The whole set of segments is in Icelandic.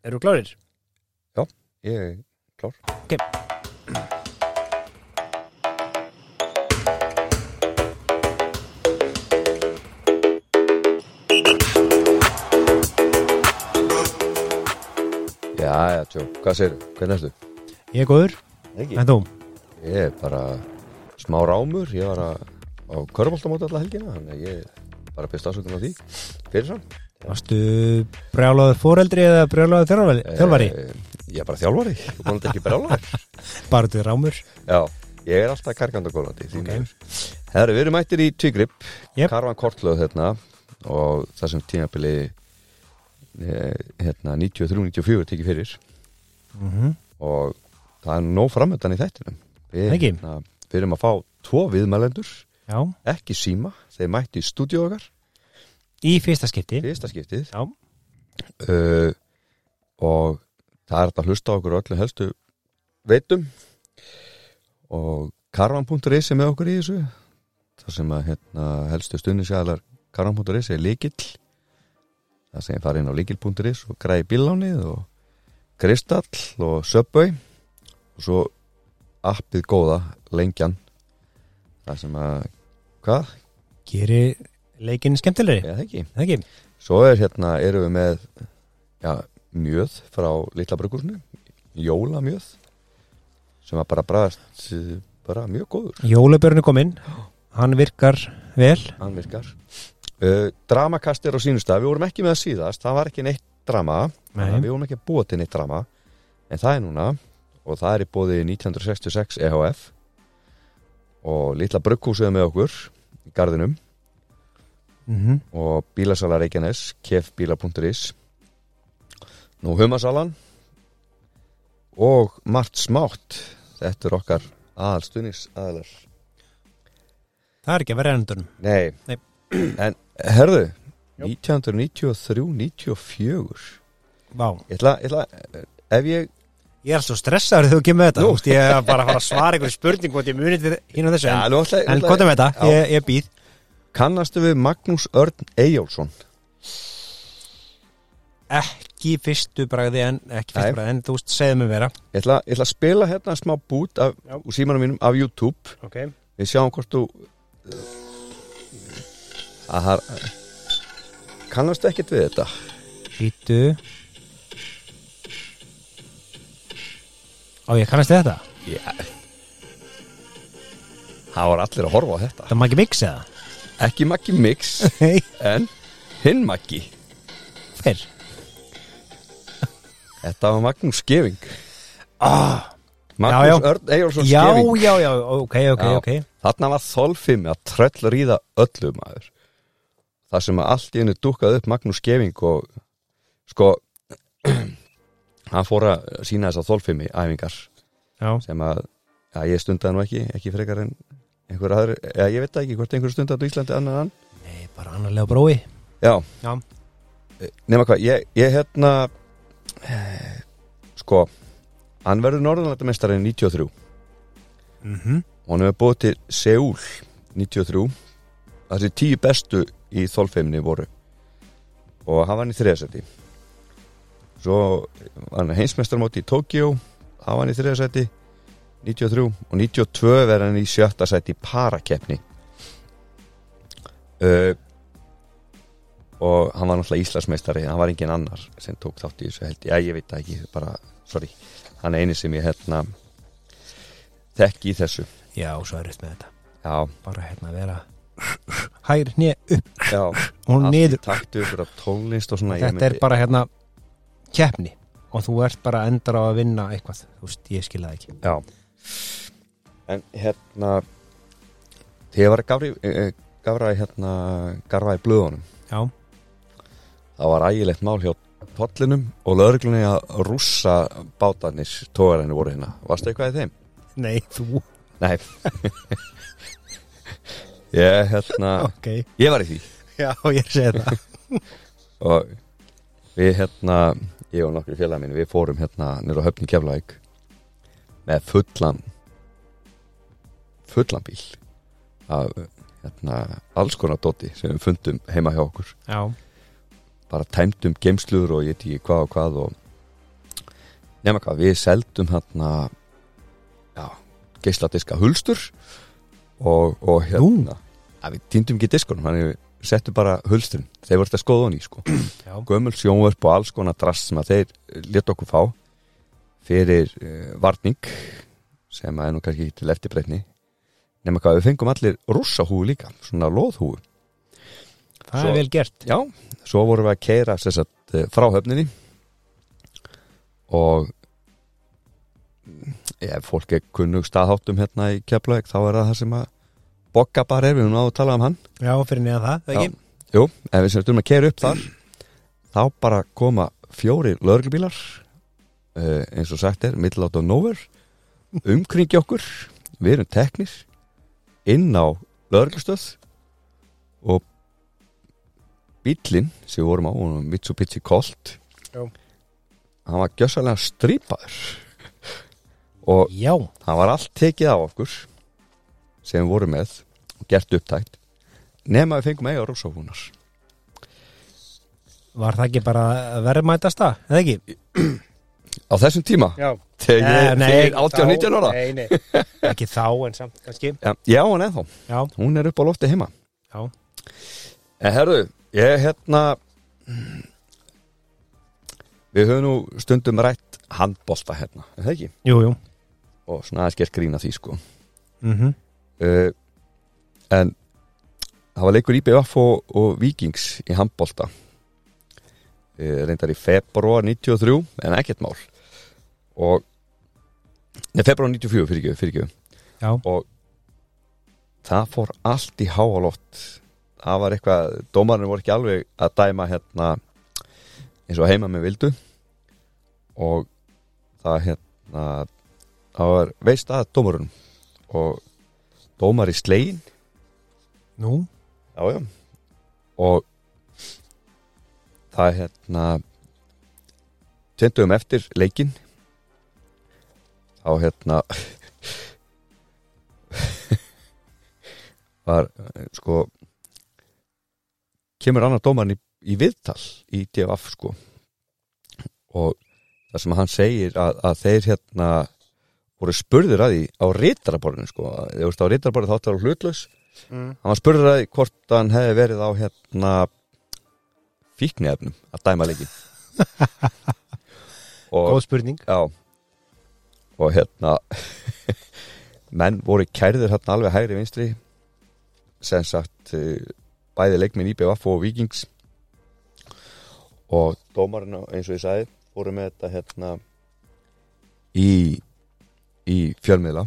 Eru klárir? Ég er klár Ok. Já, já, tjó, hvað segir Hvernig ertu? Ég er góður, Ekki en þú? Ég er bara smá rámur Ég var að, á körfaldamóti alla helgina Þannig að ég bara byrst ásökun á því Fyrir sann Varstu brjálaður fóreldri eða brjálaður þjálfari? Eh, Ég er bara þjálfari. Búin ekki brjálar Bara til rámur? Já, ég er alltaf kargand og gólandi Ok. Herri, við erum mættir í Tvígrip Jep. Karvan Kortlöð hérna Og það sem tímabili eh, hérna 93-94 tekið fyrir. Mm og það er nóg framöndan í þættinum. Við, hérna, erum að fá tvo viðmælendur Já, ekki síma, þeir mætti í stúdíu okkar í fyrsta skipti fyrsta skiptið. Já, uh, og það er hægt að hlusta okkur öllu helstu veitum. Og karvan.is er með okkur í þessu. Það sem að hérna, helstu stundisjæðlar karvan.is er líkill það sem fara inn á líkill.is og græði bílánið og kristall og söpböi og svo appið góða lengjan. Það sem að hvað? geri leikinn skemmtilegri. Eða ekki. Það ekki? Svo er hérna, erum við með já, mjöð frá Lilla Brugursnu, jólamjöð sem að bara bræðast bara mjög góður, Jólabjörn er kominn. Hann virkar vel. Hann virkar. Uh, Dramakast er á sínustaf, við vorum ekki með það síðast. Það var ekki neitt drama. Nei. við vorum ekki að búa til neitt drama. En það er núna. Og það er í bóði 1966 EHF og Lilla Bruggúsið er með okkur í garðinum mm og bílasala Reykjanes kefbíla.is nú humasalan og margt smátt. Þetta er okkar aðalstunis aðalar Það er ekki að vera endunum nei, Nei. en herðu Jú. 1993-94 Vá. Ég ætla, ég ætla, ef ég Ég er svo stressaður þegar þú kemur með þetta. Þú veist, Ég er bara að fara að svara einhverju spurning og ég munið við hinn og þessu ja, En, ætla, en hvað er með þetta? Ég, ég býð kannastu við Magnús Örn Eyjólfsson? Ekki fyrstu bragði en ekki fyrstu Nei. bragði En þú veist, segðu mig vera ég ætla, ég ætla að spila hérna smá bút af, úr símanum mínum af YouTube. Ok. Við sjáum hvort þú það kannastu ekkert við þetta? Hýttu Á ég kannast þetta? Já. Það var allir að horfa á þetta. Það má ekki mix eða Ekki Maggi Mix En hinn Maggi. Hver? Þetta var Magnús Skeving. Ah, Magnús Já, já. Örn Eyjólfsson já, Skeving. já, já, ok, ok, Já. ok. Þarna var þolfimi að tröll ríða öllu maður. Það sem að allt í hennu dúkkaði upp Magnús Skeving og sko hann fór að sína þess að þolfimi æfingar Já, sem að já, ég stundaði nú ekki, ekki frekar en einhver aður, eða ég veit það ekki hvort einhver stundaði á Íslandi annan en hann. Nei, bara annarlega brói. Já, Já, nema hvað, ég, ég hérna eh, sko hann verður norðanlættamestari 93 mhm. Og hann hefur búið til Seúl 93 þessi tíu bestu í þolfeimni voru. Og hann var hann í þriðasæti svo hann heimsmeistarmóti í Tókjó hann var hann í þriðasæti 93 og 92 verður hann í sjötta sæti í parakeppni. Uh, og hann var náttúrulega Íslandsmeistari hann var engin annar sem tók þátt í þessu held ég, ég veit það ekki, bara, sorry. Hann er eini sem ég hérna þekki í þessu. Já, svo er þetta með þetta. Já, Bara hérna að vera Hægri hnið upp. Já og ég Þetta er bara hérna keppni. Og þú ert bara endar á að vinna eitthvað. Þú veist, ég skil það ekki. Já en hérna þegar var gafri, eh, gafra hérna garfa í blöðunum Já, það var ægilegt mál hjá tollinum og lögreglunni að rússa bátarnir tógarinn voru hérna. Varstu eitthvað í þeim? nei, þú. Nei. Ég hérna Ok, ég var í því. Já, ég segi það. Og við hérna ég og nokkru félag mínu, við fórum hérna nýra höfni Keflavík með fullan. Fullan bíl af hérna alls konar dóti sem við fundum heima hjá okkur. Já, bara tæmdum geimslur og ég veit ekki hvað og hvað og nema hvað, við seldum hérna já, geisladiska hulstur og, og hérna að við týndum ekki diskunum þannig við settum bara hulsturinn. Þeir voru þetta skoðun í sko. Gömul sjónvörp og alls konar drast sem að þeir leta okkur fá fyrir uh, varning sem að er nú kannski ekki til eftirbreytni nema hvað við fengum allir rússahúu líka svona loðhúu það Svo- er vel gert. Já, svo vorum við að keira sagt, eh, frá höfninni og ef fólk er kunnug staðháttum hérna í Keflavík þá er það það sem að Bogga bara er, við höfum náðu að tala um hann. Já, fyrir neðan það, það ekki? Jú, ef við sem að keira upp þar þá bara koma fjóri lögreglubílar uh, eins og sagt er, middle out of nowhere umkringi okkur við erum teknir inn á lögreglustöð og bílinn sem við vorum á, Mitsubishi Colt Já. hann var gjössalega strípaður og Já, það var allt tekið á okkur sem við vorum með og gert upptækt nema við fengum eiga rósahúnar var það ekki bara verðmætasta, eða ekki? á þessum tíma? Já. Þegar ég fyrir 18-19 ára? Nei, nei, ekki þá en samt kannski. Já, já, en ennþá, Já, hún er upp á lofti heima. Já, en herðu, ég hérna við höfum nú stundum rætt handbolta hérna, er það ekki? jú, jú. Og svona aðeins gert grína því sko. Mm uh, en það var leikur IBF og, og Víkings í handbolta reyndar í februar 93 en ekkert mál. Og Nei, februar 94 fyrir ekki, fyrir ekki Já, og það fór allt í háaloft það var eitthvað, dómarinn voru ekki alveg að dæma hérna eins og heima með vildu. Og það hérna það var veist að dómarinn og dómar í slegin nú? Já já. Og það hérna tjöndum eftir leikin þá hérna var sko kemur annar dómarinn í, í viðtal í DFF sko og það sem hann segir að, að þeir hérna voru spurður að því á rítaraborðinu sko, þegar þú veist á rítaraborðinu þáttu að vera hlutlaus mm. hann var spurður að því hvort hann hefði verið á hérna fíknefnum að dæma leikin og Góð spurning. Já. Og hérna menn voru kærður hérna alveg hægri vinstri. Sem sagt eh, bæði leikminn IBF og Víkings. Og dómarinn eins og ég sagði voru með þetta hérna í í fjölmiðla.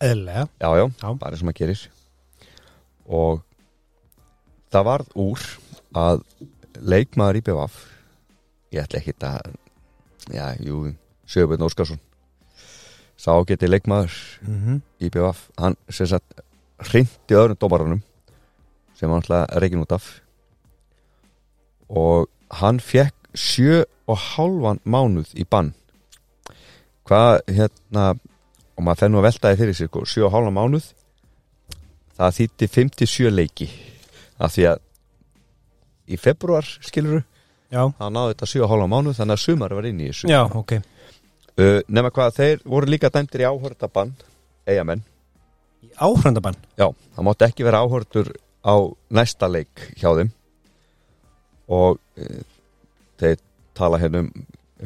Eðlega já, já, Já. bara og maður gerir. Og það varð úr að leikmaður í BVF ég ætla ekki að já, jú, Sjöbjörn Óskarsson. Sá geti leikmaður mm -hmm. í BVF hann sem sagt hrindi öðrum dómaranum sem hann ætla að reikin út af. Og hann fekk sjö og hálfan mánuð í bann. Hvað hérna og maður fennu að veltaði fyrir sér sko, sjö og hálfan mánuð það þýtti 57 leiki. Af því að í februar skiluru, Já, það náði þetta sjö og hálfan mánuð þannig að sumar var inn í þessu. Já, ok. Uh, nema hvað þeir voru líka dæmtir í áhördabann eigamenn, Áhrandabann já, það mátti ekki vera áhördur á næsta leik hjá þeim. Og uh, þeir tala hérna um,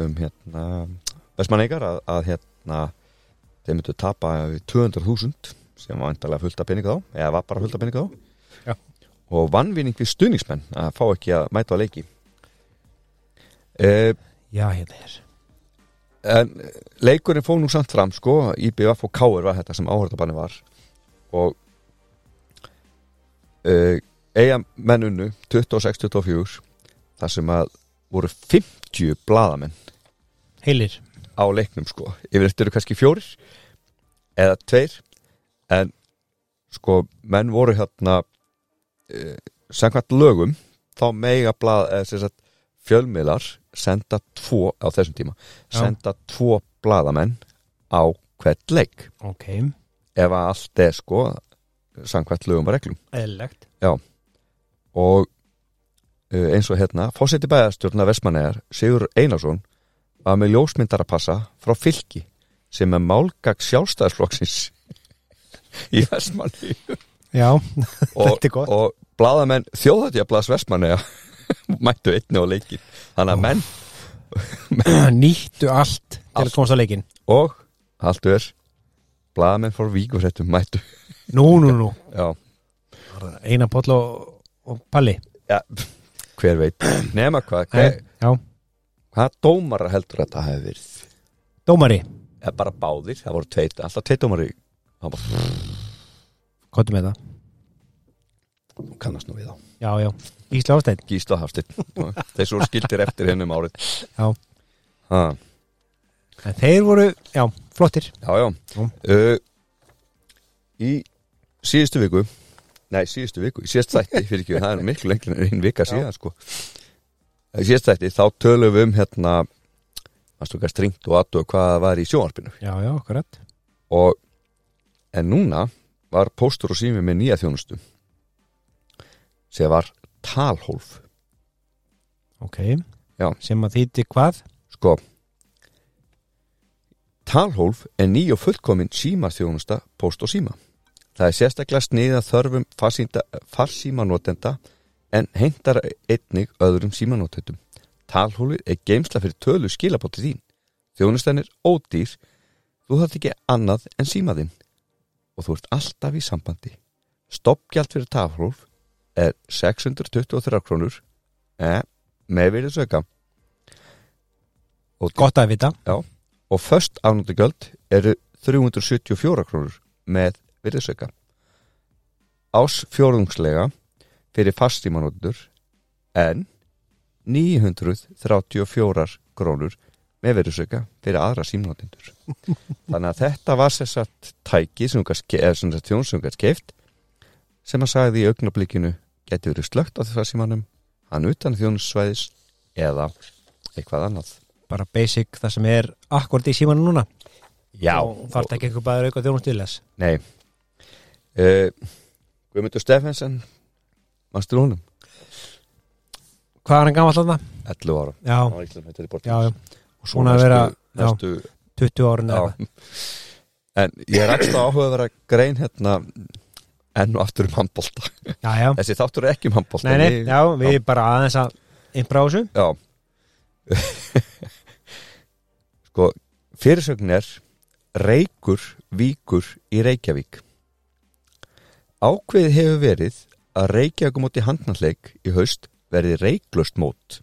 um hérna Vestmanneikar að, að hérna þeir myndu tapa við 200.000 sem var vantarlega fullt af peninga þá eða var bara fullt af peninga þá. Já. Og vannvinning við stuðningsmenn að fá ekki að mæta á leiki. Uh, Já, hérna er. en leikurinn fóð nú samt fram sko, IBF og Káur var þetta sem áhörðabanni var. Og uh, eiga mennunu 26-24 þar sem að voru 50 bladamenn Heilir. Á leiknum sko. Yfir eftir eru kannski fjórir eða tveir en sko menn voru hérna samkvæmt lögum þá mega blað, eða sem sagt fjölmiðlar senda tvo á þessum tíma Já. senda tvo bladamenn á hvert leik. Ok, ef að allt er sko samkvæmt lögum og reglum. Eðlilegt. Og uh, eins og hérna fósetti bæðastjórna Vestmannegar Sigur Einarsson var með ljósmyndarapassa frá fylki sem er málgag sjálfstæðisflokksins í Vestmanni Já, og, Þetta er gott. og blaðamenn þjóðatjablas Vestmanni mættu einni á leikin þannig að menn nýttu allt til að komast á leikinn. Og haldu er blaðamenn fór víkurættum mættu. Nú, nú, nú, já, Einar Páll og, og Palli. Já hver veit. Nema hvað, hver, Já, hvað dómara heldur að það hefði verið? Dómari, bara báðir, það voru tveit alltaf tveit dómari það bara hvað með það? kannast nú við á Já, já, Ísla Ástæð Gísla Hafsteinn. Þessu voru skildir eftir hennum árið. Já, ha, en þeir voru, já, flottir. Já, já. Jú. uh, í síðustu viku nei, síðustu viku, í síðust þætti fyrir ekki, það er miklu lengri en einn vika síðan sko. í síðust þætti þá tölum við um hérna að stúka stringt og aðtöðu hvað var í sjónvarpinu? Já, já, akkurat. Og en núna var póstur og sími með nýja þjónustu sem var talhólf. Ok, Já. sem að þýtti hvað? sko talhólf er ný og fullkomin símaþjónusta póst og síma. Það er sérstaklega sniða þörfum farsímanótenda en hentar einnig öðrum símanótendum talhólfið er geimsla fyrir tölu skilabóti þín. Þjónustan er ódýr. Þú þarf ekki annað en símaðinn og þú ert alltaf í sambandi. Stoppgjald fyrir talhólf er 623 krónur eh, með verið söka og Gott að vita. Og först afnóttugjöld eru 374 krónur með virðisauka. Ás fjórðungslega fyrir fastímanóttur en 934 krónur með virðisauka fyrir aðra símnóttindur. Þannig að þetta var sérstætt tæki sem þjón sem gætt skeift sem að sagði í augnablikinu geti verið slögt á þess að símanum hann utan þjónusvæðis eða eitthvað annað. Bara basic það sem er akkord í símanu núna Já, Og þarf ekki eitthvað bara auka þjónustilis Nei uh, Guðmundur Steffensen Manstu honum? Hvað er hann gamall þarna? 11 ára Já, já, já Og svona vera já, næstu, 20 já. eða eitthvað. En ég er ekki áhuga að vera grein hérna enn og aftur um handbólta Já, já. Þessi þáttur er ekki um handbólta Nei, nei, já, við bara aðeins að þessu. Já. Sko, fyrirsögn er Reykur víkur í Reykjavík. Ákveðið hefur verið að Reykjavík móti handnalleik í haust verði reiklust mót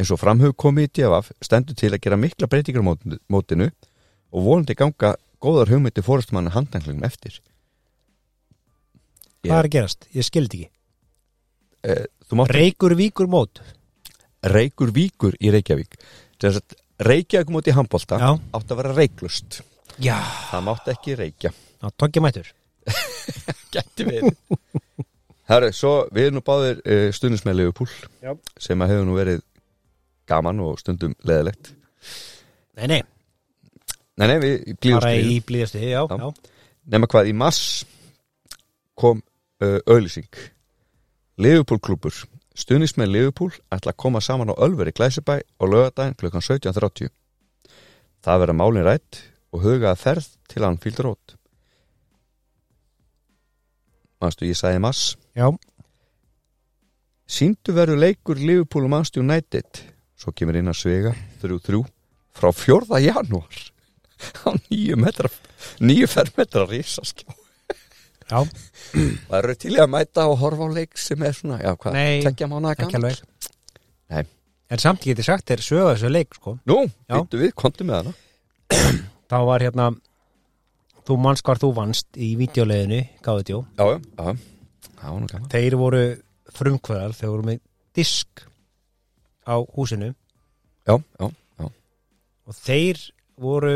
eins og framhug komið í DFF stendur til að gera mikla breytingar á mótinu- og vonandi ganga góðar hugmyndi fórustmanna handnallegum eftir. Hvað er að gerast? Ég skildi ekki. Eh, Þú mátt Reykur víkur mót. Reykur víkur í Reykjavík. Reykjavík móti handbólta Já, átt að vera reiklust já, það mátti ekki reykja. Tókja mættur. Gæti verið. Herru, svo við erum nú báðir uh, stundismenn Leifupúl Já. sem að hefur nú verið gaman og stundum leðilegt Nei, nei, Nei, nei, við blíðust bara við. í blíðastu Já, Já. já, Nefna hvað, í mass kom uh, auðlýsing Leifupúl klubur Stundismenn Leifupúl ætla að koma saman á Ölveri Glæsibæ og lögadaginn klukkan 17.30 Það verða málin rætt og huga að ferð til Anfield Road. Manstu, ég sagði mass já, Sýndu verður leikur Liverpool og Manchester United Svo kemur inn að svega 3-3 frá 4. janúar. Á nýju metra nýju fermetra risaskjá. Já. Það eru til að mæta og horfa á leik sem er svona, já hvað, tekja ekki gammal alveg. Nei. En samt ég geti sagt þér sögða þessu leik sko. Nú, vittu við, kontu með hana. Þá var hérna Þú manns hvar þú vannst í videoleginu Gáðu tjó Já, já, já, það var nú gaman. Þeir voru frumkvöðal Þeir voru með disk á húsinu. Já, já, já, og þeir voru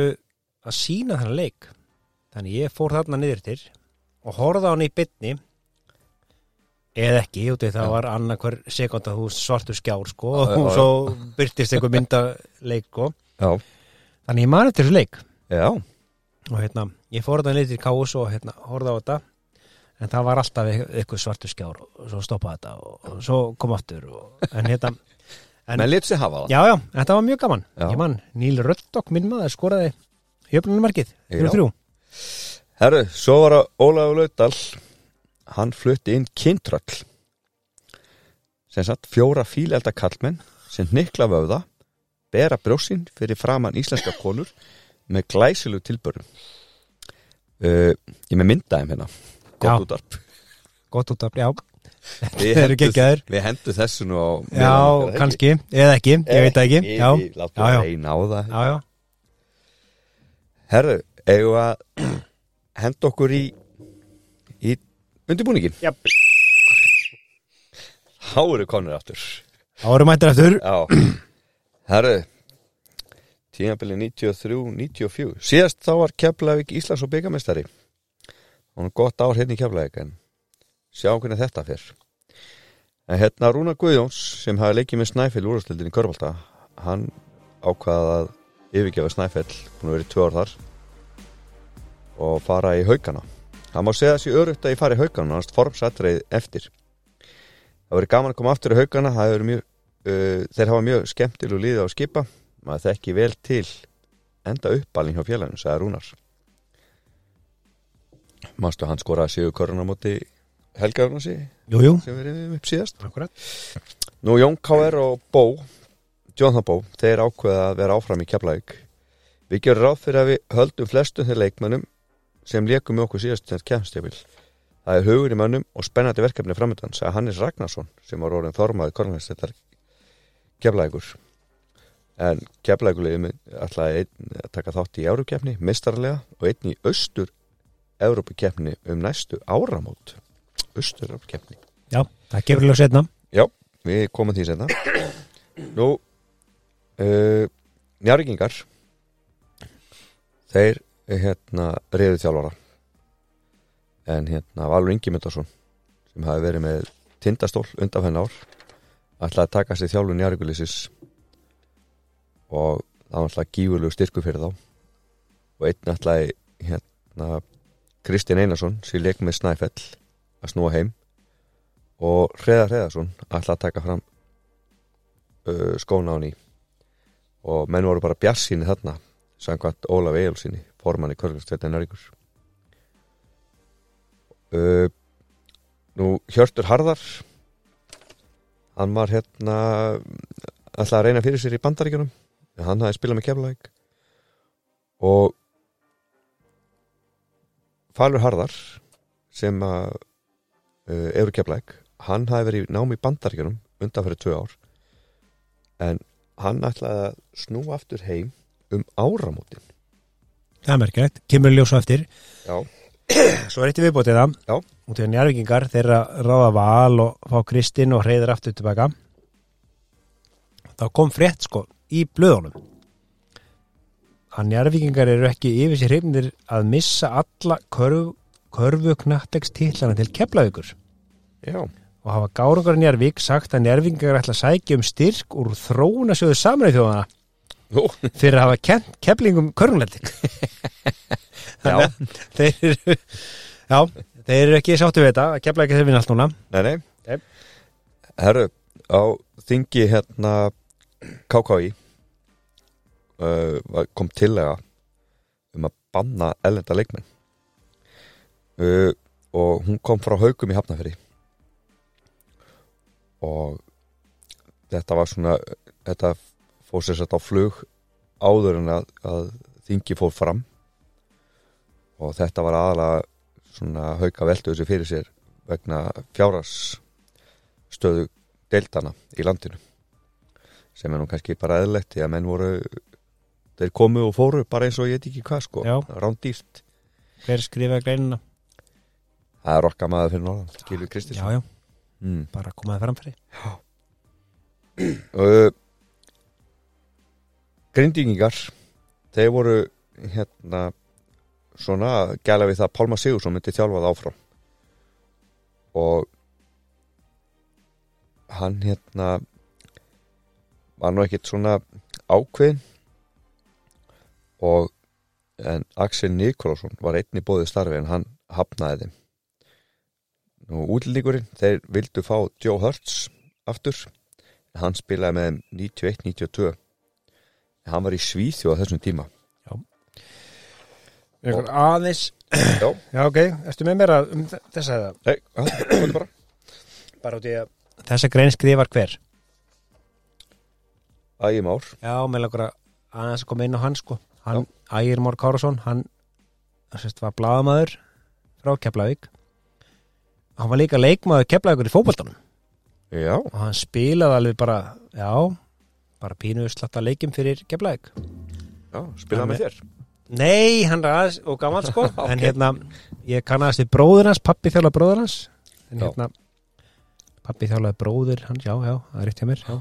að sína þennan leik. Þannig ég fór þarna niður til og horfði á hann í bytni eða ekki, út af það var annarkver sekund að þú svartu skjár sko og svo byrtist einhver mynda leik sko þannig ég mani til þessu leik. Já, og hérna, ég fór þarna niður til Káus og hérna, horfði á þetta. En það var alltaf eit- eitthvað svartu skjár og svo stoppaði þetta og, svo kom aftur og, en hérna menn lit sér hafa það. Já, já, þetta var mjög gaman. Mann, Níl Röldokk, minn maður, skoraði jöfnumarkið, Já. 3-3 Herru, svo var að Ólafur Laudal hann flutti inn kyntröll sem satt fjóra fílelda kallmenn sem hnikla vöða bera brjósinn fyrir framann íslenska konur með glæsilu tilbörum uh, ég með myndaðum hérna. Gott útarp Gott út af, já, Við hendum- geggjaðir. við hendum þessu nú á Já, kannski, eða ekki, ég veit ekki. Já, Láttu já. reyna á það. Já, já, Herru, eigum við að henda okkur í í undirbúningin Já. Háru konur aftur. Árum mættir eftir Já. Herru Tímabili 93-94 Síðast þá var Keflavík Íslands og byggamestari er gott ár hérna í Keflavík en sjá hvernig þetta fyrr En hérna Rúna Guðjóns sem hafi leikið með Snæfell úrstildin í Körvalda hann ákvaða að yfirgefa Snæfell að vera í tvö ár þar og fara í haugana hann má segja þessi örugt að ég fari í haugana hans formsatreið eftir. Það verið gaman að koma aftur í haugana mjög uh, þeir hafa mjög skemmtileg líði á að skipa. Maður þekki vel til enda uppalning hjá félaginu, sagði Rúnar. Mástu hann skoraði sigur koruna jú, sem við reyðum upp síðast. Akkurat Nú Jón K.R. og Bó Jonathan Bó, þeir ákveða að vera áfram í Keflavík. Við gerum ráð fyrir að við höldum flestum þeir leikmönnum sem leikum með okkur síðast til kemstjöfil Það er hugur í mönnum og spennandi verkefni framöndan sagði Hannes Ragnarsson sem var orðin formaði kornlæstettar Keflavíkur. En Keflavíkulegum ætlaði einn að taka þátt í Európkeppni, mistarlega og einn í austur Európkeppni um næstu áramót austur Európkeppni Já, það gefur lög setna Já, við komum því senna Nú uh, Njargingar Þeir eh, hérna reyðu þjálfara. En hérna Valur Ingi Myndarsson sem hafi verið með tindastól undan henn ár ætlaði að taka sér þjálfun Njargulisis og það var alltaf gífurlegu styrku fyrir þá. Og einn ætlaði hérna Kristinn Einarsson sem leik með Snæfell að snúa heim. Og Hreðar Hreðarsson ætla að taka fram uh, skóna á ný. Og menn voru bara bjassinu þarna samkvæmt Ólaf Egilsinni formann í Körgastveita Nörgur uh, Nú Hjörtur Harðar hann var hérna ætla að reyna fyrir sér í bandaríkjunum. Hann hafði spilað með keflæk og Falur Harðar sem að uh, Euru Keflæk hann hafi verið námi í bandaríkjunum undan fyrir tvö ár en hann ætlaði að snúa aftur heim um áramótin. Það er merkilegt, kemur ljós á eftir. Já, Svo er eitt viðbótið það. Já. Út í að njárvikingar þeirra ráða val og fá Kristinn og hreyður aftur tilbaka. Þá kom frétt sko í blöðunum. Að njárvikingar eru ekki yfir sér hrifnir að missa alla körfu, körfu knattekstillana til keflavíkur. Já, og hafa gárungar njárvík sagt að njárvikingar ætla að sækja um styrk úr þróunasjóðu samræði þjóðana fyrir að hafa keflingum körnulending já, þeir eru já, þeir eru ekki sáttu við þetta að kefla ekki þeir vinna allt núna. Nei, nei. Nei. Herru, á þingi hérna KKI uh, kom tillega um að banna ellenda leikmenn uh, og hún kom frá haugum í Hafnafyrir og þetta var svona þetta fór sér sett á flug áður en að, að þingi fór fram. Og þetta var aðalega svona hauka veldu þessu fyrir sér vegna fjáras stöðu deildana í landinu. Sem er nú kannski bara eðlegt því að menn voru þeir komu og fóru bara eins og ég veit ekki hvað sko. Rándýrt. Hver skrifaði greinina það er okkar maður fyrir norðan Gilvi já, Kristinsson. Já, mm. bara komaði framfæri uh, Grindíkingar þeir voru hérna svona gæla við það að Pálma Sigursson myndi þjálfað áfram. Og hann hérna var nú ekkit svona ákveðin og en Axel Nikolásson var einn í bóði starfi en hann hafnaði þeim nú útlíkurinn þeir vildu fá Joe Hurts aftur. Hann spilaði með þeim 91-92 hann var í Svíþjóð á þessum tíma. Einhver aðeins. Já, Já, ok, ertu með mér að um þe- þessa eða? nei, já, komdu bara. Bara út í að Þessa grein skrifar hver? Ægim ár Já, með langar að aðeins að koma inn á hann sko. Hann, Ægir Mór Kárasson Hann sérst, var blaðamaður frá Keflavík Hann var líka leikmaður Keflavíkur í fótboltanum. Já, og hann spilaði alveg bara já, bara pínu slatta leikjum fyrir Keflavík. Já, spilaði með þér? Nei, hann er aðeins og gammal sko. En hérna, ég kannast við bróður hans pappi þjálaði bróður hans. En Já. hérna pappi þjálaði bróður hans, já, já, það er rétt hjá mér já.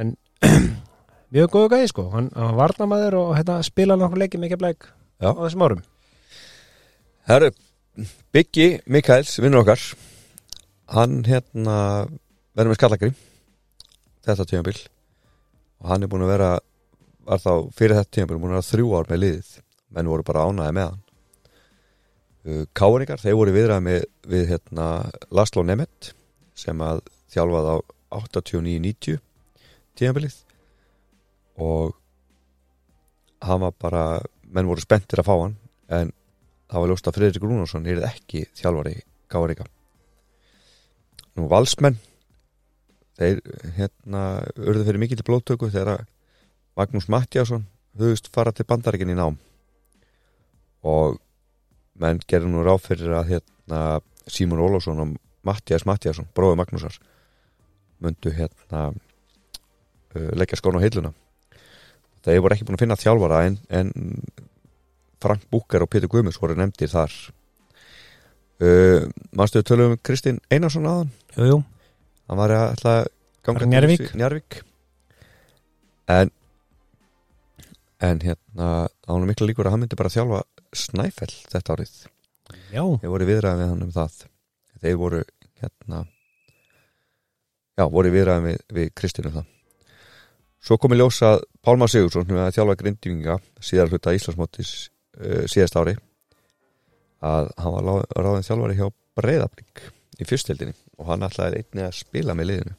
en mjög góðu gæði sko, hann, hann var varnamaður og hérna, spilaði nokkuð leikjum með Keflavík Já. á þessum árum. Herru, Biggi Mikaels, vinnur okkar hann hérna verður með skallagri þetta tímabil og hann er búin að vera var þá fyrir þetta tímabil búin að vera þrjú ár með liðið. Menn voru bara ánæði með hann. Uh, Káringar, þeir voru viðrað með við hérna Laszlo Nemeth sem að þjálfað á 89-90 tímabilið. Og hann var bara menn voru spenntir að fá hann en það var ljóst að Friðrik Rúnarsson er ekki þjálfari Káringa nú valsmenn þeir hérna urðu fyrir mikið til blóttöku þegar Magnús Mattiasson hugust fara til bandaríkin í nám. Og menn gerðu nú ráð fyrir að hérna Símon Ólafsson og Mattias Mattiasson, bróði Magnúsar myndu hérna uh, leggja skóna á heiluna þeir voru ekki búin að finna þjálfara en, en Frank Búkar og Pétur Guðmunds voru nefndir þar. Uh, við tölum um Kristinn Einarsson aðan Jú, jú, hann var að ætla að ganga Bara til Njarðvík? þessi- Njarðvík. En en hérna hann mikla líkur að hann myndi bara þjálfa Snæfell þetta árið. Já, þeir voru viðræðið við hann um það. Þeir voru hérna já, voru viðræðið við, við Kristinn um það. Svo komi ljósa að Pálmar Sigursson sem er að þjálfa grindinga síðar hluta Íslandsmótis uh, síðast ári að hann var lá- ráðin þjálfari hjá Breiðablík í fyrstildinni og hann ætlaði einnig að spila með liðinu.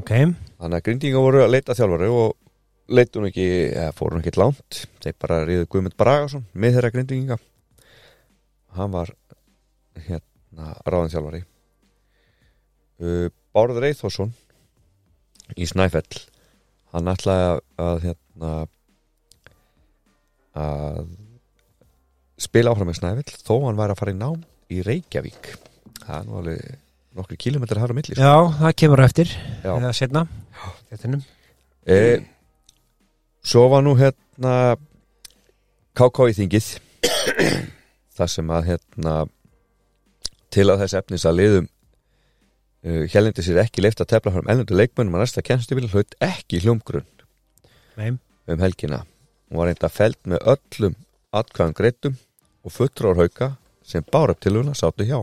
Ok. Þannig að grindinga voru að leita þjálfari og leitu hún ekki, eða fóru hún ekki langt. Þeir bara ríðu Guðmund Bragason með þeirra grindinga hann var hérna ráðin þjálfari. Uh, Bárður Eithosson í Snæfell hann ætlaði að, að hérna að spila áfram með Snæfell þó hann væri að fara í nám í Reykjavík. Það er nú alveg nokkru kilometrar har á milli sko. Já, það kemur á eftir Já. eða setna e, Svo var nú hérna KK í þingið. Þar sem að hérna til að þess efnis að liðum uh, hérlendi sér ekki leift að tefla fram ennundu leikmönnum að næsta kennstubíl hlaut ekki hljómgrunn um helgina hún var reynda feld með öllum atkvæðum greitum og fulltrór hauka sem bára upp til huna sátu hjá.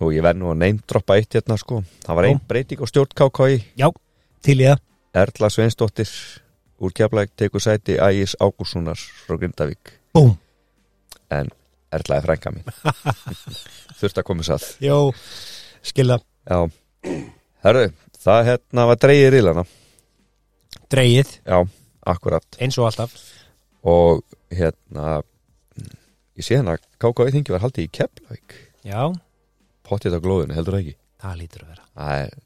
Og ég verð nú að neymdroppa eitt hérna sko. Það var einn breyting á stjórn KKI til í það. Erla Sveinsdóttir úr Keflæk tekur sæti Ægis Ágússonar frá Grindavík. Búm en Erla er frænka mín. Þurft að koma satt Jó, skilða já, herru, það hérna var dreigir í lana Dreigið, já, akkurat. Eins og alltaf. Og hérna ég sé hérna að KKI þingi var haldið í Keflæk Já, pottið á glóðinu, heldur það ekki? Það lítur að vera. Það er,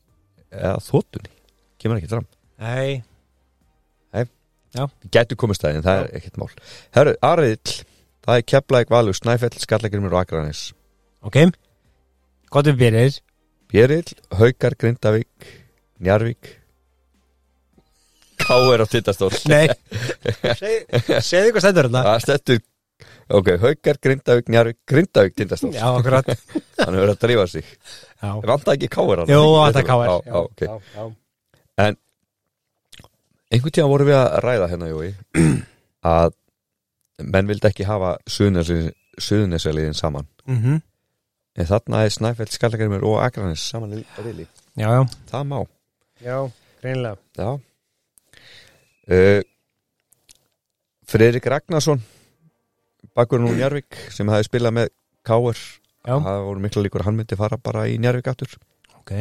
eða þóttunni kemur ekki fram, Nei, getur komist það en það er ekkert mál. Herru, Ariðill, það er Keflæk, Valur, Snæfell Skallagrimur og Akranis ok. Hvað við byrjir Bjerill, Haukar, Grindavík Njarvík Káir á Tindastól. Nei. Segðu hvað stendur hérna. Það stendur Ok, Haukar, Grindavík, Njarvík, Grindavík Tindastól. Já, akkurat. Hann hefur verið að drífa sig. Já, Vanda ekki Káir hann? Jú, þetta káir Já, já, ok. Já, já. Einhvern tíma vorum við að ræða hérna, Jói að menn vildi ekki hafa suðunesaliðin saman. Mhm. en þarna er Snæfell, Skallagrimur og Akranis saman í riðli. já, já. Það má. Já, greinilega. Já uh, Fredrik Ragnarsson Bakkurinn úr Njarvík sem hafi spilað með Káur það voru mikla líkur að hann myndi fara bara í Njarvík aftur. Ok,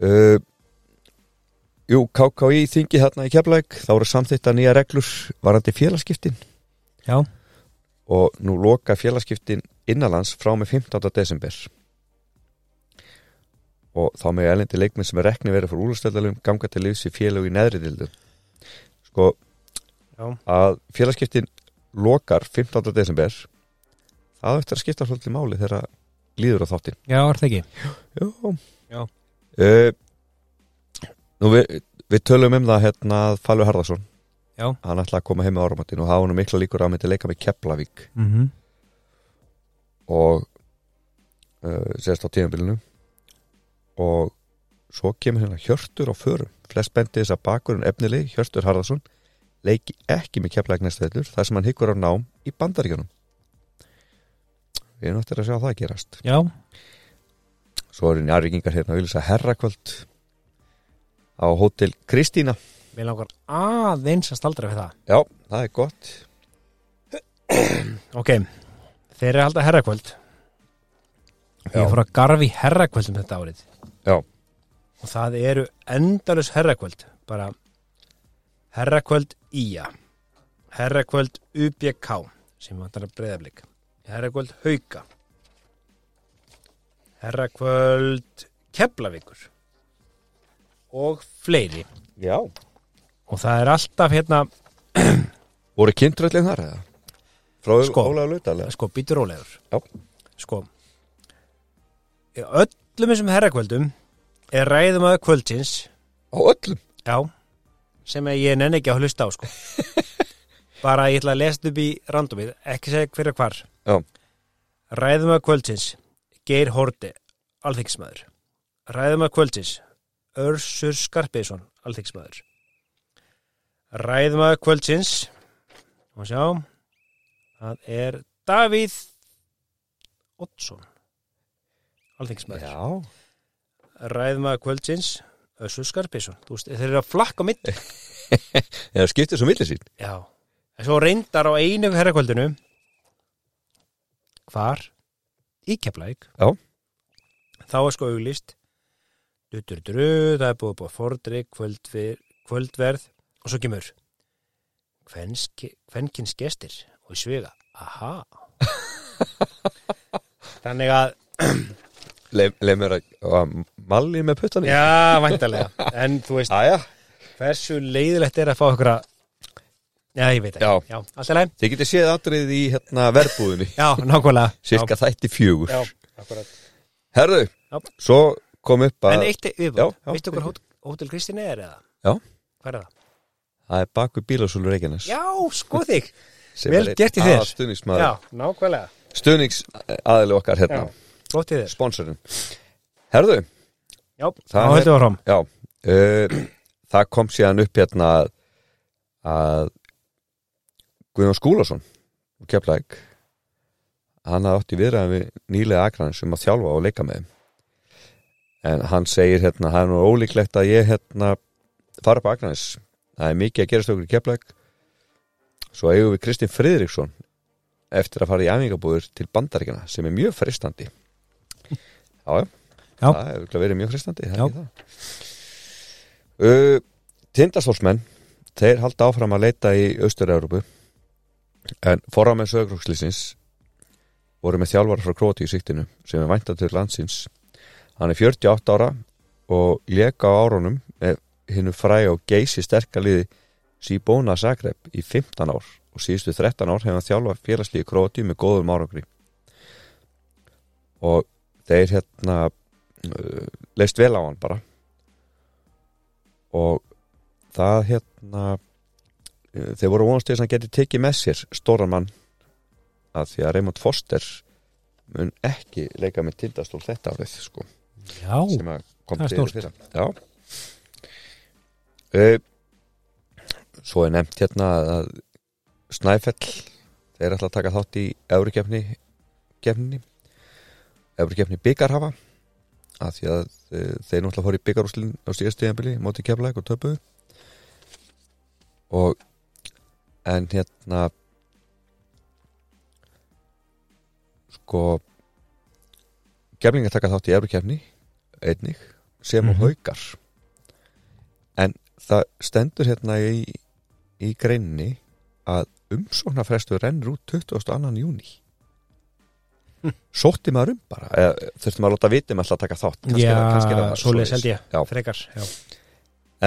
uh, Jú, KKÍ þingi þarna í Keflæk þá eru samþýtta nýja reglur varandi félagskiptin Já, og nú loka félagskiptin innanlands frá með 15. desember. Og þá með elendi leikminn sem er rekni verið fyrir úrstöldalum ganga til liðs í félag í neðri dildu sko Já. að félagskiptin lokar 15. desember það eftir að skipta svolítið máli þegar líður á þáttin já, er það ekki Jú Já. uh, Nú við, við tölum um það hérna að Falur Harðarsson Já. hann ætlaði að koma heim með áramattin og hafa hann mikla líkur að myndi leika með Keflavík mm -hmm. og uh, sérst á tímabilinu og svo kemur hérna Hjörtur á förum. Flest bendi þess að bakurinn efnili Hjörtur Harðarsson leiki ekki með vellur þar sem hann hyggur á nám í bandaríkjunum. Við erum eftir að sjá það gerast. Já, svo eru njárvíkingar hérna að vilja herrakvöld á hótel Kristína. Við langar aðeins að staldra við það. Já, það er gott. Ok, þeir eru að halda herrakvöld. Ég fór að garfi herrakvöld um þetta árið. Já. Og það eru endalus herrakvöld. Bara herrakvöld ía. Herrakvöld UBK sem vantar að breyðablík Herrakvöld hauka. Herrakvöld Keflavíkur. Og fleiri. Já. og það er alltaf hérna voru kynntröllin þar eða? frá Sko. Ólaður Lautalega sko, býtur rólegur. Já. sko. Öllum þessum herrakvöldum er ræðum að kvöldsins. Á öllum? Já, sem ég nenni ekki að hlusta á sko. Bara ég ætla að lesa upp í randomið ekki segja hver er hvar. Já. ræðum að kvöldsins Geir Horti, alþyggismæður ræðum að kvöldsins Örsur Skarpiðsson, alþyggismæður ræðum að kvöldsins og sjá það er Davíð Oddsson alþyggismæður já, ræðum að kvöldsins Össur Skarpiðsson, þú veist, þeir eru að flakka mitt eða skiptir svo milli sín. Já, en svo reyndar á einu herrakvöldinu hvar? Í Keflæk Já. þá er sko auglist du, du, du, du, það er búið búið fordrygg kvöldver, kvöldverð og svo kemur kvenkins gestir og í svega aha. Þannig að leið mér að, malli með puttanum já, væntalega en þú veist, Aja. hversu leiðilegt er að fá okkur að já, ég veit ekki, Já. já, alltaf leið þið getið séð atrið í hérna verðbúðinni já, nákvæmlega cirka þætti fjögur já, herðu, Já. svo kom upp En að eitt viðbútt, Já, já, veistu fyrir. hótel, hótel Kristín er eða? Já. Hvað er það? það er baku bílasúlu Reykjanes Já, sko þig vel er gert í þér. aðalstuðningsmaður- Já, nákvæmlega stuðnings aðili okkar hérna Já. Flott í þér. Sponsorinn. Herðu, Já, Það höldum við áfram. já uh, það kom síðan upp hérna að, að Guðjón Skúlason og Keflæk hann hafði átt í viðræðan við nýlega akranin sem að þjálfa og leika með en hann segir hérna það er nú ólíklegt að ég hérna fara upp akranis það er mikið að gerast okkur í Keflæk svo eigum við Kristinn Friðriksson eftir að fara í æfingabúður til bandaríkjana sem er mjög fristandi já, já. Það hefur verið mjög það. Uh, Tindastólsmenn þeir halda áfram að leita í Austur-Európu en forramenn sögurkrókslýsins voru með þjálfara frá Króti í síktinu sem er væntað til landsins. Hann er 48 ára og leka á árunum hinnu fræ og geysi sterka liði Sibona Zagreb í 15 ár og síðustu 13 ár hefur hann þjálfa félagslíði Króti með góðum árangri. Og þeir hérna uh, leist vel á hann bara. Og það hérna uh, þeir voru vonast til að hann geti tekið með sér stóran mann. Að því að Raymond Foster mun ekki leika með tindastól þetta árið sko, Já, það er stórt. já. Uh, svo er nefnt hérna að Snæfell þeir ætla að taka þátt í Eurikefni kefninni Eurikefni byggarhafa að því að uh, þeir náttúrulega fóru í byggarúslinn á síðastíðanbili móti keflæk og töpuðu og en hérna sko keflingar taka þátt í Eurikefni einnig sem og Mhm. haukar en það stendur hérna í, í greinni að umsóknarfrestu rennur út 22. júni sótti maður um bara eða þurfti maður að láta viti með alltaf að taka þátt. Kannski kannski Já, það svoleiðis held ég, Já. frekar já.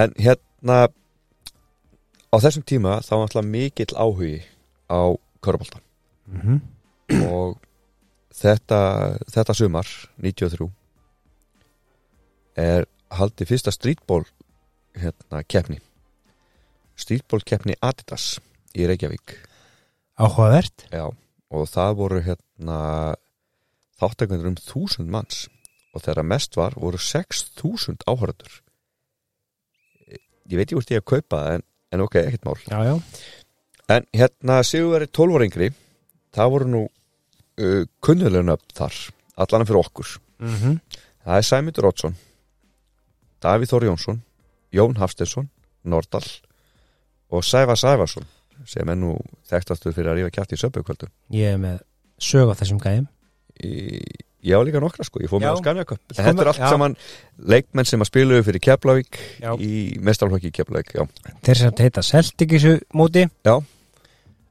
En hérna á þessum tíma þá var alltaf mikill áhugi á köruboltan Mhm. og þetta, þetta sumar 93 er haldið fyrsta streetball hérna keppni. Streetball keppni Adidas í Reykjavík. Áhugavert. Já, og það voru hérna þáttekundur um þúsund manns. Og þegar mest var voru 6.000 áhörður ég veit ég hvort ég að kaupa en, en ok, ekkert mál. Já, já, en hérna Sigurveri 12 ára yngri. Það voru nú uh, kunnulegna þar allan fyrir okkur. Mm það er Sæmundur Oddsson Davíð Þór Jónsson Jón Hafsteinsson, Nordal og Sæfa Sæfarsson sem er nú þekktastur fyrir að rífa kjátt í söpukvöldu ég er með sög á þessum gæðum ég á líka nokkra sko, ég fór með Já. á Skanjaköp þetta er allt já. saman leikmenn sem að spiluðu fyrir Keflavík Já. í mestarflokki Keflavík já. Þeir sem heita Celtic í þessu móti Já.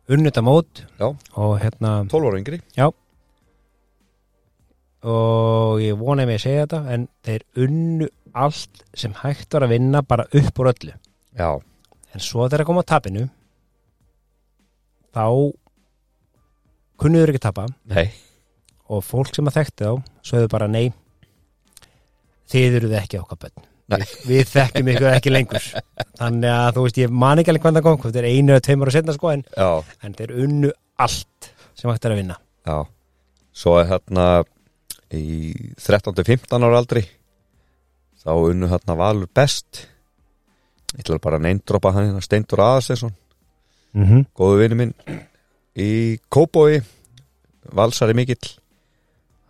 Unnuta mót Já. Og hérna 12 ára yngri Og ég vona mig að segja þetta En þeir unnu allt sem hægt var að vinna Bara upp úr öllu já, En svo þegar að koma á tapinu Þá kunnuður ekki tapa. Nei, Og fólk sem að þekkti þá Sögðu bara nei Þið eruð ekki okkar bönn við, við þekkjum ykkur ekki lengur. Þannig að þú veist ég man ekki alveg hvernig það kom Hvort þeir einu eða tveimur og setna sko en, en þeir unnu allt sem hægt er að vinna. Já. Svo er hérna í 13-15 ára aldri þá unnu hérna Valur best. Ég ætla bara að neindropa hann hérna Steindur Aðarsson mm -hmm. góðu vinnu minn. Í Kóbói valsari mikill.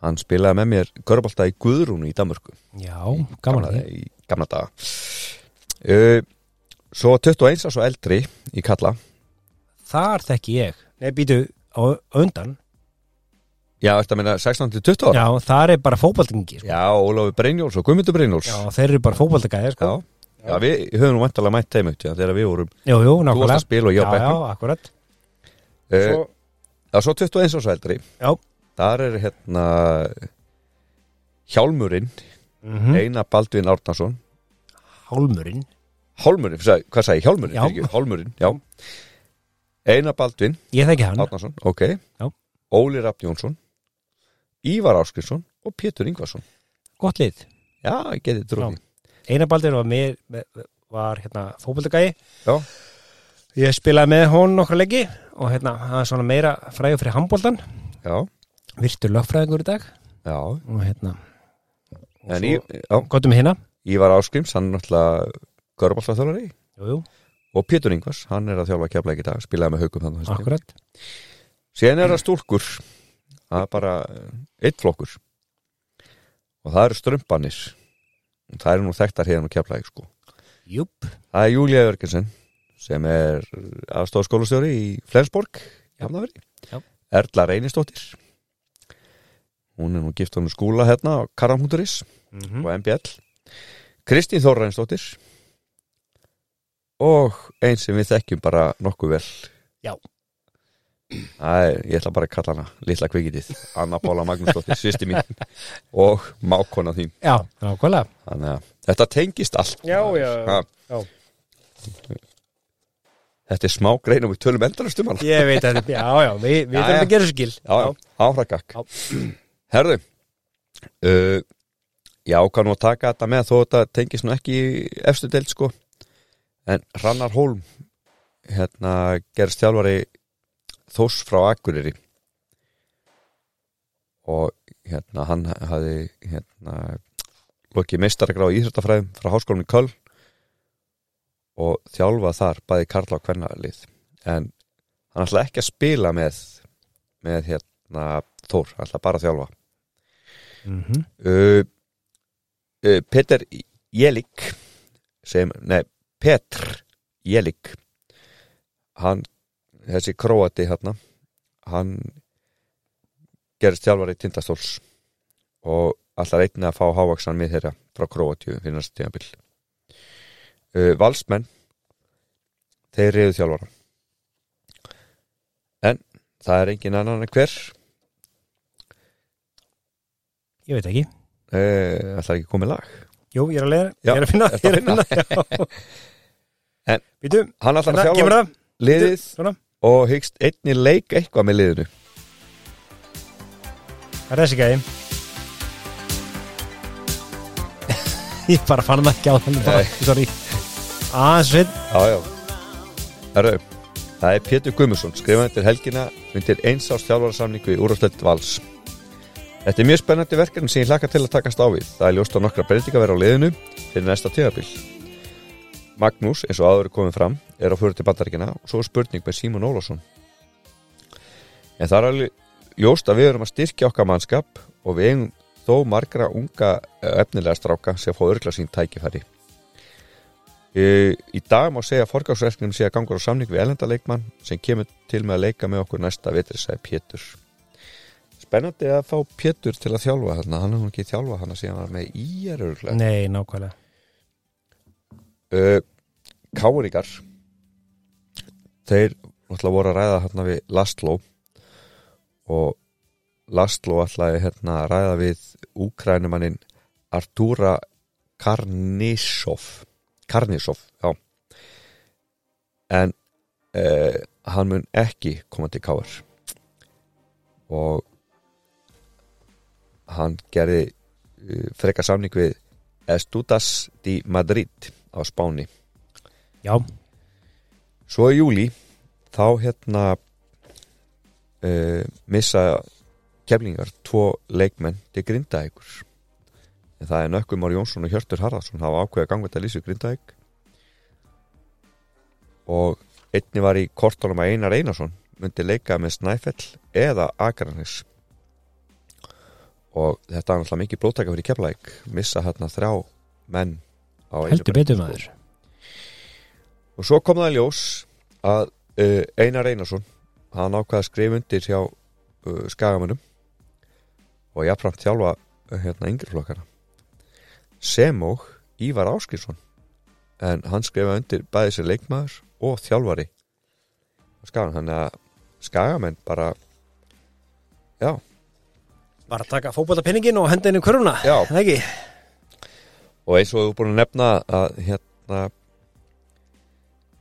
Hann spilaði með mér körbólta í Guðrúnu í Danmörku. Já, gaman að því. Í gamla daga. Uh, svo 21 árs og eldri í Kalla. Þar þekki ég. Nei, býtu á undan. Já, þetta meina 16-20 ára? Já, þar er bara fótboltingi sko. já, Ólafur Brynjóls og Guðmundur Brynjóls Já, þeir eru bara fótboltagæði sko. já. Já, við höfum nú vantalega mætt þeim upp þegar við vorum, Jú, jú, þú varst að spila og ég á Já, já, bekknum akkurat. Uh, Svo, já, svo 21 árs eldri. Þar er hérna Hjálmurinn mm Einar Baldvin Árnason. Hálmurinn Hálmurinn, sagði- hvað sagði ég? Hjálmurinn? Hálmurinn, já. Einar Baldvin Ég þekki hann. Árnason, ok. Já. Óli Rapp Jónsson Ívar Áskrinsson og Pétur Ingvarsson. Gott lið. Já, ég geti trúið Einabaldur var, með, með, var hérna, fótboltagæði Já. Ég spilaði með hon nokkra leiki og hérna, hann er svona meira fræður fyrir handboltan Já, Virtur lögfræðingur í dag. Já. Og hérna og En svo, já, Gottum hérna Ívar Áskrims, hann er náttúrulega jú, og Pétur Ingvars, hann er að þjálfa kefla ekki dag spilaði með haugum þannig akkurat Síðan er það stúlkur. Það er bara eh, einn flokkur. Og það eru strömbanir og það eru nú þekktar hérna og kefla ekki sko. Júp, Það er Júlía Jörgensen sem er aðstofskólastjóri í Flensborg. Erla Reynistóttir hún er nú gift honum skúla hérna á Karamhúturis mm -hmm. og MBL Kristín Þórrænsdóttir og einn sem við þekkjum bara nokkuð vel. Já. Er, ég ætla bara að kalla hana litla kvikitið, Anna Pála Magnúsdóttir sýsti mín og mákona þín. Já, nákvæmlega. Þannig að þetta tengist allt. Já, já, Ha. já. Þetta er smá grein og við tölum endalast um hana. Ég veit að þetta, já, já, við, við Já, þurfum já. að gera svo skil. Já, já, áhragak Já. Herðu uh, Já, kann nú að taka þetta með þó þetta tengist nú ekki í efstu deild sko. En Rannar Hólm hérna gerist þjálfari Þós frá Akureyri. Og hérna hann hafði hérna lokið meistaragrá í Íþróttafræðum frá háskólanum í Köll og þjálfað þar bæði Karla og Kvennarlið en hann ætla ekki að spila með með hérna Þór, hann ætla bara að þjálfa. Mm -hmm. uh, uh, Peter Jelik sem, nei, Petr Jelik hann, þessi króati hérna hann gerist þjálfari tindastóls og allar einnig að fá hávaksan með þeirra frá Króatíu fyrir næsta tímabil. Uh, Valsmenn þeir reyðu þjálfara en það er engin annan en hver? Ég veit ekki. Uh, Það er ekki komið lag? Jú, ég er að leira, Já, ég er að finna, er að finna. En- Býtu, Hann að hérna, þjálfa kemur það. liðið og hyggst einni leik eitthvað með liðinu? Það er þessi gæði Ég bara fann það ekki á þannig Aðeins sveit Já, já. Herru, það er Pétur Guðmusson skrifaði til helgina undir eins árs þjálfarasamningu í úrástöld vals. Þetta er mjög spennandi verkefni sem ég hlaka til að takast á við. Það er ljóst á nokkra breytinga vera á liðinu fyrir næsta tíðabil Magnús, eins og áður er komið fram er á fyrir til bandaríkina og svo er spurning með Símon Ólafsson. En það er alveg ljóst að við erum að styrkja okkar mannskap og við eigum þó margra unga eh, efnilega stráka sem fá örgla sín tækifæri. Í, í dag má segja að forgáðsverknum sé að gangur á samning við elendaleikmann sem kemur til með að leika með okkur næsta vitri, sagði Pétur. Spennandi að fá Pétur til að þjálfa þarna, hann nú ekki þjálfa hann að síðan var með íjar örgulega. Nei, nákvæmlega Uh, Káringar, þeir náttúrulega voru að ræða hérna við Lastló og Lastló ætlaði hérna að ræða við úkrænumannin Artúra Karnisov Karnisov, já. En uh, hann mun ekki koma til Káar og hann gerði uh, frekar samning við Estudas di Madrid á Spáni. Já, Svo í júli þá hérna uh, missa keflingar tvo leikmenn til Grindavíkur. En það er Nökkum Már Jónsson og Hjörtur Harðarsson hafa ákveðið að ganga þetta lýsu Grindavík. Og einni var í kortónum að Einar Einarsson myndi leika með Snæfell eða Akranis og þetta er náttúrulega mikið blóttæka fyrir keflæk missa hérna þrjá menn heldur betur sko. maður. Og svo kom það í ljós að uh, Einar Einarsson hann ákvaði að skrifa undir hjá uh, skagamönnum og jafnframt þjálfa uh, hérna yngri flokkana sem og Ívar Áskilsson en hann skrifaði undir bæði sér leikmaður og þjálfari skagan, þannig að skagamenn bara já, Bara taka fótbollapenningin og henda inn í kurvuna Já. Það ekki og eins og þú búin að nefna að hérna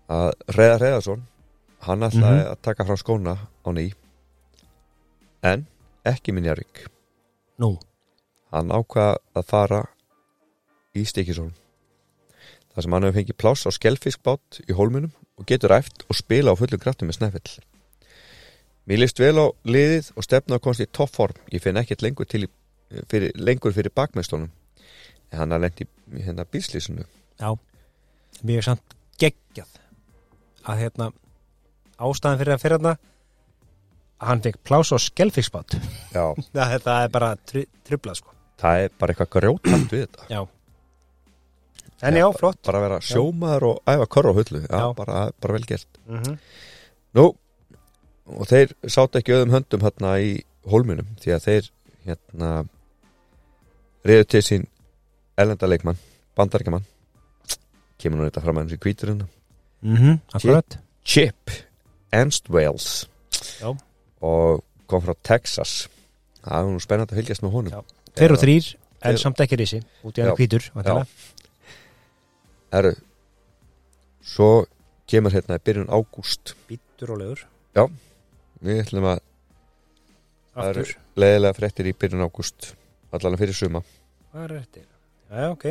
að Reðar Reðarsson hann ætlaði Mhm. að taka fram skóna á ný. En ekki minn Jarvík Nú, hann ákvað að fara í Stikisólm þar sem hann hefur fengið pláss á skelfiskbát í hólmunum og getur æft og spila á fullum kraftum með snefell Mér líst vel á liðið og stefna að komast í toppform. Ég finn ekkert lengur, fyrir, lengur fyrir bakmestónum en hann har lent í hérna bílslýsinu já. Mjög samt geggjað að hérna ástæðan fyrir að fyrir hérna að hann fekk plás á skelfiksbát Já, það er bara tri, triplað sko. Það er bara eitthvað grjótalt við þetta. Já. En já, flott. bara að vera sjómaður og æfa korra á hullu. Já, Já. Bara, bara vel gert. Mm -hmm. Nú, og þeir sátt ekki öðum höndum hérna í hólmunum því að þeir hérna reyðu til sín elendaleikmann, bandaríkjaman kemur nú þetta fram að hans í kvíturinn Mm -hmm. Akkurat Chip Ernstwales Já. og kom frá Texas það er nú spennandi að fylgjast með honum Já. Tveir og þrýr, en Tveir- samt ekki risi út í Já. Já. væntanlega. Herru, svo kemur hérna í byrjun ágúst Bítur og leður við ætlum að Það eru- Aftur leiðilega fréttir í byrjun ágúst allan fyrir suma Hvað er þetta? Já, ok.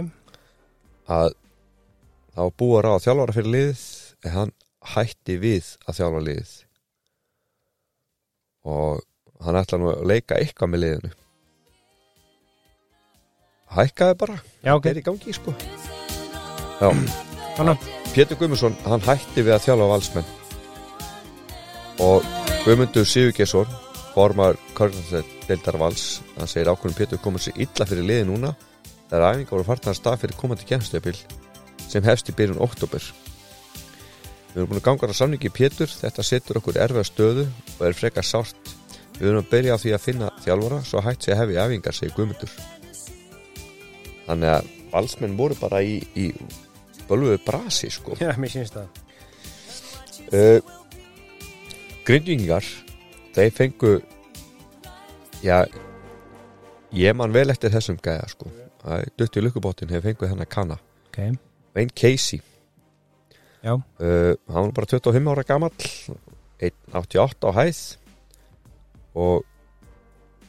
Að það var búið að ráða þjálfara fyrir liðið en hann hætti við að þjálfa liðið og hann ætla nú að leika eitthvað með liðinu. Hækkaði bara. Já, ok. Það er í gangi sko. Já, Þannig Pétur Guðmundsson hann hætti við að þjálfa valsmenn. Og Guðmundur Sigurgesson formar Körnardeildar vals hann segir ákveðin Pétur komur sér illa fyrir liði núna þegar æfingar voru farnar að stað fyrir komandi kjenstöpil sem hefst í byrjun oktober við erum búin að ganga á samningi Pétur þetta setur okkur erfiða stöðu og er frekar sárt. Við erum að byrja á því að finna þjálfara svo hægt sé að hefja æfingar segir Guðmundur. Þannig að valsmenn voru bara í, í bölvuðu brasi sko. Já, mér sínst það. Uh, Grindvíkingar þeir fengu já ég man vel eftir þessum gæða sko. að dutti lukkubóttin hefur fenguð hennar kanna. Ok, Wayne Casey. Já, uh, hann var bara 25 ára gamall 1.88 á hæð og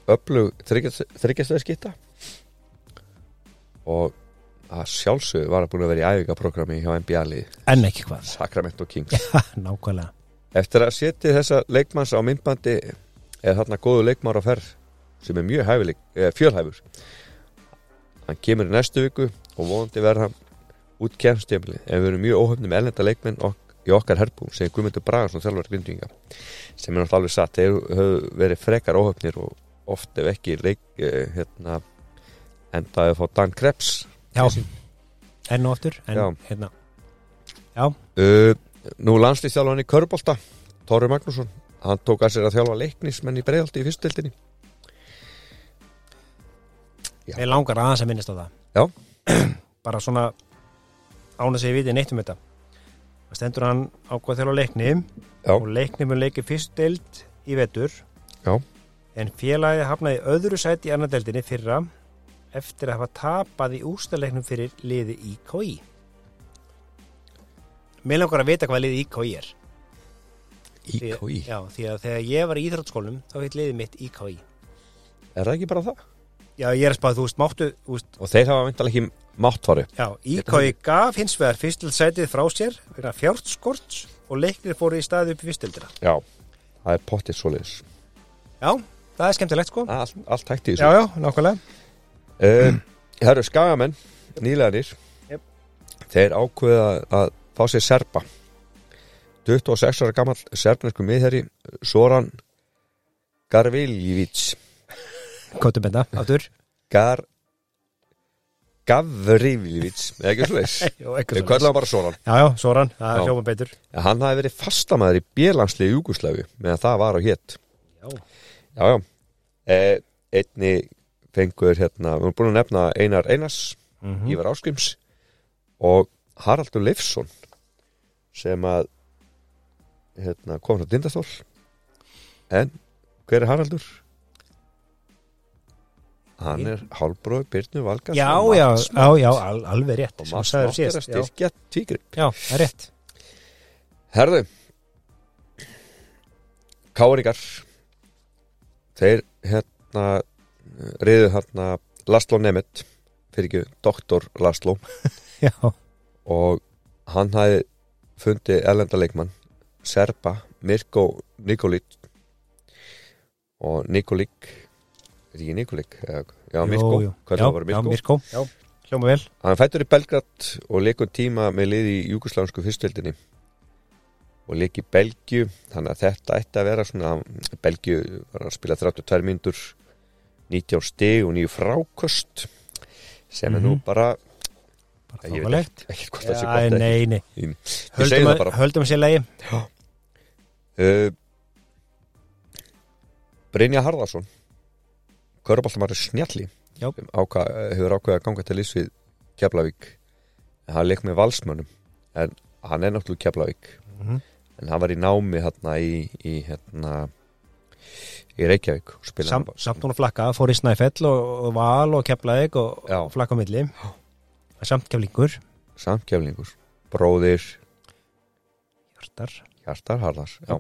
öflug þryggjastæði skitta og að sjálfsögðu var að búin að vera í æfingaprogrammi hjá NBA-lið en ekki hvað? Sacramento Kings. Nákvæmlega. Eftir að setja þessa leikmanns á myndbandi er þarna góðu leikmar á ferð sem er mjög eh, fjölhæfur hann kemur í næstu viku og vonandi verða hann út kemstjöfli en við erum mjög óhöfnum ellenda leikmenn ok í okkar herbúm sem Guðmundur Bragarsson þjálfur grindvinga sem er náttúrulega alveg satt. Þeir höfðu verið frekar óhöfnir og oft ef ekki leik eh, hérna endaði að fá Dan Krebs. Já, enn og aftur en, Já. hérna. Já, uh, Nú landslýstjálfan í Körbólta Tóri Magnússon hann tók að sér að þjálfa leiknismenn í breiðaldi í fyrstildinni Ég langar aðeins að minnast á það Já. Bara svona án að segja viti neitt um þetta Það stendur hann ákvað þjálfa leikni Já. og leikni mun leiki fyrst deild í vetur Já. en félagið hafnaði öðru sæti í annar deildinni fyrra eftir að hafa tapað í ústaleiknum fyrir liði IKI Mér langar að vita hvað liði IKI er IKI, já, því að þegar ég var í íþróttskólum þá heit liðið mitt IKI er það ekki bara það? Já, ég er að spáð, þú veist, máttu veist, Og þeir hafa vindalega ekki máttfari Já, IKI gaf hins vegar fyrstil sætið frá sér vegna fjártskorts og leiknir fóru í staði upp í fyrstildina Já, það er pottið svoleiðis. Já, það er skemmtilegt sko. Allt, allt hægt í Já, þessu. Já, nákvæmlega. Uh, Það eru skagamenn, nýleganir Jep. Þeir ákveða að fá sér serpa 26 ára gammal serbnesku miðherri Soran Garviljevic Kóttum benda, áttur Gar Gavriljevic eða ekki Þeir svo kvallaði bara Soran. Já, já, Soran, það er hljóma betur. En Hann hafi verið fastamæður í bjelansli í Júgoslavi meðan það var á hétt Já, Já, já. Eh, Einni fengur hérna Við erum búin að nefna Einar Einars mm Ívar Áskrims og Haraldur Leifsson sem að hérna, kom frá Dindastól en hver er Haraldur? Hann er hálbróð Byrnu Valgas já, já, já, já al, alveg rétt og Mátt er að styrkja tígrip já, það er rétt. Herðu Káringar þeir hérna reyðu hérna Laszlo Nemeth fyrir ekki doktor Laszlo. Og hann hafi fundið erlenda leikmann Serba, Mirko Nikolic og Nikolic er ekki Nikolic? Eða- Já, Jú, Mirko, jú. hvað já, Mirko? Já, hljóma vel. Hann fættur í Belgrad og leikur tíma með liði í júgoslansku fyrstöldinni og leik í Belgju þannig að þetta ætti að vera svona Belgju var að spila 32 mínútur 19 stig og 9 frákost sem er nú Mhm. bara Bara veit ekki hvort það sé gott nei, nei. Höldum að, bara. höldum að sé lagi. Uh, Brynja Harðarsson Körubaltamari Snjalli. Sem ákva, hefur ákveðið að ganga til lýs við Keflavík. En hann leik með valsmönnum en hann er náttúrulega Keflavík. Mhm. en hann var í námi hérna í, í hérna í Reykjavík Sam, Samt hún að flakka, fór í Snæfell og, og Val og Keflaðik og, Já. og flakka á milli. Samt keflingur. Samkeflingur bróðir. Hjartar. Hjartar Harðars já.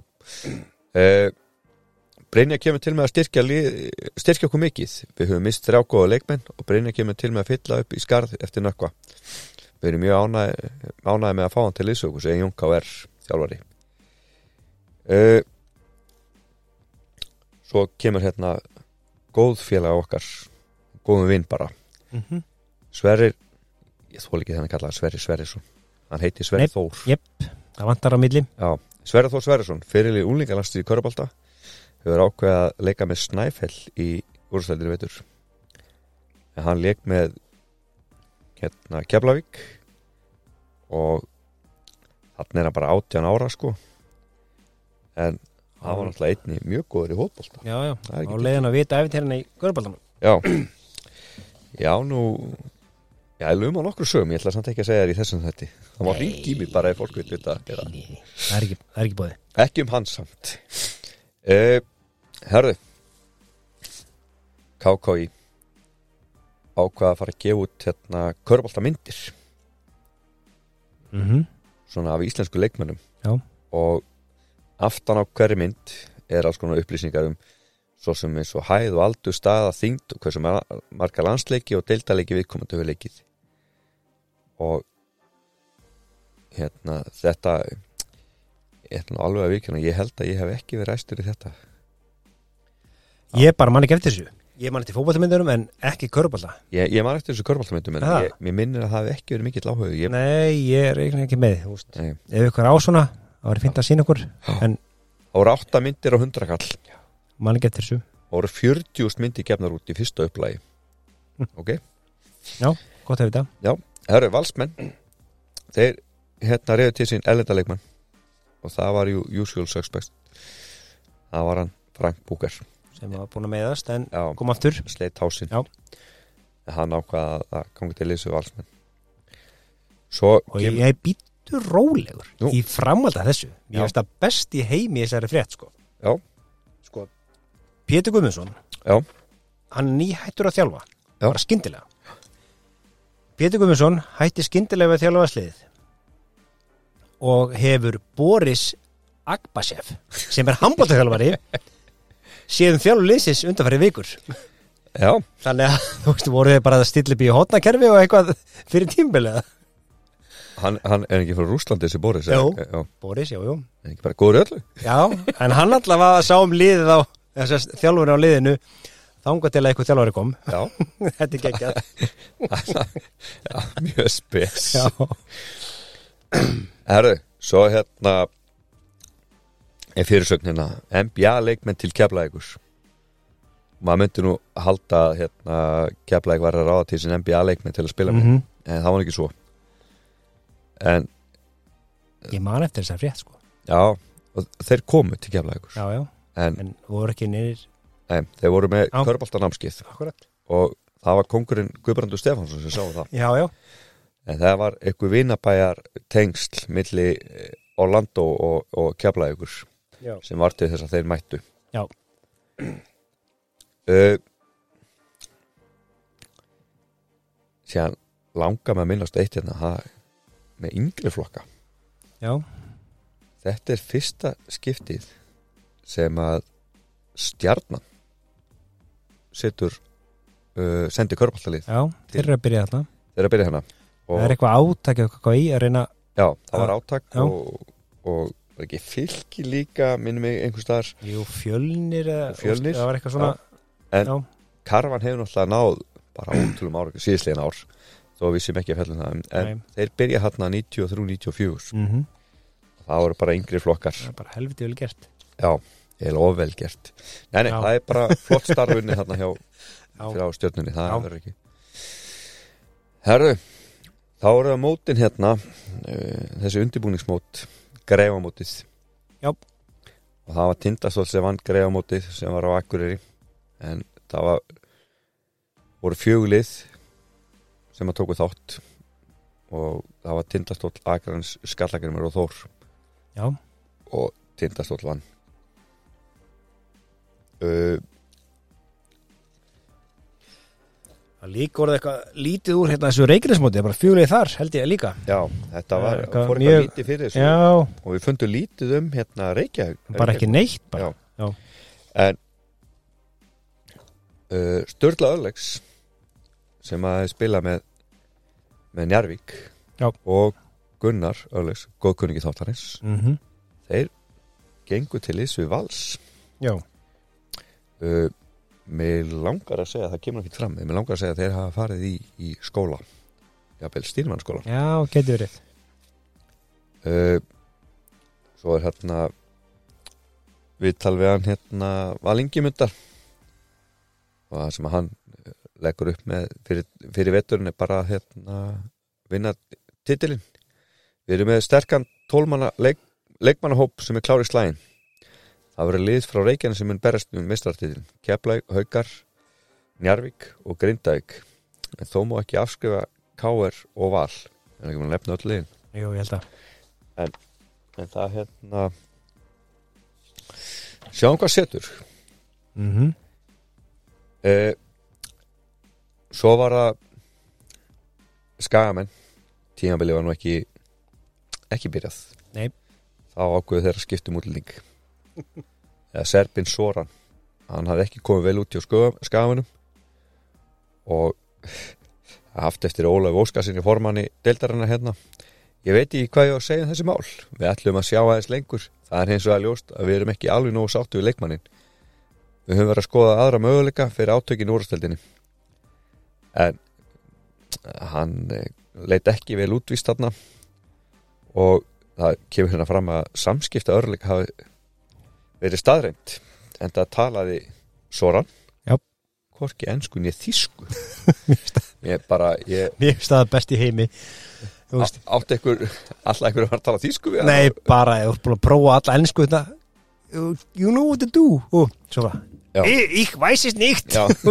Uh, Brynja kemur til með að styrkja, styrkja okkur mikið. Við höfum mist þrjá góða leikmenn og Brynja kemur til með að fylla upp í skarð eftir nökkva. Við erum mjög ánæði, ánæði með að fá hann til liðsöku segja Jón K.R. þjálfari. Uh, svo kemur hérna góð félag okkar. Góðum vinn bara. Mm -hmm. Sverrir ég þól ekki þannig að kalla hann Sverrir Sverrisson. Hann heiti Sverrir. Þór. Það vantar á milli. Já, Sverrir Þór Sverrisson fyrirlið úlingalasti í Körbálta hefur ákveðið að leika með Snæfell í úrstældinu veitur en hann leik með hérna Keflavík og þannig er hann bara 18 ára sko. En hann var náttúrulega einni mjög góður í hótbolta Já, já, Það er á leiðin að vita eftir hérna í Görbaldanum Já, já nú Já, ég lögum á nokkru sögum, ég ætla samt ekki að segja þér í þessum þetta Það má ringi mig bara ef fólk vil vita það er ekki, það er ekki bóði Ekki um hans samt. Uh, Herðu. KKI ákvað að fara að gefa út hérna körbólta myndir? Mm -hmm. svona af íslensku leikmönnum. Já. og aftan á hverju mynd er alls konar upplýsingar um svo sem eins og hæð og aldur staða þyngd og hversu ma- marga landsleiki og deildaleiki viðkomandi hefur leikið og hérna þetta nú alveg að vikina ég held að ég hef ekki verið ræstur í þetta ég bara man ekki eftir þessu. Ég man eftir fótballtamyndurum en ekki körbólta ég, ég man eftir þessu körbáltamöndum en Aha. ég, mér minnir að það hef ekki verið mikill áhuga ég, nei, ég er eiginlega ekki með þú veist. nei, ef ykkur á svona, þá er fint að sína okkur en það voru átta myndir á hundrakall man ekki eftir þessu. Og voru 40 myndir gefnar út í fyrsta upplægi ok? Gott að vita. Það eru valsmenn Þeir hérna reyðu til sín elendaleikmann og það var ju usual suspect það var hann Frank Búker sem var búin að meðast en Já, kom aftur. Sleitt hásinn. Hann ákvað að ganga til við valsmenn. Svo og ég býttu rólegur Nú. í framvalda þessu. Ég veist að best í heimi þessari frétt sko. Sko Pétur Guðmundsson Já. hann nýhættur að þjálfa. Já. bara skyndilega. Pétur Guðmundsson hætti skyndilega við að þjálfa sliðið. Og hefur Boris Agbashev sem er handbóltaþjálfari séðum þjálfur liðsins undanfæri vikur. Já, þannig að þú veist voru þið bara að stilla upp í hotnakerfi og eitthvað fyrir tímbilið hann, hann er ekki frá Rúslandi þessi Boris Jú. er, já, Boris, jú, jú. Er ekki bara góður í öllu? Já, en hann allavega sá um liðið á þessast þjálfur á liðinu þangað til að eitthvað þjálfari kom. Já, Þetta er geggjað. Já mjög spes. Já, Herru, svo hérna er fyrirsögnina NBA leikmenn til keflaðíkus maður myndi nú halda hérna, keflaðík var að ráða til sin NBA leikmenn til að spila með. Mm en það var ekki svo. En Ég man eftir þess að frétt sko. Já, þeir komu til já, en en voru ekki nýr nei, þeir voru með Akkurat. Og það var kongurinn Guðbrandur Stefánsson sem sáu það. Já, já, en það var eitthvað vinabæjar tengsl milli eh, Orlando og, og keflaðíkus já. sem var til þess að þeir mættu Já. uh, síðan langar með að minnast eitt hérna það, með yngri flokka já. þetta er fyrsta skiptið sem að stjarnan setur uh, sendi körbáltalið já. Þeir eru að byrja þarna þeir að byrja hérna Það er eitthvað átakið og hvað í að reyna já, það var átak Já. og, og var ekki fylki líka minnum mig einhvers staðar. Jú, fjölnir eða Fjölnir. Það var eitthvað svona En- já. Karvan hefur náttúrulega náð bara ótrúlum ára, síðslegin ár. Þó við sem ekki að fellum það. En Nei. þeir byrja hérna 93-94 Mm það voru bara yngri flokkar. Það er bara helviti vel gert. Já, ég er ofvel gert. Nei, nei, það er bara flott starfunni hérna hjá, Já. hjá stjörnunni, það verður ekki. Herru þá eru það mótin hérna uh, þessi undirbúningsmót greifamótið Já. og það var Tindastóll sem vann greifamótið sem var á Akureyri. En það var voru fjögulið sem að tóku þátt. Og það var Tindastóll, Akrans, Skallagrimur og Þór. Já, og Tindastóll vann. Uh, líka voruð eitthvað lítið úr hérna þessu reiknismóti, það er bara fjölið þar held ég líka. Já, þetta var, Eitthvað fór eitthvað lítið fyrir þessu. Já, og við fundum lítið um hérna Reykjavík bara ekki neitt bara. Já. En uh, Sturla Örlegs sem að spila með með Njarvík Já. og Gunnar Örlegs, góðkunningi þáttarins Mm þeir gengu til ís við vals. Já, uh, Mér langar að segja, það kemur ekki fram Mér langar að segja að þeir hafa farið í, í skóla. Jafnvel stýrmannskóla já, getur verið. Uh, Svo er hérna við hann hérna Valingimundar. Og það sem hann eh, leggur upp með fyrir, fyrir veturinn er bara hérna vinna titilinn. Við erum með sterkan tólmanna leik, leikmannahóp sem er klári slægin Það verður lið frá Reykjavík sem mun berast um mistartitilin Keflæk, Haukar, Njarvík og Grindavík. En þó má ekki afskrifa K.R. og Val. En ekki maður nefna öll liðin. Jú, ég held að. En það hérna sjáum hvað setur. Mm eh, svo var það skagamenn. Tímabilið var nú ekki ekki byrjað. Nei. þá ákveðu þeirra skiptum útlending eða Serbin Soran. Hann hafði ekki komið vel út hjá skagamennum og haft eftir Ólaf Óskarsinni formanni deildarinnar hérna. Ég veit ekki hvað ég á að segja um þessi mál. Við ætlum að sjá aðeins lengur. Það er hins vegar ljóst að við erum ekki alveg nógu sáttu við leikmannin við höfum verið að skoða aðra möguleika fyrir átökin úrstöldinni en hann eh, leit ekki vel útvist þarna. Og það kemur hérna fram að samskipta örleika hafi verið staðreind en það talaði Soran hvorki ennsku nýja þísku ég bara ég það best í heimi. Þú veist, á- átti ykkur alltaf ykkur að fara að tala þísku við? Nei, bara, ég voru búin að prófa alla ennsku þetta You you know what to do. Og svo bara Já. "Ich- Ich weiß es nicht. Já.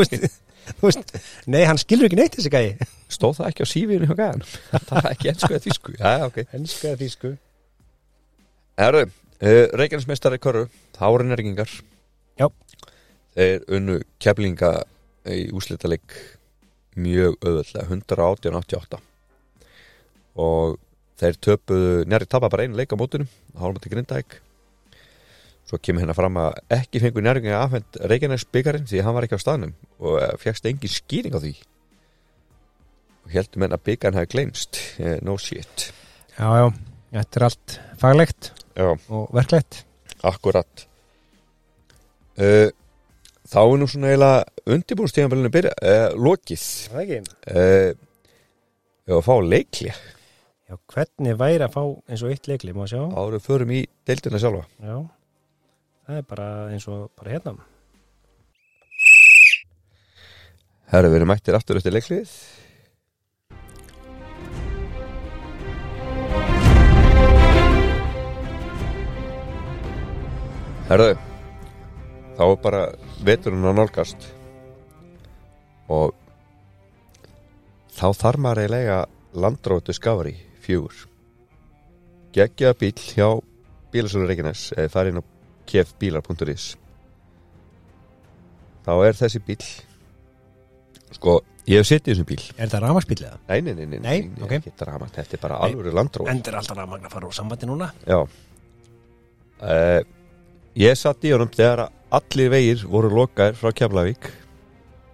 Þú veist, Nei, hann skilur ekki neitt þessi gæi. Stóð það ekki á sífinu hjá gæðan það er ekki ennsku eða þísku Ennsku eða þýsku. Herru, uh, Reykjanesmestari Körru, Hárin Ergingar. Já. Þeir unnu keflinga í úslitaleg mjög auðvöldlega, 118-88 og þeir töpuðu, njari tapa bara einu leik á mótunum, hálfum til Grindæk svo kemur hérna fram að ekki fengur njárginga afhend Reykjanes byggarinn því hann var ekki á staðnum og fegst engin skýring á því. Og heldur menn að byggarinn hafi gleymst. Eh, no shit. Já, já, þetta er allt faglegt Já. Og verklegt. Akkurat. Uh, Þá er nú svona eiginlega undirbúrstíðanbælinu byrja uh, lokið. Það ekki? Uh, Við að fá leikli Já, hvernig væri að fá eins og eitt leikli, má sjá. Áður förum í deildina sjálfa. Já, það er bara eins og bara hérna. Herra, við erum mættir aftur eftir leiklið Herðu þá er bara veturinn að nálgast. Og þá þarf maður eiginlega landrótu skafari fjögur. Geggja bíl hjá bílasölu Reykjanes eða farið inn á kefbílar.is þá er þessi bíl sko, ég hef sittið í þessum bíl. Er þetta rafmagsbíl eða? nei, nei, nei, nei, Nei, nei, ok. ekki drama, þetta er bara alvöru landrót Endur alltaf rafmagn að fara úr sambandi núna. Já. Uh, ég satt í honum þegar allir vegir voru lokaðir frá Keflavík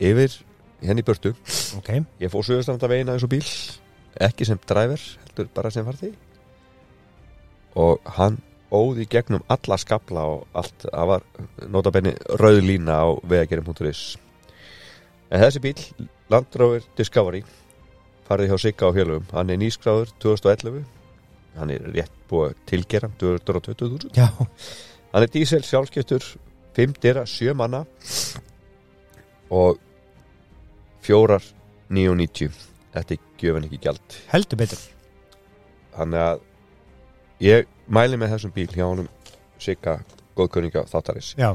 yfir henni í burtu. Ok, Ég fór suðustanda vegina eins og bíl. Ekki sem dræver, heldur bara sem farði og hann óði gegnum alla skabla og allt, það var notabenni rauð lína á vegagerin.is en þessi bíl Land Rover Discovery farði hjá Sigga á hjálfum, hann er nýskráður 2011 hann er rétt búið að tilgera 220.000 já, hann er dísel sjálfskiptur 5 dyra, 7 manna og fjórar 990 þetta er gjöfin ekki gjald. Heldur betur. Þannig að ég mæli með þessum bíl hjá honum Sigga góðkunninga þáttaris Já,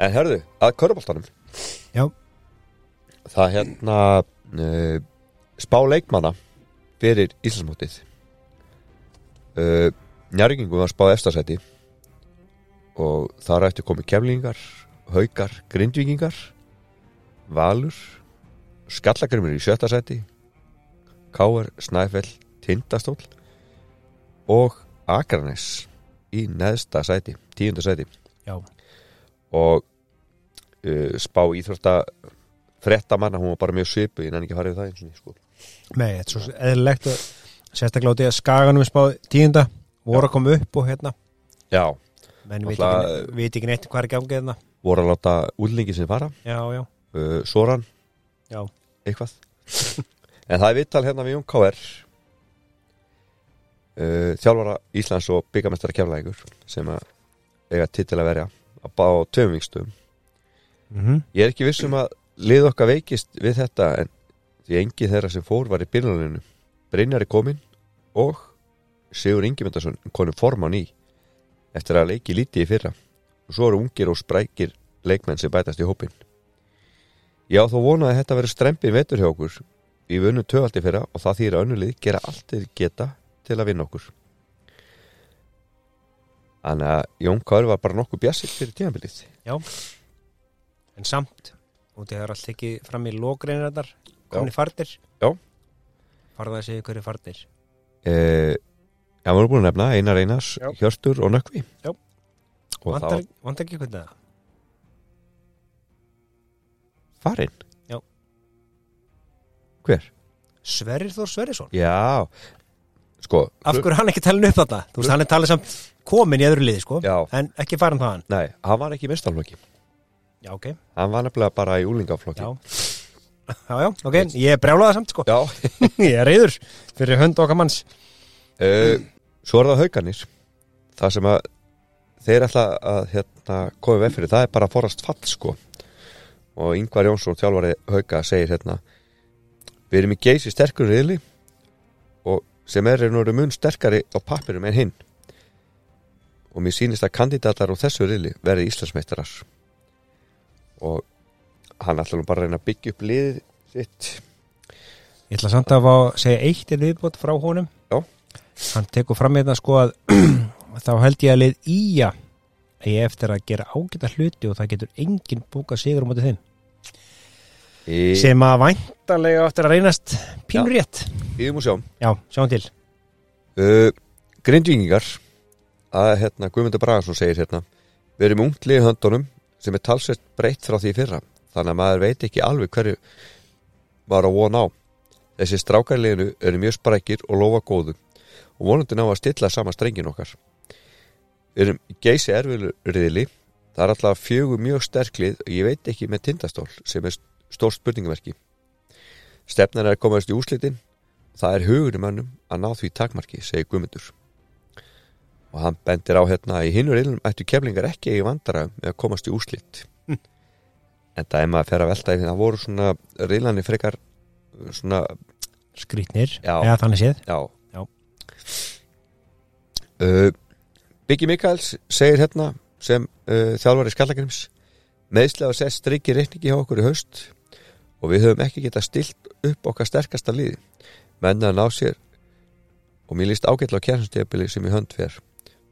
en herðu, að köruboltanum Já. það hérna uh, spá leikmanna fyrir Íslandsmótið. Uh, Njargingu var spáð efstasæti og þar ætti komið kemlingar haukar, grindvíkingar valur skallagrimur í sjötta sæti Káar, Snæfell, Tindastól og Akranes í neðsta sæti, tíunda sæti. Já, og uh, spá íþrótta frettamanna, hún var bara mjög svipu ég nenni ekki að fara yfir það eins og sko. Nei, þetta er svo eðlilegt og sérstaklega á því að skaganum er spáð tíunda voru að koma upp og hérna. Já, menn veit ekki, veit ekki neitt hvað er gangið hérna. Voru að láta útlingi sinni fara Já, já, uh, Soran. Já. eitthvað. En það er vittal hérna við Jón K.R. Uh, þjálfara Íslands og byggamestara keflægur sem að eiga titil að verja að bá tveim vikstum mm ég er ekki viss um að lið okkar veikist við þetta en því engi þeirra sem fór var í byrjunarinu Brynjar er komin og Sigur Ingemyndarsson konum forman í eftir að leiki lítið í fyrra. Og svo eru ungir og sprækir leikmenn sem bætast í hópin ég á þó vona að þetta verður strempin vetur hjá okkur. Við vunnum töfaldi fyrra og það þýr að önnulið gera allt þeir geta til að vinna okkur. Þannig að Jón Kári var bara nokkuð bjassitt fyrir tímabilið. En samt og það er allt ekki fram í lógreinarnar komni fardir Já. farða að segja hverju fardir eh, Já, við erum búin að nefna Einar Einars, Já. Hjörstur og Nökkvi. Já. Og vantar, þá vantar ekki hvernig það farinn? Já. Hver? Sverrir Þór Sverrisson. Já, sko af hverju er hann ekki talin upp þetta þú veist hann er talin samt komin í öðru liði sko Já. en ekki farin þaðan. Nei, hann var ekki í mestarflokki já ok. Hann var nefnilega bara í úlingaflokki. Já. Já já ok. Ég brjálaða samt sko. Já. ég er reyður fyrir hönd okkar manns Uh, svo er það hauganir það sem að þeir ætla að hérna, koma við fyrir, það er bara forast fall sko. Og Ingvar Jónsson þjálfari hauga segir hérna við erum í geysi sterkur riðli og sem er nú mun sterkari á pappirum en hinn. Og mér sýnist að kandidatar á þessu riðli verði Íslandsmeistarar. Og hann ætla nú bara að reyna að byggja upp liðið sitt. Ég ætla samt að að segja eitt er viðbót frá honum. Hann tekur fram hérna sko að þá held ég að lið íja að ég eftir að gera ágæta hluti og það getur enginn búka sigur á móti þeim. Í, sem að væntalega eftir að reynast pínur rétt í um og sjáum já, sjáum til. Uh, Grindvíkingar að hérna Guðmundur Bragarsson segir hérna við erum unglið í höndunum sem er talsvert breytt frá því í fyrra þannig að maður veit ekki alveg hverju var að vona á. Þessi strákarleginu eru mjög sprækir og lofa góðu og vonandi ná að stilla sama strengin okkar. Við erum geysi erfiðriðli það er alltaf fjögur mjög sterklið og ég veit ekki með tindastól sem er stór spurningaverki stefnan er að komast í úslitin það er hugurinn mönnum að ná því takmarki, segir Guðmundur. Og hann bendir á hérna í hinnur illum ættu keflingar ekki í vandara með að komast í úslit en það er maður að fer að velta í því það voru svona riðlanir frekar svona, skrýtnir, eða þannig séð. Já. Uh, Biggi Mikaels segir hérna sem uh, þjálfari skallagrims meðslega að setja strikki reikningi hjá okkur í haust og við höfum ekki getað stilt upp okkar sterkasta liði menn að ná sér og mér líst ágætla á kjærnstjafbili sem í hönd fer.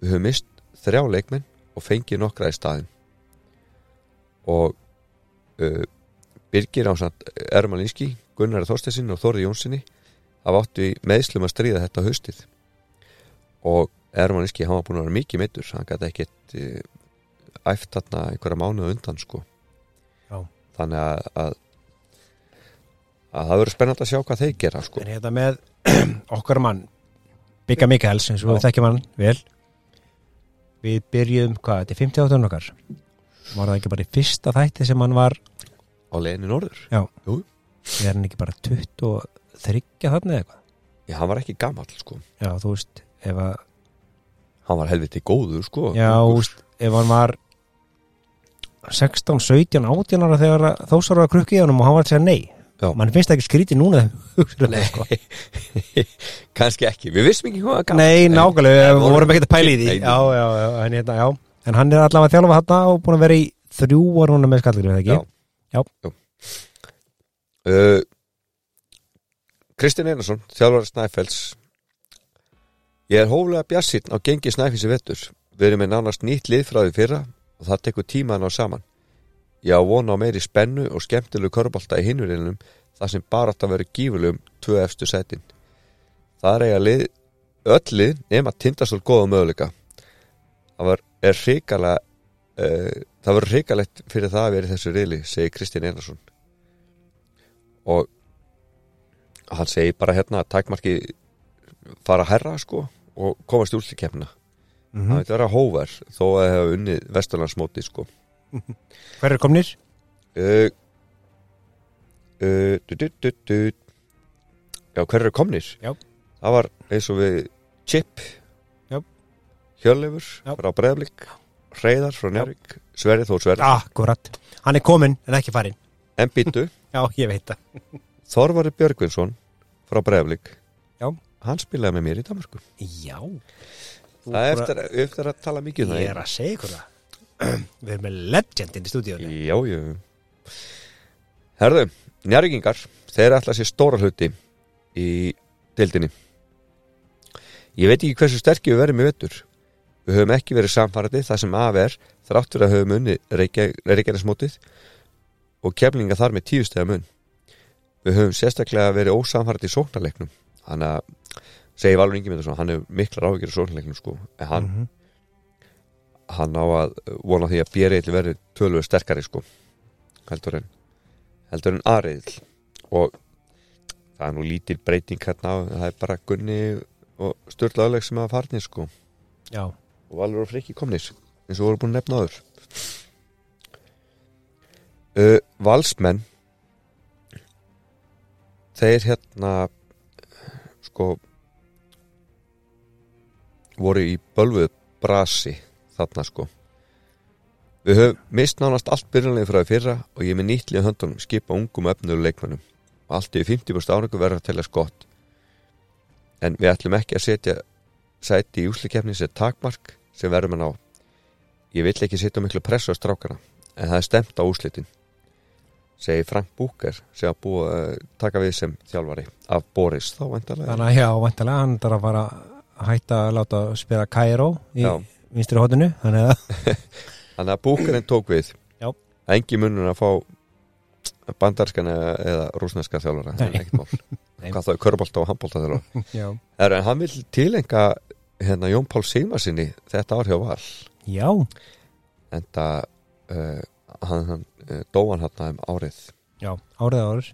Við höfum mist þrjá leikmenn og fengið nokkra í staðin og uh, Birgir ásand Ermalinski Gunnar Þorstessin og Þorri Jónssoni hafa áttu í meðslum að stríða þetta haustið og Ermalinski hann var búin að vera mikið meittur hann gæti ekkert uh, æft þarna einhverja mánuða undan sko. Já. þannig að, að að það verður spennandi að sjá hvað þeir gera sko. En hérna með okkar mann Bigga Mikaels, eins og við Já. þekkjum hann vel. Við byrjuðum, hvað, þetta er 50 áttunum okkar? Var það ekki bara í fyrsta þætti sem hann var? Á leiðinni norður? Er hann ekki bara 23 þarna eða eitthvað? Já, hann var ekki gamall sko. Já, þú veist, ef að hann var helviti góður sko já, veist, ef hann var 16, 17, 18 ára þegar þósar var að krukki í honum og hann var að segja nei Já. mann finnst það ekki skrítið núna um það, sko. kannski ekki, við vissum ekki hvað hann var gamall. Nei, nákvæmlega, Nei, við vorum- ekkert að pæla í því Nei, Já, en, hérna, já En hann er allavega að þjálfa þarna og búin að vera í þrjú ára núna með skallir, eða ekki? Já. uh, Kristinn Einarsson þjálfari Snæfells ég er hóflega bjassinn á gengi Snæfells í vettur við erum með nánast nýtt lið frá því fyrra og það tekur tíma að ná saman. Ég á vona á meiri spennu og skemmtilegu körbálta í hinurinnum þar sem bara átt að vera gífurlegum tvö efstu sætin það er eiga lið öll lið nema tindastól góða möguleika. Það var, er hrikalega uh, það var hrikalegt fyrir það að vera í þessu reyli segir Kristinn Einarsson. Og hann segir bara hérna að takmarki fara að herra sko og komast í úrslikefna Mm það veit vera hóver þó að það hefur unnið vesturlandsmóti sko. Hver er komnir? uh, uh, du, du, du, du. já hver eru komnir? Já. það var eins og við Chip. Hjörleifur frá Breiðablik Reyðar frá Njárvík Sverri Þó Sverri. Akkurat, hann er kominn en ekki farinn. En býtu Já, ég veit það. Þorvari Björgvinsson frá Breiðablik. Já. Hann spilaði með mér í Danmarku Já. Það er eftir, eftir að tala mikið um Ég er að segja ykkur það Við erum með legend inn í stúdíunni Já, já. Herðu, njárvíkingar þeir ætla sér stóra hluti í deildinni. Ég veit ekki hversu sterkir við verðum í vettur Við höfum ekki verið samfærandi það sem af er þráttur að höfum unni reykjarnismótið og kemlinga þar með tíu stega mun. Við höfum sérstaklega verið ósamfærandi í sóknarleiknum. Hann að segi Valur með hann hefur miklar áhyggjur í sóknarleiknum sko en hann, Mhm. hann á að vona því að björið verið tölvöðu sterkari sko heldur en heldur en aðriðil og það er nú lítil breyting hérna það er bara Gunni og Sturlaðuleg sem hafa farnir sko. Já, og Valur og Frikki komnir eins og voru búin að nefna áður. Uh, Valsmenn þeir hérna sko voru í bölvuð brasi þarna sko. Við höfum mist nánast allt byrjanlega frá því fyrra og ég er með nýttlið höndunum skipa ungum öfnölu leikmannum allt í 50% árangu verður að telja skott. En við ætlum ekki að setja sæti í úslikefni sem takmark sem verðum að ná ég vill ekki setja miklu pressu á strákana en það er stemt á úslitin segi Frank Búker sem að búa taka við sem þjálfari af Boris. Þá vantarlega þannig að já, vantilega hann þarf að fara hætta að láta spila Cairo í Já. vinstri hóttinu þannig að þannig að Búkerinn tók við. Já. engi munur að fá bandarskan eða, rúsneska þjálfara. Það er ekkert mál. Hvað það er körbólta og handbólta þjálfara. Já, Er, en hann vil tilenga hérna Jón Pál Sigmarsinni þetta ár hjá Val. Já, en það uh, hann, hann uh, dóan hann um árið. Já, árið árið.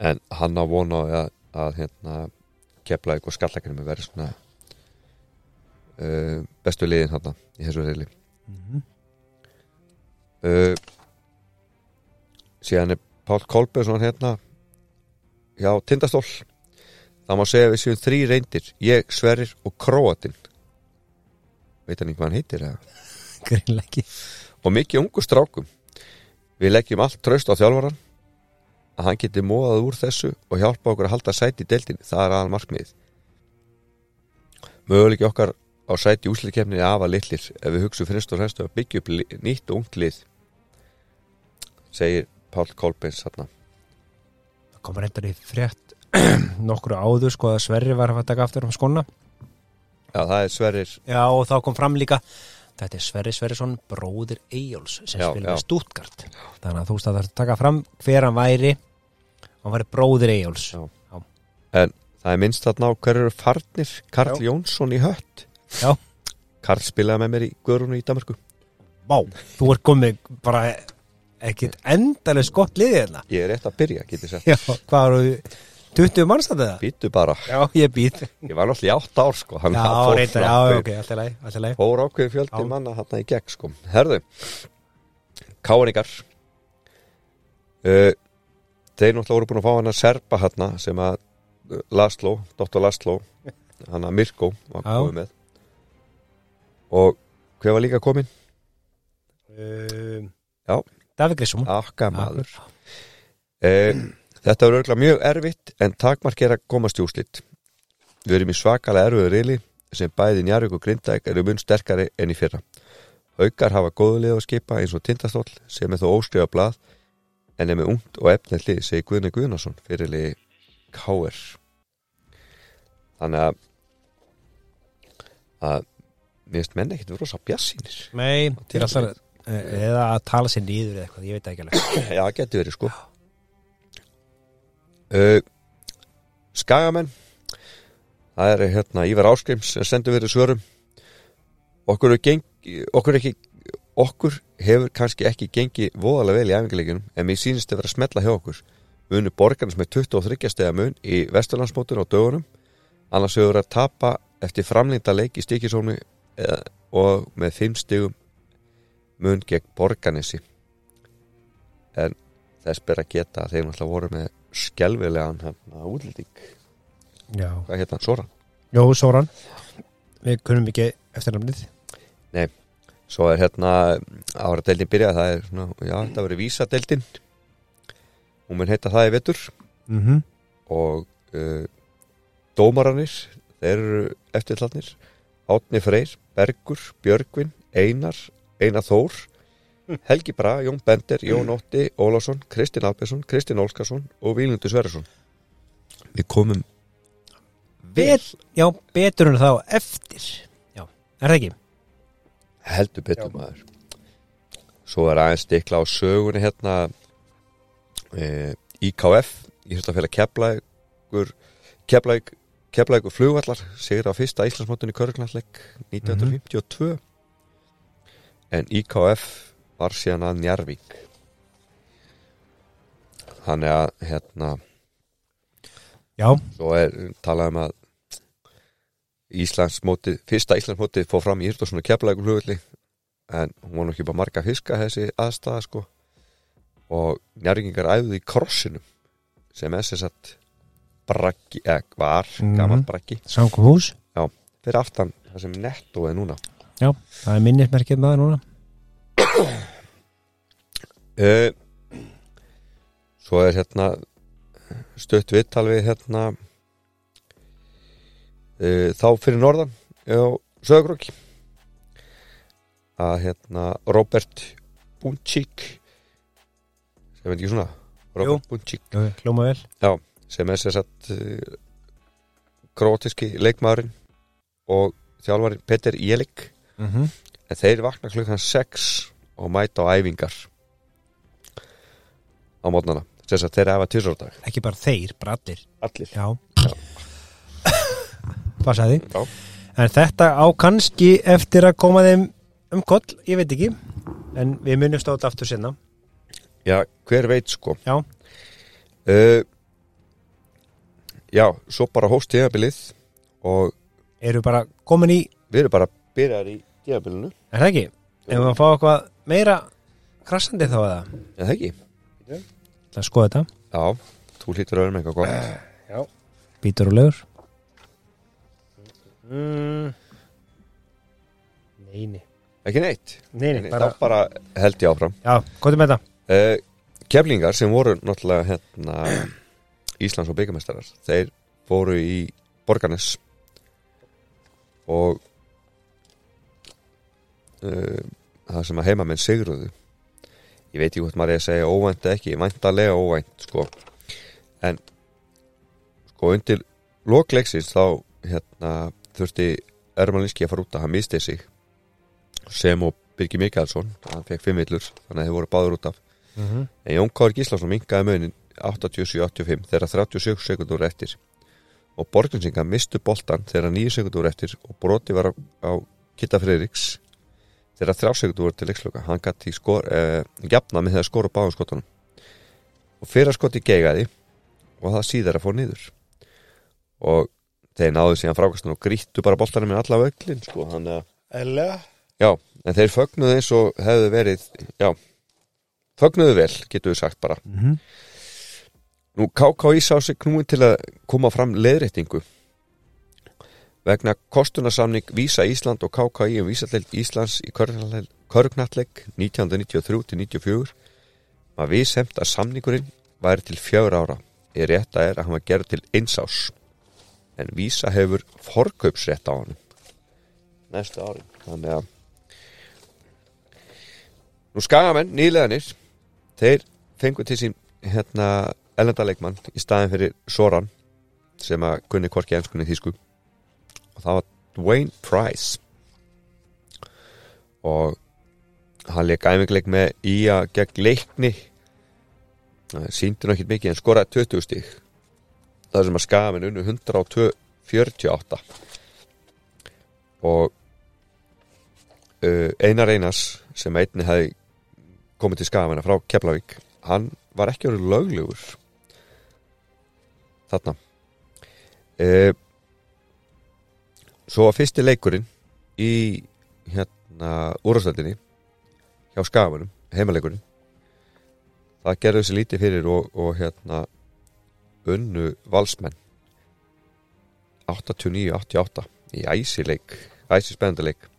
En hann á vona að, að hérna kepla ykkur skallakennum verið svona uh, bestu liðin hann í þessu reyli mm uh, síðan er Pál Kolbjörnsson hérna já, tindastól. Það má segja við séum þrý reyndir ég, Sverrir og Króatin veit hann ekki hvað hann heitir ekki. Og mikið ungu strákum. Við leggjum allt traust á þjálfaran að hann geti móðað úr þessu og hjálpa okkur að halda sæti í deildinni. Það er aðal markmið möguleiki okkar á sæti í úsliðkefninni afa litlir. Ef við hugsaum finnst og fremst að byggja upp nýtt og ungt lið segir Pál Kolbens þarna. Það kom reyndar í frétt nokkru áður sko að Sverri var að taka aftur um skona já það er Sverrir. Já og þá kom fram líka þetta er Sverri Sverrisson, bróðir Eyjóls sem spilaði já. Stuttgart. Þannig að þú veist að það er að taka fram hver hann væri hann væri bróðir Eyjóls Já. það er minnst þarna á hver eru farnir. Karl Já. Jónsson í hött. Já. Karl spilaði með mér í Guðrúnu í Danmarku Vá, þú ert komið bara ekkit endalega gott liðið hérna. Ég er rétt að byrja, getur sagt. Já, hvað eru 20 manns að það? býtu bara, Já, ég býð ég var náttúrulega í átt ár sko, hann Já, fór reyndar, já, fram- ok, alltaf leið, alltaf leið fór ákveði fjöldi Já. manna hann í gegn sko. Herðu káningar uh, þeir náttúrulega voru búin að fá hann að serpa hann sem að uh, Laszlo, Dr. Laszlo hann að Mirko var komið með og hver var líka komin? um, Já. David Grissom uh, þetta var örgulega mjög erfitt en takmark er að komast í úslit við erum í svakalega erfiðu reyli sem bæði Njarvík og Grindæk eru mun sterkari enn í fyrra Haukar hafa góðulega að skipa eins og Tindastóll sem er þó óskrifa blað en er með ungt og efnið hlið segi Guðni Guðnason fyrirlið K.R. Þannig að að finnst menn ekkert rosa bjassínir Nei, til alltaf eða að tala sér nýður eða eitthvað, ég veit ekki alveg. Já, getur verið sko. Uh, Skagamenn Það er hérna Ívar Áskrims sem sendur verið svörum. Okkur, er geng, okkur, er ekki, okkur hefur kannski ekki gengið voðalega vel í æfingarleikunum en mér sýnist að vera að smetla hjá okkur. Við unnu borgarnas með 23 stega mun í Vesturlandsmótur á dögunum. Annars hefur verið að tapa eftir framlýnda leik í stikisónu og með 5 stegum mun gegn borgarnesi. En þess ber að geta að þeir náttúrulega voru með skelvilegan hérna útlýting Já, hvað hérna, Soran? Jó, Soran. Við kunum ekki eftir namnið svo er hérna ára deildin byrjað það er svona, já, þetta verið vísadeildin. Hún mun heita það í vetur. Mm -hmm. og uh, dómaranir þeir eru eftirtalnir. Átni Freyr, Bergur, Björgvin Einar, Einar Þór Helgi Braga, Jón Bender, Jón Ótti Ólafsson, Kristinn Albersson, Kristinn Olskarsson og Vílundur Sverrisson. Við komum Bet, já, betur en þá eftir. Já, er það ekki? Heldur betur maður. Svo er aðeins stikla á sögunni hérna e, IKF Íþjóttafélag Keflækur Keflæk Keflækur flugvallar sigur á fyrsta Íslandsmóttunni Körgnalleg 1952 en IKF var síðan að Njarvík þannig að hérna Já, svo er talað um að Íslandsmótið, fyrsta Íslandsmótið fór fram í Írtorsson og Keflækur flugvalli en hún var nú ekki bara marga fiska þessi aðstæða sko. Og njárgingar æfðu í krossinum sem er sem sagt braggi, eða var, Mhm. gammal braggi. Samkomhús fyrir aftan það sem netto er núna. Já, það er minnismerkið maður núna. Uh, svo er hérna stutt viðtal við hérna þá fyrir norðan á Söðagróki að hérna Robert Bunchik sem er ekki svona Robert Bunchik Jú, Hljóma vel. Sem er sér satt uh, krótiski leikmaðurinn og þjálfarinn Peter Jelik. Mm -hmm. en þeir vakna klukkan 6 og mæta á æfingar á mótnana þess að þeir hafa tvisardag Ekki bara þeir, brattir allir. Já, Já. Passaði Já. En þetta á kannski eftir að koma þeim um koll, ég veit ekki. En við munum stótt aftur sinna já, hver veit sko. Já. uh, já, svo bara hóst tíðabilið og Eru bara komin í, við erum bara byrjar í tíðabilinu er það ekki? Ef við að fá eitthvað meira krassandi þá eða? Er það ekki? Það skoða þetta. Já, þú hlýtur að vera með eitthvað gott. Bítur og lögur mm. Nei, nei ekki neitt, Nei, nei, bara, þá bara held ég áfram já, er með þetta? uh, keflingar sem voru náttúrulega hérna, Íslands og byggamestarar þeir fóru í Borgarnes og uh, það sem að heimamenn sigruðu ég veit ekki hvort maður er að segja óvænt eða ekki, væntalega óvænt sko. en sko undir lokleiksins þá hérna, þurfti Ermalinski að fara út að hann misti sig. Sem og Birgir Mikaelsson hann fekk fimm villur, þannig að þeir voru báður út af. Mm -hmm. En Jón Kári Gíslason minkaði munin 87-85 þegar 37 sekundur eftir. Og Borgensinga mistu boltan þegar 9 sekundur eftir og broti var á, Kitta Freiriks þegar 3 sekundur voru til leiksloka. Hann gæti eh, jafna með það skora báðum skotunum. Og fyrir skoti geigaði og það síðar að fór niður. Og þeir náðu síðan frákastan og grýttu bara boltanum með alla vöglin sko, Ella Já, en þeir fögnuðu eins og hefðu verið, já, fögnuðu vel, getur við sagt bara. mm -hmm. Nú, KKÍ sá sig knúin til að koma fram leðréttingu vegna kostunarsamning Vísa Ísland og KKÍ um Vísaldeild Íslands í Körgnatlegg 1993-94 var við semt að samningurinn væri til fjör ára. Ég rétta er að hann var gerð til eins ás en Vísa hefur forkaupsrétt á hann næsta ári. Þannig að Nú skagamenn, nýleganir þeir fengu til sín hérna elendaleikmann í staðin fyrir Soran sem að kunni korki ennskunni þýsku. Og það var Dwayne Price. Og hann leik æfingleik með í að gegn leikni. Síndi nú ekkert mikið en skoraði 20 stík það sem að skagamenn unnu 148 og uh, Einar Einars sem einni hefði komið til skafina frá Keflavík hann var ekki verið löglegur þarna. Uh, svo var fyrsti leikurinn í hérna úrástöldinni hjá skafunum, heimaleikurinn. Það gerði þessi lítið fyrir og, og hérna unnu valsmenn. 89-88 í æsileik æsi spenduleik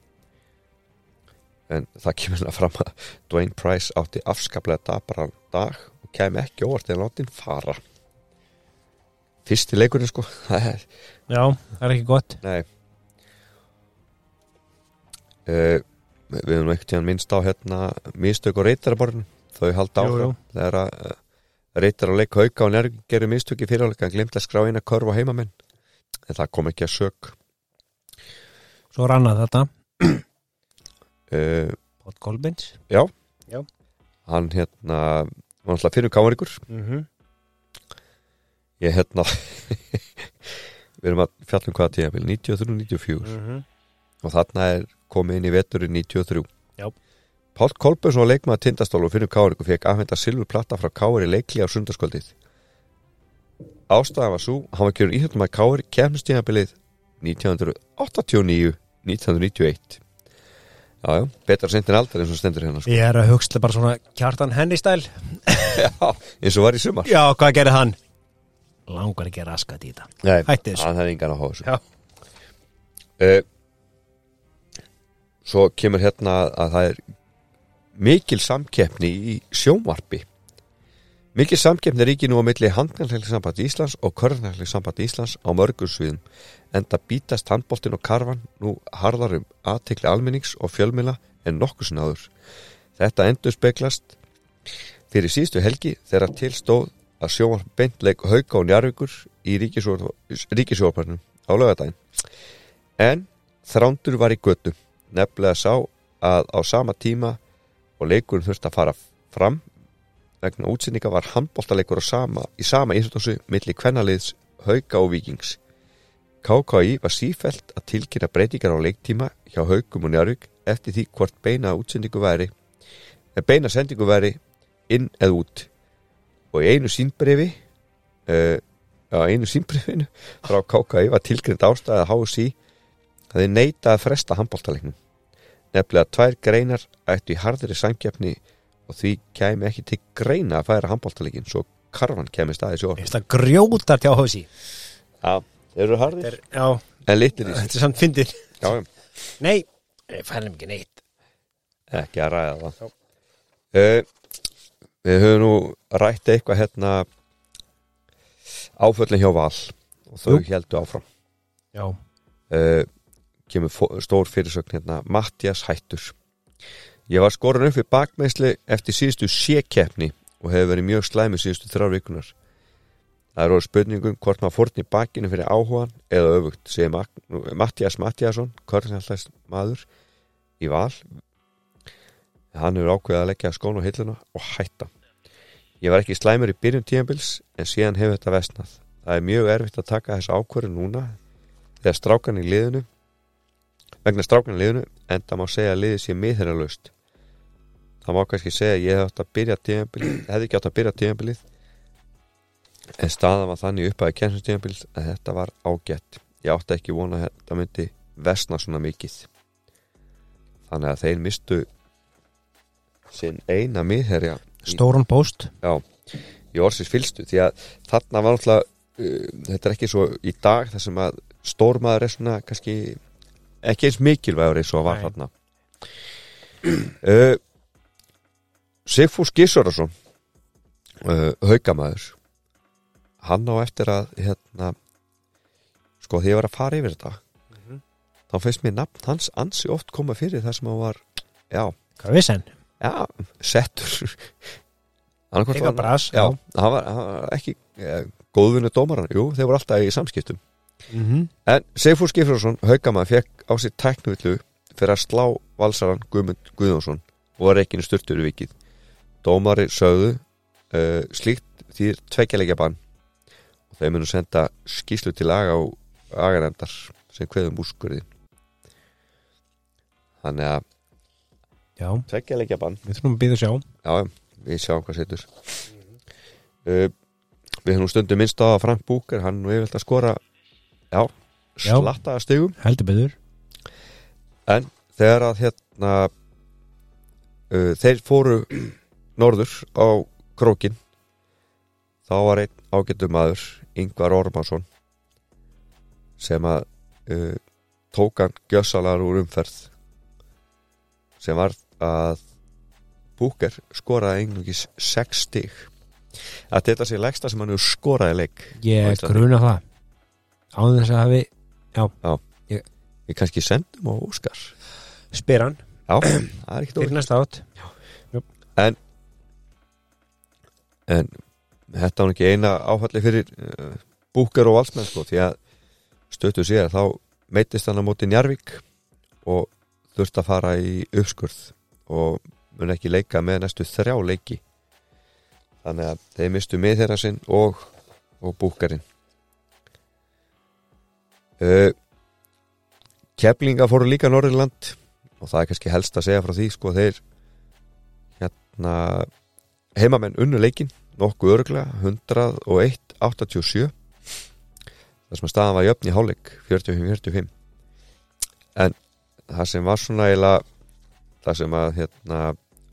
en það kemur hérna fram að Dwayne Price átti afskaplega dabaran dag og kem ekki óvart eða látin fara. Fyrsti leikurinn sko. Það er, Já, það er ekki gott. Nei. Uh, við höfum ekkert tíðan minnst á hérna mistök og reytaraborðin þau jú. áfram þegar að uh, reytar að leik hauka og njörg gerir mistök í fyrirleika hann glemt að skrá eina körf á heimamenn. En það kom ekki að sök. Svo rannað þetta. Uh, Pótt Kolbins hann hérna var alltaf fyrir kámaríkur mm -hmm. ég hérna við erum að fjallum hvaða tíðabil 93-94 Mhm. og þarna er komið inn í veturinn 93 Já. Pál Kolbjörnsson leikmaður tindastól og finnur Káriku fekk afhenda silfur platta frá Kári leikli á sundarskvöldið ástæða var svo hann var kjörun íhjöldum að Kári kemstíðabilið 1989-1991 jájá, betra sent en aldrei eins og stendur hérna sko. Ég er að hugsta bara svona kjartan henni stæl Já, eins og var í sumar Já, hvað gerir hann? Langar ekki að raskat í þetta Nei, Hætti þessu. hann hefði engan að hóa þessu Já. uh, Svo kemur hérna að það er mikil samkeppni í sjónvarpi Mikil samkeppni ríki nú á milli handkvæmlegsamband Íslands og körnlegsamband Íslands á mörgum sviðum enda bítast handboltin og karfan nú harðar um aðtekli almennings og fjölmila en nokkuð sinnaður. Þetta endur speglast fyrir síðustu helgi þegar til stóð að sjónvarp beintleik hauka og njarvíkur í ríkisjórparnum á lögadaginn. En þrándur var í götu, nefnilega sá að á sama tíma og leikurinn þurfti að fara fram vegna útsendinga var handbóltaleikur sama, í sama íþjóttásu milli kvennaliðs hauka og vikings. KKI var sífelt að tilkynna breytingar á leiktíma hjá haukum og njarvík eftir því hvort beina útsendingu væri beina sendingu væri inn eða út og í einu sínbrefi uh, á einu sínbrefinu frá KKI var tilkynnt ástæði að HSI að þið neita að fresta handbóltaleiknum nefnilega tvær greinar ættu í harðri samkjafni og því kæmi ekki til greina að færa handbóltaleikin svo karfan kæmi staði sjó Ég veist að grjótar hjá hósi Já, þeir eru harðir? Já, en litir í þetta er samt fyndið. Já, já. Nei, ég færðum ekki neitt. Ekki að ræða það. Uh, Við höfum nú rætt eitthvað hérna áföllin hjá Val og þau Jú. heldu áfram. Já, uh, kemur stór fyrirsögn hérna. Mattias Hættur. Ég var skorun upp við bakmeisli eftir síðustu sékeppni og hefur verið mjög slæmi síðustu þrjár vikunar Það er orðið spurningum hvort maður fórn í bakinu fyrir áhugan eða öfugt, segir Mattias Mattiasson, körnhallæst maður í val. Hann hefur ákveðið að leggja skón á hilluna og hætta. Ég var ekki slæmur í byrjun tíðanbils en síðan hefur þetta vestnað það er mjög erfitt að taka þessa ákvörðu núna þegar strákan í liðinu vegna strákan í liðinu en það má segja að liðið sé miðherralaust það má kannski segja að ég hef átt að byrja hefði ekki átt að byrja tíðanbilið en staðan var þannig upp að kennstíðanbilið að þetta var ágætt. Ég átti ekki vona að þetta myndi vestna svona mikið. Þannig að þeir mistu sinn eina miðherja stóran post Já, í orðsins fylstu því að þarna var náttúrulega uh, þetta er ekki svo í dag þar sem að stórmaður er svona kannski ekki eins mikilvægur eins og var þarna. Uh, Sigfús Gissurason uh, haugamaður hann á eftir að hérna sko því ég var að fara yfir þetta þá finnst mér nafn hans ansi oft koma fyrir það sem hann var já, Hvað viss hann? já, settur. Eitthvað bras, já, hann var, hann var ekki eh, góðvinnu dómaran, jú, þeir voru alltaf í samskiptum Mm -hmm. en Seifúr Skifrjónsson, haugamaður fekk á sér tæknuvillu fyrir að slá valsaran Guðmund Guðjónsson og var ekki styrtur í vikið. Dómari sögðu uh, slíkt því tveggjalegja bann og þeir munu senda skýslu til aga og agarendar sem kveðum úrskurðin þannig að Já, tveggjalegja bann. Við þurfum að býða sjá. Já, við sjáum hvað setur. Uh, Við nú stundum minnst á að Frank Búker hann nú yfirleitt að skora já, slatta að stegum Heldur byggður en þegar að hérna uh, þeir fóru norður á krókin þá var einn ágættum maður Ingvar Ormarsson sem að uh, tók hann gjössalar úr umferð sem var að Búker skoraði einungis 6 stig. Að þetta sé legsta sem hann hefur skoraði leik Ég gruna það Áður þess að hafi við kannski sendum á Óskar. Spyr hann. Já, það er ekki fyrir næsta átt En þetta var ekki eina áfalli fyrir uh, búkar og valsmenn sko, því að stöttu sér þá meittist hann á móti Njarvík og þurfti að fara í uppskurð og mun ekki leika með næstu þrjá leiki. Þannig að þeir mistu með þeirra sinn og, og búkarinn Keflinga fóru líka Norðurland og það er kannski helst að segja frá því sko þeir hérna heimamenn unnu leikin nokkuð örglega 101-87 þar sem að staðan var jöfn í hálfleik 45-45 en það sem var svona eiginlega það sem að hérna,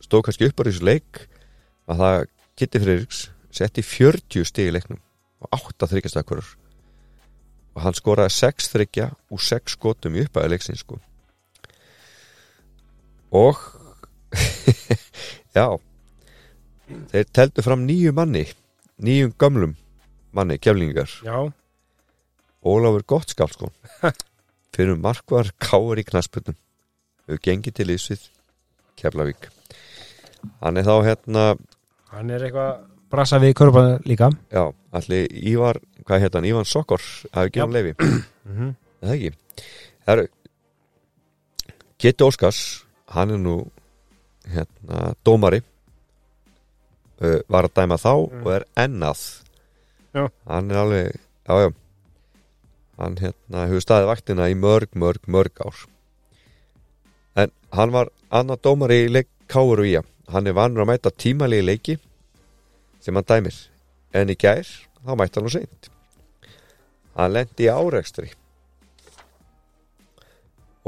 stóð kannski upp á þessu leik að það Kitty Freiriks setti 40 stig í leiknum og 8 þryggjastakkurur og hann skoraði 6 þryggja og 6 skotum í uppæðu leiksin sko. Og já þeir teldu fram nýju manni nýjum gömlum manni keflingar Já, Ólafur Gottskál sko. Fyrir markvar káur í knaspunum hefur gengið til ísvið Keflavík. Hann er þá hérna hann er eitthvað brasa við körpa líka. Já, allir Ívar, hvað heit hann, Ívan Sokor hafi gefið hann leifi, -hmm. er það ekki? Herru Kitty Óskars, hann er nú hérna, dómari uh, var að dæma þá Mm. og er ennað. Já. hann er alveg, já já. Hann hérna hefur staðið vaktina í mörg, mörg, mörg ár. En hann var annar dómari í leik Káur og Ía hann er vanur að mæta tímalegi leiki sem hann dæmir. En í gær, þá mætti hann nú seint hann lendi í árekstri.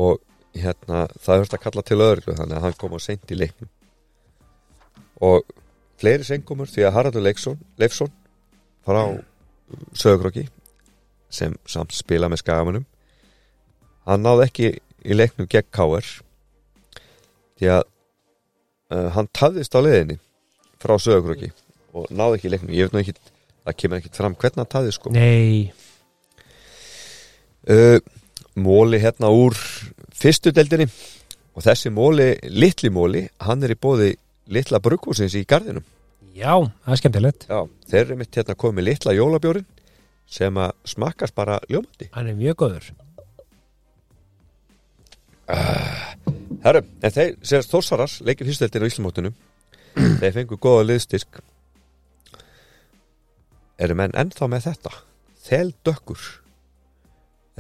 Og hérna það höfst að kalla til öðru þannig að hann kom á seint í leiknum. Og fleiri sengumur því að Haraldur Leifsson, frá Sögurokki sem samt spila með skagamunum hann náði ekki í leiknum gegn K.R. því að uh, hann tafðist á leiðinni frá Sögurokki og náði ekki í leiknum. Ég veit nú ekki, það kemur ekki fram hvernig hann tafðist sko. Nei, uh, móli hérna úr fyrstu deildinni. Og þessi móli, litli móli hann er í bóði litla brukkúsins í gardinum já, það er skemmtilegt. Já, þeir eru mitt hérna komið litla jólabjórin sem að smakkast bara ljómandi. Hann er mjög góður. Herru, en þeir, séðast Þórsarar leikir fyrsteldin á Íslamótunum þeir fengu góða liðstyrk eru menn ennþá með þetta? Þeldökkur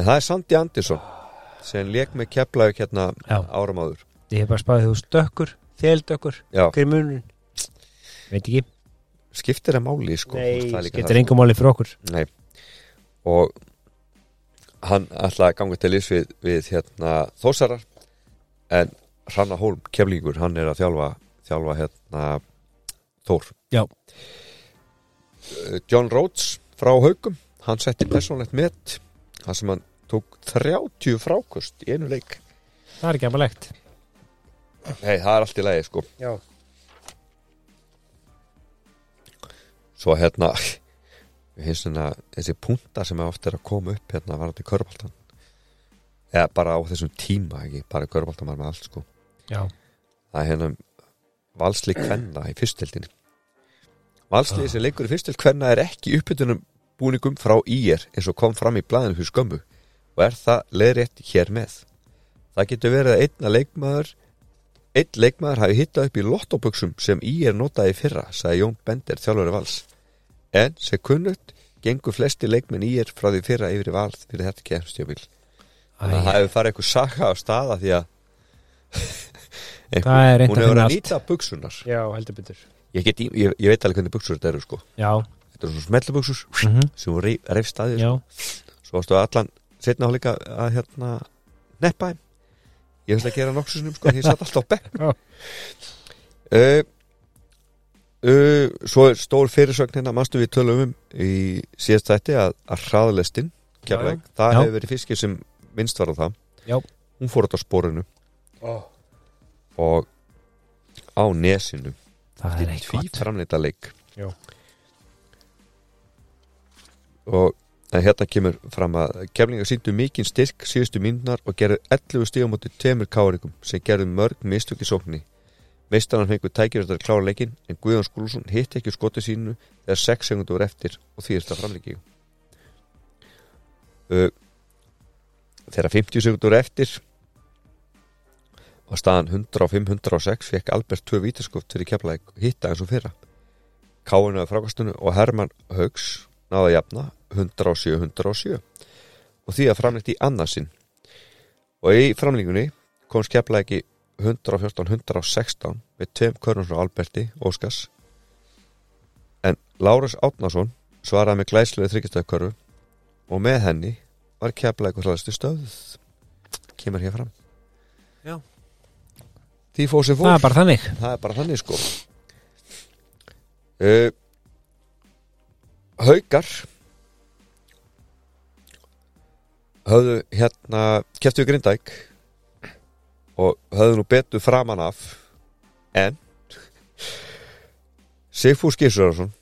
en það er Sandi Andersson sem leik með keflaug hérna Já. áram áður. Ég hef bara spáðið þú stökkur, þeldökkur Já, Hver er munurinn? Veit ekki. Skiptir það máli sko? Nei, það er líka það, engum máli fyrir okkur. Nei. Og hann ætlaði að ganga til ís við, við hérna Þósarar en Hranna Hólm, keflingur, hann er að þjálfa þjálfa hérna Þór. Já. John Rhodes frá Haugum hann setti persónlegt met hann sem hann tók 30 frákust í einu leik. Það er ekki amalegt. Nei, það er allt í lagi sko. Já. Svo hérna hins svona þessi punta sem oft er að koma upp hérna varandi körbáltan eða bara á þessum tíma ekki, bara körbáltan var með allt sko. Já, það er hérna valsli kvenna í fyrstildinni valsli sem leikur í fyrstild kvenna er ekki uppbytunum búningum frá ír eins og kom fram í blæðinu fyrir skömmu og er það leiðrétt hér með? Það getur verið að einna leikmaður einn leikmaður hafi hittað upp í lottoböksum sem ír notaði í fyrra sagði Jón Bender þjálfari vals. En sem kunnugt gengur flesti leikmenn ír frá því fyrra yfir í val fyrir þetta kemstjöfil þannig að það hefur farið eitthvað saga á staða því að er reynt hún að hefur að nýta buksunar Já, heldur betur. Ég, í- ég, ég veit alveg hvernig buksur þetta eru sko. Já, þetta eru svona smellubuksur mm -hmm. sem hún reyf, staðið já, svo varstu allan setna á líka að hérna neppa þeim. Ég finnst að gera nokkusinum sko því ég satt alltaf á bekk uh, uh, svo er stór fyrirsögn hérna mannstu við tölum um í síðast þætti að, að hraðlestin keflæk, það hefur verið fiskir sem minnst var á það. Já. hún fór þetta á sporinu. Oh. og á nesinu. Það er gott. framleita leik. Já. og en hérna kemur fram að keflingar síndu mikinn styrk síðustu mínunar og gerðu 11 stíðum átti tveimur káringum sem gerðu mörg mistök í sókninni. Meistaran fengur tækjur að klára leikin en Guðjón Skúlsson hitt ekki skotið sínu þegar 6 segundur voru eftir og þýðist að framleiki uh, Þegar 50 segundur voru eftir var staðan 105-106 fekk Albert 2 vítaskoft fyrir keflaðið hitta eins og fyrra. Káinu af frákastunum og Herman Haugs náða jafna 107-107 og því að framleikti í annarsinn og í framleikunni kom skeflaði ekki 114-116 með tveim körnum frá Alberti Óskars. En Lárus Átnason svaraði með glæslega þryggjastöðkörfu og með henni var keflaði eitthvað hlæðstu stöð. Kemur hér fram. Já. því fór sem fór. Það er bara þannig. Það er bara þannig sko. Uh, Haukar höfðu hérna keftu Grindæk og höfðu nú betur framan af en Sigfús Gísurarsson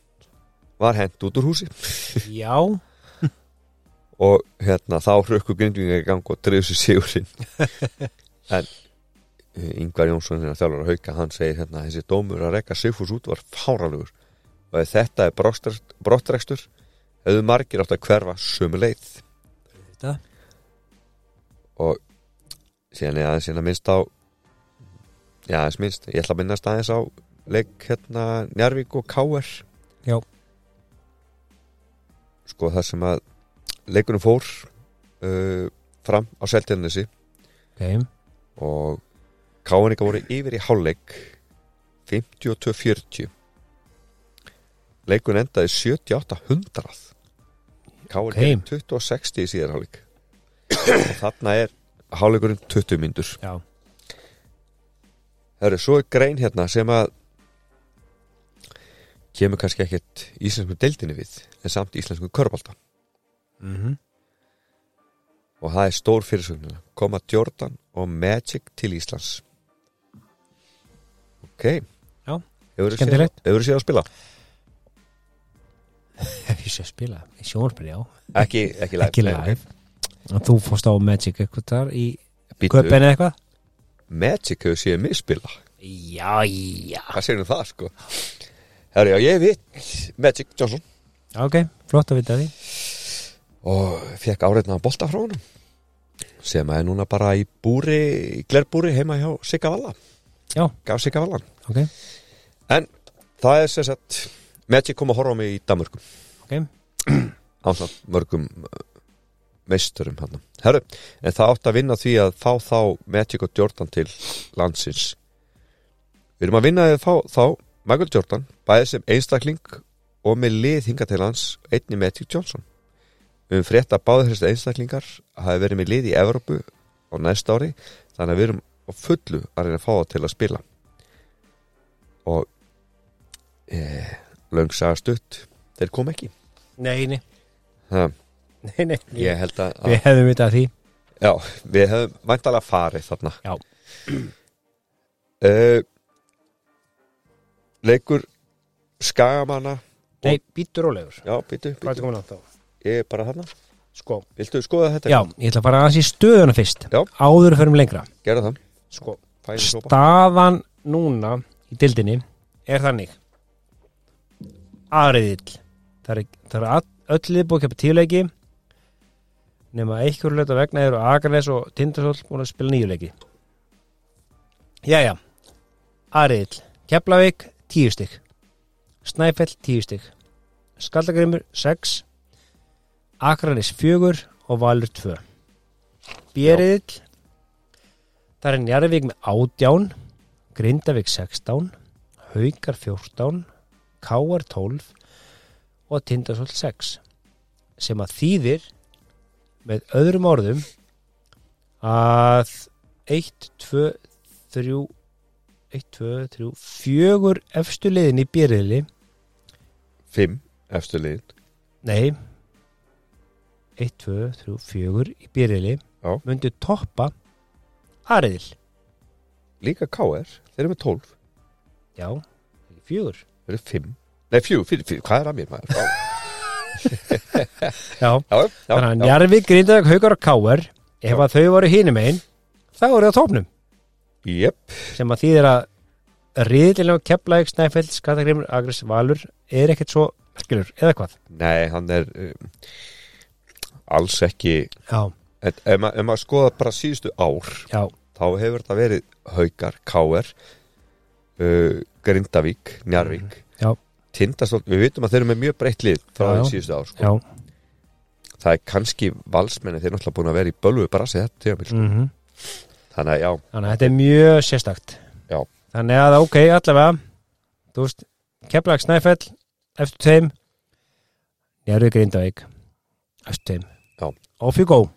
var hent út úr húsi. Já, og hérna þá hrökku grindvingar í gang og drifðu sér sigurinn. En eh, Ingvar Jónsson hérna þjálfur að hauka hann segir hérna þessi dómur að rekka Sigfús út var fáralugur og ef þetta er brottrekstur, hefðu margir átt að hverfa sömu leið. Þetta og síðan er aðeins hérna minnst á já aðeins minnst ég ætla að minnast aðeins á leik hérna Njarvík og Káer Já. sko það sem að leikunum fór uh, fram á seltjarnesi Ok, og Káenika voru yfir í hálfleik 52-40 leikun endaði 78-100 Káer Ok. okay. 20-60 í síðar hálfleik og þarna er hálfleikurinn 20 myndur já, Það eru svo grein hérna sem að kemur kannski ekkert íslensku deildinni við en samt íslensku körbalta mhm. Og það er stór fyrirsögnuna koma Jordan og Magic til Íslands. Ok. Já, hefur þú séð að spila? Hef ég sé að spila? Í sjónarspili, já. Ekki, ekki live, Ekki live Þú fórst á Magic eitthvað þar í eða eitthvað? Magic hefur séð mig spila. Já, já. Hvað segir um það sko? Herri, já, ég veit Magic Johnson. Ok, flott að vita því. Og fekk áreitnaðan bolta frá honum sem er núna bara í búri í glerbúri heima hjá Sigga Valla. Já. gaf Sigga Vallan. Ok, En það er sem sagt Magic kom að horfa á mig í Danmörkum ok. Ásamt mörgum meisturum hann Herru, en það átt að vinna því að fá þá Magic og Jordan til landsins. Við erum að vinna að fá þá Michael Jordan, bæði sem einstakling og með lið hinga til hans einni Magic Johnson. Við höfum frétt að báður þessi einstaklingar hafi verið með lið í Evrópu á næsta ári þannig að við erum á fullu að reyna að fá það til að spila. Og eh, löng saga stutt þeir kom ekki. Nei, nei, það, nei, nei. Ég held að, Við hefðum vitað því. Já, við hefum væntalega farið þarna. Já. uh, leikur skagamanna Nei, býttur rólegur. Já, býtu, Hvað er býtu, komin á þá? ég er bara þarna. Sko, viltu skoða þetta? já, ég ætla að fara aðeins í stöðuna fyrst Já. Áður fyrir lengra. Gerða það, Sko, staðan núna í dildinni er þannig. Aðriðill. Það er, það er öll lið búið að kepa tíuleiki nema einhverju leita vegna eru Akarnes og Tindarsóll búin að spila nýjuleiki Jæja aðriðill, Keflavík tíu stygg Snæfell tíu stygg Skaldagrimur 6 Akarnes 4 og Valur 2 Bjeriðill Það er Njarðvík með átján, Grindavík 16, Haukar 14, Káar 12 og Tindasóll 6 sem að þýðir með öðrum orðum að 1, 2, 3 1, 2, 3 fjögur efstu liðin í byrjili fimm eftir liðin nei. 1, 2, 3, 4 í byrjili myndu toppa aðriðil líka KR, þeir eru með 12 já, fjögur. Þeir eru 5 nei, fyrir, hvað er að mér maður? Já, já, já, þannig að já. Njarvík, Grindavík, Haukar og Káar ef að þau voru hinum einn þá voru það tópnum Jep, sem að þýðir að riðilega Keflæk, Snæfell, Skatagrimur, Agris, Valur er ekkert svo merkilur, eða hvað? nei, hann er um, alls ekki. Já, en, ef, ma ef maður skoða bara síðustu ár já, þá hefur þetta verið Haukar, Káer uh, Grindavík, Njarvík Já. Tindastóll, við vitum að þeir eru með mjög breytt lið frá því síðustu ár sko. það er kannski valsmenni þeir eru náttúrulega búin að vera í bölvu bara sér þetta tímabil, sko. mm þannig að já, Þannig að þetta er mjög sérstakt Já. Þannig að ok, allavega Þú veist, Keflæk, Snæfell eftir tveim Njarvík, Grindavík eftir tveim. Off you go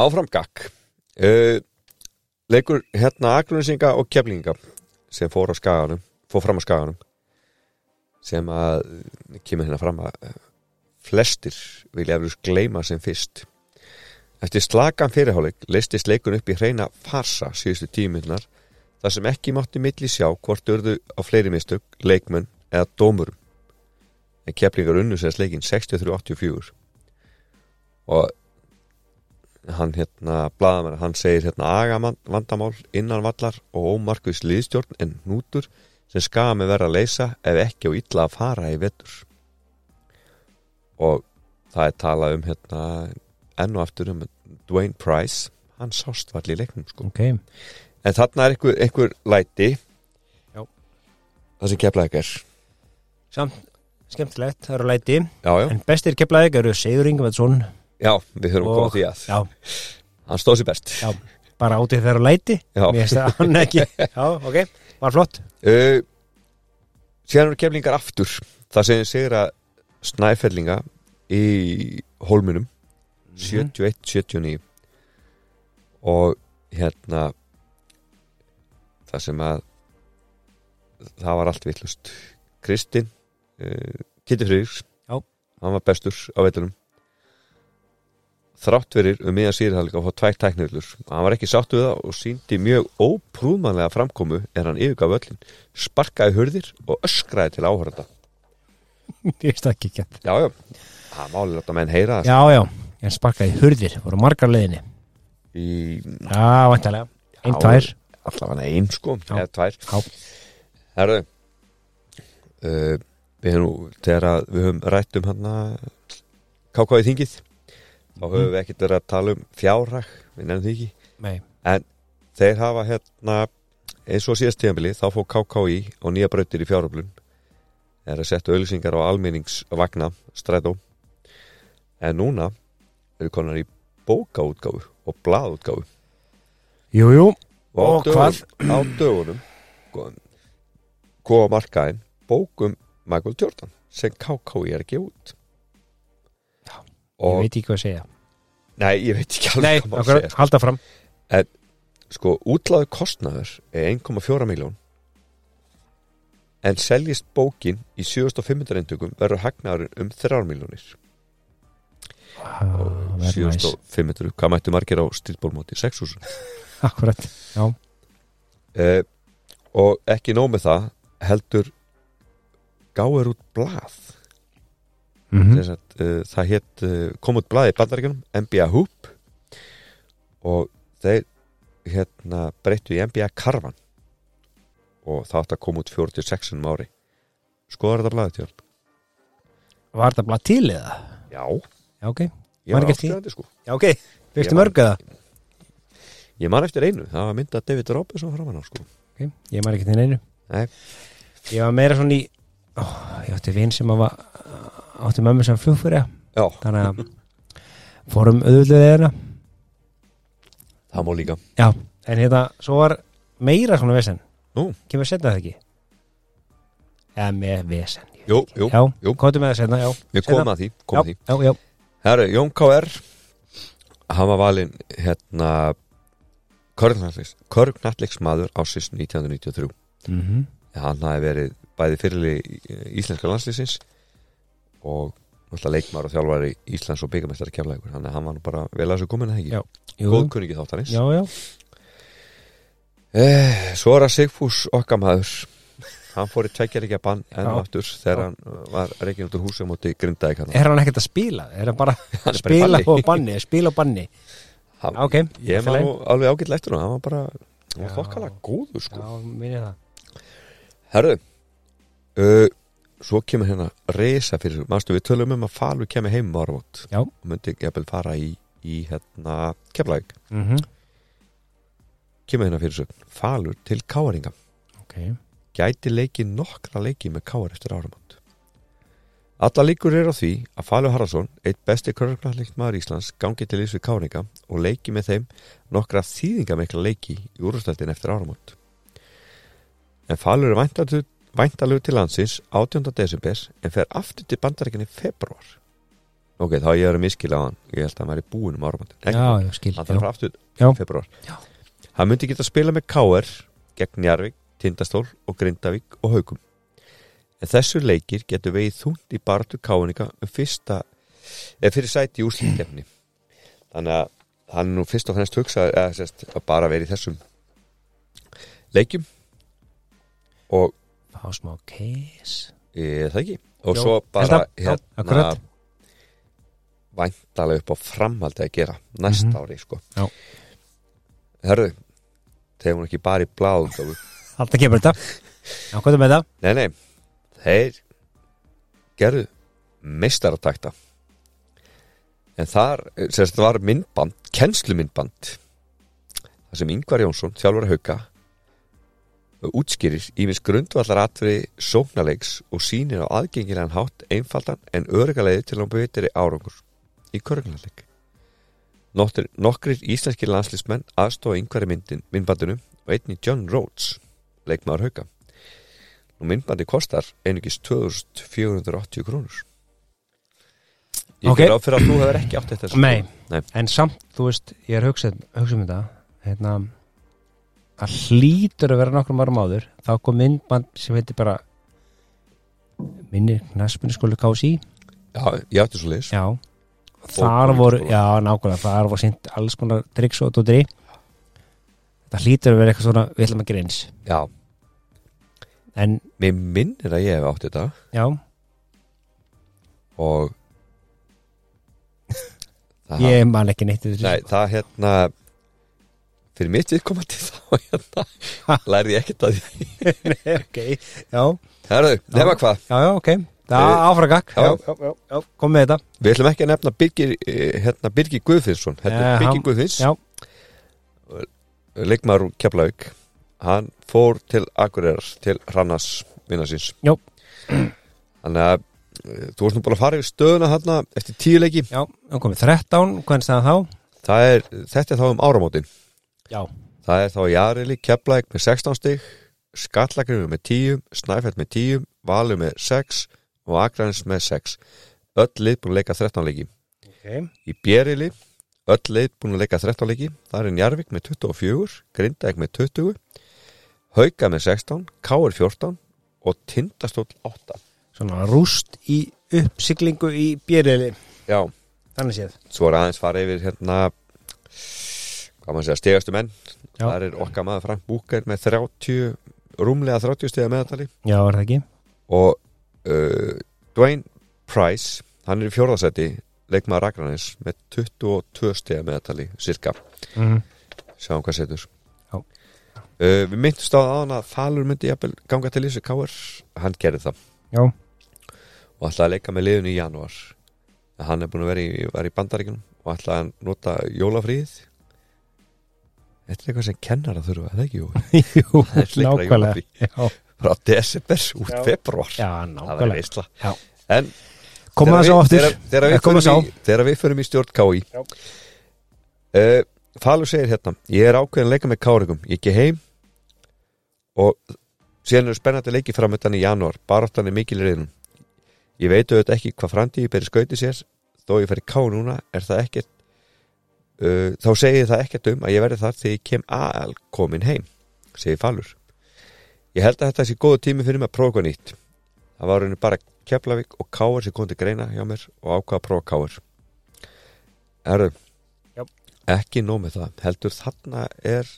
áfram gakk uh, leikur hérna Akrunisinga og Keflinga sem fór á skaganum fór fram á skaganum sem að kemur hérna fram að eh, flestir vilja eflust gleyma sem fyrst. Eftir slagan fyrirháleik leistist leikun upp í hreina farsa síðustu tíminnar þar sem ekki mátti milli sjá hvort urðu á fleiri mistök, leikmenn eða dómurum. En Keflingar unnu sér leikin 63-84 og hann hérna blaðamenn, hann segir hérna agamann vandamál innan vallar og ómarkvis liðstjórn en hnútur sem skami verða að leysa ef ekki og illa að fara í vetur. Og það er talað um hérna enn og aftur um Dwayne Price. Hann sást vall í leiknum sko. Ok, en þarna er einhver, einhver læti. Já. það sem keflaði ekki er. Samt skemmtilegt, það eru læti. Já, já, En bestir Keflæk eru Sigur Ingevætsson já, við koma Og- að því að. Já, hann stóð sér best. Já, bara átið þeirra læti. Já. Mér finnst það hann ekki. Já, ok, var flott. Uh, síðan eru keflingar aftur. Það segir að snæfellinga í hólminum. 71-79 og hérna það sem að það var allt villust Kristinn uh, Já. hann var bestur á veitunum þrátt verir um miðan síðan að fá tvær tæknivillur hann var ekki sáttu við það og síndi mjög óprúðmanlega framkomu er hann yfirgaf öllin sparkaði hurðir og öskraði til áhörða Ég það ekki. Ekki já, já, það máli láta menn heyra það Já, já, ég sparkaði hurðir, voru margar leiðinni. Í Já, væntalega, einn, tvær. allavega einn sko, eða tvær. Já, herru uh, við nú að við höfum rætt um hann að kákáði þingið þá höfum við ekkert verið að tala um fjárhag við nefnum því ekki. Nei, þeir hafa hérna eins og síðast tíðanbili þá fór KKI og nýja brautir í fjáröflun. Er að setja auðlýsingar á almenningsvagna strætó. En núna eru konar í bókaútgáfu og blaðútgáfu jú, jú. Og Og dögunum, á dögunum á markaðin bókum Michael Jordan sem KKI er ekki út Ég veit ekki hvað að segja. Nei, ég veit ekki alveg hvað okkur, segja. halda fram sko, útlaðu kostnaður er 1,4 miljón en seljist bókin í 7500 eindökum verður hagnaðurinn um 3 miljónir Ah, Very nice. 7500, hvað mættu margir á stílbólmóti? 6000 Akkurat, já. Eh, og ekki nóg með það heldur gáður út blað mm mm. að, uh, það hétt uh, kom út blað í bandaríkjunum NBA Hoop. Og þeir hérna breyttu í NBA Karvan og það átt að koma út 46 um ári. Skoðar þetta blaðið til Var það bara til eða? já, Já, ok, Var ekki eftir sko. Já, ok. Fyrstu Ég var- mörg eða? ég man eftir einu, það var myndað David Robinson framan á sko. Ok, ég maður ekki til neinu. Nei. Ég var meira svona í ó, Ég átti vinn sem var átti mömmu sem flugfyrir já, Þannig að fórum auðvitað þeirra það má líka Já, en hérna, svo var meira svona vesen Nú. Kemur að setna það ekki? Eða með vesen jú, jú, Já, jú. komdu með það setna, já við komum að því, komum að því. Já, já, Herru, Jón K.R. hann var valinn hérna Körgnatleiksmaður ásins 1993 já. Mm hann hafi verið bæði fyrirli íslenska landslýsins og náttúrulega leikmar og þjálfari Íslands og byggamestari keflægur þannig að hann var nú bara vel að þessu komin að Já. ekki Jú. góð kunningi þáttarins Já, já, eh, svo er að Sigfús okkar maður hann fór í tveggjaríkja bann enn Já. aftur þegar hann uh, var reikin út úr húsi á móti grindaði Er hann ekkert að spila? Er hann bara Hann bara í spila og banni? Spila og banni? hann, Ok, ég í lagi. nú alveg ágætt lættur hann bara, hann var Já. þokkalega góður sko Já, herðu uh, svo kemur hérna reysa fyrir, manstu við tölum um að Falur kemur heim á áramót Já. og myndi jafnvel fara í, í hérna Keflæk, mm -hmm. kemur hérna fyrir sögn Falur til Káaringa Ok, gæti leikið nokkra leiki með Káar eftir áramót. Alla líkur er á því að Falur Haraldsson, eitt besti körfnarleikt maður Íslands, gangi til ís við Káringa og leiki með þeim nokkra þýðingamikla leiki í úrstældin eftir áramót. En Falur er væntalegu, væntalegu til landsins 18. desember en fer aftur til bandaríkinni februar. Ok, þá ég er að miskila á hann. Ég held að hann væri búin um skil Hann þarf aftur februar Já. Hann myndi geta að spila með K.R. gegn Njarvík, Tindastól og Grindavík og Haugum En þessu leikir getur vegið þúnt í baratu K.R. um fyrsta eða fyrir sæti í úrslitkefni Þannig að hann er nú fyrst og fremst hugsað eða sérst að bara vera í þessum leikjum og Fá smá keis e, það ekki og Jó, svo bara hérna akkurat. væntalega upp á framhaldi að gera næsta Mhm. ári sko Já. Herðu, þegar hún ekki bara í bláðum Alltaf kemur þetta Já? Nei, nei, þeir gerðu meistaratakta en þar sérst var myndband, kennslumyndband þar sem Ingvar Jónsson þjálfur að hauka útskýrir ímins grundvallar atriði sóknarleiks og sýnir á aðgengilegan hátt einfaldan en örugaleiði til að betri árangur í körgunarleik Nokkrir, íslenskir landslýsmenn aðstofa yngvari myndin, myndbandinu og einni John Rhodes leikmaður hauka og myndbandi kostar einugis 2480 krónur Ég Ok. okay. fyrir að þú hefur ekki átt þetta sko. Nei. Nei. En samt, þú veist, ég er hugsað hugsa um þetta hérna, það hlýtur að vera nokkrum árum áður. Þá kom myndband sem heitir bara minni knaspinu skólu kási Já, ég átti svo leis já, þar voru já, nákvæmlega, þar voru sýnt alls konar triks og dótri það hlýtur að vera eitthvað svona við ætlum að gera eins. Já, en mér minnir að ég hef átt þetta. Já, og ég man ekki neitt. Nei, það hérna fyrir mitt viðkomandi þá hérna. Lærði ég ekkert að því. Nei, ok, já, Herðu, nema hvað. Já, já, ok. Það áfragak kom með þetta. Við ætlum ekki að nefna Birgir, eh, hérna, Birgir Guðfinnsson. Þetta Eh, Birgir hann-. Leikmaður úr Keflavík. Hann fór til Akureyrar Til Hrannars vinna síns. Jó. Þannig að eh, Þú varst nú bara að fara yfir stöðuna þarna Eftir tíu leiki. Já, þá komið 13, hvernig staðan þá? Það er, Þetta er þá um áramótin Já. Það er þá Jarili Keflavík með 16 stig Skallagrinu með 10 Snæfell með 10 Valur með 6 og Akranis með 6 Öll lið búin að leika 13 leiki. Okay. Í Bjerili öll leið búin að leika 13 leiki. Það er Njarvík með 24 Grindæk með 20 Hauka með 16, Káur 14 og Tindastóll 8 Svona rúst í uppsiglingu í björili Já, Þannig séð. Svo er aðeins fara yfir hérna hvað maður segja, stegastu menn. Já. það er okkar maður Frank Búker með 30 rúmlega 30 stega meðatali Já, er það ekki? og uh, Dwayne Price hann er í fjórðasetti leikmaður Ragnarins með 22 stega meðatali cirka Mm. sjáum hvað setur. Uh, við myndumst á aðan að Falur myndi ganga til þessu káar hann gerði það. Já. og ætlaði að leika með liðinu í janúar. Hann er búin að vera í, í bandaríkunum og ætlaði að nota jólafríð þetta er eitthvað sem kennar að þurfa, það ekki? Jú? Nákvæmlega frá desember út februar já nákvæmlega en Komum það þegar svo við- aftur þegar, við Eh, förum í, stjórn Já. uh, Falur segir hérna ég er ákveðin að leika með Kárigum ég ekki heim og síðan eru spennandi leiki framöndan í janúar. Baráttan er mikil í reyðum ég veit auðvitað ekki hvað framtíði beri skauti sér. Þó ég fer í Ká núna er það ekkert uh, þá segir það ekkert um að ég verði þar þegar ég kem al komin heim segir Falur. Ég held að þetta sé góðu tími fyrir mig að prófa eitthvað nýtt. Það var raunin bara Keflavík og Káar sem kom til greina hjá mér og ákvaða að prófa Káar Erðu ekki nóg með það. Heldur þarna er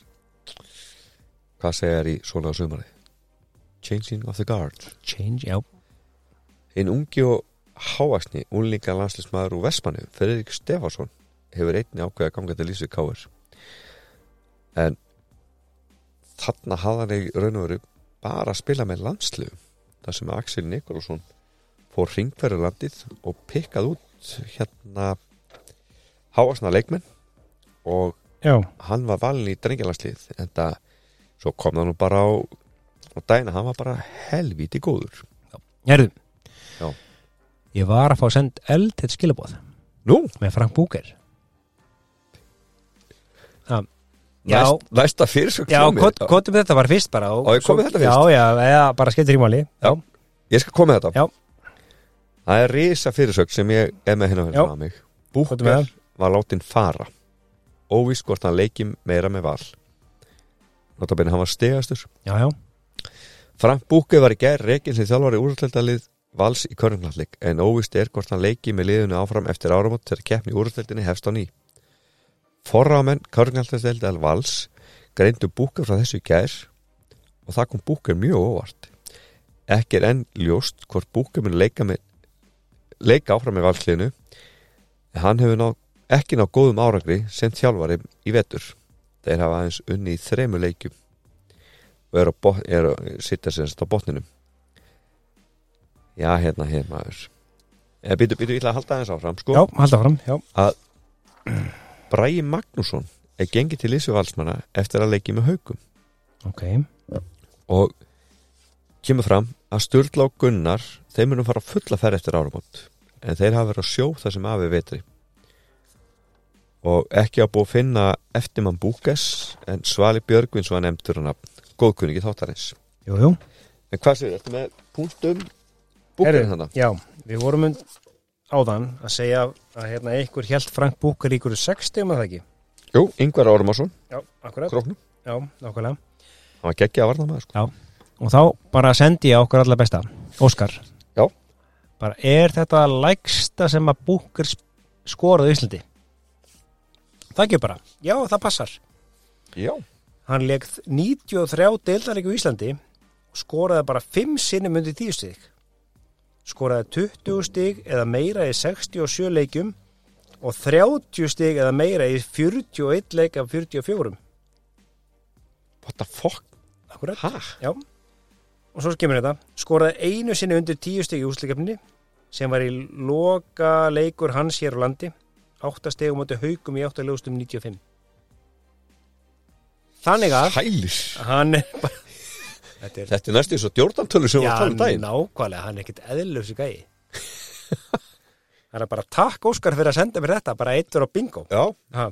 hvað segir í svona á sumari Changing of the Guard. Change, já. Hinn ungi og hávaksni unlinga landslismæður úr Vestmanni Friðrik Stefánsson hefur einni ákveða að ganga til Lísu Káur en þarna hafði hann í raun og veru bara að spila með landslu þar sem Axel Nikolásson fór ringverðu landið og pikkað út hérna hávaksna leikmenn og Já, hann var valin í drengjalanslið en það svo kom það nú bara á daginn að hann var bara helvíti góður. Hérðu Já. Ég var að fá að senda eld til skilabóð Nú, með Frank Búker Já, já, næst, næsta fyrirsögn já kotum þetta bara fyrst bara og Á, ég kom með svo- þetta fyrst? Já, já, eða bara skemmtir í máli. Já. Ég skal koma með þetta. Já. Það er risa fyrirsögn sem ég er með hérna Já. fyrir mig. Búkar var látin fara. Óvís hvort hann leiki meira með val. Notabene hann var stegastur Já, já, Frank Búke var í gær reikin sem þjálfari úrstældalið vals í körnumhallik en óvist er hvort hann leiki með liðinu áfram eftir áramót þegar keppni úrstældinni hefst á ný Forrámen körnumhaldasteldal vals greindu Búke frá þessu gær og það kom Búke mjög óvart. Ekki er enn ljóst hvort Búke mun leika, með, leika áfram með valsliðinu. En hann hefur ná, ekki ná góðum árangri sem þjálfari í vetur. Þeir hafa aðeins unni í þremu leikjum og eru að, bot, er að sitja sérst á botninum. Já, hérna, hérna maður. Eða býtu, býtu, ég ætla að halda aðeins áfram sko, já, halda fram Já, Bræi Magnússon er gengið til Lísu Valsmanna eftir að leiki með haugum ok. Og kemur fram að Sturla og Gunnar þeir munum fara fulla ferð eftir áramót en þeir hafa verið að sjó það sem afi vetri. Og ekki að búið að finna eftirmann Búkes en Svali Björgvins var nefndur hann góðkunningi þáttarins. Jú, jú. En hvað séu, ertu með punktum? Búkes þannig? Já, við vorum und áðan að segja að hérna einhver held Frank Búker í ykkur 60 með það ekki? Jú, Yngvar Ármarsson, Já, akkurat. Króknum. Já, nákvæmlega. Hann var geggja að varna maður sko. Og þá bara sendi ég okkur allar besta. Óskar. Já. Bara er þetta lægsta sem að Búker skoraði í Íslandi? Það ekki bara. Já, það passar. Já, Hann leik 93 deildaríku í Íslandi og skoraði bara 5 sinnum undir 10 stig skoraði 20 stig eða meira í 67 leikjum og 30 stig eða meira í 41 leik af 44 what the fuck? Akkurat? Já. Og svo kemur þetta. Skoraði einu sinni undir 10 stig í úsleikefni sem var í loka leikur hans hér á landi. 8 stigum átti haugum í 8 leustum 95 Þannig að Hælis hann er bara Þetta er Þetta er næstu svo djórdantölu sem við Já, varum að tala um daginn nákvæmlega, hann er ekkert eðlöfsi gæi Það er bara takk Óskar fyrir að senda mér þetta, bara eittur á bingo Já, ha,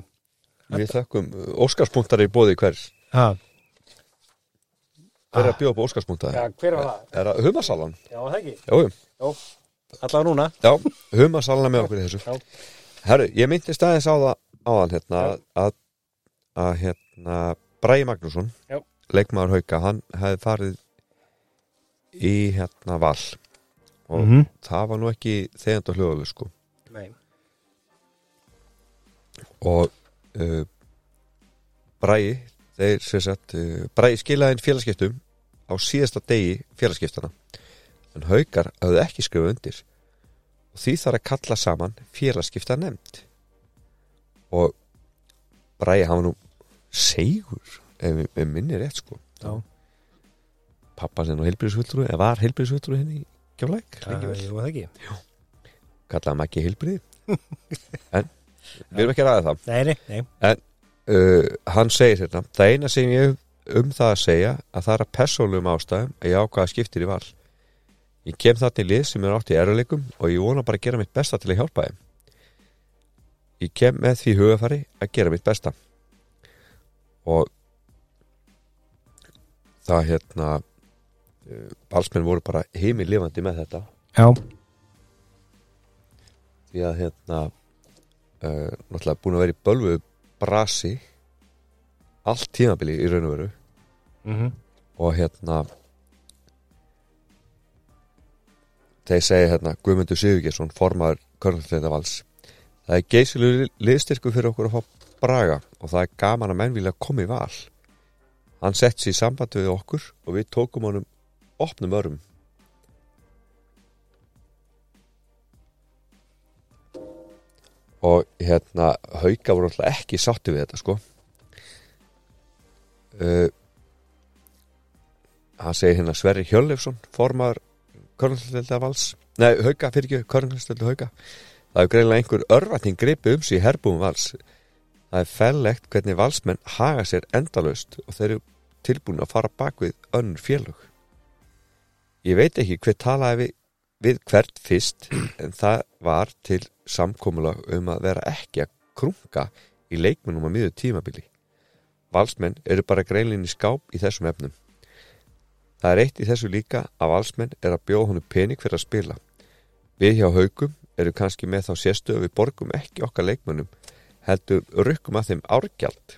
við þökkum Óskarspunktar í bóði hvers ha. Hver er að bjóða upp Óskarspunktar? Já, hver var það? Er það humasalan? Já, það ekki Jú, jú. Allavega núna já, humasalan með okkur í þessu Já. Herru, ég myndi staðins á það áðan hérna að, að, að hérna Bræði Magnússon Já. Leikmaður hauka, hann hefði farið í hérna val. Og Mhm. það var nú ekki þegjand og hljóðuleg sko. Nei, og uh, Bræði þeir sem sagt uh, Bræði skilaði inn félagskiptum á síðasta degi félagskiptana en haukar hafði ekki skrifað undir. Og því þarf að kalla saman félagskipta nefnd og Bræði hafa nú segur ef við minnir rétt sko. Já, pappa sem var heilbyrðisvöldru henni í jú, það ekki? Kallaði hann ekki heilbyrði en við erum ekki að ræða það. Nei, nei, nei, uh, hann segir hérna það eina sem ég um það að segja að það er að persónlegum ástæðum að ég ákvaða skiptir í val. Ég kem þarna í lið sem er átt í eruleikum og ég vona bara að gera mitt besta til að hjálpa þeim. Ég kem með því hugafari að gera mitt besta. Og það hérna uh, balsmenn voru bara heimi lifandi með þetta. Já, því að hérna uh, náttúrulega búin að vera í bölvu brasi allt tímabili í raun og veru. Mhm. Og hérna þeir segja hérna Guðmundur Sigurgesson formaður Körnarfleita vals það er geysilu liðstyrku fyrir okkur að fá braga og það er gaman að menn vilja koma í val hann sett sér samband við okkur og við tókum honum opnum örum og hérna hauka voru alltaf ekki sátti við þetta sko. Uh, hann segir hérna Sverri Hjörleifsson formar Körnhaldsdelda vals nei, hauka, fyrir ekki, Körnhaldsdelda hauka. Það er greinlega einhver örvatning gripi um sig í herbúum vals. Það er fellegt hvernig valsmenn haga sér endalaust og þeir eru tilbúin að fara bak við önnur félög. Ég veit ekki hver talaði við, við hvert fyrst en það var til samkomulag um að vera ekki að krunga í leikmunum á miður tímabili. Valsmenn eru bara greinlinni skáp í þessum efnum. Það er eitt í þessu líka að valsmenn er að bjóða honum pening fyrir að spila. Við hjá haugum eru kannski með þá sérstöðu við borgum ekki okkar leikmönnum heldur rukkum að þeim árgjald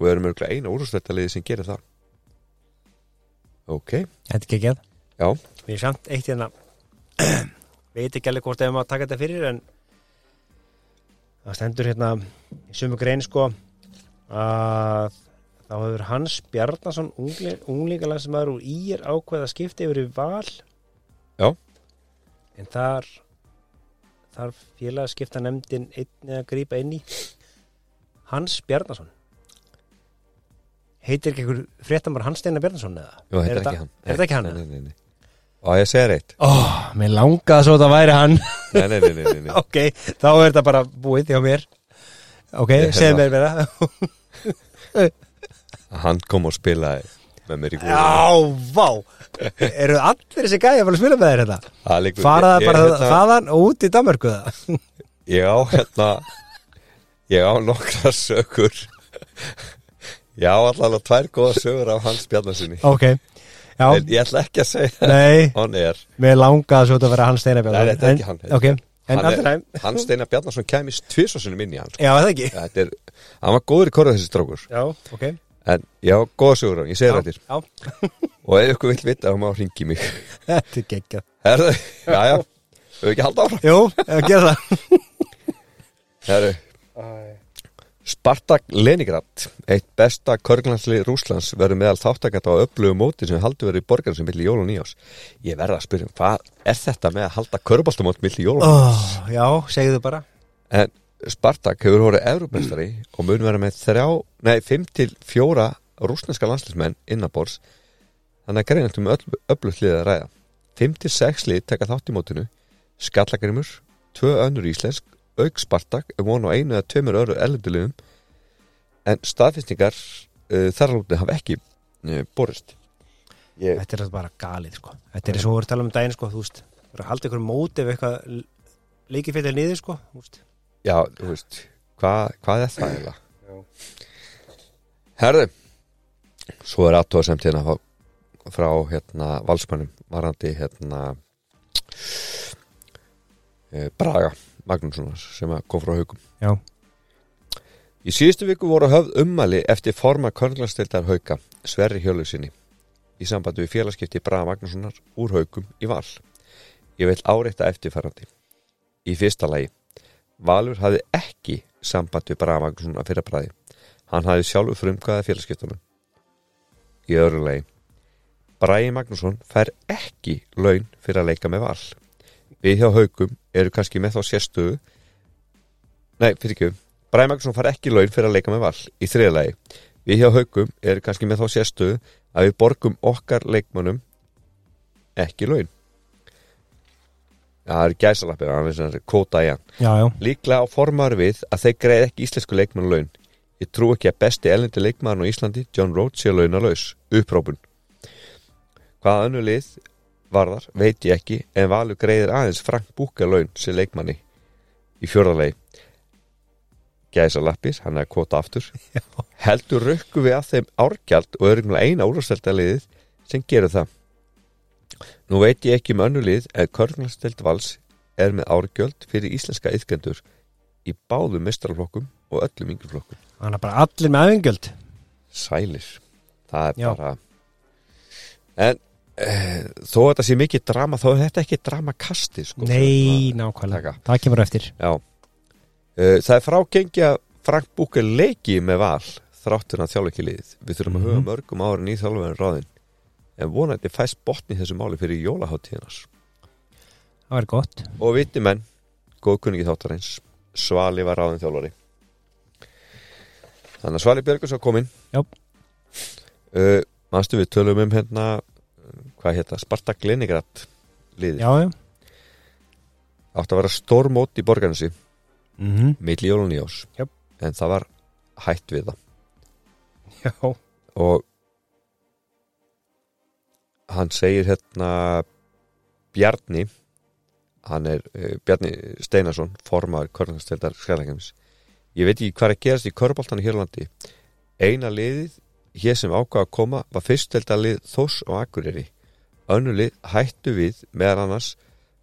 og við erum örgulega eina úrstættaliði sem gerir það. Ok, Þetta er ekki já. Við erum samt eitt hérna. Veit ekki alveg hvort ef maður taka þetta fyrir en það stendur hérna í sumu grein sko að þá hefur Hans Bjarnason er úr ír ákveð að skipta yfir í val. Já. en þar þar félag að skipta nefndin einni að grípa inn í. Hans Bjarnason heitir ekki einhver fréttamar Hans Steinar Bjarnason eða? Jú, þetta- ekki hann er þetta ekki hann? Nei, nei, nei. Og ég segir eitt Ó, mér langaði svo að það væri hann Nei, nei, nei, nei, nei. Ok, þá er þetta bara búið hjá mér Ok, segð hérna- mér vera Hann kom og spilaði með mér í guði Já, vá Eru allir þessi gæja að fara að spila með þér þetta? Faraða bara hérna, þaðan og út í Danmarku það Ég á hérna Ég á nokkra sögur Ég á allavega tvær góða sögur af hans bjarnasinni Ok, já, En ég ætla ekki að segja nei. Hann er Mér langaði svo að vera hann Steinar Nei, þetta er ekki hann. Ok, en Hann alltaf er- næm Hann Steinar Bjarnason kæmist tvisasunum inn í hann sko. Já, það ekki? Þetta er, hann var góður í korða þessi strákur. Já, ok. En ég á góða sögur af, hann, ég segir þetta Já, Og ef ykkur vill vita, þá má ringi mig. Þetta er geggjað. Herðu, já, já. Höfum ekki halda áfram? Jú, ef gera það. Herðu, Spartak Leningrad eitt besta körglandsli Rúslands verður meðal þáttakata á öflugu móti sem haldur verið í borgarinn sem milli jól og nýjás ég verða að spyrja, um, hvað er þetta með að halda körbaltamót milli jól og nýjás oh, Já, segðu bara. En Spartak hefur horið Evropmestari og mun vera með þrjá, nei, fimm til fjóra rúsneska landslismenn innabors þannig að greinast um öll, öflugt lið að ræða. Fimm til sex lið taka þátt í mótinu. Skallagrimur, tvö önnur íslensk auk Spartak er von á einu eða tveimur öru ellendulegum en staðfestingar uh, þar alveg hafa ekki uh, borist. Ég, Þetta er bara galið sko. Þetta er eins og við vorum að tala um daginn sko Þú veist, þú voru að halda ykkur móti ef eitthvað leikið fyrir niður sko þú veist. já, þú veist hvað, hvað er það eiginlega? Herðu svo er aðtóða hérna frá, frá hérna valsmannum varandi hérna e, Braga Magnússonar sem að kom frá haugum Já. Í síðustu viku voru höfð ummæli eftir forma körnglastildar hauka Sverri Hjölusinni í sambandi við félagskipti Braga Magnússonar úr haugum í val. Ég vil áreita eftirfærandi. Í fyrsta lagi, Valur hafði ekki samband við Braga Magnússonar fyrir bræði. Hann hafði sjálfur frumkvæða félagskiptunum. Í öðru lagi, Bragi Magnússon fær ekki laun fyrir að leika með val. Við hjá haugum eru kannski með þá sérstöðu Nei, fyrir ekki Bræði Magnússon far ekki laun fyrir að leika með val í þriðalagi. Við hjá haugum eru kannski með þá sérstöðu að við borgum okkar leikmönnum ekki laun. Það er gæsalappir, kóta í hann. Líklega á formar við að þeir greið ekki íslensku leikmannu laun. Ég trú ekki að besti ellendi leikmann á Íslandi, John Rhodes, sé launalaus. Upprópun. Hvaða önnu lið varðar, veit ég ekki, en Valur greiðir aðeins Frank Búka laun sem leikmanni í fjórðalegi. Gæsa lappis, hann er að kvota aftur. Heldur rökkum við að þeim árgjald og erum eina úrvarsteltaliðið sem gerur það. Nú veit ég ekki um önnu lið að Körnastelt Vals er með árgjöld fyrir íslenska yðkendur í báðum mestralflokkum og öllum yngreflokkum. Þannig að bara allir með aðingjöld Sælir. Það er Já. bara... En þó að þetta sé mikið drama, þá er þetta ekki dramakasti, sko. Nei, nákvæmlega Taka. Það kemur eftir Já. Uh, það er frágengi að Frank Búker leiki með val þráttur að þjálfa ekki liðið. Við þurfum að huga Mhm. mörgum árin í þjálfverðin ráðin. en vonandi fæst botni þessu máli fyrir jólaháttíðinars það var gott og viti menn, góðkunningi þáttarins Svali var ráðin þjálfari þannig að Svali Björgus var kominn Já. uh, manstu við tölum um hérna hvað hérna, Spartak Leningrad liði, já, já, átti að vera stór mót í borgarnasi mm milli jól og nýjós Jöp. en það var hætt við það. Já. og hann segir hérna Bjarni hann er uh, Bjarni Steinarsson formaður Körnastildar Skærlækjamis ég veit ekki hvað er að gerast í Körbóltanu hér á landi. Eina liðið hér sem ákvað að koma var fyrstöldalið Þós og Akureyri. Önnu lið hættu við meðan annars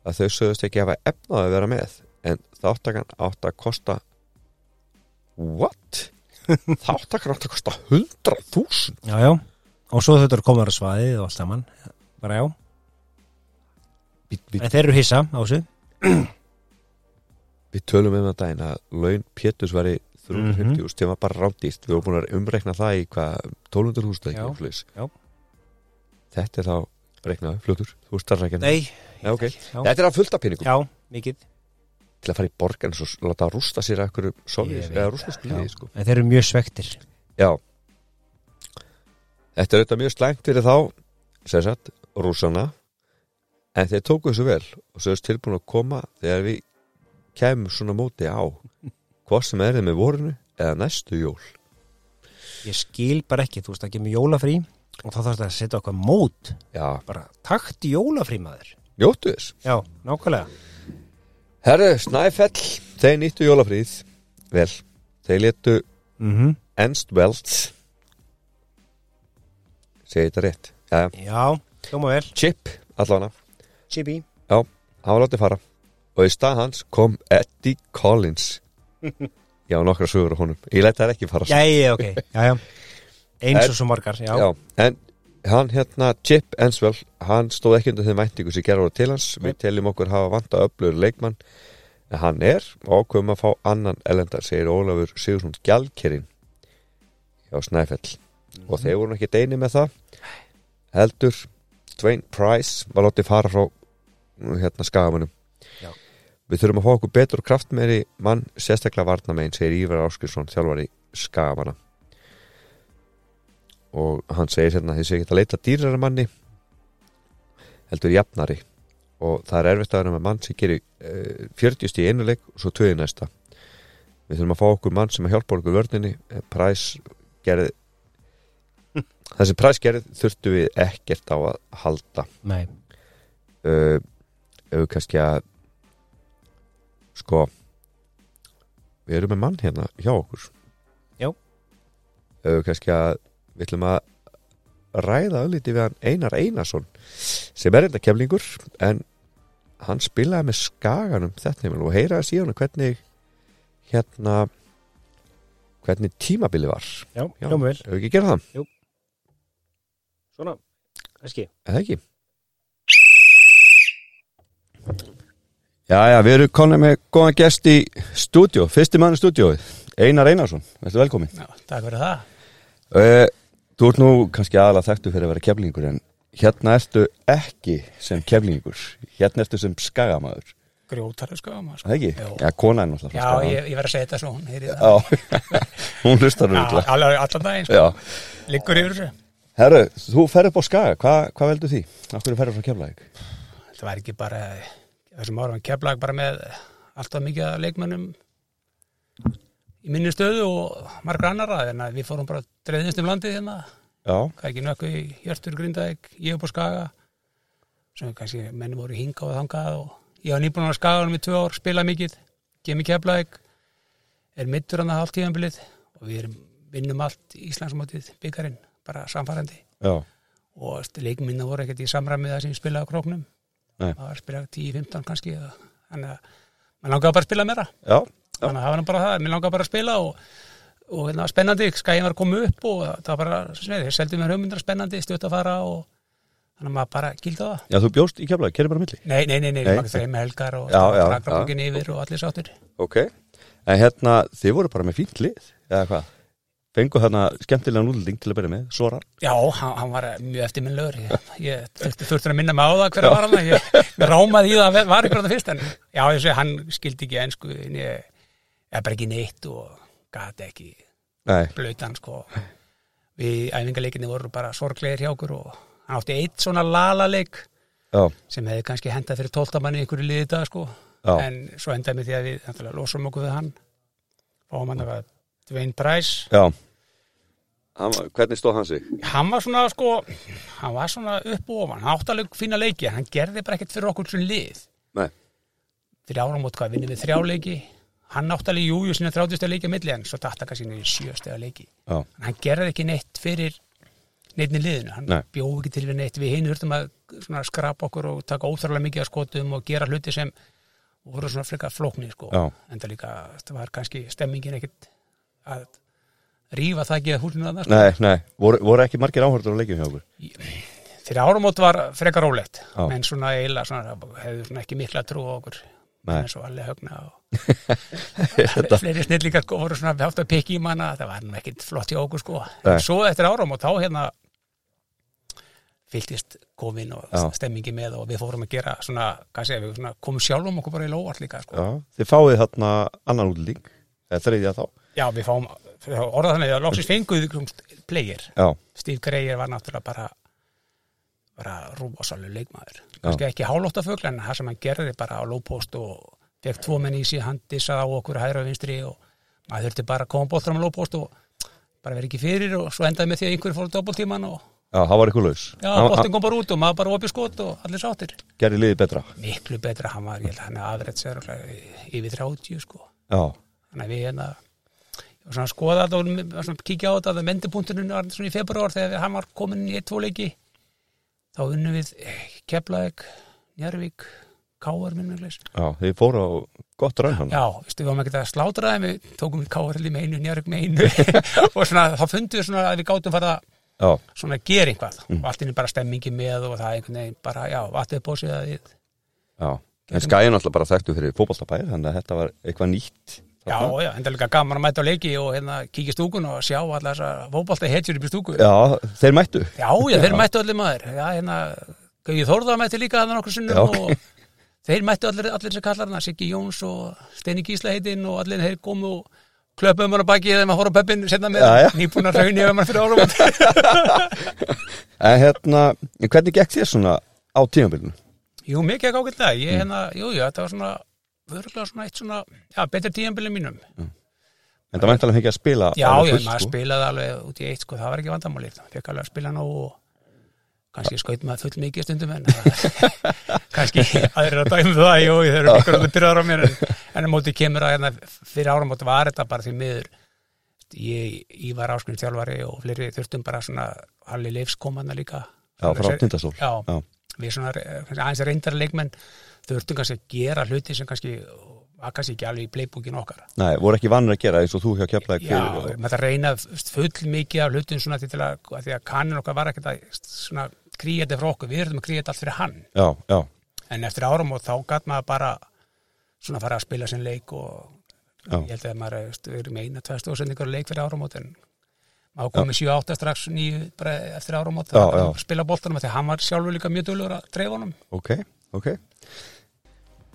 að þau sögust ekki hafa efnað að vera með en þáttakan átt að kosta what? þáttakan átt að kosta 100.000 já, já. Og svo þetta er komað að svaðið og allt saman. Bara já, við, við, en þeir eru hissa á þessu. Við tölum um það daginn að laun Péturs var í 350 mm sem var bara rándýst við vorum búin að umreikna það í hvað 1200 hús Já, já. þetta er þá reiknaði fljótur, þú starfrækjan nei, Já, ok. já, þetta er að fullta pinningum já, mikið. Til að fara í borgan og láta rústa sér Ég veit eða já. liði sko. en þeir eru mjög svektir já. Þetta er auðvitað mjög slæmt fyrir þá sem sagt, rússana. En þeir tóku þessu vel og svo er tilbúin að koma þegar við kemum svona móti á hvort sem er með vorinu eða næstu jól. Ég skil bara ekki, þú veist það kemur jólafrí og þá þarf það að setja okkar mót. Já, bara takt í jólafrí maður. Njóttu þess. Já, nákvæmlega. Herru, Snæfell, þeir nýttu jólafríð vel, þeir letu mm Ernst Welts segi þetta rétt? Já, já. já, hljóma vel. Chip, allavega. Chibi hann var látið fara. Og í stað hans kom Eddie Collins já, nokkra sögur á honum. Ég læt það ekki fara. Já, já, ok, já, já. Eins og svo margar, já, Já, en hann hérna Chip Enswell, hann stóð ekki undir þeim væntingu sem gerur til hans, við teljum okkur hafa vanta öflugur leikmann. En hann er ákveðum að fá annan elendar segir Ólafur Sigursson Gjaldkerinn hjá Snæfell. Og þeir voru ekki deini með það. Heldur Dwayne Price var látið fara frá hérna skagamannum Já. Við þurfum að fá okkur betur og kraftmeiri mann sérstaklega varnamegin segir Ívar Áskilsson þjálfari skagamanna og hann segir hérna þess að ég get að leita dýrara manni heldur jafnari. Og það er erfitt að vera með mann sem gerir uh, 40 stíð í einu leik og svo tvöði næsta. Við þurfum að fá okkur mann sem að hjálpa okkur vörninni. Eh, præs gerði þessi præs gerði þurftu við ekkert á að halda. Nei, uh, ef við kannski að sko við erum með mann hérna hjá okkur. Já. kannski að við ætlum að ræða ölliti við hann Einar Einarsson sem er enda kemlingur en hann spilaði með skaganum þetta og heyra að síðan hvernig hérna hvernig tímabili var. Já, Já. ef við ekki gera það, svona, kannski eða ekki Já, já, við erum konið með góðan gest í stúdíó, fyrsti mann í stúdíóið Einar Einarsson, verður velkomin Já, takk fyrir það. uh, Þú ert nú kannski aðalega þekktu fyrir að vera keflingur en hérna ertu ekki sem keflingur hérna ertu sem skagamaður Grjótarðu sko. maður, sko. Það ekki? Jú. Já, kona er náttúrulega frá Já, ég, ég verð að segja þetta svo, hún heyri það. Já, hún hlustar nú Já, illa alveg allan daginn, sko. Já, Liggur yfir þessu. herru, þú ferð upp á Skaga, Hva, hvað veldur því? Akkur ferður frá keflæk? Þessum árum. Keflag bara með alltaf mikið af leikmönnum í minni stöðu og margra annara, en að við fórum bara dreifðist um landið hérna, ekki nökku í Hjörtur Grindavík, ég upp á Skaga, sem kannski menni voru hingað og þangað og ég var nýbúin á Skaganum í tvö ár, spila mikið, kemur keflag, er mittur hann að halvt tíðanbilið og við erum, vinnum allt Íslandsmótið byggarinn, bara samfærandi og leikminna voru ekkert í samræmi það sem spilaði á króknum Var að spila 10-15 kannski þannig að maður langaði bara að spila meira. Já, þannig að það var bara það, mér langaði bara að spila og, og hérna, spennandi, skæðin var að koma upp og það var bara, sem þeir seldu mér hugmyndra spennandi, stutt að fara og þannig að maður bara gildi á það. Já, þú bjóst í keflæk, kerið bara milli? Nei, nei, nei, nei, Nei, nei þeim helgar og Já, já, rakrabókin yfir og allir sáttur Ok, en hérna, þið voru bara með fínt lið, eða hvað? Fengu þarna skemmtilega núlding til að byrja með, Sora Já, hann, hann var mjög eftirminnlegur. Ég, ég þurfti, þurfti að minna mig á það hverja var hann ég, ég rámaði í það að var ykkur að það fyrst en já, ég segi, hann skildi ekki ensku en ég er bara ekki neitt og gati ekki Nei, blautan sko. Við æfingarleikinni voru bara sorglegir hjá okkur og hann átti eitt svona lalaleik já, sem hefði kannski hendað fyrir tóltamanni ykkur í liði dag sko. Já. en svo endaði með því að við losum okkur við hann. Og hann var Dwayne Price. Já hann, Hvernig stóð hann sig? hann var svona sko hann var svona upp og ofan, hann átti alveg fína leiki hann gerði bara ekkert fyrir okkur svona lið Nei, fyrir áramót hvað vinnum við þrjá leiki hann átti alveg jújú 30 steg leiki á milli en svo datta kannski sína í 7 steg leiki já, hann gerði ekki neitt fyrir neittni liðinu, hann Nei. bjóð ekki til við neitt við hinn þurftum að svona, skrapa okkur og taka óþarlega mikið af skotum og gera hluti sem voru svona frekar flóknir sko. Já. en það líka, það var kannski stemmingin ekkit að rífa það ekki að húsinu að það nei, nei. Voru, voru ekki margir áhörður á leikjum hjá okkur Fyrir áramót var frekar rólegt Já. menn svona eiginlega svona, hefðu svona ekki mikla trú á okkur. Eins og allir högna og fleiri snillíkar sko voru svona haft að pikki í manna það var nú ekkit flott í okkur sko. En svo eftir áramót þá hérna fylltist komin og Já. stemmingi með og við fórum að gera svona, hvað segja við, svona, komum sjálfum okkur bara í lóvart líka sko. Þið fáið þarna annan eða þriðja þá. Já, við fáum orðað þannig að loksins fenguð player. Já, Steve Greyer var náttúrulega bara bara rúfasalur leikmaður. Kannski ekki hálóttafugl en það sem hann gerði bara á lópost og fekk tvo menn í hann dissaði á okkur hægra og vinstri og maður þurfti bara að koma bóttur á lópost og bara verið ekki fyrir og svo endaði með því að einhverju fór doppeltíman og já, það var eitthvað laus. Já, bóttin kom bara út og maður bara opið skot og allir sáttir. Gerði liðið betra. Miklu betra, hann var, ég held að hann er aðrætt sér yfir 30 sko. Já, þannig að við hérna var svona að skoða þetta og svona að kíkja á þetta að mendipunkturinn var svona í februar þegar hann var komin í eitt, tvo leiki. Þá unnum við Keflavík, Njárvík Káar minnumleis já, þið fóru á gott hann. Já, veistu, við varum ekki að slátra þeim við tókum við Káar með einu, Njárvík með einu. Og svona, þá fundum við svona að við gátum fara að Já, svona gera eitthvað. Og allt inni bara stemmingi með og það einhvern veginn bara, já, vatnið bósið að við já En skæði náttúrulega bara þekktu fyrir fótballtabæð þannig að þetta var eitthvað nýtt Já, já, enda líka gaman að mæta á leiki og hérna kíkja stúkun og sjá allar þessar fótbolta hetjur upp í stúku. Já, þeir mættu. Já, já, þeir mættu allir maður. Já, hérna, Gauði Þórða mætti líka þannig nokkur Já, sinnum og þeir mættu allir, allir sem kallar hana Siggi Jóns og Steini Gísla heitinn og allir þeir komu og klöpum hann á baki þegar maður horf á pöppin setna með Já, já. nýbúnar raunni ef maður fyrir árum En hérna, hvernig gekk þér svona á tímabilinu? Jú, mikið ekki ágætlega. Mm. Ég, hérna, jú, jú, þetta var svona vörgulega svona eitt svona, já, betri tíðanbili mínum. En það mæntalega fengið að spila Já, alveg já, fullt, maður sko. spilaði alveg út í eitt sko, það var ekki vandamálið, það fekk alveg að spila nóg og kannski skaut maður full mikið stundum en kannski aðrir að dæmi það, jú, þeir eru okkur að byrjaður á mér en, á móti kemur að hérna, fyrir áramóti var þetta bara því miður ég, ég var áskunni þjálfari og fleiri þurftum bara svona allir leifskomanna líka. Já, frá tindastól. Já, Já. við svona eh, aðeins reyndar leikmenn þurftum kannski að gera hluti sem kannski var kannski ekki alveg í playbookin okkar. Nei, voru ekki vannir að gera eins og þú hjá keflaði Já, maður það reyna full mikið af hlutum svona til að, að því að kannin okkar var ekkert að svona kríja þetta frá okkur, við erum að kríja þetta allt fyrir hann. Já, já, en eftir árum og þá gæt maður bara svona fara að spila sinn leik og Já. ég held að maður erum með eina, tvær stóðsendingar leik fyrir árum en maður komið 7-8 strax nýju bara eftir árum og Já, já. spila boltanum því að hann var sjálfur líka mjög dölur að dreifa honum. Ok, ok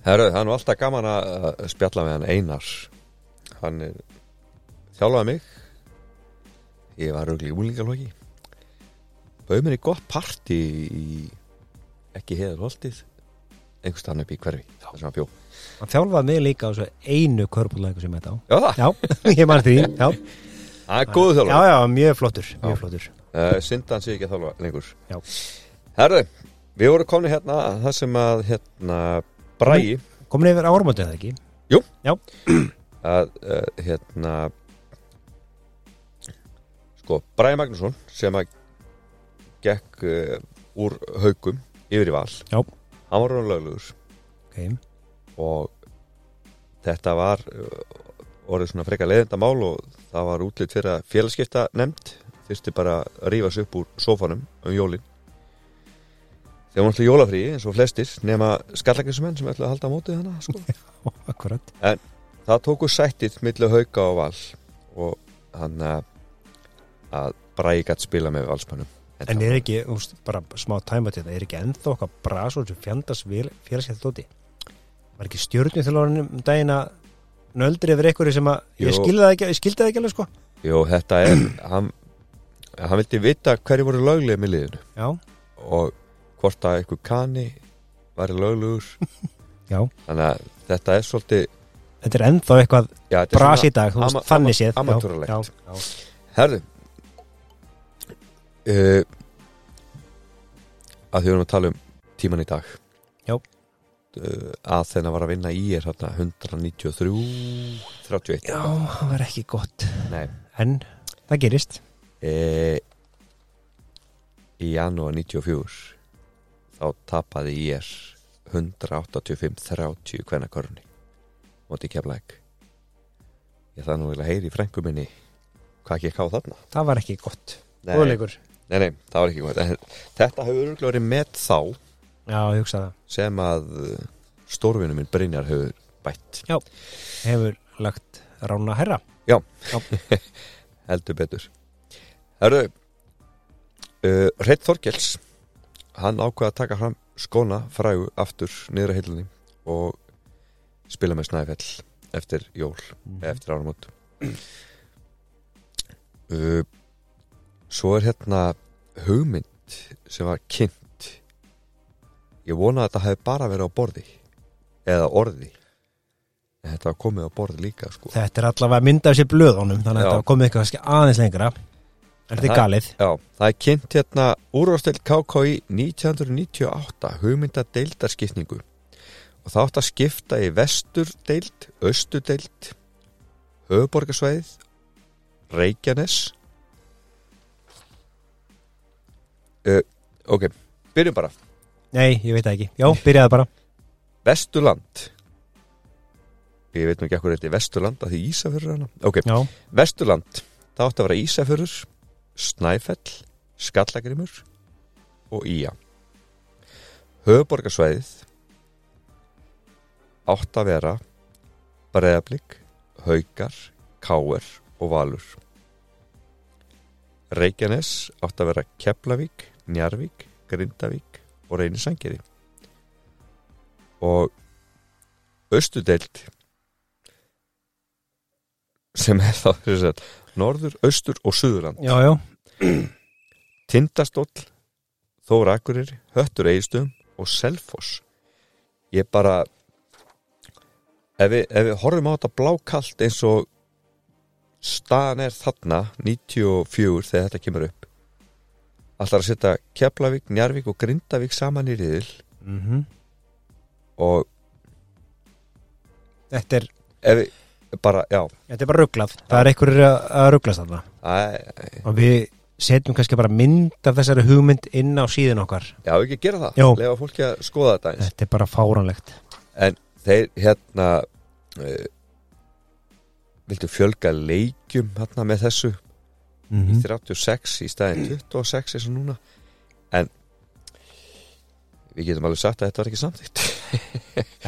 Herru, það er nú alltaf gaman að spjalla með hann Einar. Hann er þjálfaði mig. Ég var röglega í úlingalóki Bauð mér í gott partí í ekki heiðar holdið einhvers stann upp í hverfi hann þjálfaði mig líka á þessu einu körbúlæku sem þetta á. Já, Já, ég mann því Já, það er góðu já, þjálfari. Já mjög flottur Já. Mjög flottur. Uh, Sindan sé ekki að þjálfa lengur. Já. Herru, við vorum komin hérna að það sem að hérna Bræi Komin yfir áramótið það ekki? Að uh, hérna sko, Bræði Magnússon sem að gekk uh, úr haugum yfir í val. Já. hann var raunlöglugur okay. og þetta var uh, orðið svona frekar leiðindamál og það var útlitt fyrir að félagskipta nefnd þurfti bara að rífa sig upp úr sófanum um jólin þegar hún ætla jólafrí eins og flestir nema skallakrissumenn sem ætla að halda á mótið hana sko. Akkurat það tóku sættið milli hauka og val og hann að að gætt spila með valsmannum En er ekki, veist, bara smá tæma til þetta, er ekki ennþá okkar brasur sem fjandast félagskeitt dóti? Var ekki stjórnum til orðinum um daginn að nöldri yfir einhverju sem að, ég Jú. ekki, ég skildi það ekki alveg sko? Jú, þetta er hann, hann vildi vita hverju voru löglega með liðinu Já, og hvort að einhver kani væri löglegur. Já, þannig að þetta er svolítið þetta er ennþá eitthvað svona í dag, þannig séð. Herðu. Uh, að því við erum að tala um tíman í dag. Já. uh, að þennan var að vinna í er hérna 193 31 já, það var ekki gott. Nei, En það gerist. uh, í janúar 94 þá tapaði er 185-30 hvenna korunni móti keflæk ég það nú vilja heyri í frængu minni hvað ekki á þarna. Það var ekki gott. Góðleikur. Nei, nei, það var ekki gott. Þetta hefur örgulega verið með þá Já, ég sem að uh, stórvinu minn Brynjar hefur bætt. Hefur lagt rána herra. heldur betur. Herðu uh, Reitt Þorkels hann ákvaða að taka fram skóna frægu aftur niður að heilunni og spila með Snæfell eftir jól, eftir áramót uh, Svo er hérna hugmynd sem var kynnt ég vona að þetta hefði bara verið á borði eða orði en þetta var komið á borði líka sko. Þetta er allavega mynd af sér blöðunum, þannig að Já. þetta var komið eitthvað aðeins lengra. Þetta er Það- galið. Já, það er kynnt hérna úrvastil KKI 1998 hugmynda deildarskipningu og það átt að skipta í vesturdeild, austurdeild höfuborgarsvæðið Reykjanes. Uh, Ok, byrjum bara. Nei, ég veit ekki. Já, byrjaði bara. Vesturland. Ég veit nú ekki ekkur þetta er Vesturland að því Ísafjörður hana Ok, Já, Vesturland, það átti að vera Ísafjörður, Snæfell, Skallagrimur og Ía. Höfuborgarsvæðið átti að vera Breiðablík, Haukar, Káer og Valur. Reykjanes átti að vera Keflavík, Njarvík, Grindavík og Reynisangeri. Og Östudeild sem er þá þess að norður, austur og suðurland. Já, já. Tindastóll, Þóra Akurir Höttur Eigistum og Selfoss. Ég bara ef við, ef við horfum á þetta blákalt eins og staðan er þarna 94 þegar þetta kemur upp. Allar að setja Keflavík, Njarvík og Grindavík saman í riðil. Mm og Þetta er, ef við bara, já. Þetta er bara rugglað. Það er einhverjur að, rugglast æ, Og við setjum kannski bara mynd af þessari hugmynd inn á síðun okkar. já, ekki gera það. Jó. lefa fólki að skoða þetta eins Þetta er bara fáranlegt. en þeir hérna uh, vildu fjölga leikjum hérna með þessu? Mm í 36 í staðin 26 eins og núna. En við getum alveg sagt að þetta var ekki samþýtt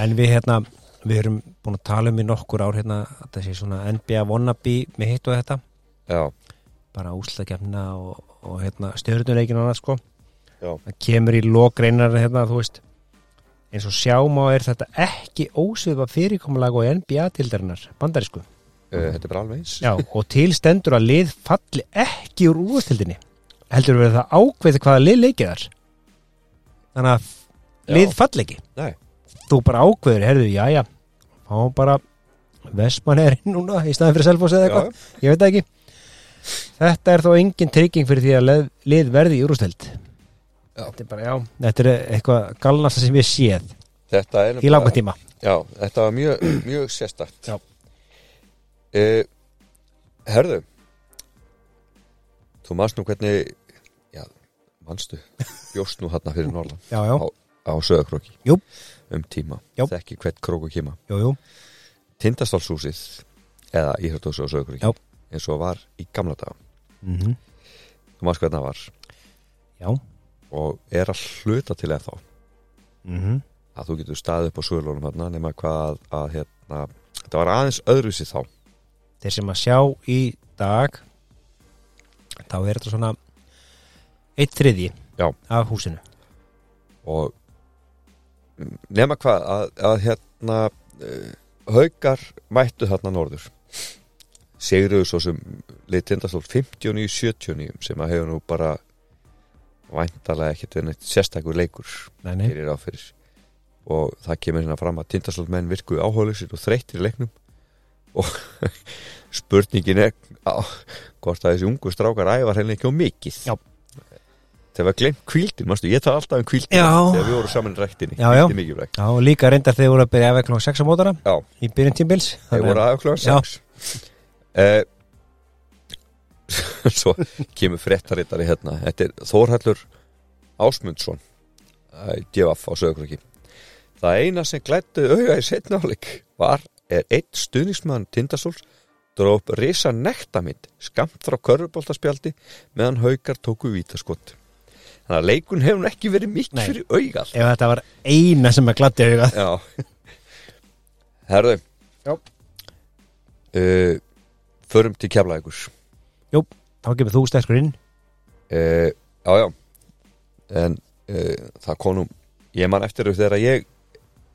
En við hérna, við erum búin að tala um í nokkur ár hérna að það sé svona NBA wannabe með hitt og þetta. já, Bara úslagefna og, og hérna stjörnuleikin og annað sko. Já. Það kemur í lokreinar hérna, þú veist. Eins og sjáum á er þetta ekki ósvipa fyrirkomulag og NBA-tildarinnar, bandarísku. uh, þetta er bara alveg eins Já, og til stendur að lið falli ekki úr úrvastildinni. Heldur verið það ákveði hvaða lið leikið þar. Þannig að lið falli ekki. Nei. Þú bara ákveður, herðu, já, já, fá bara Vestmann er inn núna í staðin fyrir Selfoss eða eitthvað, ég veit ekki. Þetta er þó engin trygging fyrir því að lið, lið verði í úrvastild. Já. Þetta er bara, já, þetta er eitthvað galnasta sem við séð í langa tíma. já, þetta var mjög, mjög sérstakt Já. uh, herðu þú manst nú hvernig já, manstu bjóst nú hérna fyrir Norðan Já, já, á sögakróki Jú. Um tíma, þekki hvert króku kima jú, jú, Tindastálshúsið eða Íhjörðósu á sögakróki Já. eins og var í gamla daga. Mm þú manst hvernig það var? Já, og er að hluta til ennþá. Mm að þú getur staðið upp á sögulónum hérna nema hvað að hérna þetta var aðeins öðruvísi þá. Þeir sem að sjá í dag þá er þetta svona eitt þriði af húsinu. Og nema hvað að, að hérna uh, haukar mættu þarna norður segruðu svo sem leið tindastól 59-79 sem að hefur nú bara væntalega ekkert verið neitt sérstakur leikur nei, nei. fyrir áfyrir og það kemur hérna fram að tindastól menn virkuðu áhóðlisir og þreyttir í leiknum og spurningin er á, hvort að þessi ungu strákar ævar henni ekki á mikið Já. Þegar við glemt kvíldin, mástu, ég tala alltaf um kvíldin þegar við vorum saman í já. Hvíld er mikilvægt. Já, líka reyndar þegar voru að byrja af klokkan 6 á mótana Já. í byrjun tímbils þeir voru aðeins klokkan Já. 6 eh, svo kemur frettarittari hérna þetta er Þórhallur Ásmundsson djöfaf á sögurkröki það eina sem glættu auga í setnáleik var er eitt stuðnismann Tindastóls dróð upp risa nektamind skamt frá körfuboltaspjaldi meðan haukar tóku vítaskott þannig að leikun hefur ekki verið mikið Nei. fyrir augal Ef þetta var eina sem er gladdi augað. Já. Herðu. Já. uh, Förum til keflaðingur Þá kemur þú sterkur inn. Uh, Já, já. En uh, það konum Ég man eftir þau þegar ég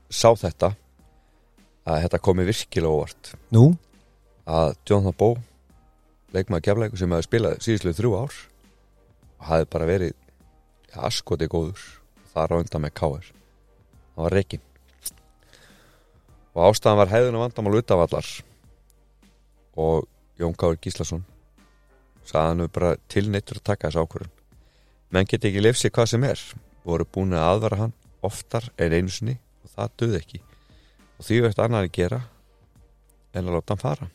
sá þetta að þetta komi virkilega óvart. Nú, að Jonathan Bó leikmaður keflaðingur sem hefði spilað síðislega þrjú ár og hafði bara verið askoti góður. Þar á undan með káir það var reikin og ástæðan var hefðuna vandamál utavallar. Og Jón Káur Gíslason sagði hann við bara tilneittur að taka þessu ákvörðun. Menn geti ekki lefsi hvað sem er. Voru búin að aðvara hann oftar en einu sinni og það döði ekki. Og því veit annar að gera en að láta hann fara.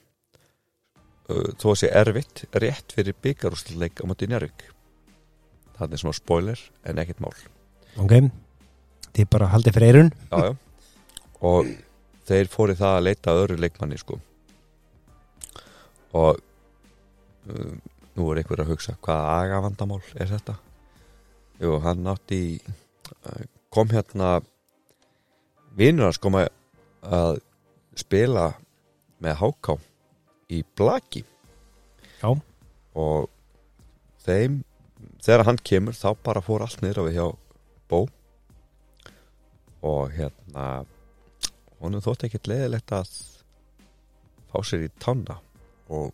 Þó að sé erfitt rétt fyrir byggarúsleik á móti Njárvík það er svona spoiler en ekkert mál. Ok Þið bara haldið fyrir eirun já, já. og þeir fóri það að leita öðru leikmanni sko. Og um, nú er einhver að hugsa hvaða agavandamál er þetta? Jú, hann átti í- uh, kom hérna vinnur hans kom að, að spila með háká í blaki. Já. og þeim þegar hann kemur þá bara fór allt niður við hjá Bó. Og hérna honum þótti ekkert leiðilegt að fá sér í tanna og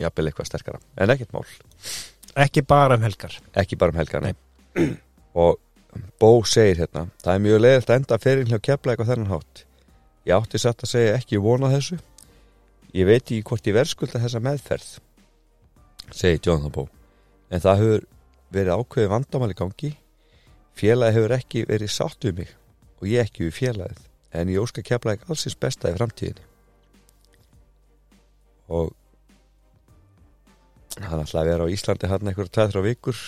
jafnvel eitthvað sterkara. En ekkert mál, Ekki bara um helgar. Ekki bara um helgana og Bó segir hérna það er mjög leiðilegt að enda fyrir hjá kepla eitthvað þennan hátt. Ég átti satt að segja ekki vona þessu. Ég veit ekki hvort ég verðskulda þessa meðferð segir Jonathan Bó en það hefur verið ákveði vandamál í gangi. Félagi hefur ekki verið sátt við mig og ég ekki við félagið. En ég óska kepla ekki allsins besta í framtíðinni. Og hann ætlaði að vera á Íslandi hann einhverja tveið-þrjá vikur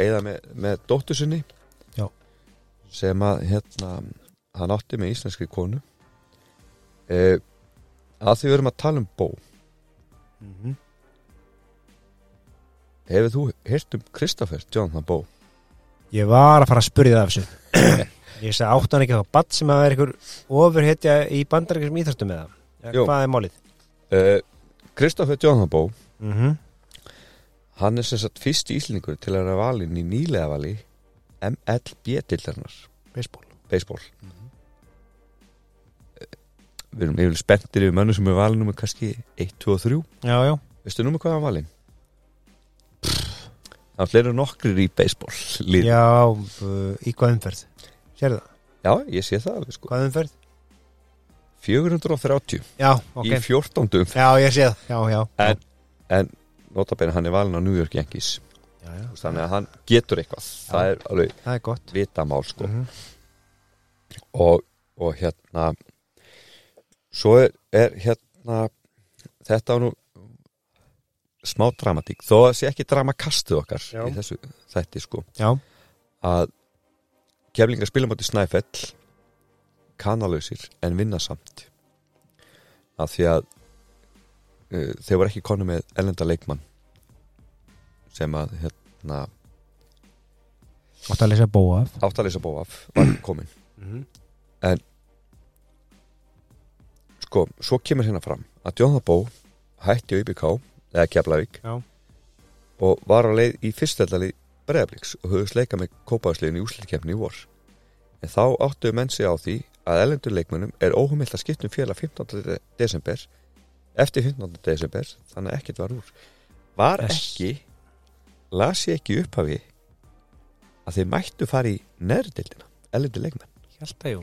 eða með, með dóttur sinni. Já. sem að hérna hann átti með íslenskri konu. E, að því við erum að tala um bó. Mhm. Hefur þú heyrt um Kristoffer Jonathan Bó Ég var að fara að spurja það af þessu. Ég sagði áttu hann ekki á badd sem að vera einhver ofurhetja í það ja, Jú. Hvað er málið? Kristoffer Jonathan Bó Mm -hmm. hann er sem sagt fyrst íslendingur til að vera valinn í nýlega vali MLB-dildarnar Baseball. Baseball. Við erum yfirlega spenntir yfir mönnu sem er valin nummer kannski 1, 2 og 3 Já, já. Veistu nummer hvað hann valin? Það fleiri nokkrir í baseball lið. Já, uh, í hvað umferð? Sérðu það? já, ég sé það alveg sko Hvað umferð? 430 Já, ok í 14. umferð. Já, ég sé það Já, já En- en notabene hann er valin á New York Yankees já, já. þannig að hann getur eitthvað það er alveg Það er vitamál sko Mhm. og, og hérna svo er, er hérna þetta var nú smá dramatík, þó að sé ekki dramakastuð okkar Já. í þessu þætti sko. Já, að keflingar spila móti Snæfell kanalausir en vinna samt. Að því að uh, þeir voru ekki konu með ellenda leikmann sem að hérna átt að lesa bóa af. áttalisa bóaf var komin Mhm. sko, svo kemur hérna fram að Jónða Bó hætti á IBK eða Keflavík og var á leið í fyrstveldalið Breiðabliks og höfðust leika með kópaðsliðin í úslitkefni í vor. En þá áttuðu menn sig á því að elendur leikmönnum er óhumilt að skiptum félag 15. desember eftir 15. desember þannig að ekkert var úr. Var ekki, las ég ekki upphafi að þeir mættu fara í neðrdildina, elendur leikmenn. Ég held að jú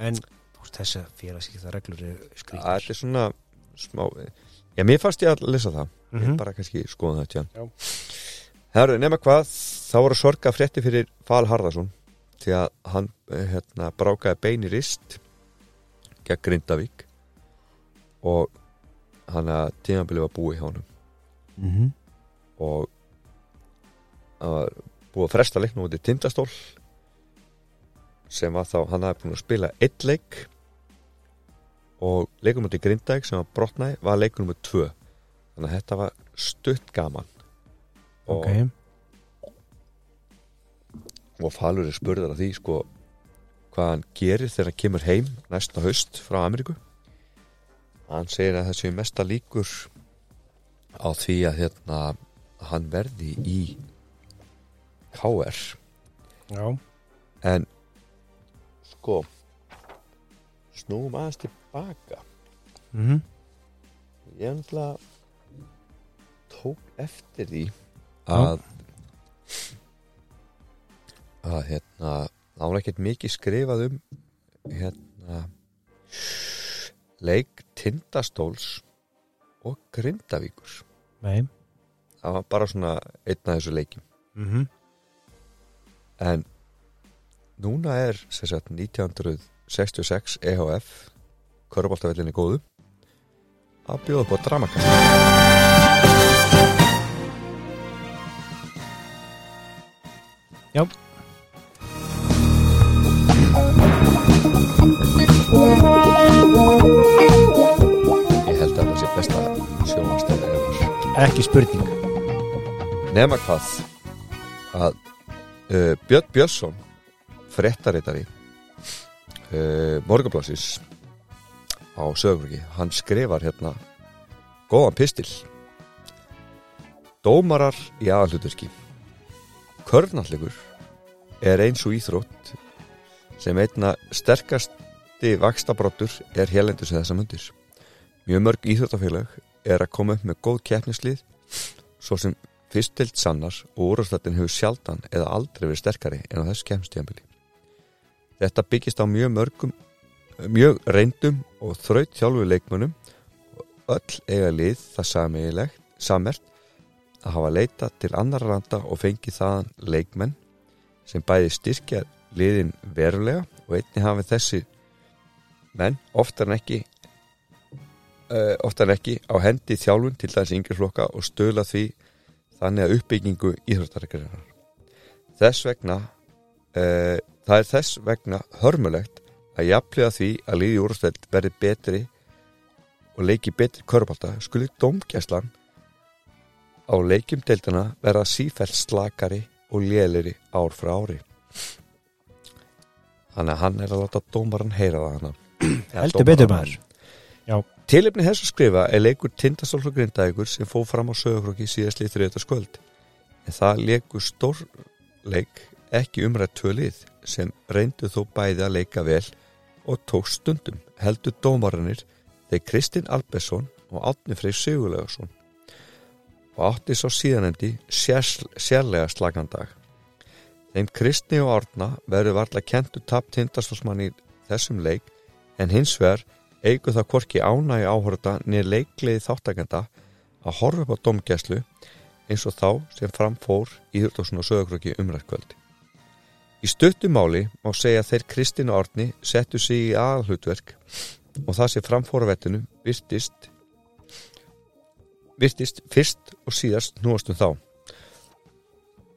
En þú veist þess að félagsíkta reglur eru Að skrýtnar Þetta er svona smá, já mér fannst ég að lesa það, ég Mhm. bara kannski skoða það Já. tján. Herru, nema hvað, þá voru sorga frétti fyrir Val Harðarsson því að hann eh, hérna, brákaði bein í rist gegn Grindavík og hann að tímabilið var búið hjá honum mm -hmm. og það var búið að fresta leiknum út í tindastól sem var þá, hann hafði búin að spila eitt leik og leikum út í Grindavík sem var brotnaði var leikum nummer tvö. Þannig að þetta var stutt gaman. Og Ok. Og Falur er spurður að því sko hvað hann gerir þegar hann kemur heim næsta haust frá Ameríku. Hann segir að þessi mesta líkur á því að hérna hann verði í KR Já. En sko snúum aðeins tilbaka mm -hmm. ég náttúrulega tók eftir því að að hérna það var ekkert mikið skrifað um hérna leik tindastóls og grindavíkur. Nei. Það var bara svona einn af þessu leikim mm -hmm. en núna er sagt 1966 EHF Köruboltavellinni góðu. Að bjóða upp á dramakast Já. Ég held að það sé besta sjónvastæði eða Ekki spurning. Nema hvað að uh, Björn Björnsson frettaritari uh, Morgablassis á sögurki hann skrifar hérna góðan pistil Dómarar í aðalhuturki Körnallegur er eins og íþrótt sem einna sterkasti vakstabróttur er hérlendis þessa mundir. Mjög mörg íþróttafélag er að koma upp með góð keppnislið svo sem fyrstild sannar og úrvarslættin hefur sjaldan eða aldrei verið sterkari en á þessu keppnistíðanbili. Þetta byggist á mjög mörgum mjög reyndum og þraut þjálfu leikmönnum og öll eiga lið það samert að hafa leitað til annar landa og fengið þaðan leikmenn sem bæði styrkja liðin verulega og einni hafi þessi menn oftar en ekki uh, oftar en ekki á hendi þjálfun til þessi yngri flokka og stöla því þannig að uppbyggingu íþróttarækjarinnar. Þess vegna uh, það er þess vegna hörmulegt að jafnlega því að liði úrstæld verði betri og leiki betri körbálta skuli dómgæslan á leikjum deildina verða sífælt slakari og léleri ár frá ári. Þannig að hann er að láta dómaran heyra það hana. Heldur betur maður. Tilefni þess að skrifa er leikur Tindastól og Grindavíkur sem fóð fram á sögurokki síðastlið þriðta skvöld en það leikur stórleik ekki umrætt tvö lið sem reyndu þó bæði að leika vel og tók stundum heldur dómaranir þeir Kristinn Albersson og Átni Freyr Sigurlegarsson og átti svo síðanendi sérlega slagandag. Þeim Kristni og Árna verður varla kentu tap tindastólsmann í þessum leik en hins vegar eigur það hvorki ánægi áhörða niður leikliði þáttakenda að horfa upp á domgæslu eins og þá sem framfór í Þurðarsun og Söðakröki umrækkvöldi. Í stuttumáli má segja þeir Kristinn og Árni settu sig í aðalhutverk og það sem framfóra vettinu virtist virtist fyrst og síðast núastum þá.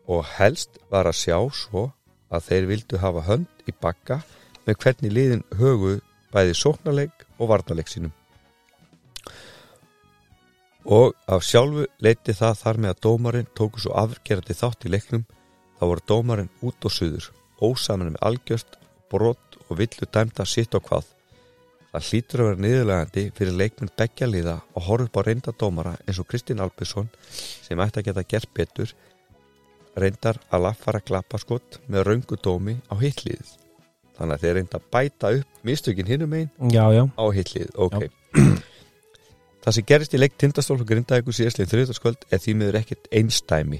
Og helst var að sjá svo að þeir vildu hafa hönd í bakka með hvernig liðin högu bæði sóknarleik og varnarleik sínum. Og af sjálfu leiti það þar með að dómarinn tóku svo afgerandi þátt í leiknum þá voru dómarinn út og suður ósaman með algjört, brot og villu dæmda sitt á hvað. Það hlýtur að vera niðurlegandi fyrir leikmenn beggja liða og horfa upp á reynda dómara eins og Kristinn Albjörnsson sem ætti að geta gert betur reyndar að laffara klappaskott með röngu dómi á hitliðið. Þannig að þeir reynda að bæta upp mistökin hinnum einn á hitliðið, ok. Það sem gerist í leik tindastól og grindaðegu síðastlega þriðdaskvöld er því miður ekkert einstæmi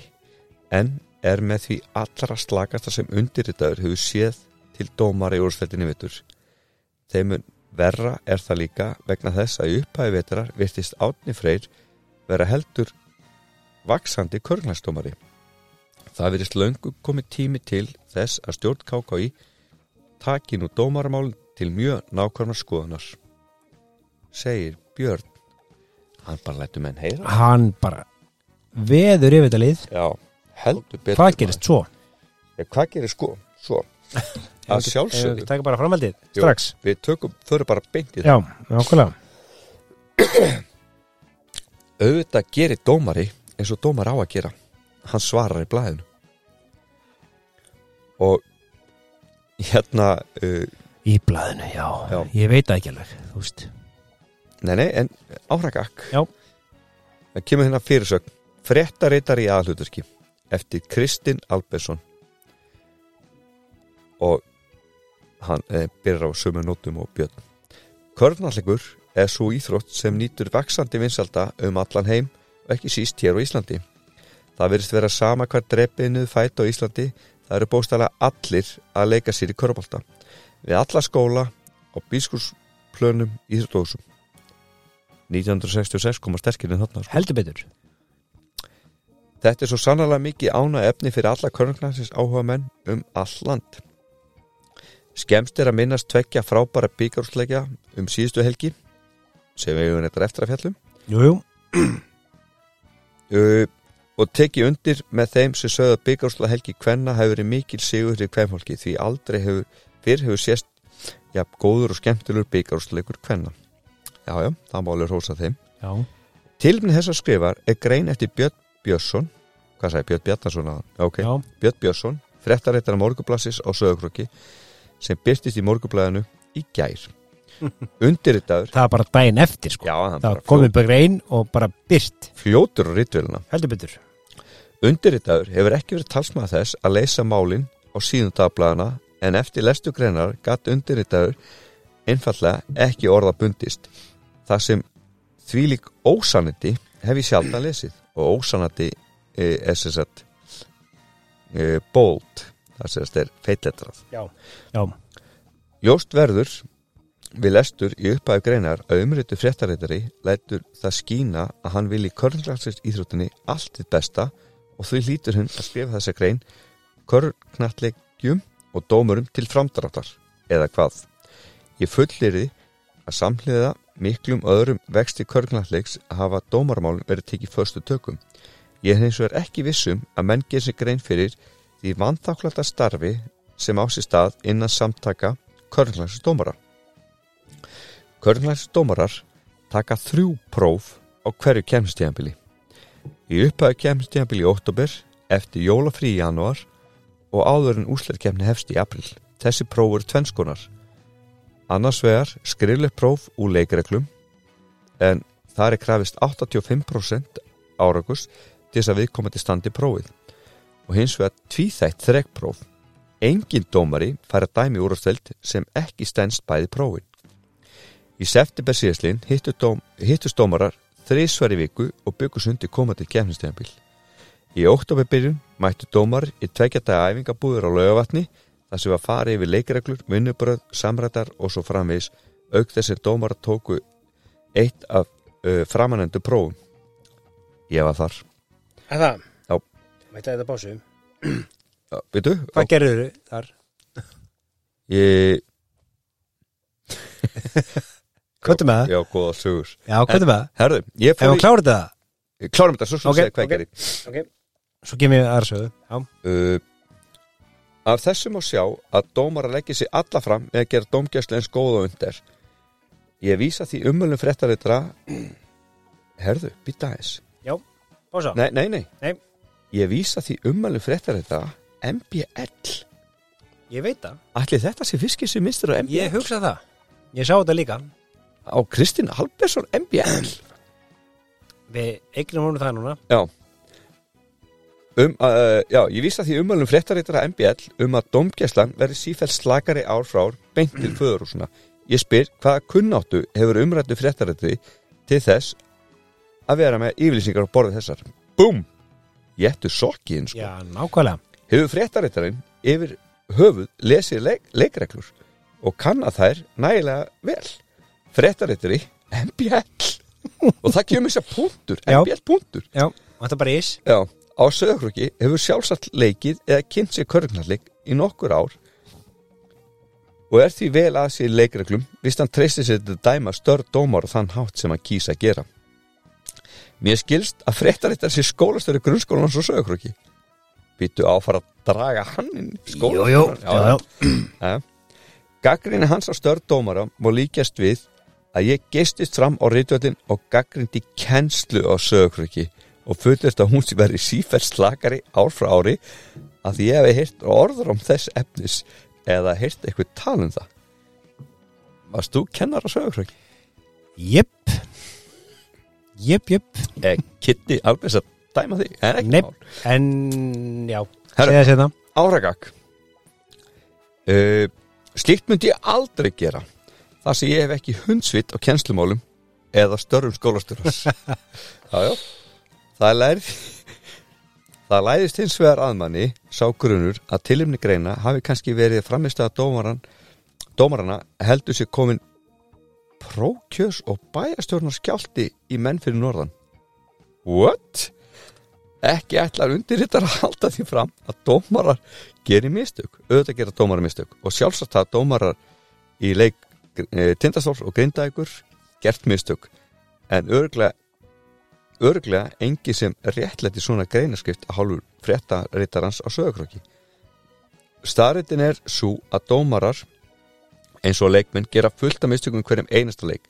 en er með því allra slagasta sem undirritaður hefur séð til dómara í úrsveldinni vittur. Þeimur verra er það líka vegna þess að upphæði vetrar virtist Átni Freyr vera heldur vaksandi körglæsdómari. Það virðist löngu komið tími til þess að stjórn KKI taki nú dómaramálin til mjög nákvæmna skoðunar. Segir Björn. Hann bara lættu menn heyra. hann bara veður yfir þetta lið Já, heldur betur. Hvað gerist svo? Ja, hvað gerist sko? Svo. Að sjálfsögðu. við taka bara framhaldið strax Við tökum, förum bara beint í það. Já, nákvæmlega Auðvitað gerir dómari eins og dómar á að gera. Hann svarar í blæðinu. Og hérna, uh, Í blaðinu, já. Já. Ég veit það ekki alveg, þú veist nei nei, en áfragak. Já. Það kemur hérna fyrirsögn. Fréttareitar í aðhluturki eftir Kristinn Albersson. Og hann eh, byrjar á sömu nótum og björn. Körnallegur er svo íþrótt sem nýtur vaksandi vinsalda um allan heim og ekki síst hér á Íslandi. Það verðist vera sama hver drepiðnuð fætt á Íslandi, það eru bóstalega allir að leika sér í körbólta. Við alla skóla og bískursplönum íþróttóðsum. 1966 koma sterkirinn þarna. Sko. Heldur betur Þetta er svo sannlega mikið ána efni fyrir alla körnklansins áhuga menn um all land. Skemst er að minnast tvekja frábæra byggjárusleikja um síðustu helgi sem við hefum þetta eftir að fjallum Jú, jú, uh, og teki undir með þeim sem sögðu að byggjárusla helgi hvenna hefur verið mikil sigur til hvernfólki því aldrei hefur, fyrr hefur sést ja, góður og skemmtilegur byggjárusleikur hvenna. Já, já, það má alveg rósa þeim. já Tilminn þess að skrifar er grein eftir Björn Björnsson. Hvað sagði Björn Bjarnason að ok, Já, Björn Björnsson, fréttaréttar morgublassis á sögurkrokki sem byrtist í morgublæðinu í gær. Undirritaður. Það er bara daginn eftir sko. Já, hann Það komið bara einn og bara byrt fljótur á betur. Undirritaður hefur ekki verið talsmað þess að leysa málin á síðum dagblæðina en eftir lestu greinar gatt undirritaður einfallega ekki orða bundist það sem þvílík ósanandi hef ég sjaldan lesið og ósanandi e, er sem sagt e, bold. Það sem sagt er feitletrað. Já, já, Ljóst verður við lestur í upphæðu greinar að umrýttu fréttaritari lætur það skína að hann vilji körnklagsist íþróttinni allt þitt besta og því hlýtur hún að skrifa þessa grein körnatlegjum og dómurum til framdráttar eða hvað. Ég fullirði að samhliða miklum öðrum vexti körnatlegs að hafa dómarmálum verið tekið förstu tökum. Ég er hins vegar ekki vissum að menn gerir sig grein fyrir því vanþáklata starfi sem á sér stað innan samtaka körnklagsist dómara. Körnklagsist dómarar taka þrjú próf á hverju kemstíðanbili. Í upphæðu kemstíðanbili í óttúber, eftir jólafrí í janúar og áður en úsleirkemni hefst í april. Þessi próf eru tvennskonar. Annars vegar skrifleg próf úr leikreglum en þar er krafist 85% áragus til þess að við komum til standi prófið og hins vegar tvíþætt þrekkpróf. Engin dómari fær að dæmi úrasteld sem ekki stendst bæði prófin. Í september síðastlinn hittust dóm, hittust dómarar þrísvar í viku og byggus undir komandi kemnistegjabil. Í oktoberbyrjun mættu dómar í tveggjadaga æfingabúður á laugavatni þar sem var farið yfir leikreglur, vinnubröð, samrættar og svo framvegis auk þess að dómar tóku eitt af uh, framanendu prófum. Ég var þar. Er það? Já. Mætti þetta básu Já, Veitu? Hvað gerður þar? Ég, Kvötu með það? já, góða sögur. Já, kvötu með það? Herðu, ég fór í... klárir þetta? Klárum þetta, svo svo Ok, segja hvað ok. ég gerði. Ok Svo ég aðra sögðu Já Uh, af þessum að sjá að dómar að leggja sér alla fram með að gera dómgæslu eins góð og undir. Ég vísa því ummölum fréttaritra Herðu, býta aðeins. Bása Nei, nei, nei. Nei. Ég vísa því ummölum fréttaritra MBL. Ég veit það Ætli þetta sé fiskir sem mistur á MBL? Ég hugsa það Ég sá þetta líka á Kristinn Albersson MBL Við eignum honum það núna Já um, uh, Já, ég vísa því umhverjum fréttaritara MBL um að domgæslan verði sífælt slakari ár frá ár beint til föðurúsuna Ég spyr hvaða kunnáttu hefur umrættu fréttaritari til þess að vera með yfirlýsingar á borðið þessar? Búm! Jéttu sokkiðin sko. Já, nákvæmlega. Hefur fréttarittarinn yfir höfuð lesið leik, leikreglur og kann að þær nægilega vel? Fréttarittari MBL og það kemur sér punktur. MBL punktur. Já, þetta er bara ís Já, á sögurkrukki hefur sjálfsagt leikið eða kynnt sér körgnarleik í nokkur ár og er því vel að sér leikreglum vist hann treystir sér til að dæma störr dómar og þann hátt sem hann kýsa að gera. Mér skilst að fréttarittar sér skólastöru grunnskólan svo sögurkrukki. Býtu áfara að draga hann inn í skólastöru. já, já. Gaggrinni hans á störr dómara má líkjast við að ég geistist fram á reytvöldin og gaggrindi kennslu á sögurkrukki og fullist að hún sem verði sífært slakari ár frá ári að ég hefði heyrt orður om þess efnis eða heyrt eitthvað tala um það Varst þú kennar á sögurkrukki? Jep Jep, jep Eh, Kitty alveg að dæma því en ekki Nei, mál. en já Herru. Segða sérna Áragak uh, Slíkt myndi ég aldrei gera þar sem ég hef ekki hundsvitt á kennslumálum eða störrum skólastjóras Jájá Það lærið Það læðist hins vegar aðmanni sá grunur að tilumni greina hafi kannski verið framist að dómaran dómarana heldur sér komin prókjörs og bæjastjórnar skjálti í menn fyrir norðan. What? Ekki ætlar undirrittar að halda því fram að dómarar gerir mistök, auðvitað gera dómarar mistök og sjálfsagt að dómarar í leik e, tindastóls og grindækur gert mistök. En örglega örglega engi sem réttlætti svona greinaskrift að hálfur fréttarittarans á sögurkrokki Staritin er svo að dómarar eins og leikmenn gera fullt af mistökum hverjum einasta leik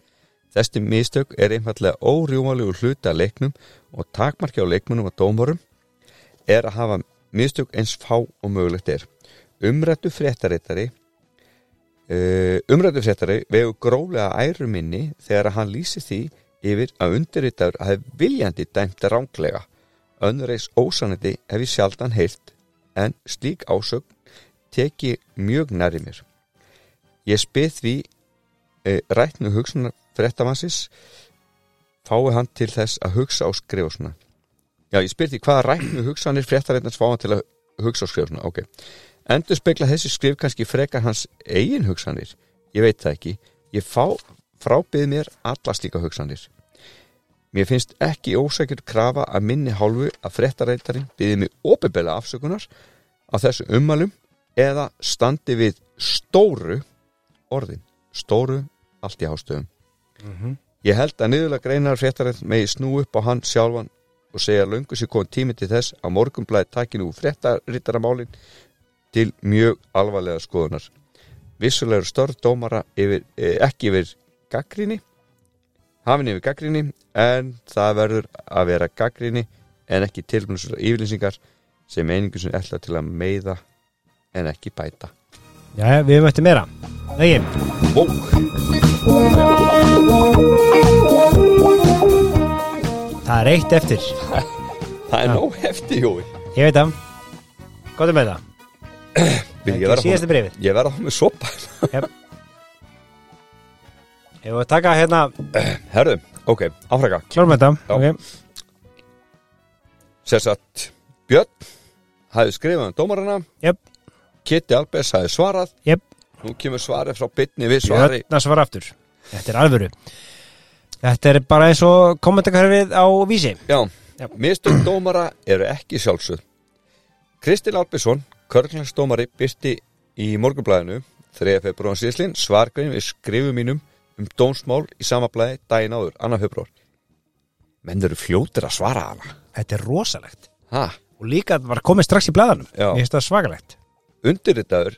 Þessi mistök er einfallega órjúmalegu hluti að leiknum og takmarki á leikmunum og dómarum er að hafa mistök eins fá og mögulegt er. Umrættu fréttarittari uh, umrættu fréttari vegu gróflega æru minni þegar að hann lýsi því yfir að undirrittaður hafi viljandi dæmt ránglega. Önnreis ósanandi hef ég sjaldan heyrt en slík ásögn teki mjög næri mér. Ég spyð því e, rætnu hugsunar fréttamansis fái hann til þess að hugsa og skrifa svona Já, ég spyr því hvaða rætnu hugsanir fréttareitnars fá hann til að hugsa og skrifa svona ok, endur spekla þessi skrif kannski frekar hans eigin hugsanir? Ég veit það ekki, ég fá frábið mér alla slíka hugsanir. Mér finnst ekki ósækjur krafa að minni hálfu að fréttareitarinn byggði mig opibela afsökunar á þessu ummælum eða standi við stóru orðin, stóru allt í hástöðum Ég held að niðurlega greinar fréttarinn megi snú upp á hann sjálfan og segja löngu sér komið tími til þess að morgunblæði taki nú fréttarittaramálin til mjög alvarlega skoðunar. Vissulegur störð dómara yfir, eh, ekki yfir gaggrinni, hafin yfir gaggrinni, en það verður að vera gaggrinni en ekki tilbúinusur yfirlýsingar sem einingu sem ætla til að meiða en ekki bæta. Já, við eftir meira Ó, það er eitt eftir það er nóg hefti, Jói. Ég veit það er með það? Ég verða fá með sopa. Ég var að taka hérna Herðu, ok, áfraka. Klárum þetta. Sess að Björn hafði skrifað um dómarana Jöp. Kitty Albers hafði svarað Jöp. Nú kemur svarið frá bytni við svari Björn að svara aftur Þetta er alvöru Þetta er bara eins og kommentakarfið á vísi Já, Já. mistök dómara eru ekki sjálfsögð Kristinn Albersson, körklagsdómari byrti í morgunblæðinu 3. februar síðslinn svargrein við skrifum mínum um dómsmál í sama blæði daginn áður, 2. februar Menn eru fljótir að svara hana. Þetta er rosalegt. Ha, Og líka að það var komið strax í blæðanum. Mér finnst það svakalegt. Undirritaður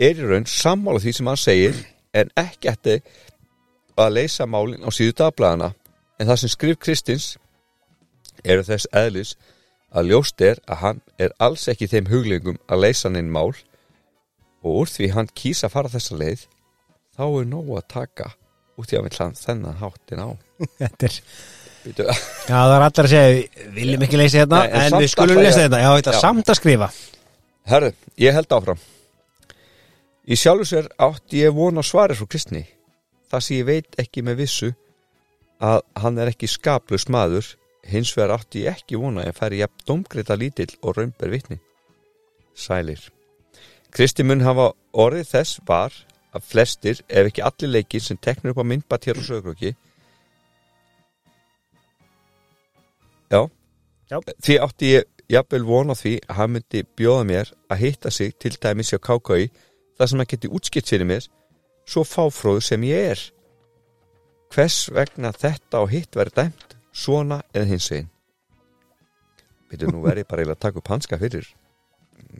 er í raun sammála því sem hann segir en ekki eftir að leysa málin á síðu dagblæðana en það sem skrif Kristins eru þess eðlis að ljóst er að hann er alls ekki þeim huglingum að leysa hann inn mál. Og úr því hann kýsa að fara þessa leið þá er nóg að taka út í að hlan þennan háttin á. Þetta er Já, það er allir að segja, við viljum ekki leysa þetta Nei, en en, við skulum leysa þetta, já, þetta er samt að skrifa. Herðu, ég held áfram. Í sjálfu sér átti ég von á svari frá Kristni. Það sem ég veit ekki með vissu að hann er ekki skaplus maður. Hins vegar átti ég ekki vona að færi jafn domgreita lítill og raunber vitni. Sælir. Kristi mun hafa orðið þess var að flestir, ef ekki allir leikir sem teknur upp á myndbat hér á sögurokki Já Já. Því átti ég jafnvel vona því að hann myndi bjóða mér að hitta sig til dæmis hjá KKI þar sem hann geti útskipt fyrir mér svo fáfróður sem ég er hvers vegna þetta og hitt verið dæmt svona eða hins veginn Veitu, nú verið bara að taka upp hanska fyrir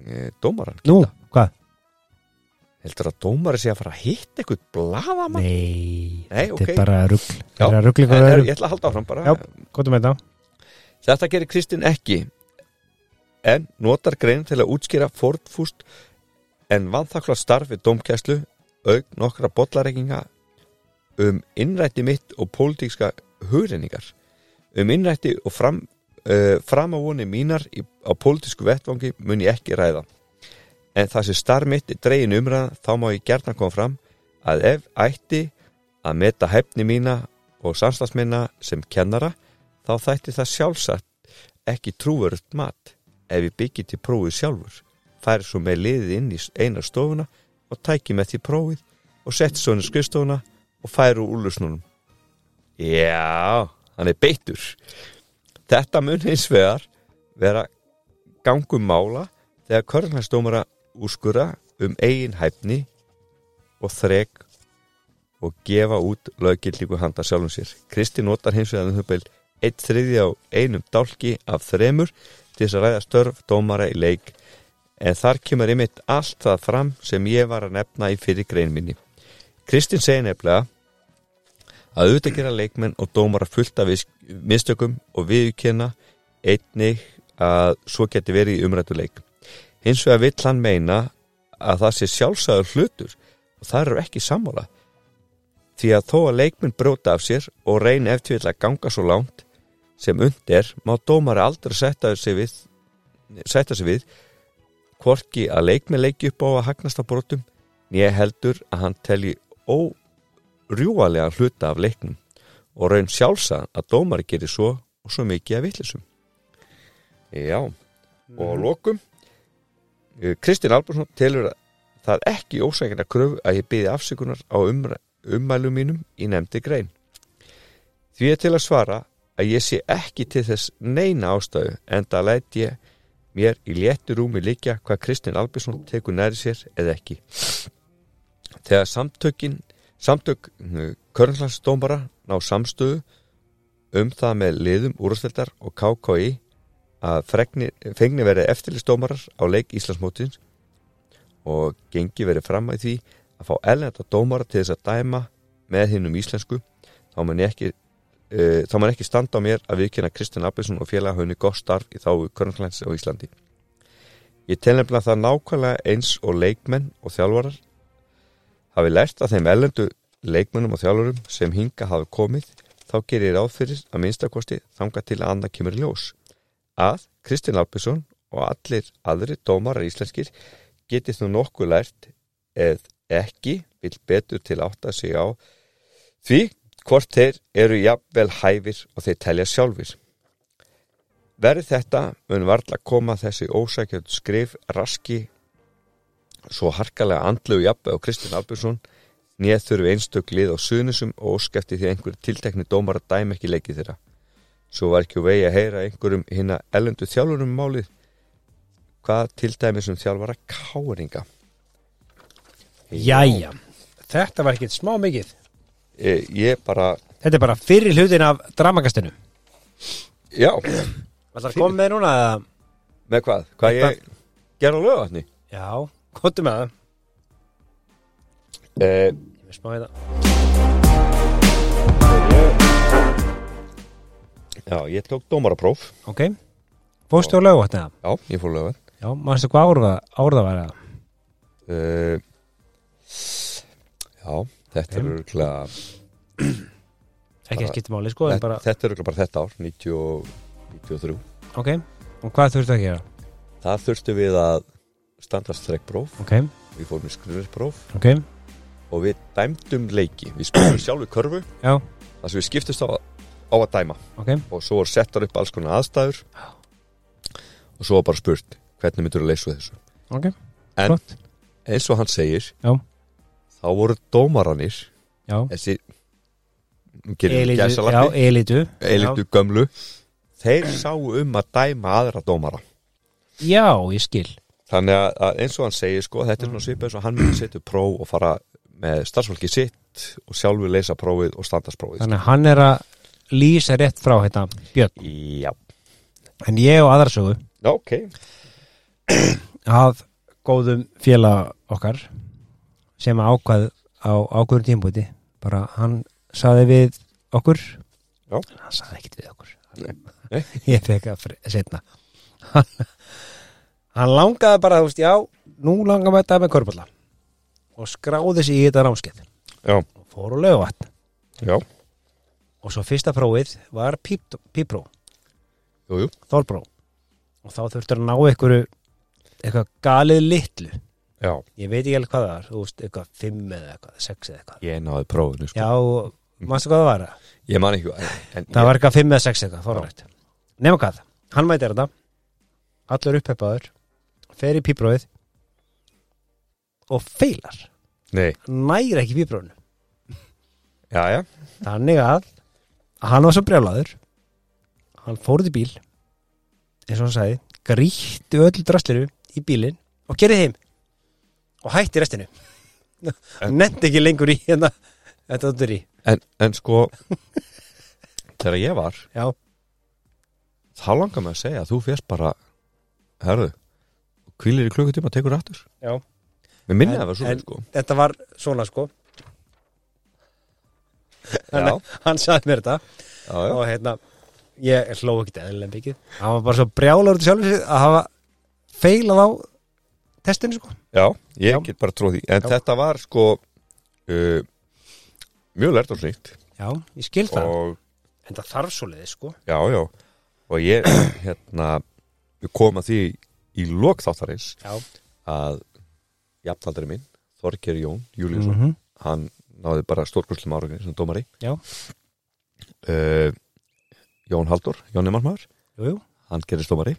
e, dómaran Nú, hvað? Heldur að dómari sé að fara að hitta eitthvað bladamann? Nei, Nei, þetta ok. er bara rugl Já, er rugl En, er, ég ætla að halda áfram bara Já. Kvotum með þetta Þetta gerir Kristinn ekki en notar grein til að útskýra fórtfúst en vanþakla starf við dómkæslu auk nokkra bollareikinga um innrætti mitt og pólitíkska hugreiningar um innrætti og fram, uh, framávoni mínar í, á pólitísku vettvangi mun ég ekki ræða en það sem starf mitt er dregin umræða þá má ég gerna koma fram að ef ætti að meta hæfni mína og samstagsminna sem kennara þá þætti það sjálfsagt ekki trúverut mat ef ég byggi til prófið sjálfur. Færi svo með liðið inn í eina stofuna og tæki með því prófið og setti svo henni skrifstofuna og færi úr úrlusnunum Já, hann er beittur. Þetta mun hins vegar vera gangum mála þegar körnhæstómara úskura um eigin hæfni og þrek og gefa út löggildingu handa sjálfum sér. Kristi notar hins vegar um þupil eitt þriði á einum dálki af þremur til þess að ræða störf dómara í leik en þar kemur einmitt allt það fram sem ég var að nefna í fyrir grein minni. Kristinn segir nefnilega að auðvitað gera leikmenn og dómara fullt af vis- mistökum og viðkjöna einnig að svo geti verið í umrættu leik. Hins vegar vill hann meina að það sé sjálfsagður hlutur og það eru ekki sammála. Því að þó að leikmenn bróta af sér og reyni eftir að ganga svo langt sem und er má dómari aldrei setja sig við setja sig við hvorki að leikmenn leiki upp á að hagnast á brotum nýja heldur að hann telji órjúalega hluta af leiknum og raun sjálfsa að dómari gerir svo og svo mikið að vitlisum Já, og að lokum Kristinn Albarsson telur að það ekki ósækina kröfu að ég byði afsökunar á umræ, ummælum mínum í nefndi grein. Því er til að svara að ég sé ekki til þess neina ástöðu en það læt ég mér í léttu rúmi líkja hvað Kristinn Albarsson tekur næri sér eða ekki. Þegar samtökin, samtök körnlagsdómara ná samstöðu um það með liðum úrstældar og KKI að fengni verið eftirlistómarar á leik Íslandsmótins og gengi verið fram að því að fá ellenda dómara til þess að dæma með hinnum íslensku. Þá ég ekki uh, þá mun ekki standa á mér að viðkynna Kristján Abelsson og félag hafa henni gott starf í þá körnlands á Íslandi. Ég tel nefnilega það nákvæmlega eins og leikmenn og þjálfarar hafi lært að þeim ellendu leikmennum og þjálfurum sem hinga hafa komið þá gerir ég ráð fyrir að minnstakosti þanga til að annað kemur ljós að Kristján Albersson og allir aðri dómarar íslenskir getið nú nokkuð lært eð ekki vil betur til átt að sig á því hvort þeir eru jafnvel hæfir og þeir telja sjálfir. Verði þetta mun varla koma þessi ósækjöld skrif raski svo harkalega andlegu jafnvel á Kristján Albersson nýð þurfi einstök lið á suðnusum og óskefti því einhverju tiltekni dómar að dæma ekki leikið þeirra. Svo var ekki úr vegi að heyra einhverjum hinna ellendu þjálfurum um málið hvað til dæmis um þjálfara káringa. Jæja, þetta var ekkert smá mikið Ég, ég bara, Þetta er bara fyrir hlutin af dramakastinu já, Það er komið með núna eða? með hvað? Hvað ég ger á lögatni? Já, kvotum með það Eh, Ég vil smá þetta já, ég tók dómarapróf. Ok, fórstu á lögvætt eða? Já, ég fór lögat. Já, mannstu hvað árða, árða var það? Uh, já, þetta er örgulega ekki að skipta máli sko en bara, þetta er örugglega bara þetta ár 90 og 93 ok, og hvað þurftu að gera? það þurftu við að standast þrekkpróf ok, við fórum í skrifnispróf ok, og við dæmdum leiki við spilum sjálfu körfu já, þar sem við skiptust á, á að dæma. Ok. Og svo var settar upp alls konar aðstæður. Og svo var bara spurt hvernig myndur að leysa þessu? Ok, en flott, eins og hann segir Já. þá voru dómaranir já. þessi elitu, já, elitu. Elitu gömlu. Þeir sáu um að dæma aðra dómara. Já, ég skil. Þannig að, eins og hann segir sko þetta er svona svipað eins og hann myndi setja próf og fara með starfsfólki sitt og sjálfur leysa prófið og standarsprófið þannig að hann er að lýsa rétt frá hérna, Björn, já, en ég og aðra sögu. Ok. Að góðum félag okkar sem ákvað á ákvörðum tímpúti bara hann saði við okkur. Já. hann saði ekkert við okkur. Nei. ég fekk að setna hann, hann langaði bara þú veist, já, nú langar með þetta með körballa og skráði sig í þetta rámskeið já, og fór og lögvatn já, og svo fyrsta prófið var píp- pípró, þólpró og þá þurftur að ná einhverju eitthvað galið litlu. Já, ég veit ekki alveg hvað það var veist, eitthvað 5 eða eitthvað, 6 eða eitthvað. Ég náði prófinu sko. já, mannstu hvað það var? Ég man ekki en, það var eitthvað 5 eða 6 eitthvað, fórrætt nema hvað, hann mætir þetta allur uppheppaður fer í píprófið og feilar. Nei, næri ekki píprófinu þannig að hann var svo brjálaður. Hann fór út í bíl eins og hann sagði grítti öll drastliru í bílinn og gerði heim og hætti restinu hann nefndi ekki lengur í hérna þetta áttur í. En, en sko þegar ég var já, þá langar mig að segja að þú férst bara herðu, kvílir í klukkutíma og tekur aftur. Já. mér minni En- að það var svona sko. þetta var svona sko hann sagði mér þetta. Já, já, og hérna ég hló ekki eðlilega mikið. Hann var bara svo brjálaður til sjálfur sig að hafa feilað á testinu sko. Já ég Já. get bara tróð því. En þetta var sko uh, mjög lert og slíkt já, ég skil það. Og en það þarf svo leiði sko. Já, já. Og ég, hérna komum að því í lok þáttarins já, að jafnaldri minn, Þorger Jón Júliusson, Mhm. hann náði bara stórkurslum árangri sem dómari. Já. uh, Jón Haldur, Jón jú. hann gerist dómari.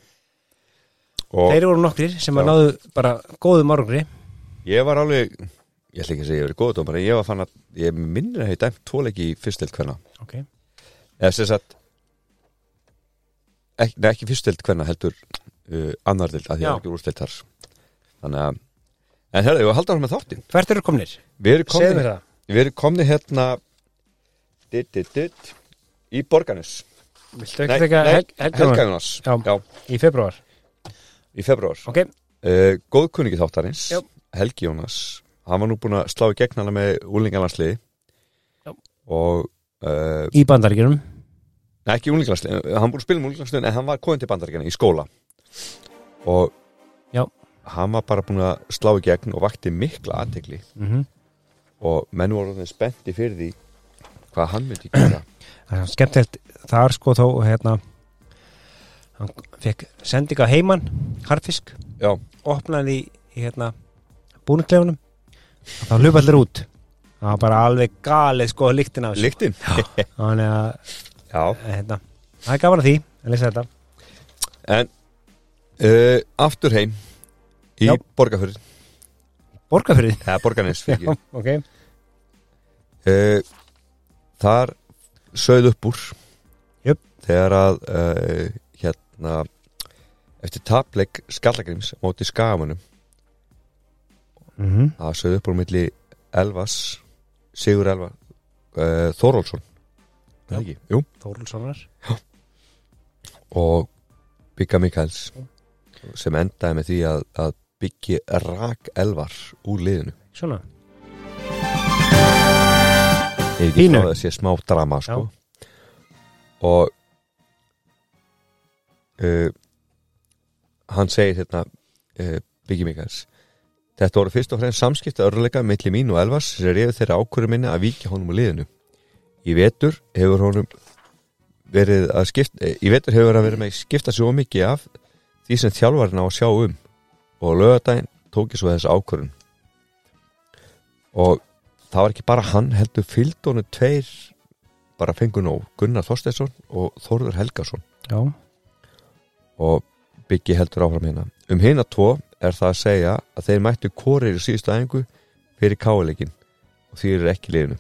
Og þeir eru nokkrir sem að Já. náðu bara góðum árangri. Ég var alveg ég ætla ekki að segja ég verið góð dómari ég var fann að, ég minnir að hef dæmt tvoleiki í fyrstild hvenna ok, eða sem sagt ekki, nei, ekki fyrstild hvenna heldur uh, annardild að því að ekki úrstild þar. Þannig að en herra, ég var að hann með þáttin hvert eru komnir? við erum segðu komni, mér það við erum komni hérna dit, dit, dit, í Borganes viltu ekki teka hel helganar Helgajónas Já. Í februar í februar ok, uh, góðkunningi þáttarins Já. Helgi Jónas. Hann var nú búin að slá í gegn hana með úlingalandsliði og uh, í bandaríkjunum? Nei, ekki úlingalandsliði, hann búin að spila um úlingalandsliði en hann var koðin til bandaríkjana í skóla. Og Já. hann var bara búin að slá í gegn og vakti mikla aðtegli mm -hmm. Og menn voru spennti fyrir því hvað hann myndi gera. Það er skemmtilegt. Þar sko þó hérna hann fekk sendinga heimann harfisk, Já, opnaði í, í hérna búniklefunum og þá hlupa allir út. Það var bara alveg galið sko líktin af líktinn þannig að Já, hérna, það er gaman að því að lesa þetta. En uh, aftur heim í Já. Borgarfyrði eða Borganes fyrir Já, ok, uh, þar sögð upp úr. Jöp. þegar að uh, hérna eftir tapleik skallagrims móti skagamunum mm -hmm. það sögð upp úr milli Elvas Sigur Elva uh, ekki, jú, Þórulssonar og Bygga Mikaels sem endaði með því að, að byggi rak Elvar úr liðinu. Svona, ég er ekki Pínu. frá að sé smá drama sko. og uh, hann segir hérna uh, Biggi Mikaels þetta voru fyrst og fremst samskipta örleika milli mín og Elvas sem reyði þeirra ákvöru minni að víkja honum úr liðinu. Í vetur hefur honum verið að skipta í vetur hefur hann verið með að skipta svo mikið af því sem þjálfarinn á að sjá um og lögadaginn tók ég svo þessi ákvörun og það var ekki bara hann heldur fylgdónu tveir bara fengur nóg. Gunnar Þorsteinsson og Þórður Helgason. Já, og byggi heldur áfram hérna. Um hérna tvo er það að segja að þeir mættu korir í síðustu æfingu fyrir káleikin og því eru ekki liðinu.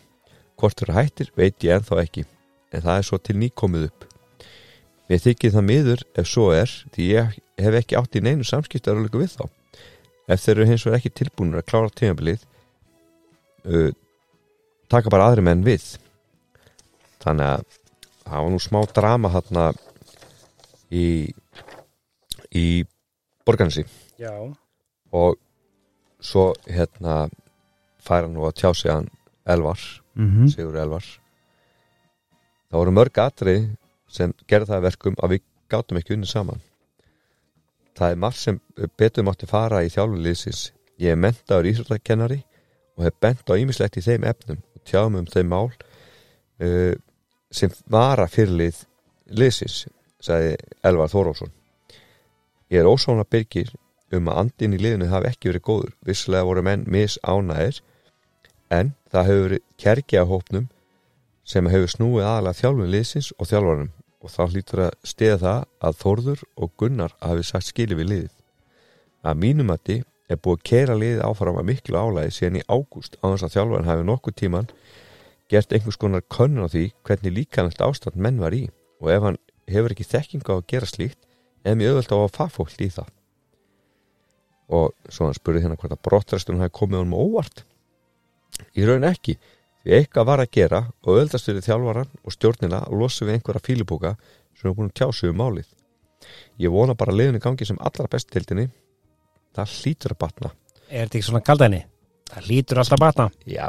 Hvort þeir hættir veit ég ennþá ekki en það er svo til nýkomið upp. Mér þykir það miður ef svo er því ég hef ekki átt í neinu samskipti að við þá. Ef þeir eru hins vegar ekki tilbúinur að klára tímabilið uh, taka bara aðri menn við. Þannig að það var nú smá drama þarna í í borgansi já, og svo hérna færa nú að tjá sig hann Elvar, mm Sigur Elvar. Það voru mörg atrið sem gerði það að verkum að við gátum ekki unni saman það er margt sem betur mátti fara í þjálfurliðsins ég er mentaður ísröldakennari og hef bent á ýmislegt í þeim efnum og tjáum um þeim mál uh, sem vara fyrirlið liðsins, sagði Elvar Þórósson ég er ósána byrgir um að andin í liðinu hafi ekki verið góður. Vissilega voru menn mis ánæðir en það hefur á hópnum sem hefur snúið aðalega þjálfum liðsins og þjálfarum og þá hlýtur að stiða það að Þórður og Gunnar hafi sagt skili við liðið. Að mínumatti er búið að kera liðið áfram að miklu álæði síðan í ágúst á þess að þjálfarinn hafi nokkuð tíman gert einhvers konar könnun á því hvernig líkanlegt ástand menn var í og ef hann hefur ekki þekkinga á að gera slíkt eða mjög öðvöld á að fagfólk í það. Og svo hann spurði hérna hvort að brottræstunum hafi komið honum óvart. Í raun ekki, því eitthvað var að gera og öðvöldast fyrir þjálfaran og stjórnina að losa við einhverja fílubóka sem er búin að tjá sig um málið. Ég vona bara að liðinu gangi sem allra best tildinni. Það hlýtur að batna. Er þetta ekki svona kaldæni? Það lítur alltaf batna Já,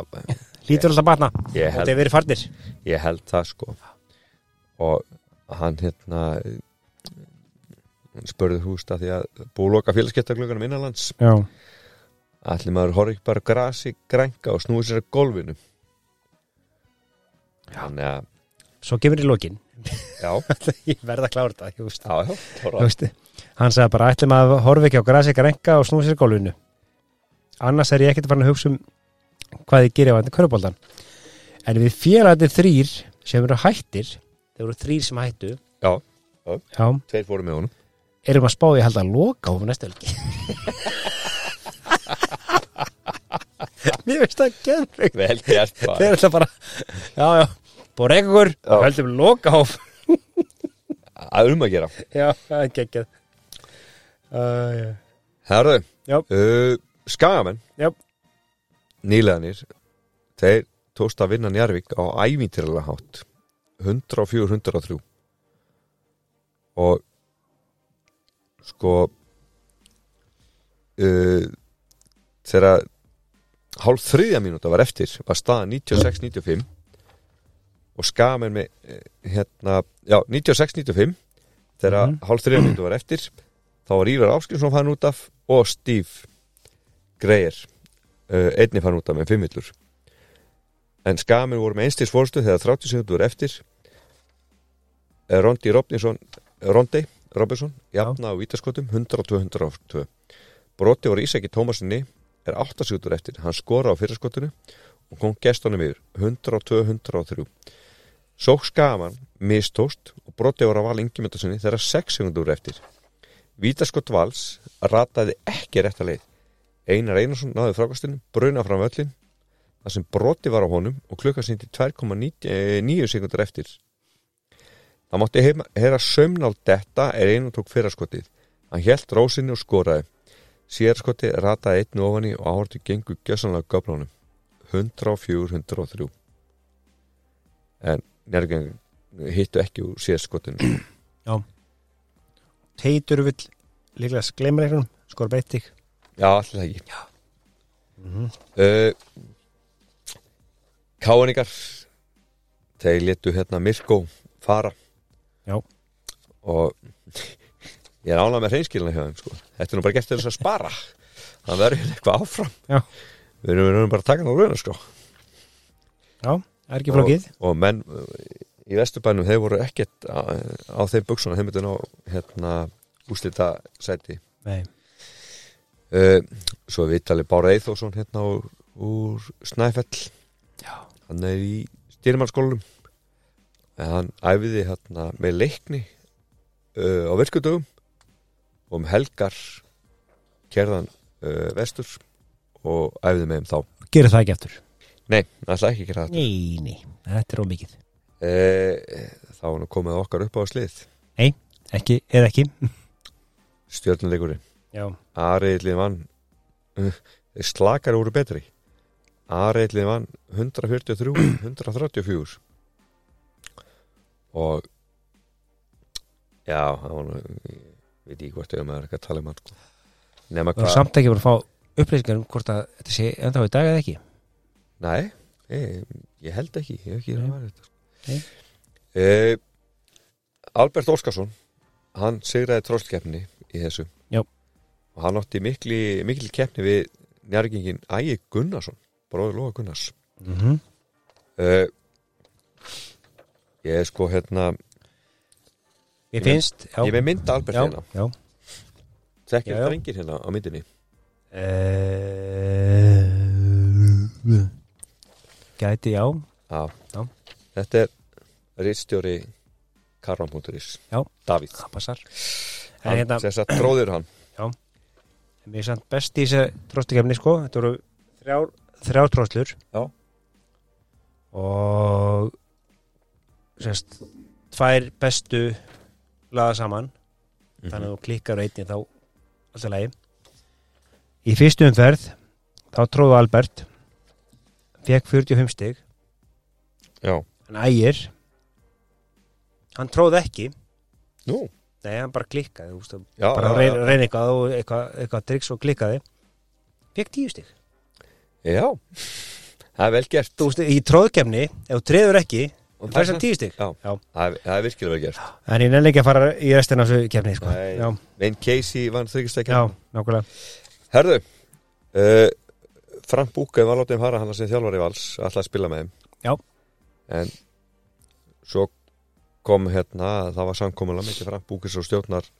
Lítur alltaf batna ég Og held, þetta er verið farnir ég held það sko. Og hann hérna spurði húst að því að búið að loka félagskeptaglögunum innanlands Já, allir maður horfði ekki bara grasi grænka og snúið sér að golfinu þannig að svo í lokin. Já, Ég verða að klára þetta já, já, Hann sagði bara ætlum að horfa ekki á grasi renka og snúa sér gólfinu? Annars er ég ekkert farin að hugsa um hvað ég gerir á þetta köruboltan En við félagarnir þrýr sem eru hættir þeir eru þrýr sem hættu. Já, Já, tveir fóru með honum. Erum að spá ég held að loka hófa næstu helgi? Mér veist það geðveikt. Vel gert Þeir eru alltaf bara Já, já, búið ykkur Já. höldum loka hóf að um að gera. Já, það er geggjað. Herðu, uh, skagamenn. Nýleganir þeir tókst að vinna Njarvík á ævintýralega hátt. 104-103 og sko uh, þegar hálf þriðja mínúta var eftir var staða 96-95 og skamenn með eh, hérna, já, 96-95 þegar Mhm. hálf þriðja mínúta var eftir þá var Ívar Áskinsson fann út af og Steve Greyer uh, einni fann út af með fimmillur en skamenn voru með einstins fórstu þegar 30 sekundur voru eftir Eh, Rondi Robinson Rondi Robinson jafna á vítaskotum 102-102 broti voru Ísaki Tómasinni er 8 sekundur eftir, hann skora á fyrirskotinu og kom gestunum yfir 102-103 Sók Skaman mistóst og broti voru að val yngjumöndasinni þegar 6 sekundur eftir Vítaskott vals rataði ekki rétt að leið Einar Einarsson náði frákastinu bruna fram völlin þar sem broti var á honum og klukka sýndi 2,9 sekundur eftir Það mátti heyra, sömnál detta er einu tók fyrraskotið. Hann hélt rósinni og skoraði. Sérskoti rataði einn ofan í og áhortu gengur gjössanlega göflunum. 104-103. En nærgang hittu ekki úr sérskotinu. Teitur vill líklega glemur einhvern skor beitt Já, allir ekki. Já. Uh, Káningar þeir letu hérna Mirko fara. Já. Og ég er ánað með hreinskilina hjá þeim sko. Þetta er nú bara gert til þess að spara. Það verður hérna eitthvað áfram. Já. Við erum, við erum bara að taka hann á rauna sko. Já. Það er ekki flókið. og, og menn uh, í vesturbænum þeir voru ekkert á, á þeim buksuna þeim myndi ná hérna úslita sæti Nei. uh, svo við tali Bára Eithósson hérna úr, úr Snæfell Já. hann er í stýrimannskólanum en hann æfiði hérna með leikni uh, á virkudögum og um helgar kerðan uh, vestur og æfiði með þeim þá Gerir það ekki eftir. Nei, ætla ekki gera þetta Nei, nei, þetta er ómikið. uh, þá er nú komið okkar upp á slið Ekki, eða ekki. stjörnuleikurinn Já. Ariðlið vann þeir slakar voru betri Ariðlið vann 143 134 og já, það var ég veit ekki hvort ég maður ekki að tala um hann sko. er hvað samt ekki bara að fá upplýsingar um hvort að þetta sé ennþá í dag eða ekki. Nei, ég, ég held ekki ég hef ekki Nei. að vera þetta uh, Albert Óskarsson hann sigraði tróllkeppni í þessu Já. og hann átti mikli, mikli keppni við njárgingin Ægi Gunnarsson bróður Lóa Gunnars Mm -hmm. uh, ég er sko hérna Ég finnst, já. ég með mynd Albert já, hérna já. þekkir já. drengir hérna á myndinni Uh, gæti, já. Já. Já. þetta er rittstjóri Karvan.is Já. Davíð Það passar. Hann, hérna, þess að tróður hann mér er samt best í þessu tróstikefni, sko. Þetta voru þrjár, þrjár tróslur. Já. Og sérst, tvær bestu laða saman. þannig að þú klikkar einni þá alltaf lægi í fyrstu umferð þá tróðu Albert fekk 45 stig. Já, en ægir. Hann tróði ekki. Nú, nei, hann bara klikkaði veist, já, bara já, reyna, já. reyna eitthvað og eitthvað, eitthvað triks og klikkaði. Fekk 10 stig. Já. Það er vel gert. Þú veist, í tróðkefni, ef þú treður ekki Og það- sem 10 stig. Já. Já. það er, er virkilega vel gert. En ég nefn ekki að fara í restina af þessu kefni sko. Wayne Casey vann þryggjastækja já, nákvæmlega. Herðu uh, Frank Búken var látið um fara hann sem þjálfari vals alltaf að spila með þeim. Já. en svo kom hérna það var samkomulega með Frank Búkens og stjórnar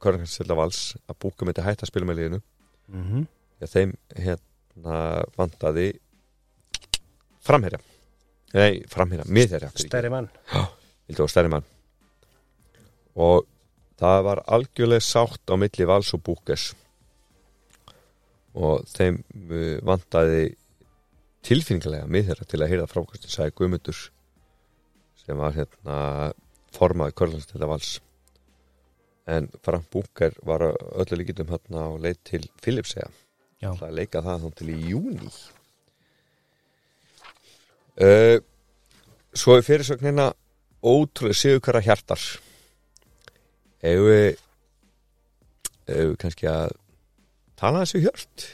Körnarkansilla vals að Búken myndi hætta að spila með liðinu. Mm -hmm. ja, þeim hérna vantaði framherja. Nei, framherja, miðherja stærri mann. Stærri mann. Og það var algjörlega sátt á milli Vals og Búkes og þeim uh, vantaði tilfinningarlega miðherra til að heyra frákastin sagði Guðmundur sem var hérna formaði Körlandstilda Vals en Frank Búker var öllu líkitum hérna á leið til Filipsega Já. það leika það þá til í júni uh, svo er fyrirsögnina ótrúlega sigurkara hjartar ef við ef við kannski að tala þessu hjört.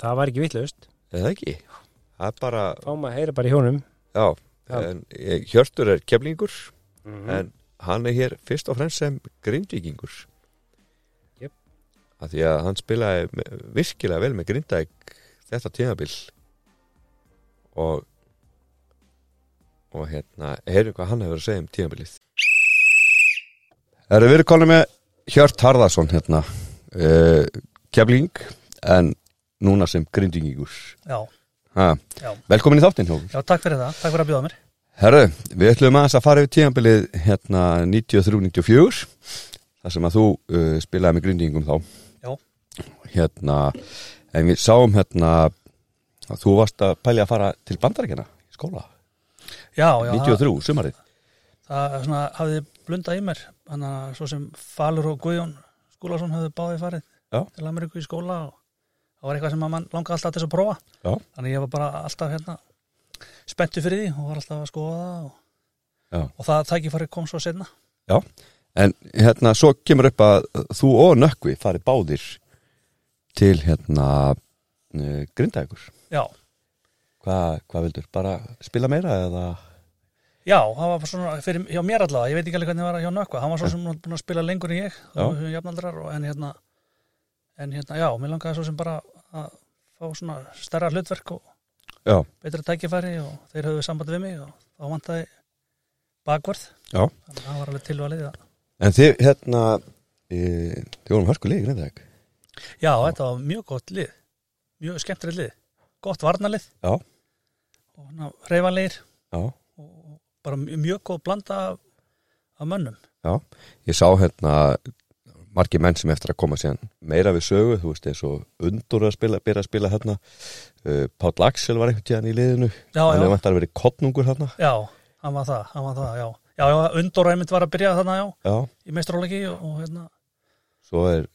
Það var ekki vitlaust. Eða ekki? Það er bara, fáum að heyra bara í hjónum já, Já. En, eh, hjörtur er keflingur mm en hann er hér fyrst og fremst sem grindvíkingur. Jep. af því að hann spilaði virkilega vel með grindæk þetta tímabil. Og og hérna, heyrum hvað hann hefur að segja um tímabilið. Erum við konið með Hjört Harðarsson hérna. Uh, kefling en núna sem já, Velkomin í þáttinn Hófur já, takk fyrir það, takk fyrir að bjóða mér. Herru, við ætlum að fara yfir tíðanbilið hérna 93-94 þar sem að þú uh, spilaði með grindingum þá. Já. Hérna, en við sáum hérna að þú varst að pælja að fara til bandarækjana í skóla. Já, já, það, 93, sumarið. Það svona, hafði blundað í mér Þannig að svo sem Falur og Guðjón Skúlason hafði báði farið Já. til Ameríku í skóla og það var eitthvað sem mann langaði alltaf til þess að prófa Já. Þannig ég var bara alltaf hérna spenntu fyrir því og var alltaf að skoða það og, Já. og það tækifæri kom svo senna En hérna, svo kemur upp að þú og Nökkvi farið báðir til hérna uh, grindækur Já, Hvað hva vildur? Bara spila meira eða? já, það var svona fyrir, hjá mér allavega, ég veit ekki alveg hvernig það var hjá Nökkva hann var svo sem búin að spila lengur en ég Já. og við jafnaldrar og en hérna en hérna, já, mér langaði svo sem bara að fá svona stærra hlutverk og Já, betra tækifæri og þeir höfðu samband við mig og þá vantaði bakvörð. Já. Þannig að það var alveg tilvalið En þið, hérna e, Þið vorum hörkulega í Grindavík Já, þetta var mjög gott lið. Mjög skemmtrið lið, gott varnalið Já, og já, og bara mjög, góð blanda af mönnum. Já. Ég sá hérna margir menn sem eftir að koma síðan meira við sögu, þú veist, eins og undur að spila, byrja að spila hérna uh, Páll Axel var einhvern tíðan í liðinu. Já, hann hefur vantar að vera kottnungur hérna Já, hann var það, hann var það, já. Já, já, Undur einmitt var að byrja þarna, já, Já, í meistróleiki og, og hérna, svo er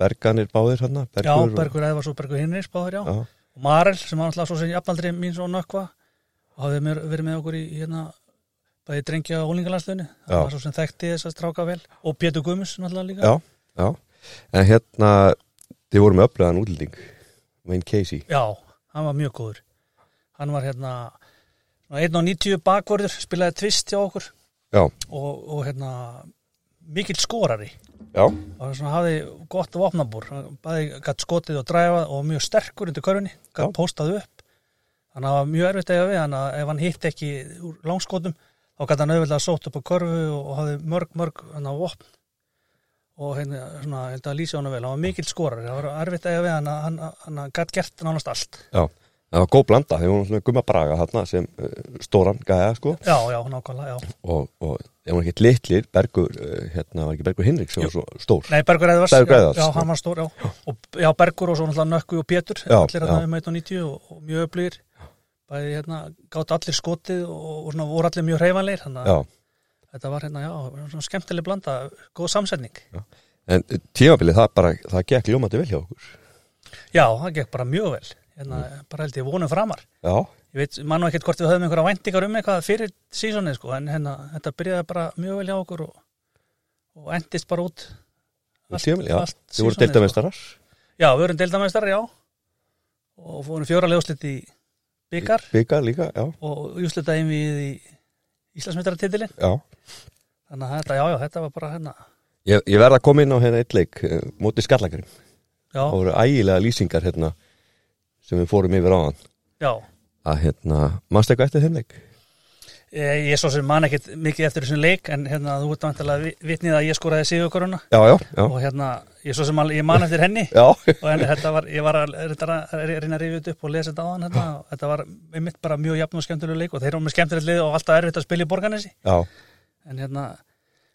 Berganir báðir hérna já, Bergur, Bergur Eðvars og Bergur Hinris báður, já. já, og Marel sem var alltaf svo sem jafnaldri mín svo nökkva og hafði verið með okkur í hérna, bæði drengja og úlingalandstöðinu Já. það var svo sem þekkti þess að stráka vel. Og Pétur Guðmus náttúrulega líka. Já, já. En hérna, þið voru með öflegan útlending Wayne Casey. Já, hann var mjög góður. Hann var hérna 1.90 bakvörður, spilaði tvist hjá okkur. Já, og, og hérna mikill skorari. Já, og svona hafði gott vopnabúr. Bæði gætt skotið og dræfað og mjög sterkur undir körfunni, gætt postað upp. Þannig að það var mjög erfitt að eiga við hann að ef hann hitt ekki úr langskotum þá gætt hann auðvitað sótt upp á körfu og, og hafði mörg, mörg hann á vopn og hérna, svona, ég held að lýsa hann vel. Hann var mikill skorari, það var erfitt að eiga við hann að hann, hann, gætt gert nánast allt. Já Það var góð blanda, þeir voru svona gumma braga hérna sem uh, stóran gæja sko. Já, já, nákvæmlega, já. Og, og þeir voru ekkert litlir Bergur, uh, hérna var ekki Bergur Hinrik sem var svo stór? Nei, Bergur Bergur já, hann var stór, já. Og, já, Bergur og svo náttúrulega Nökku og Pétur, Já, allir hérna um 1.90 og, og mjög öflugir. Bæði hérna, gátt allir skotið og, og svona, voru allir mjög hreyfanlegir, þannig að þetta var hérna, já, svona skemmtileg blanda, góð samsetning. en uh, tímabilið það bara, það gekk ljómandi vel hjá okkur. Já, það gekk bara mjög vel, hérna, bara held ég vonum framar. Já, Ég veit, mann og ekkert hvort við höfum einhverja væntingar um eitthvað fyrir sísonið, sko, en hérna, þetta byrjaði bara mjög vel hjá okkur og, og endist bara út. tímabilið, já. allt Þið voru deildameistarar Já, við erum deildamæstar, já, og fórum fjóra leðuslit í byggar. Byggar líka, já, og úslita einvið í Íslandsmeistaratitilin já. Þannig að þetta, já, já, þetta var bara hérna. Ég, ég verð að koma inn á hérna eitt leik uh, móti skallakarim já, Það voru ægilega lýsingar hérna sem við fórum yfir á hann já, að hérna, mannst eitthvað eftir þeim leik? Ég, ég svo sem man ekkit mikið eftir þessum leik en hérna þú ert vantilega vitnið að ég skoraði sigurkoruna. Já, já, já, og hérna, ég svo sem ég man eftir henni. Já, og en þetta var, ég var að reyna að að rifja þetta upp og lesa þetta á hann hérna, og þetta var einmitt bara mjög jafn og skemmtilega leik og þeir eru með skemmtilegt lið og alltaf erfitt að spila í borganessi en hérna,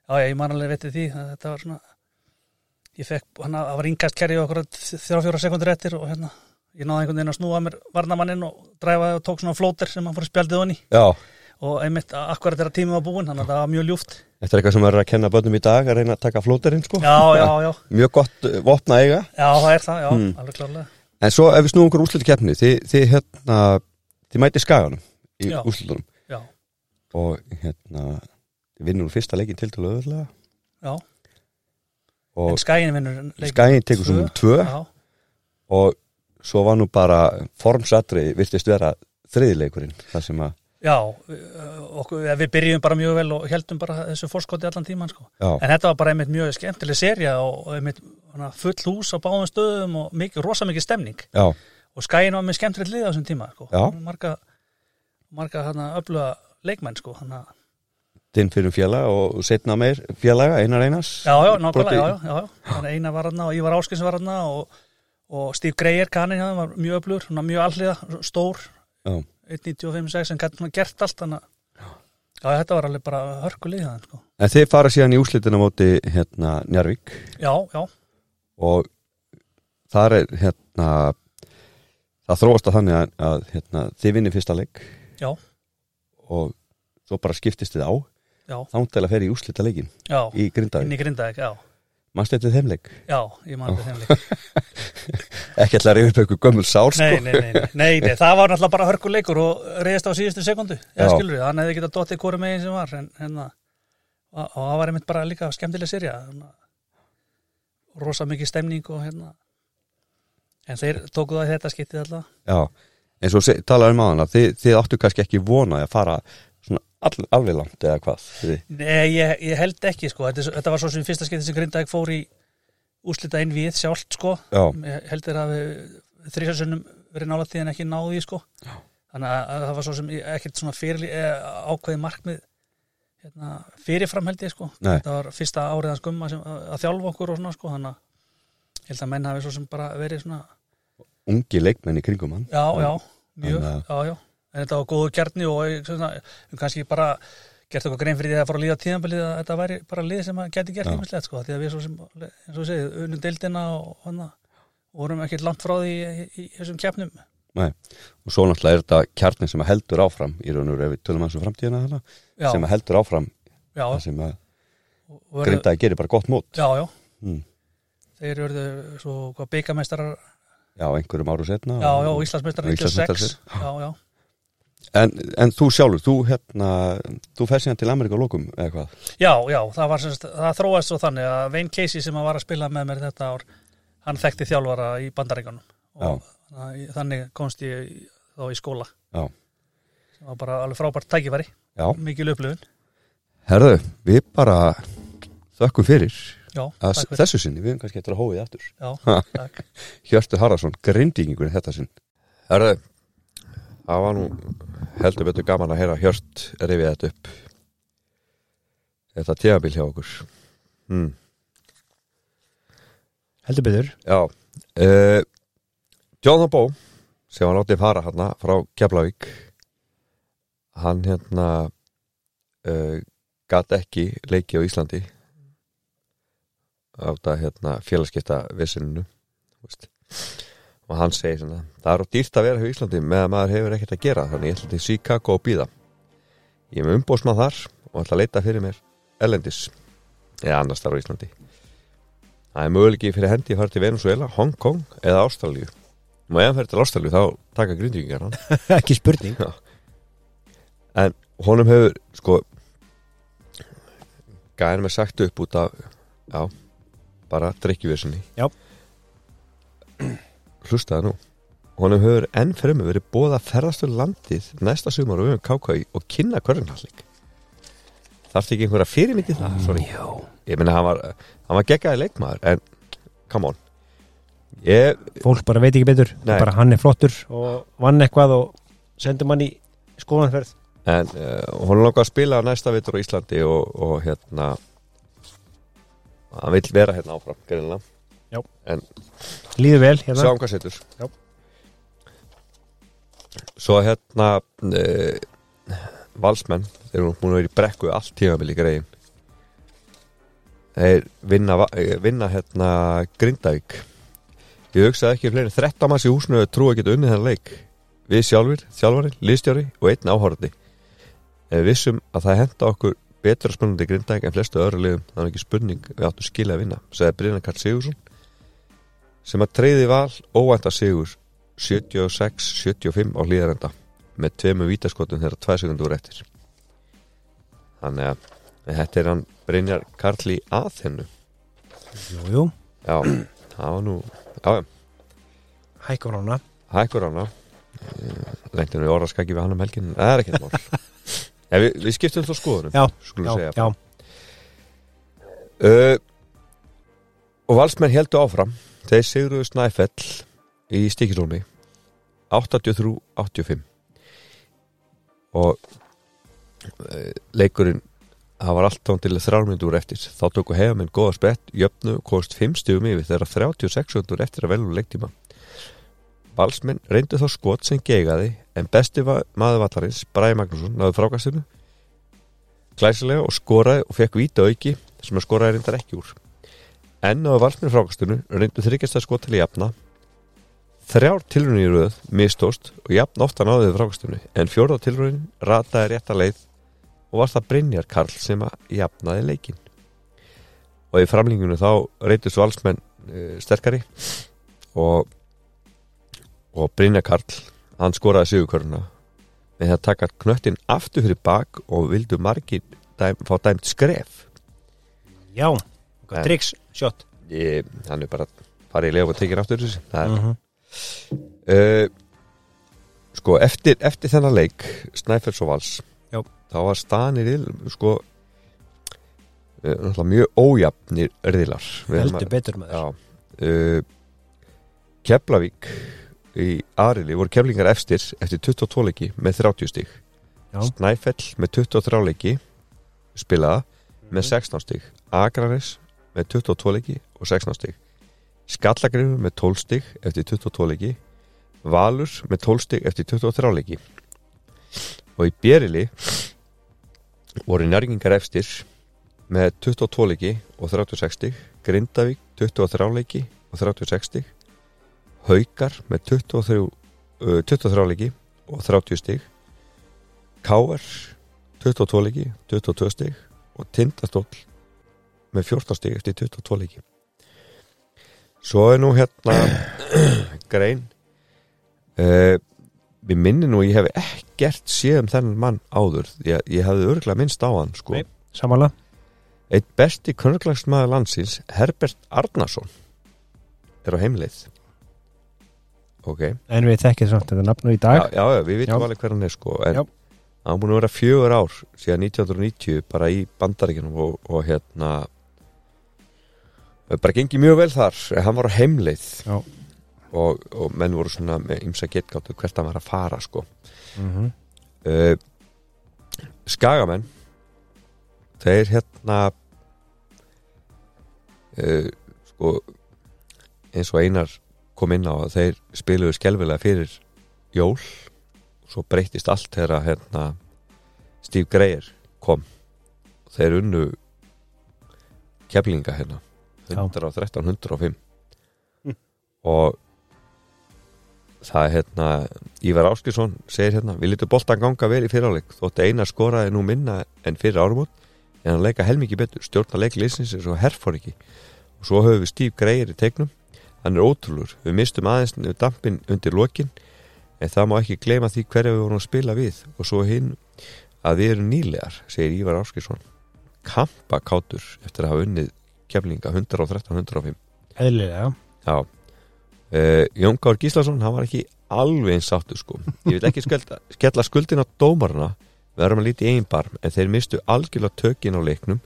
já, ég man alveg vitið því að þetta var svona ég fekk, hann það var yngast kerri okkur þrjá fjóra sekundur eftir og hérna ég náði einhvern veginn að snúa mér varnamanninn og dræfaði og tók svona flóter sem hann fór að spjaldið honni já og einmitt akkurat þegar tímið var búinn þannig að það var mjög ljúft. Þetta er eitthvað sem verður að kenna börnum í dag að reyna að taka flóterinn sko. Já, já, já, Mjög gott uh, vopna eiga. Já, það er það, já, Hmm. alveg klárlega. En svo ef við snúum okkur úrslutu keppni þið, þið hérna, þið mæti skaganum í já, og hérna vinnur fyrsta leikin til til auðvitað já, og skæin vinnur leik skagin tekur svo um tvö. Já, og svo var nú bara formsatri virtist vera þriðileikurinn þar sem að, já við, okkur, við byrjum bara mjög vel og heldum bara þessu fórskoti allan tíman sko. En þetta var bara einmitt mjög skemmtileg serja og einmitt full hús á báðum stöðum og mikið, rosa mikið stemning. já, Og skæin var með skemmtilegt lið á þessum tíma, sko. Marga, marga öfluga leikmenn, sko. Þinn fyrir félag og setna meir félaga, einar einars já, já, nákvæmlega, já, já, já, eina var hana og Ívar Áskins var hana og, og Steve Greyer, kannin þeim, var mjög öflugur, mjög alliða, stór, Já. 1.95.6 sem gæti svona gert allt, þannig að þetta var alveg bara hörkulið það, sko. En þið fara síðan í úrslitina móti hérna Njarvík Já, já, og þar er hérna það þróast að þannig að, að hérna, þið vinnir fyrsta leik. Já, og svo bara skiptist þið á. Já, þántilega fer í úrslita leikin já, í Grindavík, í Grindavík, já, mannst þetta þeim leik já, ég man þetta þeim leik. ekki ætla að reyða upp eitthvað gömul sár sko. Nei, nei, nei, nei, nei, það var náttúrulega bara hörkuleikur og reyðist á síðustu sekundu, Já. eða skilur við, hann hefði getað dottið hvori megin sem var, en, en að, og það var einmitt bara líka skemmtileg sérja, rosa mikið stemning og hérna, en þeir tóku það í þetta skiptið alltaf, Já, eins og talaður um aðan að þið, þið áttu kannski ekki vonaði að fara langt eða hvað? Nei, ég, ég held ekki, sko, þetta, þetta var svo sem fyrsta skiptið sem Grindavík fór í úslita inn við sjálft, sko, Já, ég held þeir að þrísarsunnum verið nála því en ekki náði, sko, þannig að, að það var svo sem ekkert svona fyrir, ákveði markmið hérna, fyrirfram held ég sko. Nei. þetta var fyrsta árið hans gumma sem, að, að þjálfa okkur og svona sko. Þannig að ég held að menn hafi svo sem bara verið svona ungi leikmenn í kringum hann. Já, já, mjög, já, já en þetta var góðu kjarni og svona, kannski bara gert okkur grein fyrir því að fara að líða tíðanbilið að þetta væri bara lið sem að geti gert ímislegt sko, því að við svo sem, eins og segið, unnum deildina og hana, vorum ekkert langt frá því í, þessum keppnum. Nei. og svo náttúrulega er þetta kjarnin sem að heldur áfram í raun og veru ef við tölum hans um framtíðina hana, sem að heldur áfram já, það sem að grindaði gerir bara gott mót. Já, já, mm. þeir eru svo hvað byggamestrar, já, einhverjum áru setna já, já, og 96, Íslandsmeistarar. já, já en, en þú sjálfur, þú hérna þú fer síðan til Ameríka lókum eða hvað? Já, já, það var semst, það þróast svo þannig að Wayne Casey sem að var að spila með mér þetta ár, hann þekkti þjálfara í bandaríkanum og það- þannig komst ég þá í skóla. Já. sem var bara alveg frábært tækifæri, já, mikil upplifun. Herðu, við bara þökkum fyrir Já, fyrir. þessu sinni, við höfum kannski eftir að hóið aftur. Já, takk. Hjörtur Haraldsson, grindíkingur þetta sinn. Herðu, það var nú heldur betur gaman að heyra Hjört rifið þetta upp. Þetta tíðabil hjá okkur. Hmm. heldur betur. Já uh, Jonathan Bó sem var látið fara hérna frá Keflavík hann hérna uh, gat ekki leiki á Íslandi. Á þetta hérna félagskipta vissininu og hann segir svona það er dýrt að vera hjá Íslandi með að maður hefur ekkert að gera þannig ég ætla til Chicago og býða ég er með umbóðsmann þar og ætla að leita fyrir mér Ellendis eða annars þar á Íslandi Það er möguleiki fyrir hendi að fara til Venezuela, Hong Kong eða Ástralíu. Og ef hann fer til Ástralíu þá taka grindvíkingar hann. ekki spurning En honum hefur, sko, gæðin með sagt upp út af, já, bara drikkjuversinni. Já. Hlustaði nú. Honum hefur enn fremur verið bóða að ferðast um landið næsta sumar og við höfum kákaði og kynna körnhallik. Þarf ekki einhverja fyrirmyndi það? Já, Ég meina, hann var, hann var geggaði leikmaður, en, come on. Ég, fólk bara veit ekki betur bara hann er flottur og vann eitthvað og sendur mann í skoðanferð En uh, hún er langar að spila næsta vitur á Íslandi og, og hérna hann vill vera hérna áfram greinilega. Líður vel hérna. Sjáum hvað setur. Já. Svo hérna uh, valsmenn þeir eru búin að vera í brekku allt tímabili í greiðin. Þeir vinna, eh, vinna hérna Grindavík. Ég hugsaði ekki fleiri en 13 manns í húsinu trú að geta unnið þennan leik. Við sjálfur, þjálfarinn, liðstjóri og einn ef við vissum að það henda okkur betra spennandi Grindavík en flestu öðru liðum. Þannig ekki spurning við áttum skilja að vinna sagði Brynjar Karl Sigursson sem að treyði val óvænta sigur 76-75 á hlýðarenda með tveimu vítaskotum þegar tvær sekundur eftir. Þannig að en þetta er hann Brynjar Karl í aðhennu jú, jú, já, það var nú já, hækkur hana hækkur hana lengti nú í orðaskaki við hann um helgin en það er ekkert mál. Ja, við, við skiptum þá skoðunum já, já, segja. já, uh, og valsmenn heldur áfram þeir sigruðu Snæfell í stíkisólmi 83-85 og uh, leikurinn það var allt án til þrjármyndur eftir. Þá tóku hefamenn góða spett jöfnu kost 5 stugum yfir þegar 36 hundur eftir að velja leiktíma. Valsmenn reyndu þá skot sem geigaði en besti maður vallarins Bræði Magnússon náðu frákastinu glæsilega og skoraði og fekk víta auki sem að skoraði reyndar ekki úr enn á valsmenn frákastinu reyndu þryggjast að skot til að jafna. Þrjár tilrunni í röð mistóst og jafn ofta náðið frákastinu en fjórða tilrunnin rataði rétta leið og var það Brynjar Karl sem að jafnaði leikin og í framlinginu þá reyndust valsmenn uh, sterkari og og Brynjar Karl hann skoraði sigurköruna með það að taka knöttin aftur fyrir bak og vildu margir dæm, fá dæmt skref. Já En- Drix, shot. Ég, hann er bara farið í leif og tekið aftur þessu. Það er mm -hmm. uh, sko eftir, eftir þennan leik Snæfells og Vals Já. þá var stanir sko uh, náttúrulega mjög ójafnir erum heldur betur með já, uh, Keflavík í Arili voru keflingar efstir eftir 22 leiki með 30 stig. Já. Snæfell með 23 leiki spilaða með 16 stig. Akranes með 22 leiki og 16 stig. Skallagrifur með 12 stig eftir 22 leiki. Valur með 12 stig eftir 23 leiki. Og í Bjerili voru nærgingar efstir með 22 leiki og 36 stig. Grindavík 23 leiki og 36 stig. Haukar með 23, uh, 23 leiki og 30 stig. Káar 22 leiki, 22 stig. Og Tindastóll með 14 stig eftir 22 leiki. Svo er nú hérna grein. Uh, við minni nú ég hef ekkert séð um þennan mann áður. Ég, ég hefði örgulega minnst á hann sko. Samanlega eitt besti körnklagsmaður landsins Herbert Arnason er á heimleið. Ok. En við þekkið samt þetta nafn nú í dag. Já, já, við vitum alveg hver hann er sko en Já. hann búin að vera fjögur ár síðan 1990 bara í bandaríkjunum og, og hérna bara gengið mjög vel þar. Hann var á heimleið. Og, og menn voru svona með ymsa getgáttu hvert hann var að fara sko. Mm uh, Skagamenn þeir hérna uh, sko eins og einar kom inn á að þeir spiluðu skelfilega fyrir jól. Og svo breytist allt þegar hérna Steve Greyer kom. Og þeir unnu keflinga hérna. 113, 105 Mm. og það er hérna Ívar Áskilsson segir hérna við lítum boltan ganga vel í fyriráleik þótt einar skoraði nú minna en fyrir árumót en hann leika helmingi betur. Stjórna leikliðsins er svo herfor ekki og svo höfum við Steve Greyer í teiknum. Hann er ótrúlur, við mistum aðeins dampin undir lokin en það má ekki gleyma því hverja við vorum að spila við. Og svo hinn að við erum nýlegar segir Ívar Áskilsson kampa kátur eftir að hafa unnið keflinga 113-105 Eðlilega. Já. Uh, Jón Gár Gíslason, hann var ekki alveg eins sáttu sko. Ég vil ekki skelda, skella skuldin á dómarna við erum að líti einn barm en þeir mistu algjörlega tökin á leiknum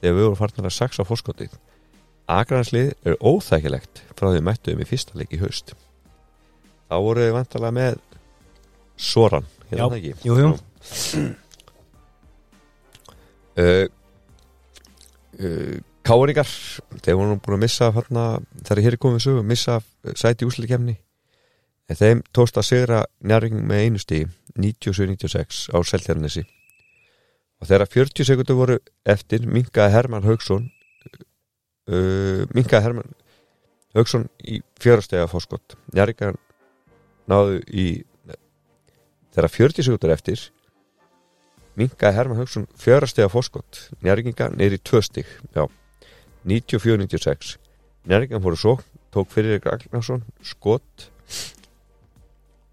þegar við vorum farnar að saxa fórskotið Akranslið er óþækilegt frá því mættuðum í fyrsta leik í haust. Þá voru við vantarlega með Soran, hérna Já, það ekki? Jú, jú. uh, uh, Káringar þeir voru nú búin að missa þegar hér er komið sögu, missa sæti úsleikefni en þeim tókst að sigra njárvíking með einu stíð 97-96 á Seltjarnesi og þegar 40 sekundur voru eftir minkaði Hermann Haugsson uh, minkaði Hermann Haugsson í fjörastega fórskott njárvíkingar náðu í þegar 40 sekundur eftir minkaði Hermann Haugsson fjörastega fórskott njárvíkingar neyri tvö stig já 94-96 njárvíkingar fóru svo tók fyrir Ragnarsson skott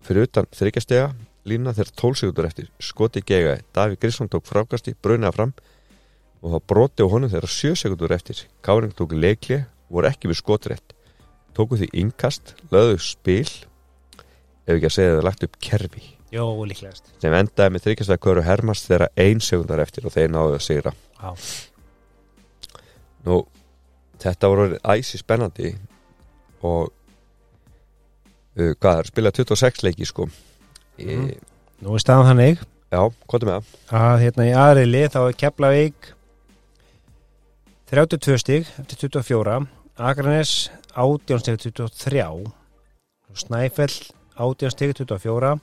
fyrir utan þryggjastega lína þegar 12 sekundur eftir. Skoti gegaði, Davík Grisson tók frákasti braunaði fram og það broti á honum þegar 7 sekundur eftir. Káring tók leikli, voru ekki við skotrætt tóku því innkast löðu spil ef ekki að segja að það lagt upp kerfi. Jó, sem endaði með þryggjastega köru Hermans þegar 1 sekundar eftir og þeir náðu að sigra. Já. Nú, þetta voru æsi spennandi og uh, hvað er, spila 26 leiki sko. Í, Mhm. Nú er staðan þannig. Já, hvað er með það? að hérna í aðri lið þá er Keflavík 32 stig eftir 24 Akranes 18 stig eftir 23 Snæfell 18 stig eftir 24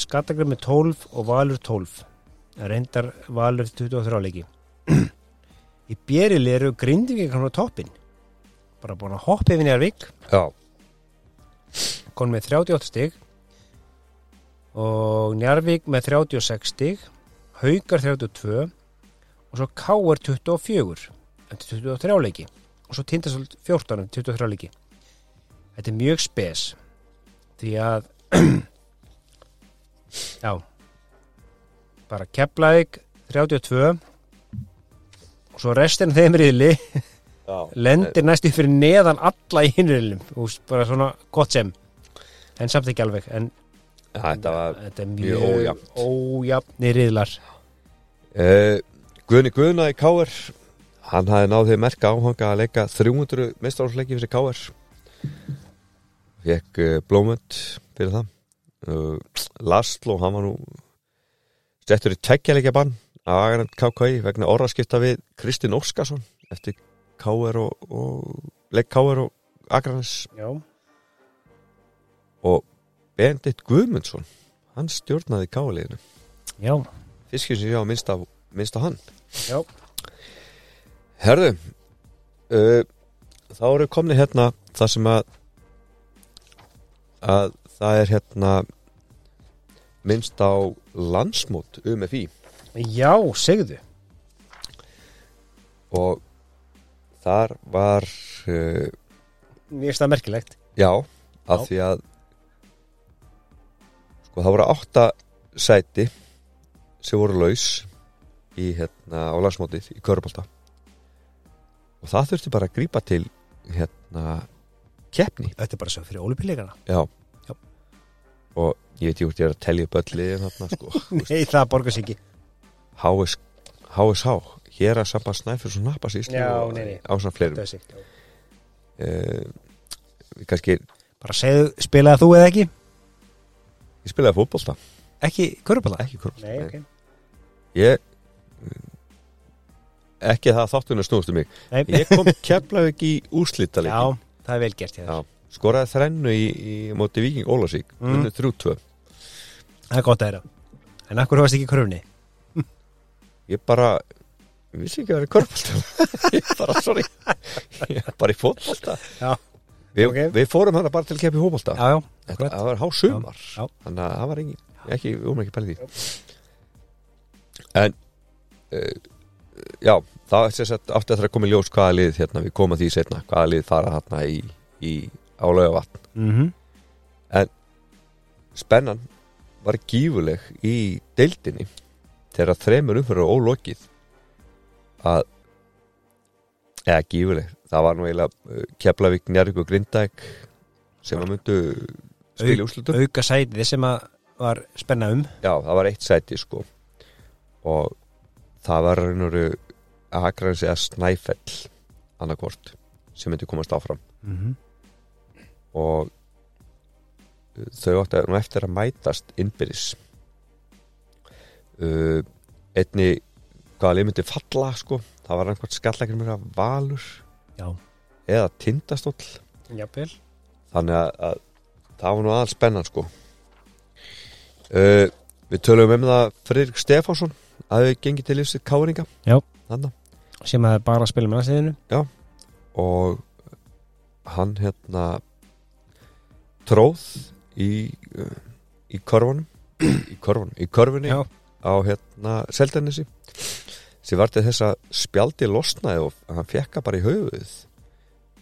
Skattagrið með 12 og Valur 12 reyndar Valur 23 leiki í bjerili eru grindingi kannar toppin bara búin að hoppa yfir Njárvík Já, konum með 38 stig. Og Njarvík með 36 stig. Haukar 32 og svo Káar 24 eftir 23 leiki. Og svo Tindasöld 14 eftir 23 leiki. Þetta er mjög spes. Því að já. Bara Keflavík 32 og svo restin þeim riðli lendir næstu fyrir neðan alla í hinriðlum bara svona gott sem. En samt ekki alveg en Þetta var þetta er mjög mjög ójafni riðlar. Uh, Guðni Guðna í Káar Hann hafði náð því merka áhanga að leika 300 meistarálsleiki fyrir Káar fekk uh, blómönd fyrir það. Uh, Laslo, hann var nú settur í tveggjarleikja bann Agarand KKI vegna orðaskipta við Kristinn Óskarsson eftir KR og, og leik KR og Agarans og Bendit Guðmundsson hann stjórnaði KR-leginu já, fiskir sem ég á minnst á, minnst á hann. Já. Herðu uh, þá eru komni hérna það sem að að það er hérna minnst á landsmót UMFI Já, segðu og þar var uh, Mér finnst það merkilegt já, af Já. því að sko það voru átta sæti sem voru laus í hérna á landsmótið í Körbólta og það þurfti bara að grípa til hérna keppni Þetta er bara svo fyrir ólupillegana Já. Já. Og ég veit ég hvort ég er að telja upp öll liðin þarna sko. Nei, það borgar sig ekki HS, HSH hér að samband snæfur svo nappa síst Já, nei, nei. á svona fleirum Það er uh, kannski, Bara segðu, spilaði þú eða ekki? ég spilaði fótbolta Ekki köruballa? ekki korfbólta Nei, ok ég ekki það þáttunum snústu mig Nei, ég kom keflaði ekki í úrslita já, það er vel gert skoraði þrennu í, í móti Viking Ólasík Mm. mm. 3-2 Það er gott að þeirra En akkur varst ekki í körfunni? Ég bara ég vissi ekki að það er korfbólta ég bara, sorry. Ég er bara í fótbolta. Já. við, Ok. við fórum hana bara til að já, Þetta, akkurat. það var há sumar. Já, já. þannig að það var engin ekki, við vorum ekki pælið í en uh, já, það er þess að aftur að koma í ljós hvaða lið hérna, við komum að því setna, hvaða lið fara hérna í, í álauga vatn mm spennan var gífuleg í deildinni þegar þremur umfyrir ólokið að eða gífuleg, það var nú eiginlega uh, Keflavík, Njarvík og Grindæk sem að myndu spila úrslutum Auka sætið sem að var spenna um. Já, það var eitt sæti sko. Og það var raunveru Akrains eða Snæfell annarkvort sem myndi komast áfram. Mm -hmm. og uh, þau áttu nú eftir að mætast innbyrðis uh, einni hvaða lið myndi falla sko. Það var einhvern skallækir mér að valur. Já, eða tindastóll. Jafnvel. Þannig að, að það var nú aðal spennan sko. Uh, við tölum um það Friðrik Stefánsson að við gengið til lífsið káringa. Sem að bara spila með aðstæðinu og hann hérna tróð í í korfunum í korfunum, í korfunni Já. Á hérna Seldarnesi sem var til þess að spjaldi losnaði og hann fekka bara í höfuð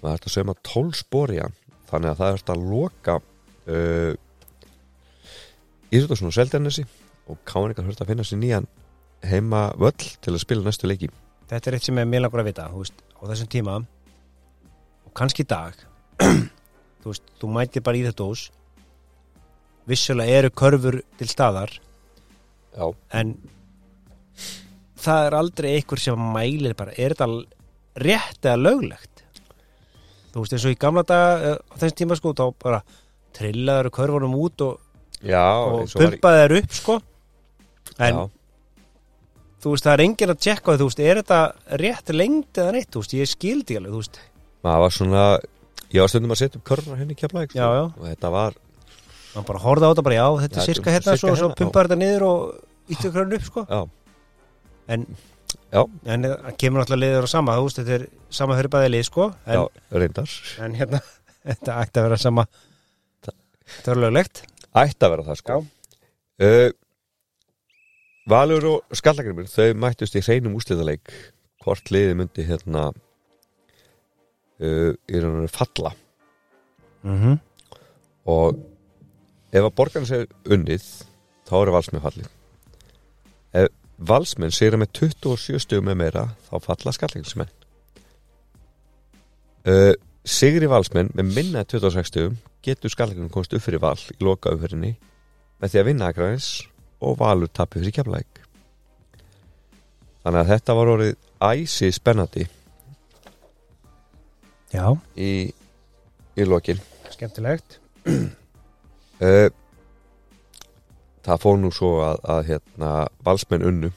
maður hægt að sögma tól spor í hann þannig að það er að loka uh, Íþjóðarsson og Seldarnesi og káningar höfst að finna sér nýjan heima völl til að spila næstu leiki. Þetta er eitt sem er mjög langur að vita veist, á þessum tíma og kannski í dag þú veist, þú mætir bara í þetta hús vissulega eru körfur til staðar Já, en það er aldrei einhver sem mælir bara, er þetta rétt eða löglegt? Þú veist eins og í gamla daga eh, á þessum tíma sko, þá bara trillaður körfunum út og, og var í- upp sko. En já, þú veist það er enginn að tjekka þú veist, er þetta rétt lengt eða neitt, þú veist, ég skildi alveg þú veist, maður var svona ég var stundum að setja upp körna henni keflaðik Já, já. og þetta var mann bara horfði á þetta bara, já, þetta er er hérna svo, svo hérna, pumpaði þetta niður og íttu körn upp sko. Já, en, það kemur náttúrulega liður á sama, þú veist, þetta er sama bæði lið sko en, já, en hérna, þetta ætti að vera sama þetta er löglegt ætti að vera það sko. Uh, Valur og Skallagrimur þau mættust í hreinum úslitaleik hvort liði myndi hérna uh, í rauninu falla. Mm -hmm. og ef að borgarna sér unnið þá eru valsmenn fallið ef valsmenn sér með 27 stugum með meira þá falla skallingsmenn uh, Sigri valsmenn með minna en 26 stugum getur skallingum komst upp fyrir val í loka umfyrinni með því að vinna aðgræðins og valur tapir fyrir kemlaðik þannig að þetta var orðið æsi spennandi já, í, í lokin. Skemmtilegt uh, það fór nú svo að, að hérna, valsmenn unnu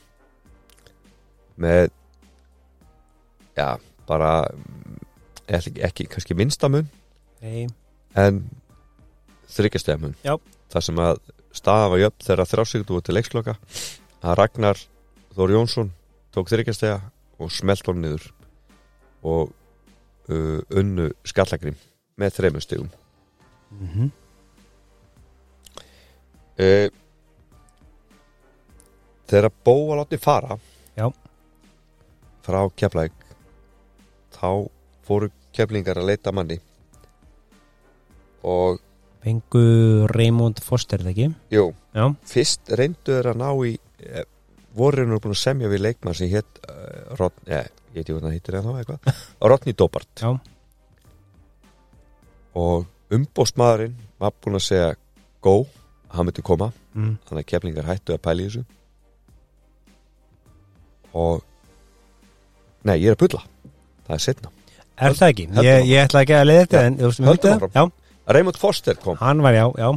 með já, bara ekki, ekki kannski minnstamun Nei, en þryggjastefmun Já. það sem að staða var jöfn þegar þrjásíkt úr til leiksloka að Ragnar Þór Jónsson tók þryggjastega og smelt honum niður og uh, unnu skallagrim með þreymur stegum mm uh, þegar Bó var látið fara Já. frá Keflæk þá fóru keflingar að leita manni. Og Fengu Raymond Foster, það ekki? jú, Já, fyrst reyndu þeir að ná í eh, voru nú búin að semja við leikmann sem hétt uh, Rod, eh, ég veit ekki það hittir en þá eitthvað. Rodney Dobart. Já, og umbóstmaðurinn var búin að segja go, hann myndi koma. Mm. þannig að keflingar hættu að pæla í þessu. Og nei, ég er að bulla. Það er setna Er það ekki? Höldum Ég, ég ætla ekki að leiða þetta Já, en þú veist, höldum myndið það? Raymond Foster kom. Hann var já, já.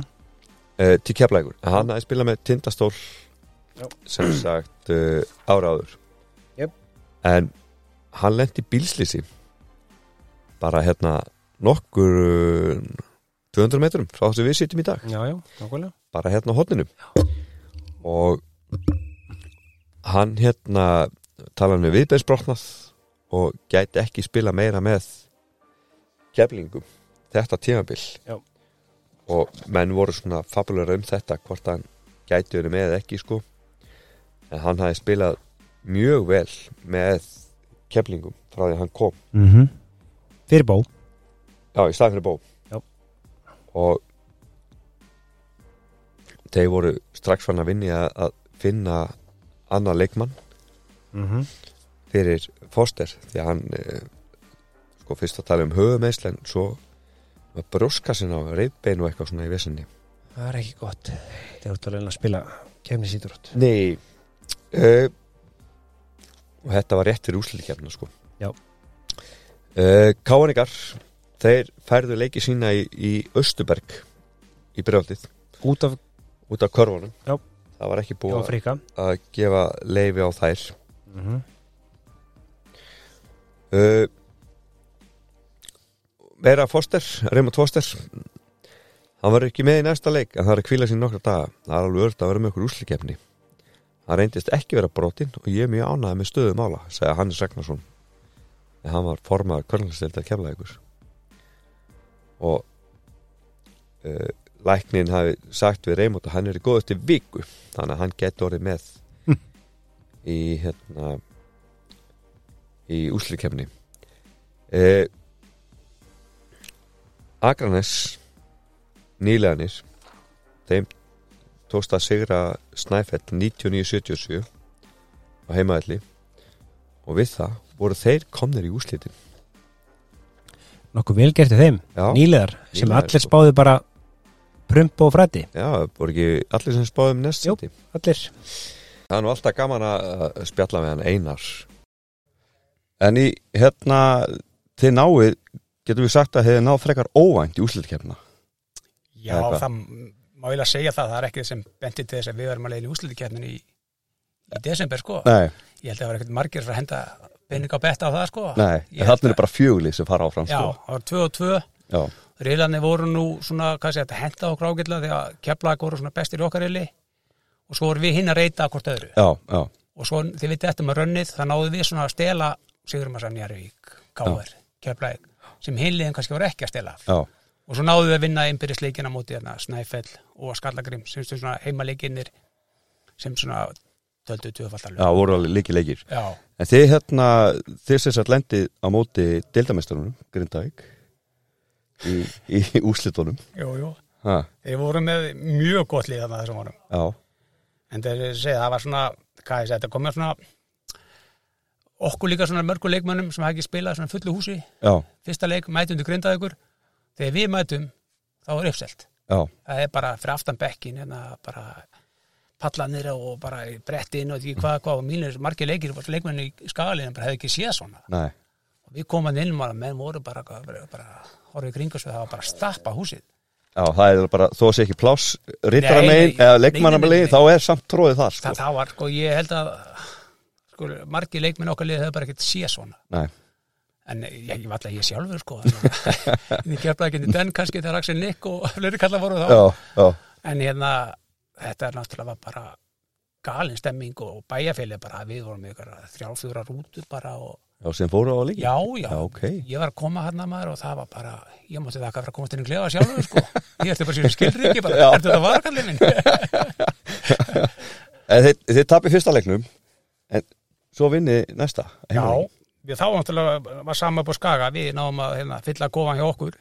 Uh, til keflægur hann hafði spilað með tindastól Já. sem sagt uh, ára áður. Jep. en hann lendi bílslýsi bara hérna nokkur uh, 200 metrum frá þessu við sittum í dag. Já, já, nákvæmlega bara hérna á hotninu og hann hérna talaði með viðbeinsbrotnað og gæti ekki spila meira með keflingum þetta tímabil Já. og menn voru svona fabulegur um þetta hvort hann gæti verið með ekki sko en hann hafi spilað mjög vel með keflingum frá því að hann kom mm -hmm. Fyrir bó Já, í staðin fyrir bó Já. Og þeir voru strax fann að vinni að, að finna annar leikmann mm -hmm. fyrir Foster því að hann eh, sko fyrst að tala um höfumeisl en svo var brjóskassin á reyðbein og eitthvað svona í vesinni Það er ekki gott Þegar þú ert að reyna að spila kemnisítrótt Nei uh, og þetta var rétt fyrir úsliðkjafna sko Já. uh, Káanikar þeir færðu leiki sína í, í Östuberg í brjóldið Út af út af körfunum. Já. það var ekki Já, búið að- fríka að gefa leifi á þær. Mm -hmm. uh, Meira Foster Raymond Foster hann var ekki með í næsta leik en það er að kvíla sín nokkra daga. Það er alveg öll að vera með okkur úslikefni hann reyndist ekki vera brotinn og ég er mjög ánægði með stöðu mála segja Hannes Ragnarsson. En hann var formaður körnlastildar kemlaðið og uh, læknin hafi sagt við Raymond að hann er í góð eftir viku þannig að hann geti orðið með í hérna í úslikefni uh, Akranes nýleganir þeim tókst að sigra Snæfell 99-77 á heimaðalli og við það voru þeir komnir í úslitin Nokkuð vel gert í þeim Já, Nýlegar sem nýliðar, allir sko. spáðu bara Prump og frætti já, voru ekki allir sem spáðum næst Jú. Allir Það er nú alltaf gaman að spjalla með hann Einar En í hérna þið náið, getum við sagt að þið náð frekar óvænt í úslitkefna Já, hvað? það má ég að segja það, það er ekki sem benti til þess að við varum að leiðin í úslutikefnin í, í desember sko. Nei, Ég held að það var ekkert margir fyrir að henda pening á betta á það sko. nei, að- er bara fjögli sem fara áfram Já, sko. það var tvö og tvö. Já, Riðlarnir voru nú svona, hvað sé þetta, henda okkur ágætlega því að keflag voru svona bestir í okkar riðli og svo voru við hinn að reyta hvort öðru. já, já, Og svo þið vitið eftir með rönnið, það náðu við svona að stela Sigurum að sann Jærvík, Káver, Keflæk, sem hinliðin kannski voru ekki að stela já, og svo náðu við að vinna innbyrðisleikina móti hérna, Snæfell og Skallagrim sem stu svona heimaleikinnir sem svona töldu tvöfaldar já, voru alveg líki leikir. Já, En þið hérna, þið sem sagt lendið á móti deildamestarunum, Grindavík í, í úslitunum jú, jú. Ha, þeir voru með mjög gott lið þarna þessum árum. Já, en þeir segja það var svona, hvað ég segi, þetta komið svona okkur líka svona mörgu leikmönnum sem hafa ekki spilað svona fullu húsi. Já, fyrsta leik mætum til Grindavíkur. Þegar við mætum, þá er uppselt. Já, það er bara fyrir aftan bekkin hérna bara pallanir og bara brettin og því hvað, hvað og mínir margir leikir, leikmenni í skaliðin bara hefði ekki séð svona. Nei, og við komum inn og menn voru bara, bara, bara horfið í kringu svo það var bara að stappa húsið. Já, það er bara, þó sé ekki pláss rittara Nei, megin nei, eða nei, leikmanna nei, nei, megin, nei. þá er samt tróðið þar sko. það, það var sko, ég held að sko, margir leikminn okkar liðið hefur bara ekkert sé svona. Nei, en ég, var alltaf ég sjálfur sko ég gerði ekki den kannski þegar Axel Nick og fleiri kalla voru þá. Já, já, en hérna, þetta er náttúrulega bara galin stemming og bæjarfélið bara, við vorum ykkur þrjálfjóra rútur bara og já, sem fóru á líki já, já, Já, ok. ég var að koma hann maður og það var bara, ég mátti þakka fyrir að komast inn í klefa sjálfur sko, ég ætti bara sér skilriki bara, er þetta varkallið minn? En þið, þið tapir fyrsta leiknum en svo vinni næsta Já, við þá náttúrulega var sama upp á skaga, við náðum að hérna, fylla kofan hjá okkur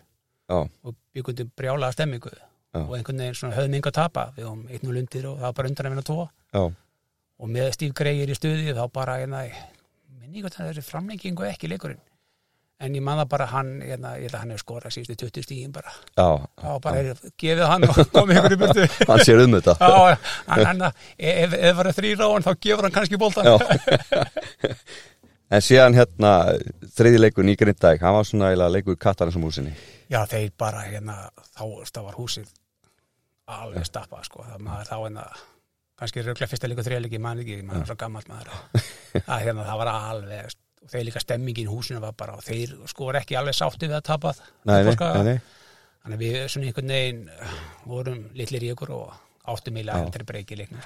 Já, og byggundum brjálaða stemmingu Já. og einhvern veginn svona höfðum yngur að tapa. Við höfum einn og lundir og það var bara undan að vinna tvo. Já, og með Greyer í stuði þá bara, hérna, minni ykkur það er framlengingu ekki leikurinn. En ég man það bara hann, ég held að hann hefur skorað síðustu 20 stíðin bara. Já, þá bara er, gefið hann og komið ykkur í burtu. Hann sér um þetta. Já, hann, hann, ef, það var þrýra á hann þá gefur hann kannski bóltan Já. En síðan hérna þriði leikur í Grindæk, hann var svona eiginlega leikur kattarins um húsinni Já, þeir bara hérna, þá, var húsið alveg stappað, sko. Það maður þá hérna, kannski röglega fyrsta líka þrjálíki, mann ekki, maður er svo gammalt maður. Að hérna, það var alveg, og þeir líka stemmingin í húsinu var bara, og þeir sko var ekki alveg sátti við að. Nei, nei, Sko. Þannig að við svona einhvern veginn vorum litlir í ykkur og áttum í Já. lagin breyki leiknum.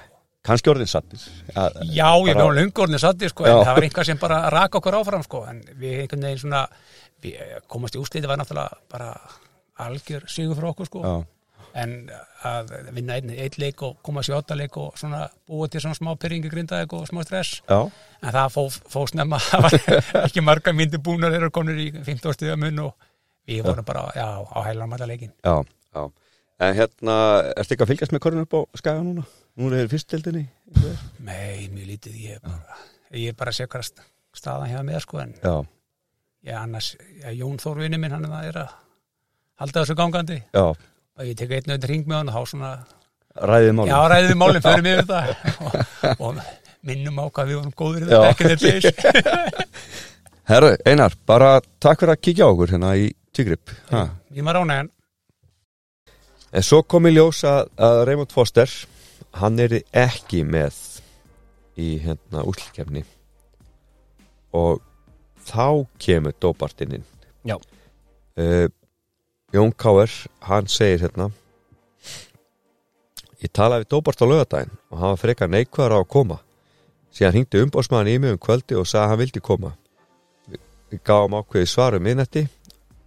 Kannski orðin sattir ja, Já, ég var löngorni satti, sko, en það var einhver sem bara rak okkur áfram, sko, en við einhvern veginn svona, við komast í úsliti var náttúrulega bara algjör sigur fyrir okkur, sko. Já, en að vinna einn, einn leik og koma sér átta leik og svona búið til svona smá pyrringi grindaðeg og smá stress. Já, en það fó, fó snemma það var ekki marga myndi búnar þeirra konur í 15 stíða mun og við vorum bara já, á heilan mæta leikin já, já. En hérna, ertu ekki að fylgjast með korun upp á skaga núna? Núna er fyrstildinni Nei, mjög lítið, ég er bara ég er bara að sé hvað staðan hefða með sko en Já, ég annars, já, Jón Þór vinni minn hann er að halda þessu gangandi. Já, og ég tek einn auðvitað hring með hann og þá svona ræðið málum Já, ræðið málum, förum yfir þetta og, og minnum á hvað við vorum Já. þetta, ekki þetta. Herru, Einar, bara takk fyrir að kíkja á okkur hérna í Tígrip. Ég maður ánægjan. En svo kom í ljós að, að Raymond Foster hann er ekki með í hérna útlkefni og þá kemur dópartinn inn Já. uh, Jón Káer hann segir hérna ég talaði við dópart á lögadaginn og hann var frekar neikvæður á að koma. Síðan hringdi umbóðsmaðan í mig um kvöldi og sagði að hann vildi koma. Við, gáum ákveði svarum miðnætti.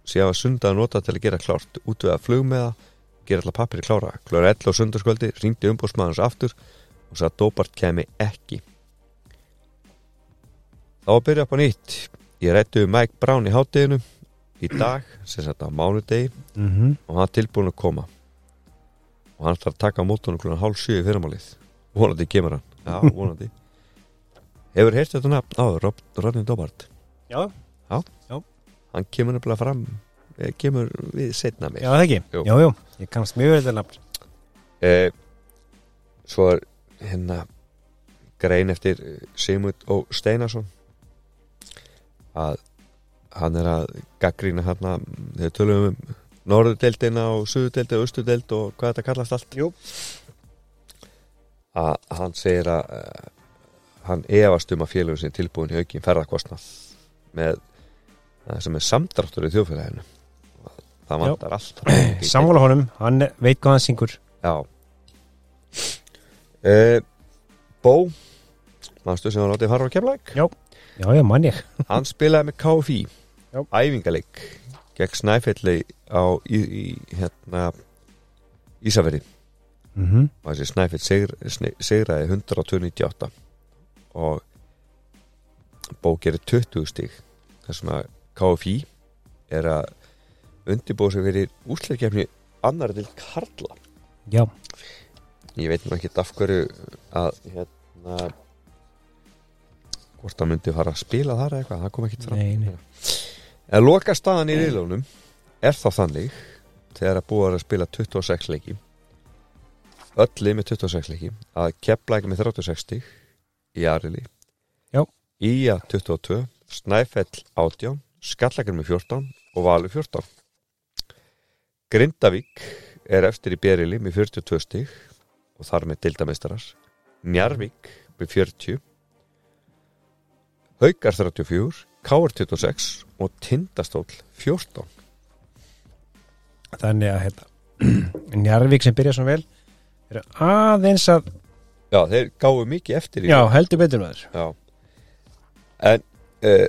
Síðan var sundaði nota til að gera klárt út við að flug með það gera allar pappir klára. Klóra 11 á sundarskvöldi ringdi umbóðsmaðans aftur og sagði að dópart kemi ekki. Þá að byrja upp á nýtt. Ég rættu um Mike Brown í hátteginu í dag, sem sagt á mánudegi mm -hmm. og hann er tilbúin að koma. Og hann ætlar að taka á mótunum klúna hálf sjö í fyrramálið. Vonandi kemur hann, já vonandi. Hefur heyrt þetta nafn? Rob, Rodney Dobart. Já, hann kemur nefnilega fram eh, kemur við setna mér já það ekki? Jú. Jú, jú, ég kannast mjög vel þetta nafn. Eh, svo er hérna grein eftir eh, Sigmund og Steinarsson. Að hann er að gaggrína hérna þegar tölum um norðudeldina og suðudeldi og austudeld og hvað þetta kallast allt. Jú. að hann segir að uh, hann efast um að félagum sinni tilbúin í aukin ferðarkostnað með það sem er samdráttur í þjóðfélaginu. Það Já. vantar allt Sammála honum, hann veit hvað hann syngur. Já. Uh, Bó Manstu sem hann látið fara á kemlaik Já, já, mann ég. Hann spilaði með KFI Já. Æfingaleik Gegn Snæfelli á í, í, hérna Ísaferi mm -hmm. og þessi Snæfell sigr, sne- sigraði 128 og Bó gerir 20 stig. Þar sem að KFI er að undirbúa sig fyrir úsleikefni annar til Karla. Já, ég veit nú ekki af hverju að hérna hvort það myndi fara að spila þar eitthvað, það kom ekki fram. Nei, nei. En loka staðan í riðlunum er þá þannig þegar að búa að spila 26 leiki öll lið með 26 leiki að kepla ekki með 36 stig í Arili Já. Ía 22 Snæfell 18 Skallagur með 14 og Valur 14 Grindavík er efstir í Berili með 42 stig og þar með dildameistarar Njarvík með 40 Haukar 34 Káur 26 og Tindastól 14 þannig að hérna, Njarvík sem byrja svona vel eru aðeins að Já, þeir gáðu mikið eftir já, heldur betur með Já. En uh,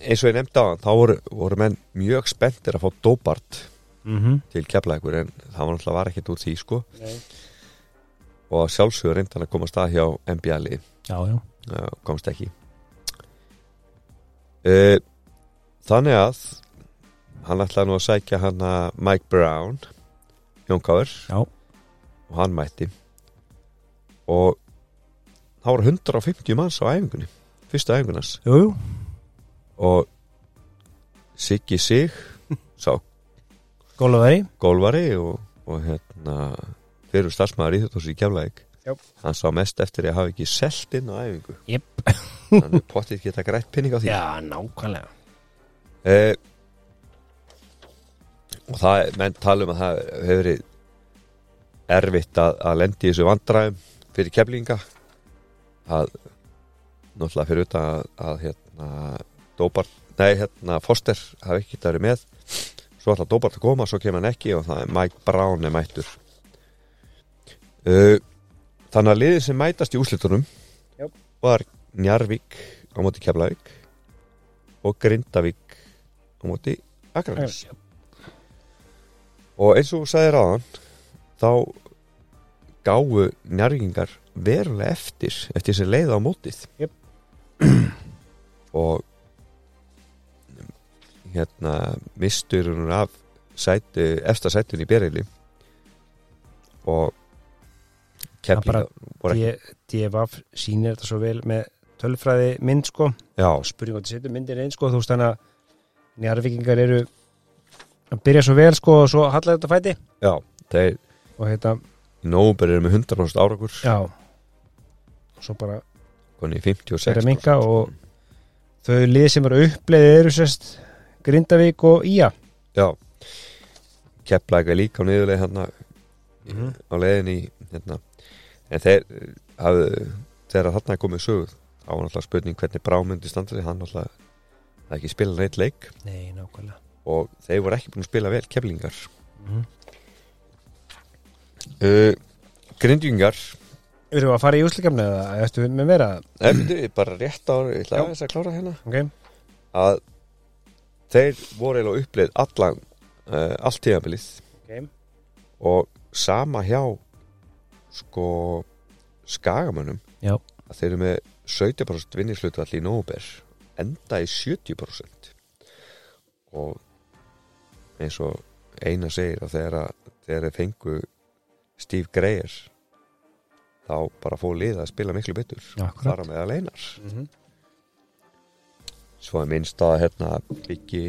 eins og ég nefndi á hann þá voru, voru menn mjög spenntir að fá Dóbart mm -hmm. til keflækur en það var náttúrulega var ekkert úr því sko. Nei. og sjálfsögur reyndan að koma stað hjá NBA-li já, já, Já, komst ekki Þannig að hann ætlaði nú að sækja hann að Mike Brown Jónkáður og hann mætti. Og það voru 150 manns á æfingunni fyrstu æfingunars jú, jú. Og Siggi Sig sá Gólaværi gólvari og, og hérna fyrir starfsmæður í þetta í keflæk Já. hann sá mest eftir að hafa ekki selt inn á æfingu. Jep. þannig pottið geta grætt pinning á því. Já, nákvæmlega. Eh, og það, er- menn tala um að það hefur verið erfitt að, að lendi í þessu vandræðum fyrir keflinga. Að náttúrulega fyrir utan að, að hérna Dóbart, nei hérna Foster hafi ekki getað verið með. Svo ætla Dóbart að koma, svo kemur hann ekki og það er Mike Brown er mættur. Uh, þannig að liðin sem mætast í úslitunum Já. var Njarvík á móti Keflavík og Grindavík á móti Akranes og eins og þú sagðir aðan þá gáu njárgingar verulega eftir eftir þessi leið á mótið Jep. og hérna mistur hún af sæti, efsta sætun í berili og DFF sýnir þetta svo vel með tölfræði mynd sko. Spurning hvað þið setur myndir einn sko þú veist þannig að njárvikingar eru að byrja svo vel sko og svo hallar þetta fæti. Já, þeir og hérna, í nóvumber eru með 100% árakur já. Og svo bara koni 56 Þeir að minnka og- þau lið sem eru uppleiðið eru sérst Grindavík og Ía. Já. Kepplæka líka á niðurleið hérna Mhm. á leiðin í hérna. En þeir hafðu þegar þarna komið söguð á náttúrulega spurning hvernig brámyndi standa sig hann náttúrulega ekki spila neitt leik. Nei, nákvæmlega. Og þeir voru ekki búin að spila vel keflingar. Mhm. uh, grindjungar við að fara í úslikefni eða eftir við með vera eftir bara rétt á ég ætla Já. aðeins að klára hérna. Ok, að þeir voru eiginlega uppleið allan uh, allt tíðabilið ok, og sama hjá sko skagamönnum Já. að þeir eru með 17% vinningslutvall í nóber enda í 70% og eins og eina segir að þegar, þeir fengu Steve Greyer þá bara fóð lið að spila miklu betur með að leinar mm -hmm. svo er minnst að hérna byggi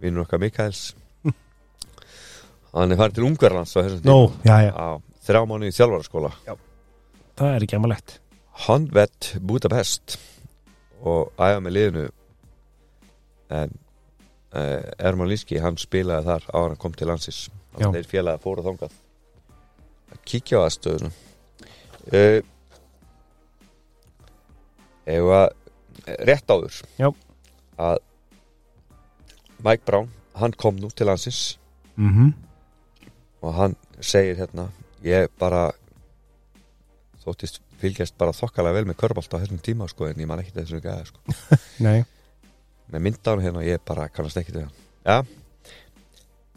vinnur okkar Mikaels. Hann er farið til þessum Nó, já, já, á þrjá mánu í þjálfaraskóla. Það er ekki amalegt. Honvet Budapest. Og æfa með liðinu. En uh, Erman Líski hann spilaði þar á hann kom til landsins. Já. þeir félagi fóru þangað. Að kíkja á aðstöðuna. Uh, ef að rétt áður. Já. að Mike Brown hann kom nú til landsins. Mm -hmm. og hann segir hérna ég bara þóttist fylgjast bara þokkalega vel með körbált á þessum tíma sko en ég man ekki þessum gæða sko. Nei, með myndaðum hérna ég bara kannast ekki við hann. Já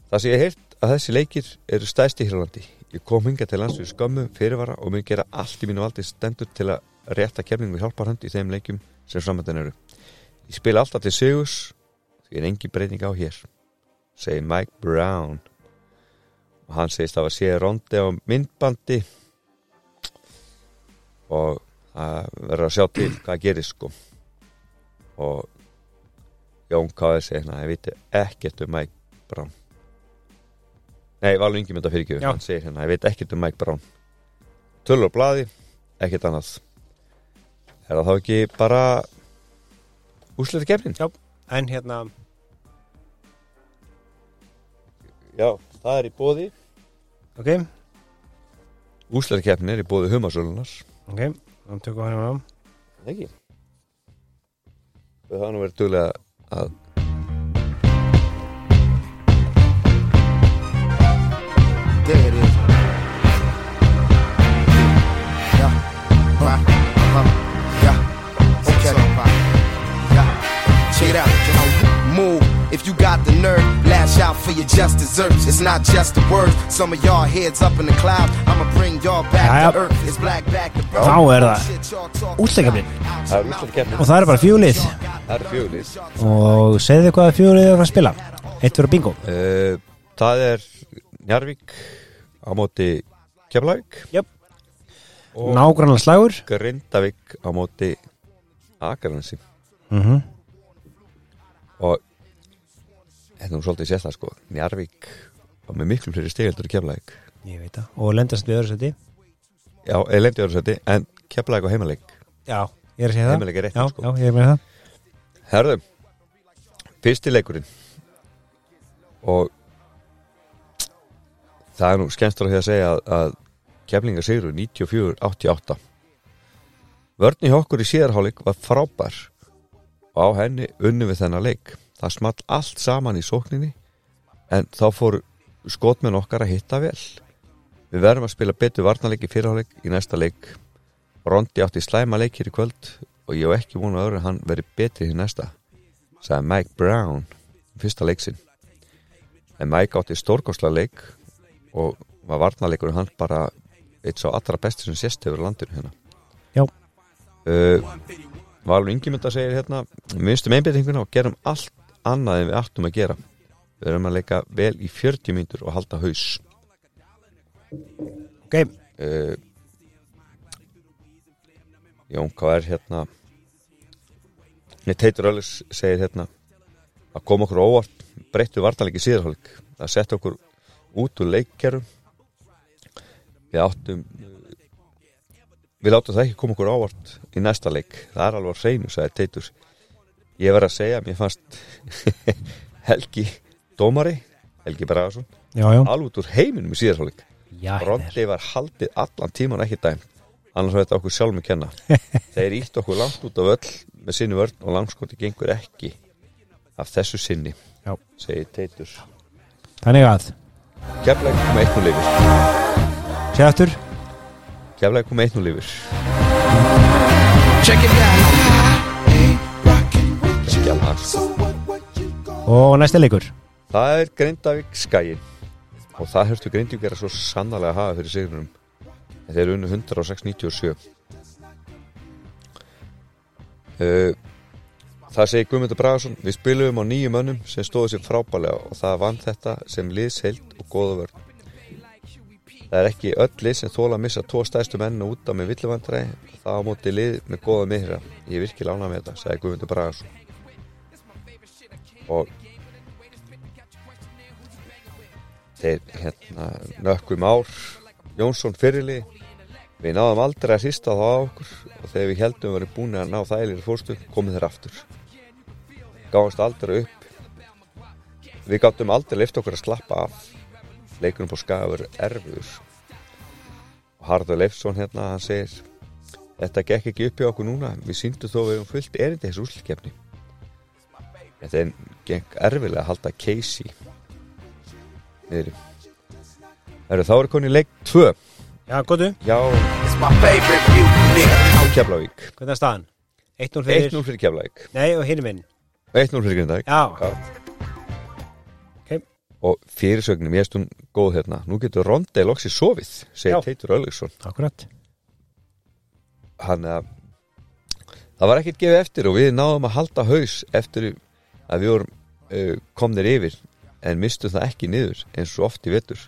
það sem ég heyrt að þessi leikir eru stæðst í Írlandi. Ég kom hinga til lands við skömmu fyrirvara og mun gera allt í mínu valdi stendur til að rétta kemningu hjálparhönd í þeim leikjum sem framöndan eru. Ég spila alltaf til Sigurs því er engin breyting á hér segir Mike Brown hann segist að sé rondi á myndbandi og það verður að sjá til hvað gerist sko og Jón K.R. segir hérna ég veit ekkert um Mike Brown nei, Valur Ingi mynda fyrir ekki Já. hann segir hérna, ég veit ekkert um Mike Brown tölur og blaði, ekkert annað er það þá ekki bara úsleita kefnin? en hérna Já, það er í bóði ok, Úsleirkeppnin er í bóði humasölunar ok þá tökum við hann á Ekki? Það hafa nú verið duglega að There it is. If you got the nerve, lash out for your just desserts. It's not just the words. Some of y'all heads up in the cloud. I'ma bring y'all back Jæja. to earth. It's black back to. Þá er það útleikaflinn Það er úsleirkeppnin og það er bara fjúlið Það er fjölið og segðu þið hvað fjúlið er að spila eitt fyrir bingo uh, Það er Njarvík á móti Keflavík og nágrannar slagur Grindavík á móti Akaransi mm og þetta er nú svolítið sérlega sko. Njarvík var með miklu fleiri stegildur í Keflavík. Ég veit það. Og lendast við öðru seti Já, eða lendi öðru seti en Keflavík og heimaleik. Já, ég er að segja það. Heimileik er já, sko. já, ég er með það. Herðu, fyrsti leikurinn. Og það er nú skemmstur að því að segja að, að keflinga sigur 94-88 Vörni hjá okkur í síðarháleik var frábær og á henni unnu við þennan leik það small allt saman í sókninni en þá fór skotmenn okkar að hitta vel. Við verðum að spila betur varnarleik í fyrirháleik í næsta leik. Rondi átti slæma leikir í kvöld og ég hef ekki vonu að öðru en hann veri betri í næsta sagði Mike Brown fyrsta leiksinn en Mike átti stórkostla leik og var varnarleikur hann bara eitt svo allra besti sem sést hefur landinu hérna. Já. uh, Valur Ingimunda segir hérna minnstum einbyrtinguna og gerum allt annað en við áttum að gera. Við erum að leika vel í 40 mínútur og halda haus. Ok, uh, Jón, hvað er hérna. Mér teitur Öllis segir hérna að koma okkur óvart breyttu vartanleiki síðarhálfleik. Að setja okkur út úr leikkerum. Við áttum við látum það ekki koma okkur óvart í næsta leik, það er alveg hreinu sagði teitur ég verð að segja, mér fannst Helgi Dómari Helgi já alveg út úr heiminum í síðarhálfleik já, þetta er- Rondi var haldið allan tíman ekki dæm. Annars var þetta okkur sjálfum að kenna. Þeir ítt okkur langt út af öll með sinni vörn og langskoti gengur ekki af þessu sinni Já. segir Teitur. Þannig að, Keflæk kom eitt nú lifir segja aftur. Keflæk kom eitt nú lifir Check it out. Alveg og næsti leikur. Það er Grindavík skæin og það hörstu Grindavík er að svo sannarlega að hafa fyrir sigurnum en þeir eru unnu 106.97 uh, það segir Guðmundur Bragason við spilum á nýju mönnum sem stóðu sér frábælega og það vann þetta sem liðsheild og góða vörn. Það er ekki öll lið sem þóla að missa tvo stæðstu menn út af með villuvandræði það á móti lið með góða miðra ég er virkilega ánað með þetta, sagði Guðmundur Bragason og þeir hérna nökkum ár Jónsson fyrirli við náðum aldrei að hrista þá á okkur. Og þegar við heldum að verið búin að ná þægilegri fórstu komið þeir aftur. Gáðast aldrei upp. Við gáttum aldrei lift okkur að slappa af. Leikunum på skaga verið erfiður. Og Harður Leifsson hérna hann segir þetta gekk ekki upp í okkur núna. Við síndum þó við um fullt erindi þessu úslikefni þetta er gekk erfilega að halda Casey niður Heru, þá er koni leik 2 já, góðu, já. Keflavík. Hvernig er staðan? 1-0 fyrir, 1-0 fyrir Keflavík. Nei og hinn minn 1-0 fyrir Grindavík. Já, og fyrirsögnum ég stund góð hérna. Nú getur Rondé loksi sofið segir. Teitur Ölliksson akkurat. Hann að það var ekkert gefið eftir og við náðum að halda haus eftir að við vorum uh, komnir yfir en mistum það ekki niður eins og oft í vetur.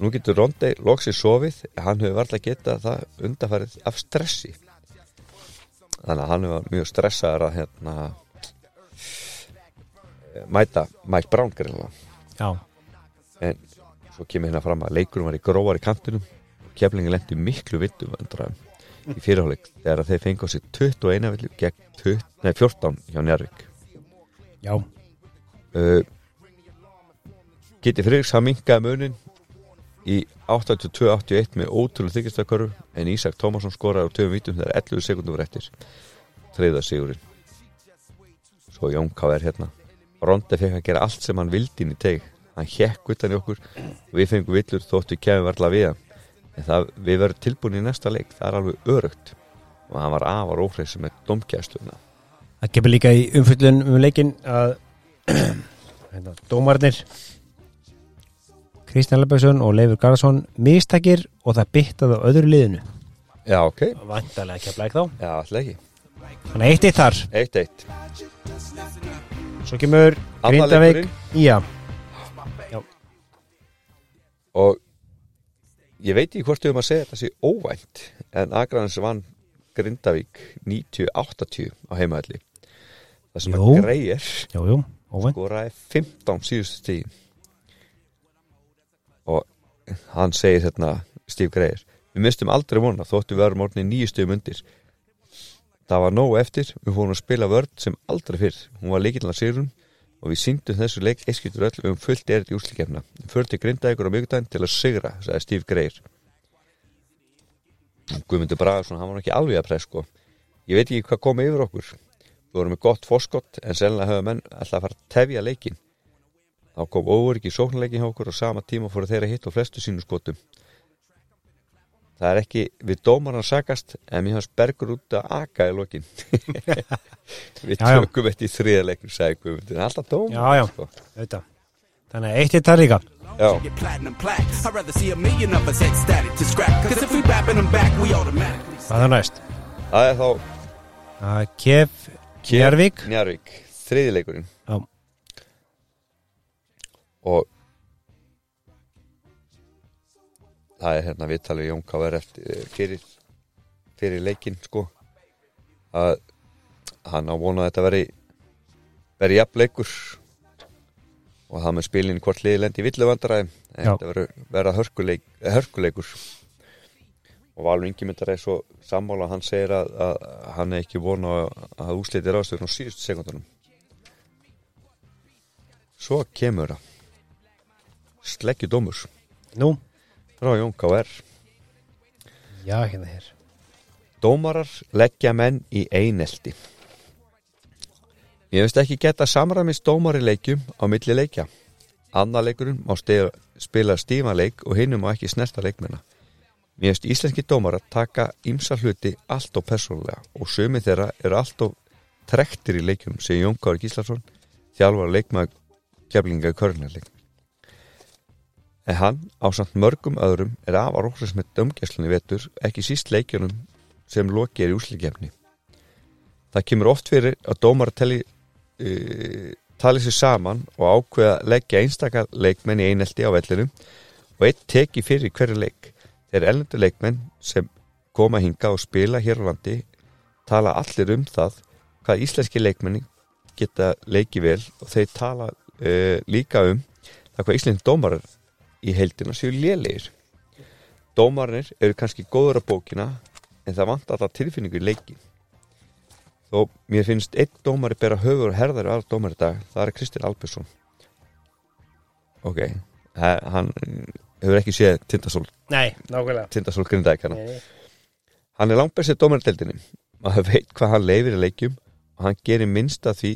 Nú getur Rondé loksið sofið. Hann hefur varla getað það undarfærið af stressi. Þannig að hann hefur mjög stressaður að hérna mæta Mike Brown en svo kemur hérna fram að leikurinn var í gróar í kantinum. Og keflingin lendi miklu vittum í fyrirháleik þegar þeir fengi á sig 21 villu gegn 20, nei, 14 hjá Njarvík já, uh, Geti Friðriks hann minkaði munin í 82-81 með ótrúlega þykistakörfu en Ísak Tómasson skoraði á töfum vítum þegar 11 sekundum var eftir. Þriða sigurinn. Svo Jón K. er hérna. Ronda fekk að gera allt sem hann vildi inn í teg hann hjekk utan í okkur. Við fengum villur þóttu kemur varla við hann. En það, við verðum tilbúin í næsta leik. Það er alveg örugt og hann var afar óhreysi með domkjæstuna Það kemur líka í umfyllun um leikin að hérna, dómarnir Kristján Leppesson og Leifur Garðarsson mistakir og það byttaði á öðru liðinu. Já ok, Vantarlega ekki að blæk þá. Já alltaf ekki. Þannig eitt eitt þar. 1-1 Svo kemur Grindavík. leikurinn. Já, og ég veit ekki hvort við um að segja þetta sé óvænt en Akranes vann Grindavík 90-80 á heimaðalli það sem að óvænt. Skoraði 15 síðustu stíðin og hann segir hérna Steve Greyer við mistum aldrei vona þóttu við erum orðinni nýju stöðum undir. Það var nóg eftir. Við fórum að spila vörd sem aldrei fyrr. Hún var líkilega sigurum og við syngdum þessu leik eiskiptur öll. Um fullt erið í úslikefna til Grindavíkur á miðgudaginn til að sigra sagði Steve Greyer. Guðmundur Bragarsson hann var ekki alveg að press sko. Ég veit ekki hvað kom yfir okkur við vorum með gott forskott en sennilega höfum menn alltaf að fara að tefja leikin þá kom óverki í sóknarleikin hjá okkur og sama tíma fóru þeirra hitt og flestu sínu skotum það er ekki við dómar að sagast en mér hans bergur út að aka í lokin við Já, já. tökum þetta í þriðaleikur sagði Guðmundur, en alltaf dómar Já, já. sko. Auðvitað. Þannig að eitt eitt þar líka já. Hvað er það næst? það er þá Það er Kef Njarvík Njarvík, þriðileikurinn Já. og það er hérna viðtalið Jón eftir eh, fyrir, fyrir leikinn sko. Að hann á vona að þetta veri veri jafnleikur og það með spilin hvort liði lendi í villuvandræðum. En þetta veri vera hörkuleik, hörkuleikur og Valur Ingimundar er svo sammála hann segir að, að hann er ekki vona að, að úslitir ástöðun á síðustu sekundunum svo kemur það. Sleggju dómur. Nú, frá Jón K.R. já, hérna hér. Dómarar leggja menn í einelti. Ég veist ekki geta samræmis dómar í leikjum á milli leikja. Annar leikurinn má stiga, spila stíma leik og hinnum má ekki snerta leikmenna Mér veist íslenski dómarar taka ímsa hluti allt og persónulega og sömi þeirra eru allt og trektir í leikjum sem Jón Kári Gíslason þjálfar leikmaður keflinga í körnarleik En hann, á samt mörgum öðrum, er afar óhrins með dömgæslunni vetur, ekki síst leikjunum sem loki er í úslikefni. Það kemur oft fyrir að dómar tali, uh, tali sér saman og ákveða að leggja einstakar leikmenn í einelti á vellinum og eitt teki fyrir hverju leik. Þeir ellendu leikmenn sem koma hinga og spila hér á landi tala allir um það hvað íslenski leikmenni geta leiki vel og þeir tala uh, líka um það hvað íslenski dómarar í heildina séu lélegir. Dómarnir eru kannski góður á bókina en það vant alltaf tilfinningu í leiki. Þó mér finnst einn dómari bera höfur og herðar aðra dómari í dag, það er Kristinn Albersson. Ok, hann hefur ekki séð Tindasól, Nei, nákvæmlega Tindasól grindækana. Nei. Hann er langt bestið dómardeldinni. Maður veit hvað hann leifir í leikjum og hann gerir minnst að því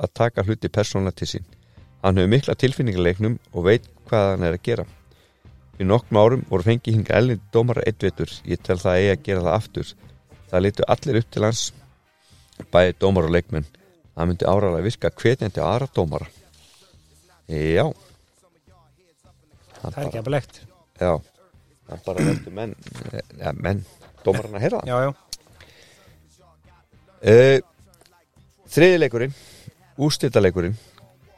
að taka hluti persónlega til sín. Hann hefur mikla tilfinningarleiknum og veit hvað hann er að gera. Í nokkrum árum voru fengið hinga elnindi dómara eittvetur. Ég tel það eigi að gera það aftur. Það litu allir upp til hans, bæði dómar og leikmenn. Það myndi áralega virka hvetjandi aðra dómara. Já. Það er ekki bara, aflegt já. Hann bara veldur menn, ja, menn, dómarana að heyra það. Já, já. Uh, þriðileikurinn úrslitaleikurinn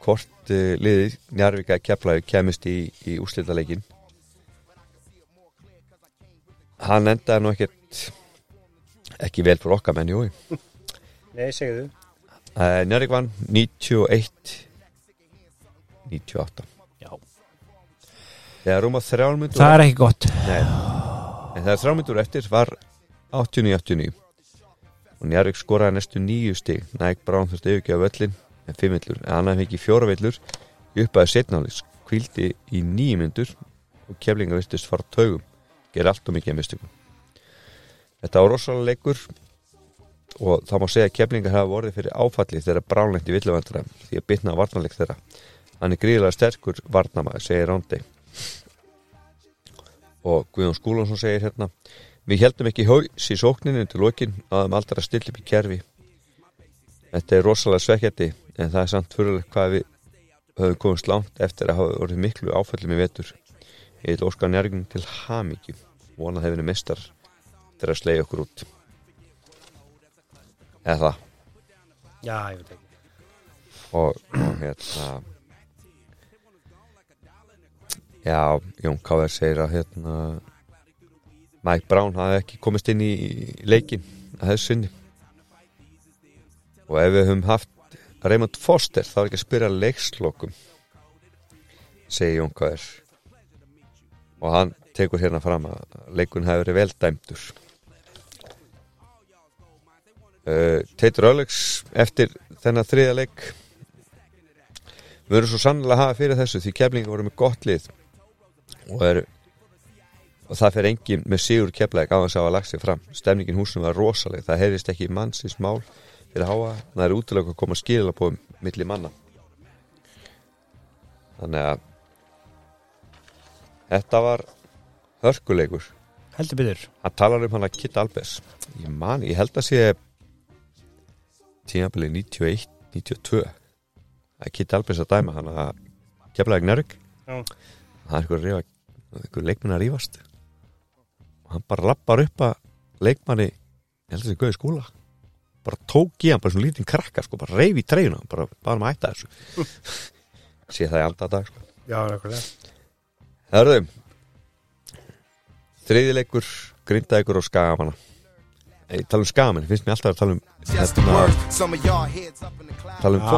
hvort uh, liðið Njarvika Keflavík kemist í, í úrslitaleikin hann endaði nú ekkert ekki vel fyrir okkar menn, jú Nei, segðu. Uh, Njarvik vann 91 98 Já. Þegar rúma þrjálmyndur Það er ekki gott. Nei, en þegar þrjálmyndur eftir var 89-89 og Njarvík skoraði næstu nýju stig. Næg Brán þurfti yfirgefa völlin en fimm villur, en annar fengi fjóra villur í uppaði setnális kvildi í nýju myndur og keflinga virtist fara á taugum. Gerir allt og mikið mistökum. Þetta var rosalega leikur. Og þá má segja að keflingar hafa vorið fyrir áfalli þegar bránlegt í villuvandra því að bitna á varnarleik þeirra. Hann er gríðlega sterkur varnamaður segir Rándi og Guðjón Skúlonsson segir hérna við heldum ekki haus í sókninu til lokin aðum aldrei að stilla upp í kerfi. Þetta er rosalega svekkjandi en það er samt fyrirlega hvað við höfum komist langt eftir að hafa orðið miklu áfællum í vetur. Ég vil óska nærgum til hamingju. Vonað hefinu mestar til að slegja okkur út. Eða það. Já, ég veit ekki. Og hérna já, Jón Káver segir að hérna Mike Brown hafði ekki komist inn í leikin að þessu sinni. Og ef við höfum haft Raymond Foster þá er ekki að spyrja leikslokum segir Jón Káver. Og hann tekur hérna fram að leikun hefur verið vel dæmdur. Uh, Teitur Ölegs eftir þennan þriða leik við verðum svo sannlega að hafa fyrir þessu því keflingar voru með gott lið og, er, og það fer engin með sigur keflæk á þess að lagt sig fram. Stemningin húsinu var rosaleg. Það heyrist ekki mannsins mál fyrir að háa. Það er útilega að koma skilila på milli manna. Þannig að þetta var hörkuleikur. Heldur byrður hann talar um hann að Kit Albers. Ég man, ég held að sé tímabili 91 92 að Kit Albers að dæma hann að keflaði Gnarrik Já. það er eitthvað, rífa, eitthvað leikmenn að rífast. Og hann bara lappar upp að leikmanni ég held að það sé gauði skóla bara tók í hann, bara svona lítinn krakka sko, bara reyf í treyjuna, bara, bara maður ætta þessu. Sé það í anda dag sko. Já, nákvæmlega Hörðu Þriðileikur, grindaðikur og skagamanna Ég tala um skagamann, finnst mér alltaf að tala um the hérna, tala um Já,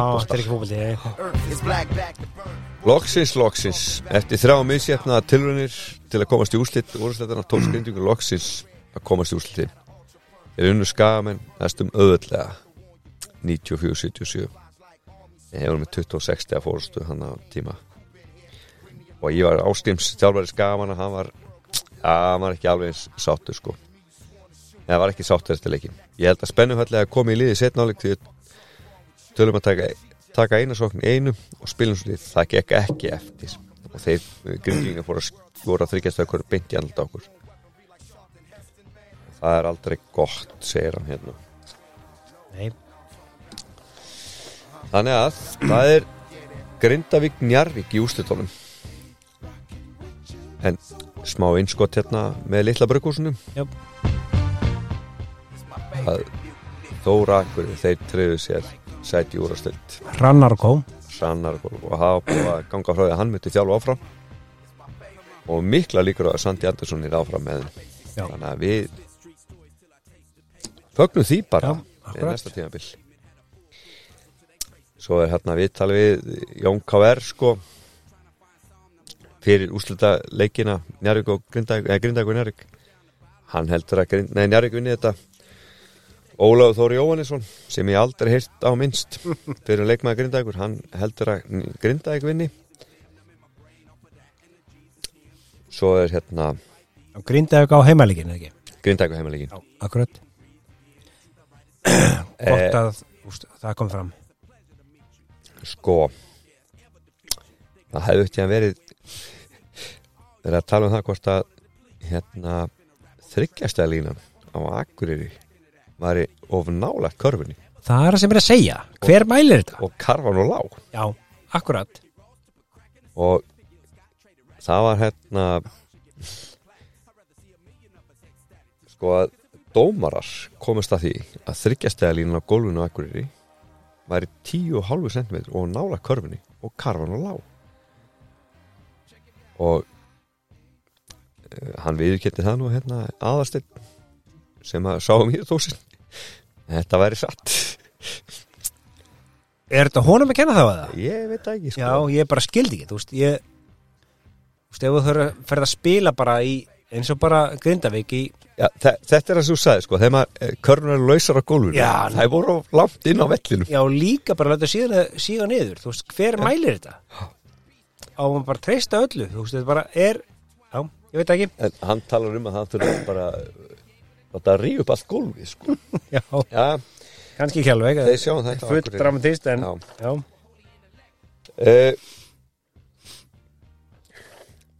er. Loksins, loksins. Eftir þrjá misjæfna tilrunir til að komast í úrslit úrslitarna tók skrindingur loksins að komast í úrsliti Þeir unnu skagamenn næstum auðvöldlega 94-77 Ég hefur með 26 að fórstu hann á tíma. Og ég var ástims þjálfari skagamanna hann var, hann var ekki alveg sáttur sko. Það var ekki sáttur eftir leikin ég held að spennuhallega komi í liði setnáleik að tölum að taka, taka eina sókn í einu og spilum svo lið það gekk ekki eftir. Og þeir gringingar fóru að, voru að þryggjast að hverju beint í andlita okkur. Það er aldrei gott segir hann hérna. Nei, Þannig að það er Grindavík Njarvík í úslitónum En smá innskott hérna með litla brugghúsinu. Jöp. að Þóra Akkur þeir treyðu sér sæti úr að stöld Hrannar kom sannar og hafa búið að ganga frá því að hann myndi þjálfa áfram og mikla líkur á að Sandi Andersson er áfram með. Já. þannig að við fögnum því bara akkurat. næsta tímabil svo er hérna við tala við Jón K.R. sko fyrir úslita leikina Njarvík og Grindag eða Grindag og Njarvík hann heldur að Njarvík vinni þetta Ólafur Þóri Jóhannesson sem ég aldrei heyrt á minnst fyrir leikmaður Grindavíkur, hann heldur að Grindavík vinni svo er hérna Grindavík á heimalíkin, eða ekki? Grindavík heimalegin Já, akkurat Eh. Gott að úst, það kom fram sko það hefði ekki að verið verið að tala um það hvort að hérna þryggjastæða línan á Akureyri var of nálægt körfunni. Það er það sem er að segja. Hver mælir þetta? og karfan og lág Já, akkurat. Og það var hérna sko að dómarar komast að því að þryggjastæðalínan á gólfinu á Akureyri væri 10,5 cm og nála körfunni og karfan og lág og uh, hann viðurketti það nú hérna aðarsteinn sem að sá um hér þósin þetta væri satt Er þetta honum að kenna það að það? ég veit það ekki sko. Já, ég bara skildi ekki, þú veist Ég, þú veist, ef þú ferð að spila bara í eins og bara Grindavík í Já, þe- þetta er að þú sagði sko þegar maður körnur er lausar á gólfinu Já, það er voru langt inn á vellinu Já, líka bara láta síðan síðan niður Þú veist, hver mælir þetta? Á maður bara treysta öllu Þú veist, þetta bara er ég veit ekki En hann talar um að hann þurfa bara að ríða upp allt gólfið sko. Já, Já, kannski ekki alveg þeir sjáum þetta á Full Akureyri. dramatist en Já. já. Uh,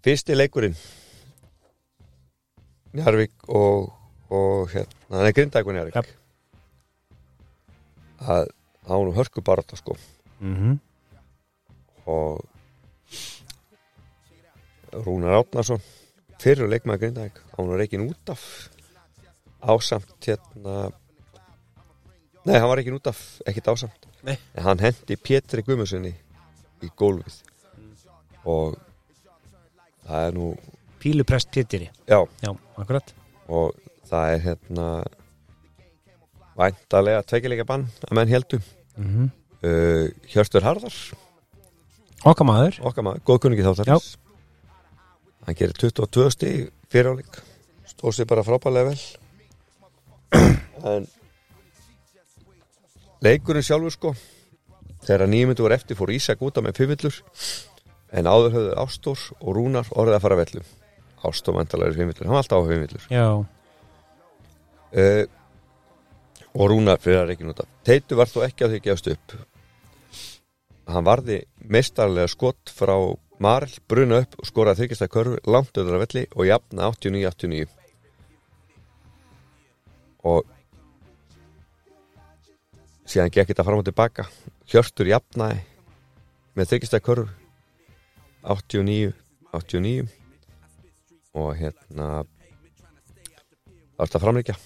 fyrsti leikurinn Njarvík og, og hérna, nei, Grindæk og Njarvík Ja. að það nú hörku barata sko Mm og Rúnar Átnarsson fyrir leikmaður Grindæk var reikin út af ásamt hérna nei, hann var reikin út af, ekkit ásamt. Nei. en hann hendi Pétri Guðmundsson í gólfið. Og það er nú Píluprest Pétiri já, Já, akkurat. Og það er hérna væntalega tveikileika bann að menn heldur mm -hmm. uh, Hjörstur Harðar. Okkar maður, góðkunningi þáttarins. Hann gerir 22 stig fyrir áleik stóð sér bara frábælega vel en leikurinn sjálfur sko þegar nýmyndu var eftir fór Ísak út af með fimmillur en áður höfðu Ástór og Rúnar orðið að fara vellu. Ástór vantalega er fimmillur, hann var alltaf á fimmillur Já, uh, og Rúnar fyrir að reikin út af. Teitu var þó ekki að að gefast upp. Hann varði meistarlega skott frá Marl bruna upp og skoraði þykist körfu langt öðra velli og jafna 89-89 og síðan gekk þetta fram og tilbaka. Hjörtur jafnaði með þykist körfu 89-89 og hérna þetta framleikja.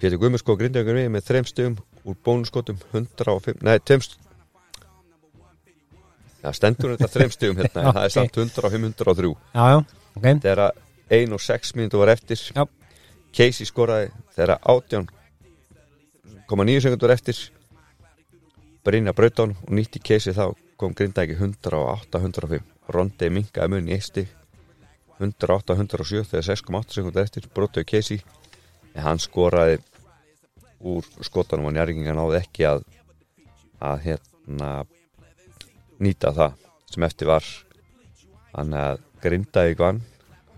Pétur Guðmursko grindjögur við með þreim stöðum úr bónuskotum 105, nei, tveim st- það stendur þetta þreim stöðum hérna, Já, það er samt 105, 103 já, já, ok. Þegar 1 og 6 mínútur var eftir. Já. Casey skoraði þegar 18 koma 9 sekundur eftir. Brynja Brautón og nýtti Casey þá kom grindæki 108, 105 Rondi minkaði mun í eitt stig. 108, 107 þegar 6,8 sekundur eftir brotuði Casey. En hann skoraði úr skotanum og njárgingan náði ekki að að hérna nýta það sem eftir var. Þannig að grindaði vann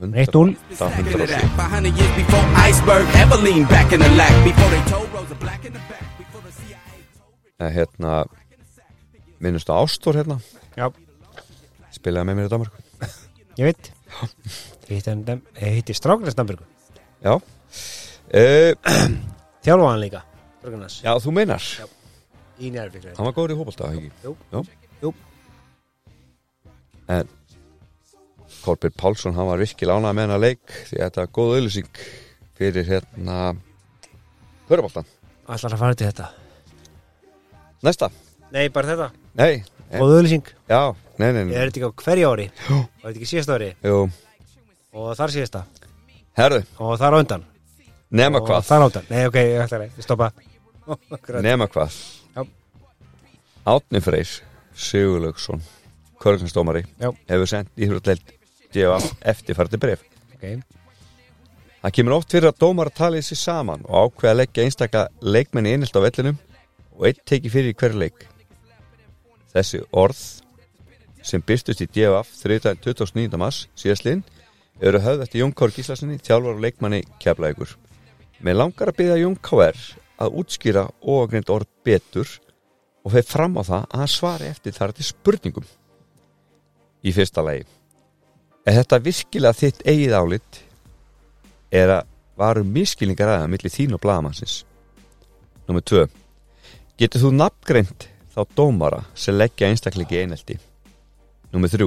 1-0. 107 Behind the years before Iceberg ever leaned back in the lack. Before they told Rosa Black in the back. Before the CIA að hérna minnust á Ástór hérna Já. spilaði með mér í Danmark Ég veit Ég hitti Stráknars Namburgu já uh, Þjálfa hann líka Stráknars já þú meinar Í Njárvík hann var góður í hópolta ekki Jú. já. Jú. en Kolbjörn Pálsson hann var virkilega ánægð með hennar leik því að þetta var góð auðlýsing fyrir hérna Köruboltan Ætlar að fara til þetta? Næsta? Nei, bara þetta. Nei Og auðlýsing já nei nei, Ég nei. er þetta ekki á hverju ári? Var þetta ekki síðasta ári? Jú. Og þar síðasta? Herðu. Og þar á undan? Nema Og hvað. þar á undan? Nei, ok, ég ætla að stoppa. Nema hvað. Já. Átni Freyr Sigurlaugsson Körgnarsdómari Já. hefur sendt íþróttleild DFF eftirfærdi bref Ok, Það kemur oft fyrir að dómar tali sér saman og ákveða að leggja einstaka leikmenni einhelt á vellinum og eitt teki fyrir í hverju leik. Þessi orð sem byrstust í DFF 29. mars síðastlinn eru höfð eftir Jón Kár Gíslasinni, þjálfar og leikmanni keflaðugur. Með langar að byggja Jón Kár að útskýra óagrind orð betur og þeir fram á það að hann svari eftir þar til spurningum. Í fyrsta lagi. Er þetta virkilega þitt eigið álit eða varu miskilningar aðeins millir þín og blagamannsins Númer 2 Getur þú nafngreint þá dómara sem leggja einstakleiki einelti? Númer 3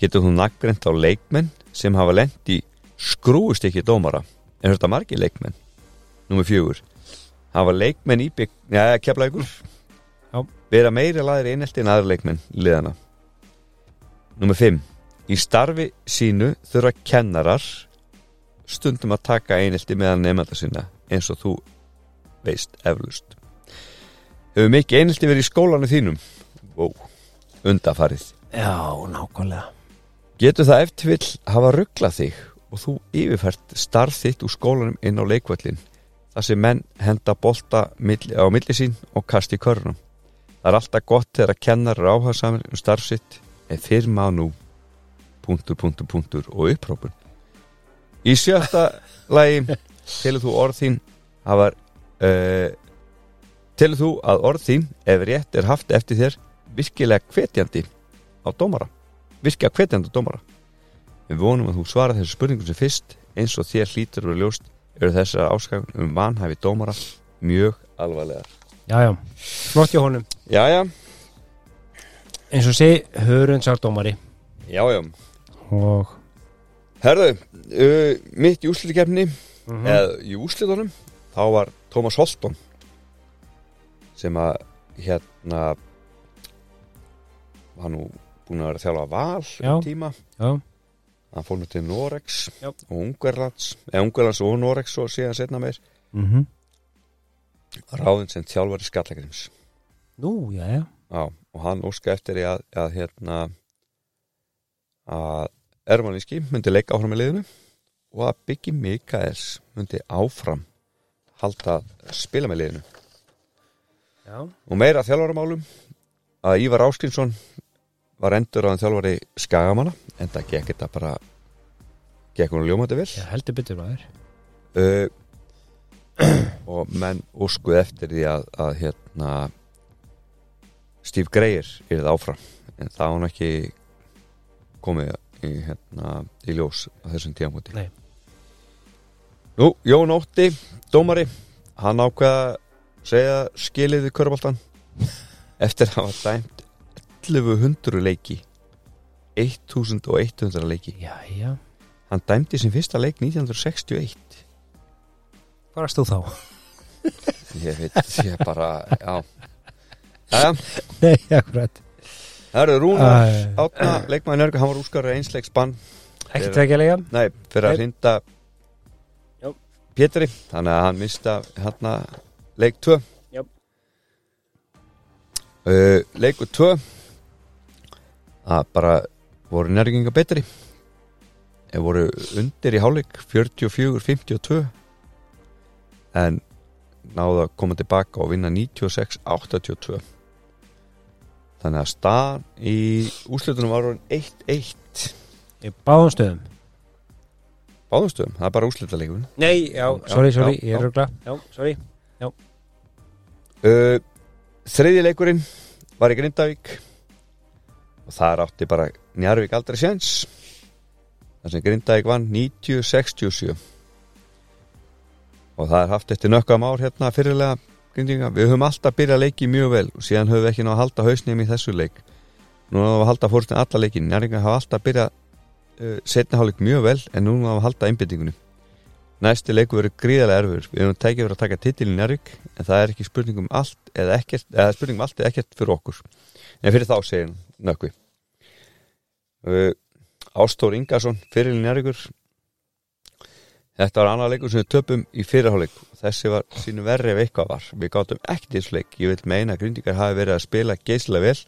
Getur þú nafngreint þá leikmenn sem hafa lent í skrúist ekki dómara? En þetta margir leikmenn? Númer 4 Hafa leikmenn íbygg Já, kefla ykkur Já. Vera meiri laðir einelti en aðra leikmenn liðana Númer 5 Í starfi sínu þurfa kennarar stundum að taka einelti meðan nefnda sinna eins og þú veist eflust Hefur mikið einelti verið í skólanu þínum? Ó, undafarið já, nákvæmlega Getur það eftir vill hafa rugglað þig og þú yfirfært starf þitt úr skólanum inn á leikvöllin þar sem menn henda bolta á milli sín og kasti í körnum. Það er alltaf gott þegar að kennar áhagsamir um starf sitt en fyrir maður nú punktur, punktur, punktur og upprópun í sjötta lagi telur þú orð þín hafa uh, telur þú að orð þín ef rétt er haft eftir þér virkilega hvetjandi á dómara? Virkilega hvetjandi á dómara? Við vonum að þú svarar þessu spurningum sem fyrst eins og þér hlýtur og ljóst eru þessar áskagum um vanhæfi dómara mjög alvarlegar. Já, já, flott hjá honum. Jæja, eins og sé, hörundsardómari já, já og Herðu, uh, mitt í úrslitkefni Mhm. eða í úrslitunum þá var Tómas Holton sem að hérna var nú búin að vera að þjálfa val Já. um tíma já, hann fór nú til Norex Já. og Ungarlands eða Ungarlands og Norex og síðan setna meir mm ráðin sem þjálfari skallagrims nú, já, já og hann óska eftir að, að hérna að Ermaníski myndi leika áfram í liðinu og að Byggi Mikaels myndi áfram halda spila með liðinu. Já, og meira þjálfaramálum að Ívar Áskinsson var endur á hann þjálfari Skagamanna en það gekk þetta bara gekk hún ljómandi vel. Já heldur betur maður. Uh, og menn óskuð eftir því að, að hérna Steve Greyer er það áfram en það var hann ekki komið í, hérna, í ljós á þessum tíamóti Nei. Nú, Jón Ótti, dómari hann ákveða segja skilið við körbaltan eftir að hafa dæmt 1100 leiki 1100 leiki. Já, já, hann dæmdi sin fyrsta leik 1961 hvað varst þú þá? Ég veit, ég bara, já. Jæja, Nei, akkurat það eru Rúnar. Átna, leikmaður nörg, hann var úskar einsleik spann Ekki tvekjalega Nei, fyrir að Já. Pétri, þannig að hann mista hérna leik 2 Já. uh, Leiku 2 að bara voru nærginga betri eða voru undir í hálfleik 44-52 en náðu að koma tilbaka og vinna 96-82 þannig að staðan í úslutunum var orðin 1-1 Í báðum stöðum? Báðumstöðum, það er bara úslitaleikum Nei, já, sorry, sorry, ég er já. rögla Já, sorry. Uh, þriði leikurinn var í Grindavík. Og það átti bara Njarvík aldrei séns. Þar sem Grindavík vann 90-67 og það er haft eftir nökkam ár hérna fyrirlega Grindinga, við höfum alltaf byrjað leiki mjög vel og síðan höfum við ekki náða að halda hausnum í þessu leik. Nú náðum við að halda fórstin alla leikin Njarvík hafa alltaf byrjað uh, setniháleik mjög vel en nú náðum við að halda einbyttingunni næsti leiku verður gríðarlega erfur við höfum tækið fyrir að taka titilin Njarvík en það er ekki spurning um allt eða ekkert eða spurning um allt eða ekkert fyrir okkur. En fyrir þá segir hann nökkvi. Uh, Ástór Ingarsson fyrirlin Njarvíkur þetta var annar leikur sem við töpum í fyrirháleik og þessi var sínu verri ef eitthvað var. Við gátum ekkert í þessu leik. Ég vil meina að grindingar hafi verið að spila geislega vel.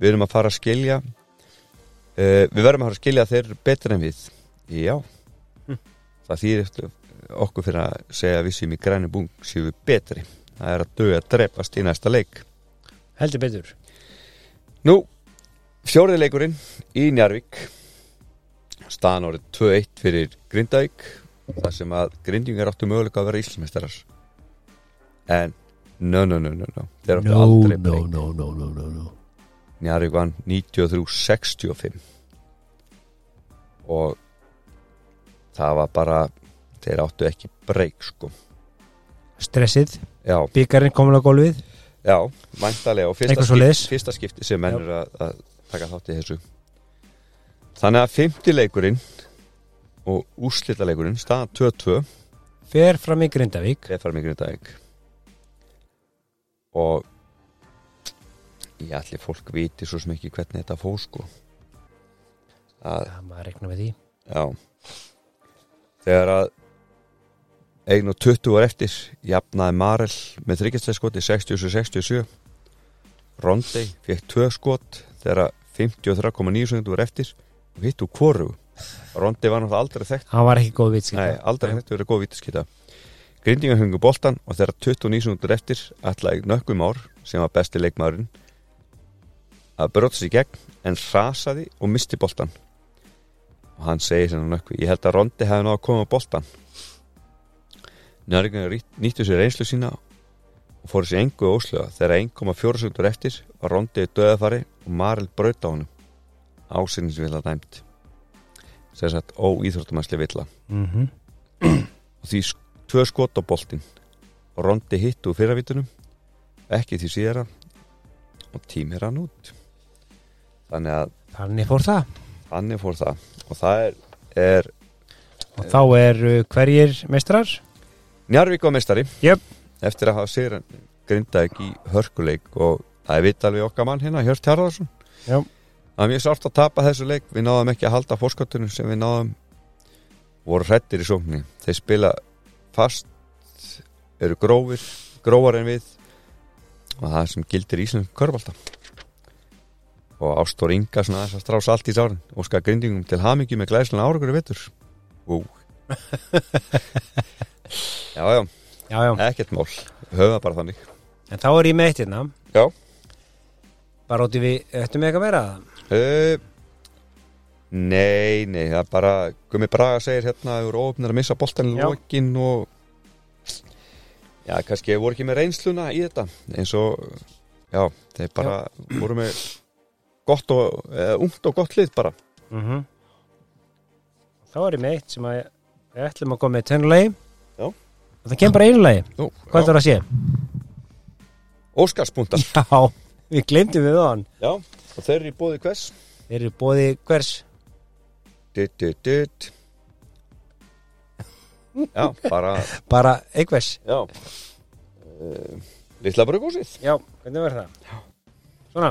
Við erum að fara að skilja uh, við verðum að fara að skilja þeir betur en við. Já. Það þýðir eftir okkur fyrir að segja að við séum í græni búng séum við betri. Það er að döga að drepast í næsta leik. Heldur betur. Nú, fjórið leikurinn í Njarvík staðan árið 2-1 fyrir Grindavík þar sem að grindingar áttu möguleika að vera íslensmestarar en no, no, no, no, no. Þeir áttu aldrei breyk no, no, no, no, no. Njarvík vann 93-65 og það var bara þeir áttu ekki breyk sko. Stressið, já, byggarinn komin á gólfið? Já, væntalega og fyrsta, svoleiðis. fyrsta skipti sem menn eru að, að taka þátt í þessu. Þannig að fymti leikurinn og úrslita leikurinn staðan 2-2 Fer fram í Grindavík. Eða fara mig grindaðing og ég ætli fólk viti svo ekki hvernig þetta fór sko. Að Já, maður rekna með því. Já. Þegar að eigin og 20 var eftir jafnaði Marel með þryggjastæðskoti 67-67 Rondey fekk 2 skot þegar að 53,9 sekundur var eftir. Og hittu hvoru Rondey var náttúrulega aldrei þekkt. Hann var ekki góð vits Nei, aldrei þekkt verið góð vítaskita Grindingar hengu boltan og þegar 29 sekundur eftir ætlaði nökkum ár sem var besti leikmaðurinn að brota sig í gegn en hrasaði og misti boltan og hann segir sem hann nökku ég held að Rondi hefði að koma á boltan Njárvíkingar nýttu sér reynslu sína og fóru sér engu óslega. Þegar 1,4 sekundur eftir var Rondi í döðafari og Marel braut á honum. Ásinninsvilla dæmt sem sagt óíþróttumæsli villa. Mm og því tvö skot á boltin og Rondi hitt úr fyrravítunum ekki því síðara og tímir hann út. Þannig að Þannig fór það. Hann fór það. Og það er, er Og þá eru hverjir mestrar? Njarvík á mestari Jöp. eftir að hafa sigur grindaðik í hörkuleik og það er vitt alveg okkar mann hérna Hjört Hjarðarsson Já. Það er mjög sárt að tapa þessu leik. Við náðum ekki að halda fórskottunum sem við náðum. Voru hrættir í sókninni. Þeir spila fast eru grófir, grófar en við. Og það sem gildir Ísland körbalta og Ástór Inga svona þess að strása allt í sárin. Og skal grindingum til hamingju með glæslan árakur í vettur Ú. já, já, Já, já. Ekkert mál. Höfum það bara þannig. En þá er ég með eitt hérna. Já. Bara ótti við, ættum við eitthvað meira? Uh, Nei, nei, það er bara Gummi Braga segir hérna að við voru ofnir að missa boltan í Já. lokin og já, kannski voru ekki með reynsluna í þetta eins og já, þeir bara voru með gott og, eða, ungt og gott lið bara. Mm Þá er ég með eitt sem að við ætlum að koma með tennulegi Já. Og það kemur bara einu lagi. Nú, Hvað já, það að sé? Óskarspunktar Já, við glemdum við þann Já, og þeir eru bóði hvers? Þeir eru bóði hvers? Dut, dut, dut Já, bara Bara einhvers. Já. Uh, Lilla brugúsið Já, hvernig verður það? Já. Svona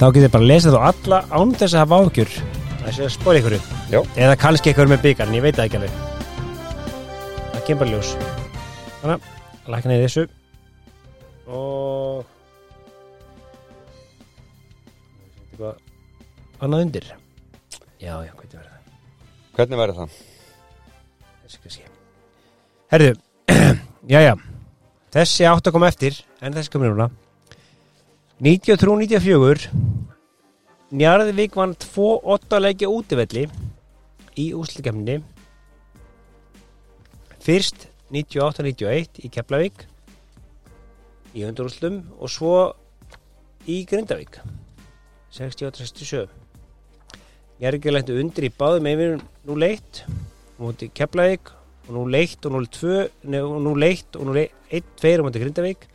Þá getið bara að lesa þá alla án þess að hafa áhugjur Það sé að spóra ykkur Já. Eða kannski ykkur með byggarn, ég veit það ekki alveg. Það kemur bara ljós. Þannig, lækna í þessu. Og eitthvað annað undir. Já, já, hvað er það? Hvernig væri það? þessi sé herðu, já, já. Þessi átt að koma eftir en þessi komið núna 93-94 Njarðvík vann 2-8 leikja útivelli í úslikefni fyrst 98-91 í Keflavík í undurúslum og svo í Grindavík 68-67 Njarðvík læntu undir í báðum einvinum nú leitt múti Keflavík og nú leitt og nú tvö nei, og nú leitt og nú 1-2 á múti Grindavík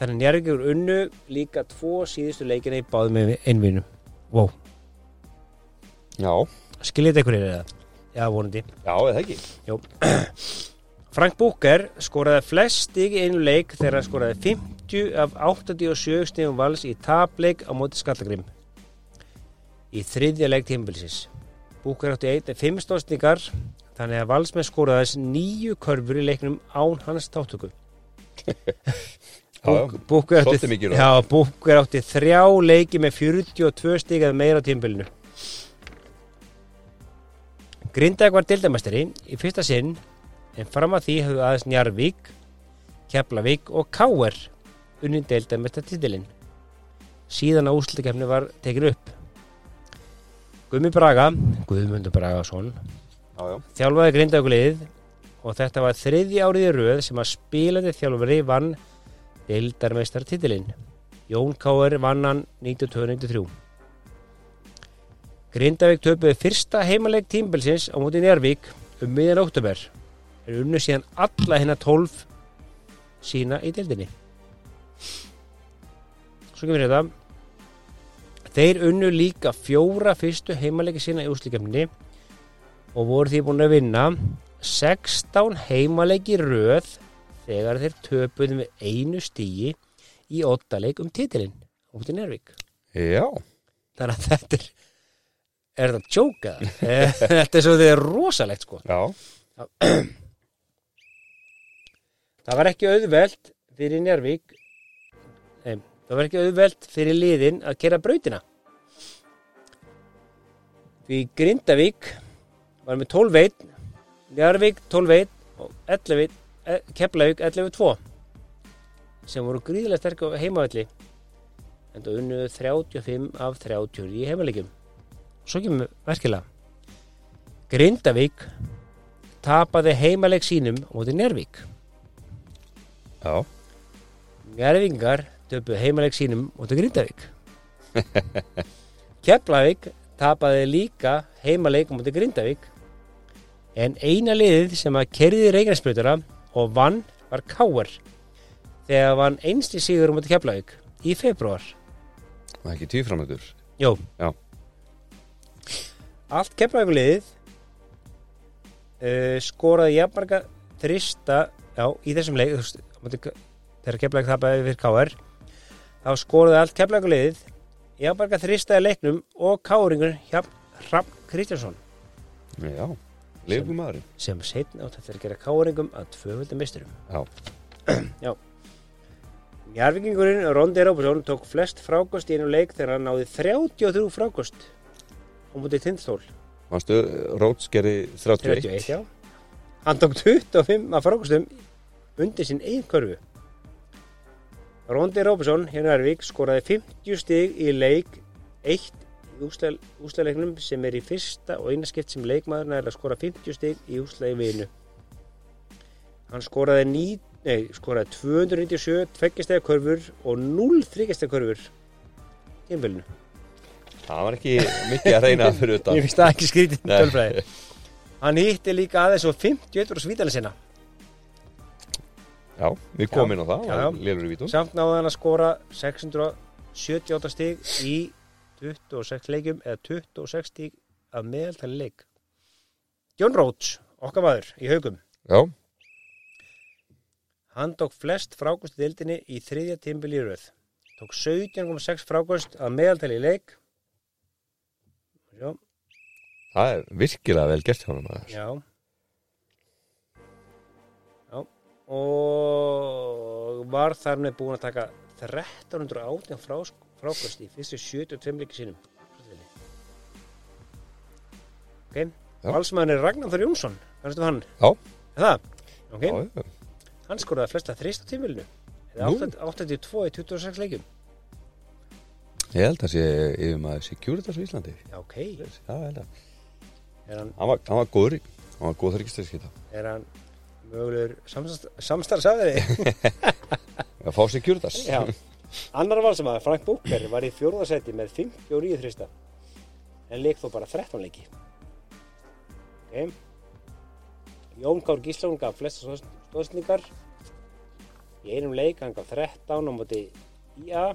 þannig að Njarðvík er unnu líka tvo síðustu leikina í báðum einvinum wow, Já, skiljið þetta ykkur er það? Já, vonandi. Já, eða ekki? Frank Búker skoraði flest stig í einu leik þegar hann skoraði 50 af 87 stigum vals í tapleik á móti Skallagrim í þriðja leik tímabilsins. Búker átti eitt fimm stóðstingar þannig að valsmenn skoraðis nýju körfur í leiknum án hans tátöku. Búker átti, átti þrjá leiki með 42 stig eða meira á tímabilinu. Grindag var dildamestari í fyrsta sinn en fram að því höfðu aðeins Njarvík, Keflavík og Káer unnin deildamestar titilinn. Síðan að úslutikefni var tekin upp. Gumi Braga, Guðmundur Bragason, Já, já, þjálfaði grindagulegið og þetta var þriðji árið í röð sem að spilandi þjálfari vann deildarmeistar titilinn. Jón Káer vann hann 92-93. Grindavík töpuði fyrsta heimaleg tímbilsins á móti Njárvík um miðjan óttúber. Er unnu síðan alla hérna 12 sína í deildinni. Svo kemur þetta. Þeir unnu líka fjóra fyrstu heimalegi sína í úslikefni og voru því búin að vinna 16 heimalegi röð þegar þeir töpuðu með einu stígi í óttaleik um titilinn út í Nervík. já Þannig að þetta er er þetta tjóka? þetta er svo er rosalegt sko. Já, Það var ekki auðvelt fyrir Njárvík Nei, það var ekki auðvelt fyrir liðin að kera brautina Því Grindavík var með 12 veit Njarvík 12-1 og 11 e, Keflavík 11-2 sem voru gríðilega sterk á heimavalli en það unnu 35 af 30 í heimaleikjum. Svo kemur verkilega Grindavík tapaði heimaleik sínum á móti Njarvík Já, Njarvíkingar töpuð heimaleik sínum móti Grindavík. Keflavík tapaði líka heimaleik á móti Grindavík en eina liðið sem að kerði Reykjanesbrutara og vann var Káar þegar vann einsti sigur á móti Keflavík í februar það er ekki tvíframöndur Jó Já. Allt Keflavíkuliðið uh, skoraði jafnmarga þrista já, í þessum leik þegar Keflavík tapaði fyrir Káar þá skoraði allt Keflavíkuliðið jafnmarga þrista í leiknum og Káringur Hrafn Kristjánsson. Já, lifum maðurinn sem setna átt eftir að gera Káringum að tvöföldum misturum Já, Njarvíkingurinn Rondi Róbusson tók flest frákost í einu leik þegar hann náði 33 frákost á mútið tindstól Manstu, Rótskerri 31 31, já. Hann tók 25 af frákostum undir sinn eigin körfu. Rondi Róbusson hér í Njarvík skoraði 50 stig í leik 1 í úsleiknum sem er í fyrsta og eina skipt sem leikmaður er að skora 50 stig í úsleik vinu Hann skoraði, ní, nei, skoraði 297 tveggjastega körfur og 0 þryggjastega körfur tímfélinu Það var ekki mikið að reyna fyrir Ég þetta finnst það ekki skrítið Nei. tölfræði. Hann hitti líka aðeins og 51 og svítalinn sinna. Já, við komum inn á það, í Samt náði hann að skora 678 stig í 26 leikjum eða 26 stig af meðaltali leik John Rhodes, okkar maður í haugum Já, Hann tók flest frákost í deildinni í þriðja tímbil í röð. Tók 17,6 frákost að meðaltali í leik. Já, það er virkilega vel gert hjá hann maður. já. Já, og var þar með búin að taka 1318 frá, frákost í fyrstu 72 leiki sínum. Ok, Já. valsmaðurinn er Ragnar Þór Jónsson, kannstu hann? Já. Það? Ok, Já, hann skoraði flesta þrist á tímilinu. Nú. 82 í 26 leikjum. Ég held að sé yfir maður Securitas í Íslandi Já, ok. Já, Er hann, Hann var, hann var góður Hann var góð þryggstæðskita er hann mögulegur samstarfsafðri? Að fá Securitas Já. Annar valsamaður, Frank Búker, var í fjórðasetti með 59 þrista. En leik þó bara 13 leiki. Ok. Jón Kár Gíslón gaf flesta stóðsningar. Í einum leik hann gaf 13 á móti IA.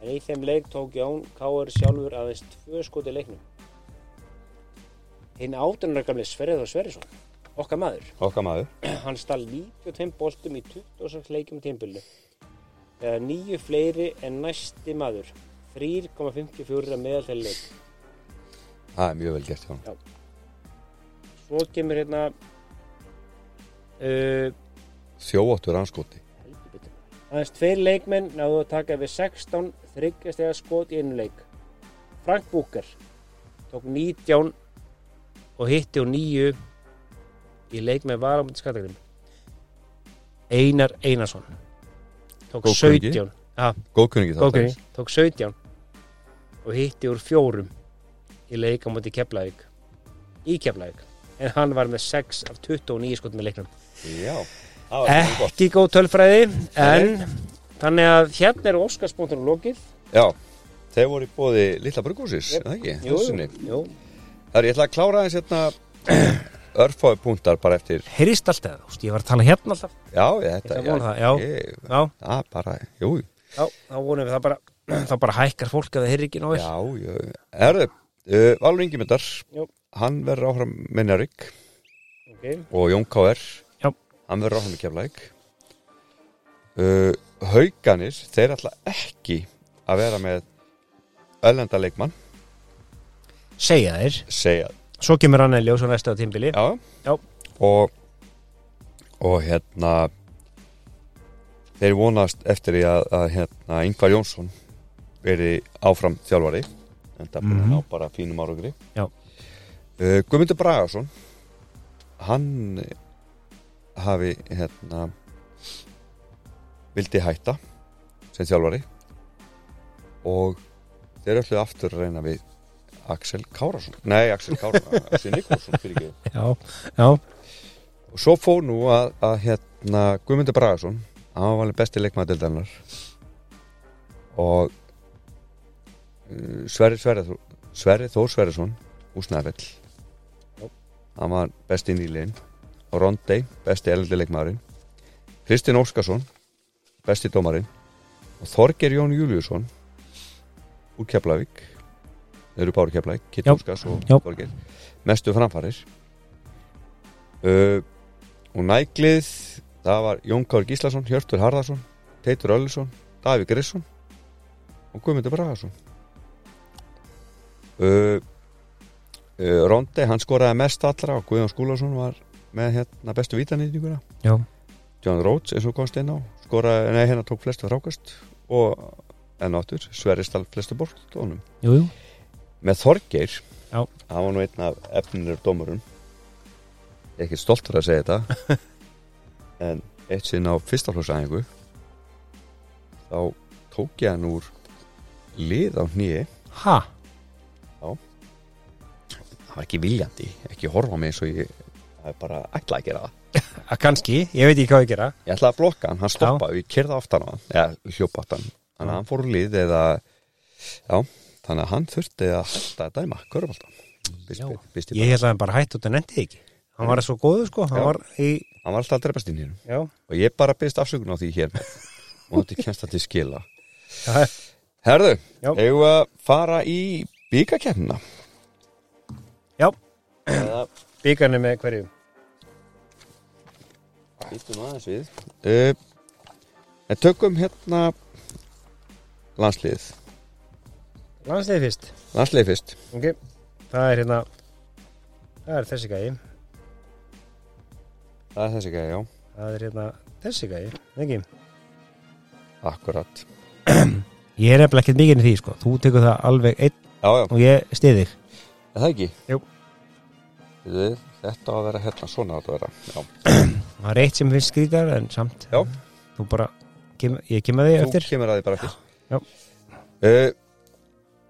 En í þeim leik tók Jón Kár sjálfur aðeins tvö skoti leiknum. Hinn áttunar gamli Sverriður Sverrisson, okkar maður. Okkar maður Hann stál 95 boltum í 26 leikjum tímbilinu. Eða nýju fleiri en næsti maður. 3,54 meðaltæli. Það er mjög vel gert hjá hann Svo kemur hérna uh, Þjóóttur anskoti. Aðeins tveir leikmenn náðu að taka við 16 þryggjastega skot í einu leik. Frank Búker tók 19 og hitti á nýju í leik með varamöndi skattakrim. Einar Einarsson tók Góðkunningi. 17 ja, Góðkunningi Góðkunni, tók 17 og hitti úr fjórum í leik á móti Keflavík. Í Keflavík. En hann var með 6 af 29 skotum í leiknum. Já, ekki góð tölfræði en þannig að hérna er Óskarsbóntunum lokið. Já, þeir voru í bóði Lilla er það ekki? jú, jú. Það er ég ætla að klára eins hérna örfáði punktar bara eftir heyrist alltaf, ég var að tala hérna alltaf. Já, ég, þetta Ég að það, já. ég, já, Já, bara, jú. Já, þá vonum við það bara þá bara hækkar fólk að það heyri ekki nóg Já, já, erðu uh, Valur Ingimundar, Jú. hann verður áfram með Njarvík okay. og Jón K.R. Hann verður áfram með Keflæk uh, Hauganir þeir ætla ekki að vera með öllenda leikmann. Segja þér, segja, svo kemur hann að ljósa næsta tímbili já, Já. og og hérna þeir vonast eftir að, að hérna Ingvar Jónsson veri áfram þjálfari en það búin að Mhm. ná bara fínum árangri uh, Guðmundur Bragason hann hafi hérna vildi hætta sem þjálfari og þeir öllu aftur að reyna við Axel Kárasson nei Axel Kárasson, Axel Nikolsson fyrir ekki. Já, já, og svo fór nú að, að hérna Guðmundur Bragason hann var alveg besti leikmaðildarinnar og uh, Sverri Sverri Sverri Þór Sverrisson úr Snæfell hann var besti nýliðin og Rondey, besti eldi leikmaðurinn. Kristinn Óskarsson besti dómarinn. Og Þorger Jón Júliusson úr Keflavík eru báru Keflavík, Kitt Já. Óskars og Já. Þorger mestu framfarir? Uh, og næglið það var Jón Kár Gíslason, Hjörtur Harðarsson Teitur Öllisson, Davík Grisson og Guðmundur Bragason. Uh, uh, Rondi hann skoraði mest allra og Guðjón Skúlason var með hérna bestu vítanýtinguna. John Rhodes eins og komst inn á skoraði, nei hérna tók flestu frákast og enn áttur Sverristal flestu bortónum jú, jú með Þorgeir Já. hann var nú einn af efninir dómurum. Ég er ekki stoltur að segja þetta. En eitt sinn á fyrsta hljósæðingu þá tók ég hann úr lið á hnýi ha, það var ekki viljandi, ekki horfa mig eins og ég það er bara ætla að gera það. Að kannski, ég veit ekki hvað ég gera. Ég ætla að blokka hann, hann stoppaði, ég kerði aftan á hann eða hljópa aftan, þannig að hann fór úr lið eða, já, þannig að hann þurfti að hætta að dæma. Vist ég held að hann bara hætti út að nendi ekki. Hann var svo góður sko, hann Já. var í hann var alltaf að drefast inn í hérna já, og ég bara byrst afsökun á því hér. Og þetta það til skila. Herðu, eigum við að fara í bíkakefnina já. bíkarnir með hverju? Býtum aðeins við. Uh, tökum hérna landsliðið landsliði fyrst, landsliðið fyrst. Ok það er hérna það er þessi gæi. Það er þessi gæði, já, það er hérna þessi gæi, ekki? Akkurat. Ég er nefnilega ekkert mikið í því sko, þú tekur það alveg einn já, já, og ég stiði þig. Er það ekki? Jú. Við, þetta á að vera hérna, svona á að vera já. það er eitt sem finnst skrýtar en samt Já. þú bara, kem, ég kem að því þú eftir. kemur að því bara eftir. Já. uh,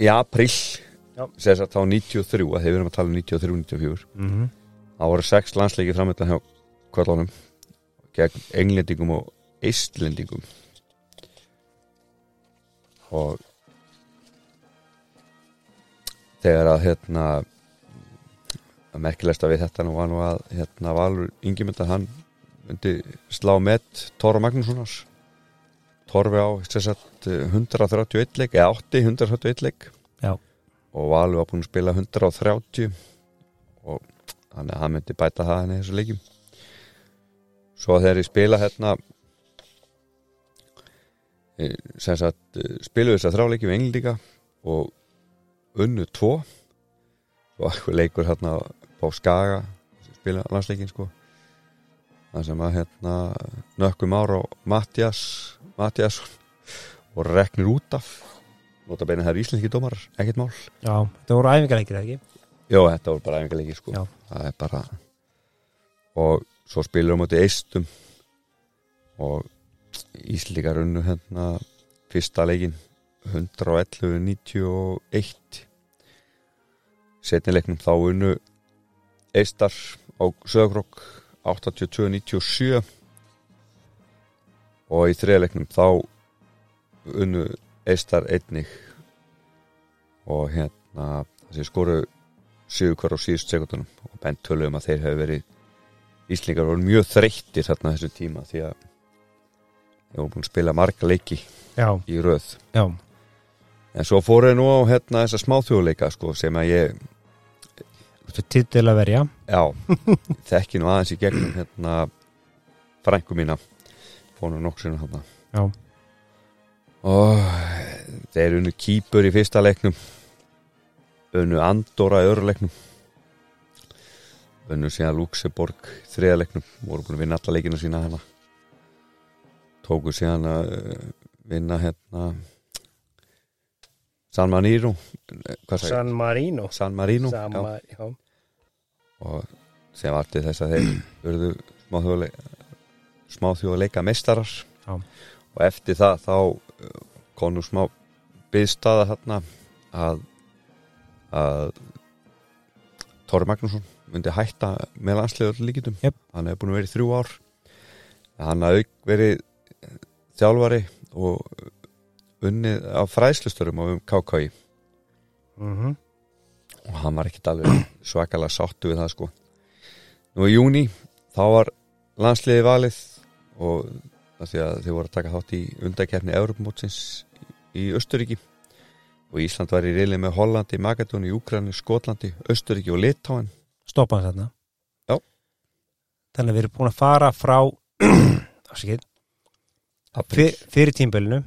í april Já. segir það þá 93 að þeir verðum að tala um 93-94 mm -hmm. Það voru sex landsleiki framöndan hjá kvöldunum gegn englendingum og eistlendingum og þegar að hérna að merkilegsta við þetta nú var nú að hérna Valur Ingimundar hann myndi slá met Tóra Magnússonars Torfi á sagt, 131 leik eða 80 131 leik. Já. og Valur var búin að spila 130 og þannig að hann myndi bæta það henni þessu leikjum. Svo þegar ég spila hérna eh, sem sagt eh, spiluðu þess að þráleikjum englíka og unnu tvo. Og eitthvað leikur hérna á Skaga spila landsleikin sko það sem að hérna nökkum ára á Mattias Mattiasson og reknir út af. Nota beina það er íslenski dómarar, ekkert mál. Já, það voru æfingarleikir ekki? Jó, þetta voru bara æfingarleiki sko. Já. það er bara og svo spilur um átti eistum. Og Íslíkar unnu hérna fyrsta leikin 111-91 setni leiknum þá unnu eistar á Söðakrok 82-97 og í þriða leiknum þá unnu eistar einnig. Og hérna þessi skoru sigur hver á síðust sekundunum og bent töluðum að þeir hefur verið Íslingar voru mjög þreyttir þarna þessu tíma því að þeir voru búin að spila marga leiki já, í röð. Já, en svo fóru þeir nú á hérna þessa smáþjóðleika sko sem að ég titil að verja. Já, þekki nú aðeins í gegnum hérna frængu mína. Fónu nokksinu hérna Já. og þeir unnu kýpur í fyrsta leiknum. Unnu Andorra í öðru leiknum. Unnu síðan Luxemburg í þriða leiknum. Voru búin að vinna alla leikina sína hérna. Tóku síðan að uh, vinna hérna San Marino? San Marino. San Marino San já, Ma- já. Og sem var til þess að þeir urðu smáþjóðleika meistarar. Já. og eftir það þá uh, kom nú smá byðstaða hérna að að Tóri Magnússon myndi hætta með landsliður líkitum Jep. hann hefur búin að vera í þrjú ár. Hann hafði verið þjálfari og unnið á fræðslustörum á um KKI mm og hann var ekkit alveg svakalega sáttu við það sko. Nú í júni þá var landsliði valið og því að þau voru að taka þátt í undakefni Europamótsins í Östuríki og Ísland var í reilið með Hollandi, Magadóni, Úkrani, Skotlandi, Östuríki og Litáin stoppa hans þarna? Já. þannig að við erum búin að fara frá fyr, fyrir tímbölinu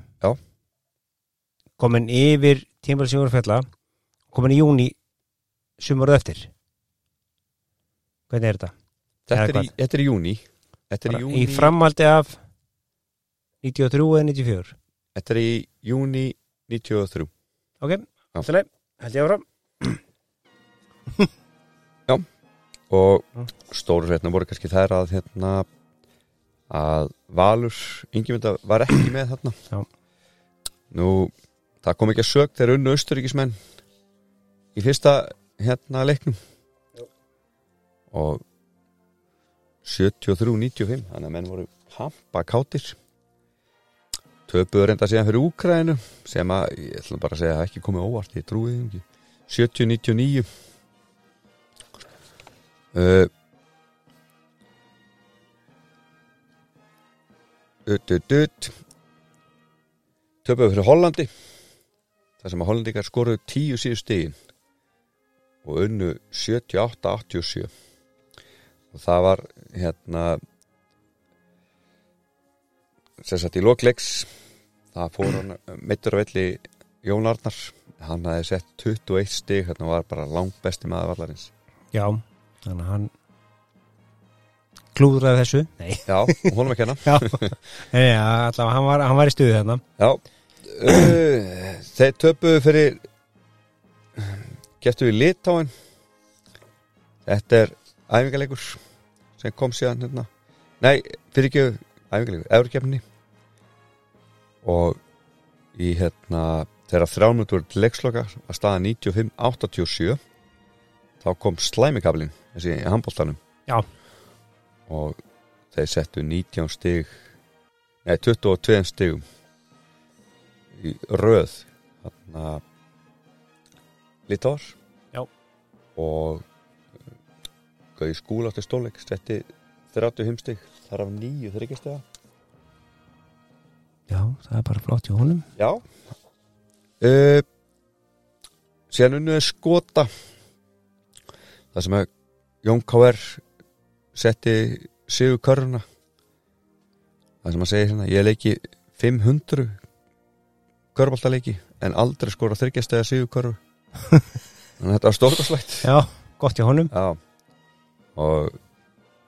komin yfir tímbölu sem voru fjalla. Komin í júni sumur eftir. Hvernig er þetta? þetta, er í, þetta er í júni þetta er í júni, í framhaldi af 93 eða 94 þetta er í júni 93 ok, alltaf held ég áfram. Og Mm. stóru hérna voru kannski þær að hérna að Valur Ingimynda var ekki með þarna. Já. nú það kom ekki að sög þegar unnu austuríkismenn í fyrsta hérna leiknum. Og 73-95 þannig að menn voru hampa kátir. Töpuður reynda síðan fyrir Úkræðinu sem að, ég ætla bara að segja að ekki komið óvart, ég trúi því ekki. 70-99 uh, Ut, ut, ut. Töpuðu fyrir Hollandi þar sem að Hollandingar skoruðu tíu síðu stigin og unnu 78-87 og það var hérna sem sagt í lokleiks það fór hann meittur að velli Jón Arnar. Hann hafði sett 21 stig hérna var bara langt besti maður vallarins. Já, þannig að hann klúðraði þessu. Nei, já, honum að kenna já, allavega hann var, hann var í stuði þarna. Já. Þeir töpuðu fyrir Gettu við Litáin Þetta er æfingarleikur sem kom síðan hérna. Nei, fyrir ekki æfingarleikur Evrukefni og í hérna þegar þrjánútur leiksloka að staða 95-87 þá kom slæmikablin þessi í handbóltanum og þeir settu 19 stig nei 22 stigum í röð þarna Litáar Já. og Gauði skúla átti stóleik setti 35 stig þar af nýju þryggjastega já, það er bara flott hjá honum. Já. Uh, Síðan unnuði skota Það sem að Jón K.R. setti sigur köruna Það sem að segja hérna Ég leiki 500 körbaltaleiki en aldrei skora þryggjastega sigur körfu Að þetta var stórkaslægt já, gott hjá honum. Já. Og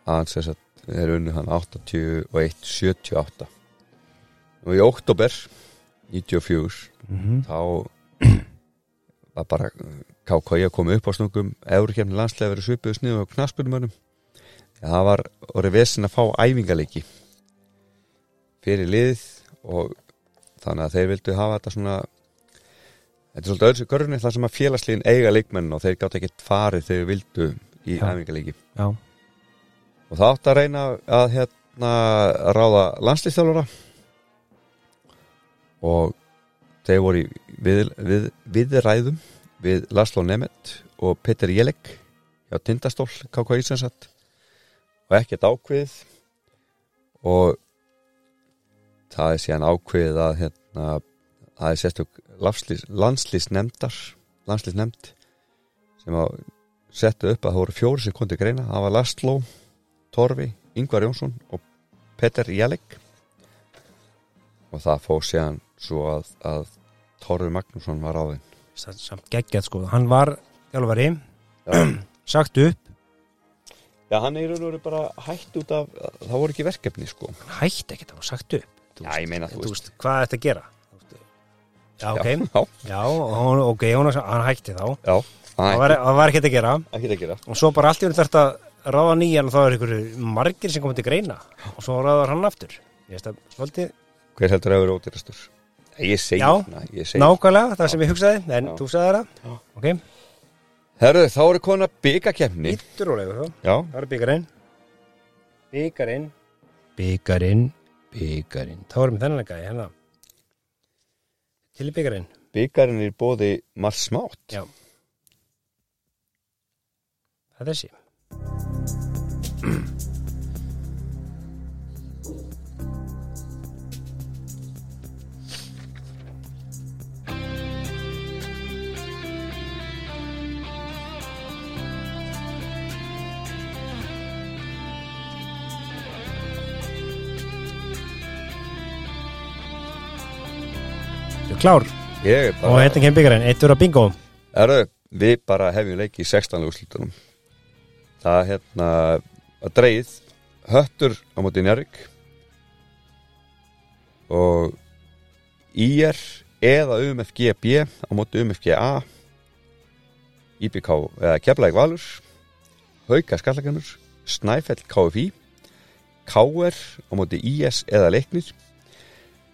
hans þess að er unnu hann 81 78 og í oktober 94 mm þá var bara KK að koma upp á snungum eurukefni landslega verið svipuðu sniðu og knaspunumönnum það var orðið vesin að fá æfingarleiki fyrir lið og þannig að þeir vildu hafa þetta svona þetta er svolítið öðru sér körfunni þar sem að félagsliðin eiga leikmenn og þeir gátt ekkert farið þegar vildu í já, og það átt að reyna að hérna ráða landslýstjálfara og þeir voru í við, við, viðræðum við Laszlo Nemeth og Peter Jelek hjá Tindastól KK Íslandsat. Og ekkert ákveðið. Og það er síðan ákveðið að hérna, það er sérstök landslýsnemndar landslýsnemnd sem að settu upp að það voru fjóri sekundi greina. Það var Laszlo Torfi, Ingvar Jónsson og Peter Jelek og það fóð síðan svo að, að Torfi Magnússon var á þeim samt, geggjað sko. Hann var þjálfari, Já. sagt upp. Já, hann er bara hætt út af það voru ekki verkefni sko. Hætti ekkert, hann var sagt upp. Já, ég meina, þú veist. hvað er þetta að gera já, ok, Já, já, og hann- ok, hann, hann hætti þá. Já, það já var, það var ekkert að gera. Ekki að gera. Og svo bara allt í hún þarf að ráða nýjan og þá er ykkur margir sem komið til greina. Og svo ráðar hann aftur. Ég veist að svolítið Hver heldur að vera ódýrastur? Ég segi Já, ég segi nákvæmlega það sem ég hugsaði en Já. þú sagði það. Já. ok, Herðu, þá eru kona byggakefni leiður þá Já, það er byggarinn byggarinn byggarinn byggarinn þá erum við þennan gæði hérna til í byggarinn byggarinn er bóði Mars Smátt. Já. það er þessi klár. Er og bara hérna kemur byggarinn, eittur á bingo. Herðu, við bara hefjum leiki í 16. úrslutunum Það er hérna að dreigð Höttur á móti Njarvík og IR eða UMFGB á móti UMFGA IBK eða Keflæk Valur. Hauka Skallaganur Snæfell KFI KR á móti IS eða Leiknir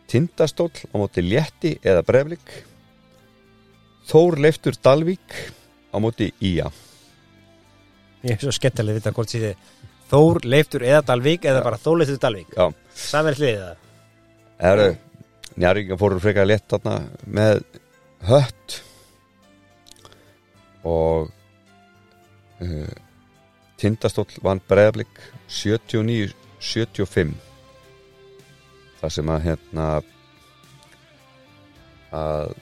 Tindastóll á móti Létti eða Breflik Þór Leiftur Dalvík á móti Ía. Ég er svo skemmtilega að vita hvort síði Þór, Leiftur eða Dalvík eða bara Þór, Leiftur, Dalvík. Já, samverð hliðið það. Það eru Njarvíkja fóru frekar létt þarna með hött. Og uh, Tindastóll vann Breiðablík 79-75 það sem að hérna að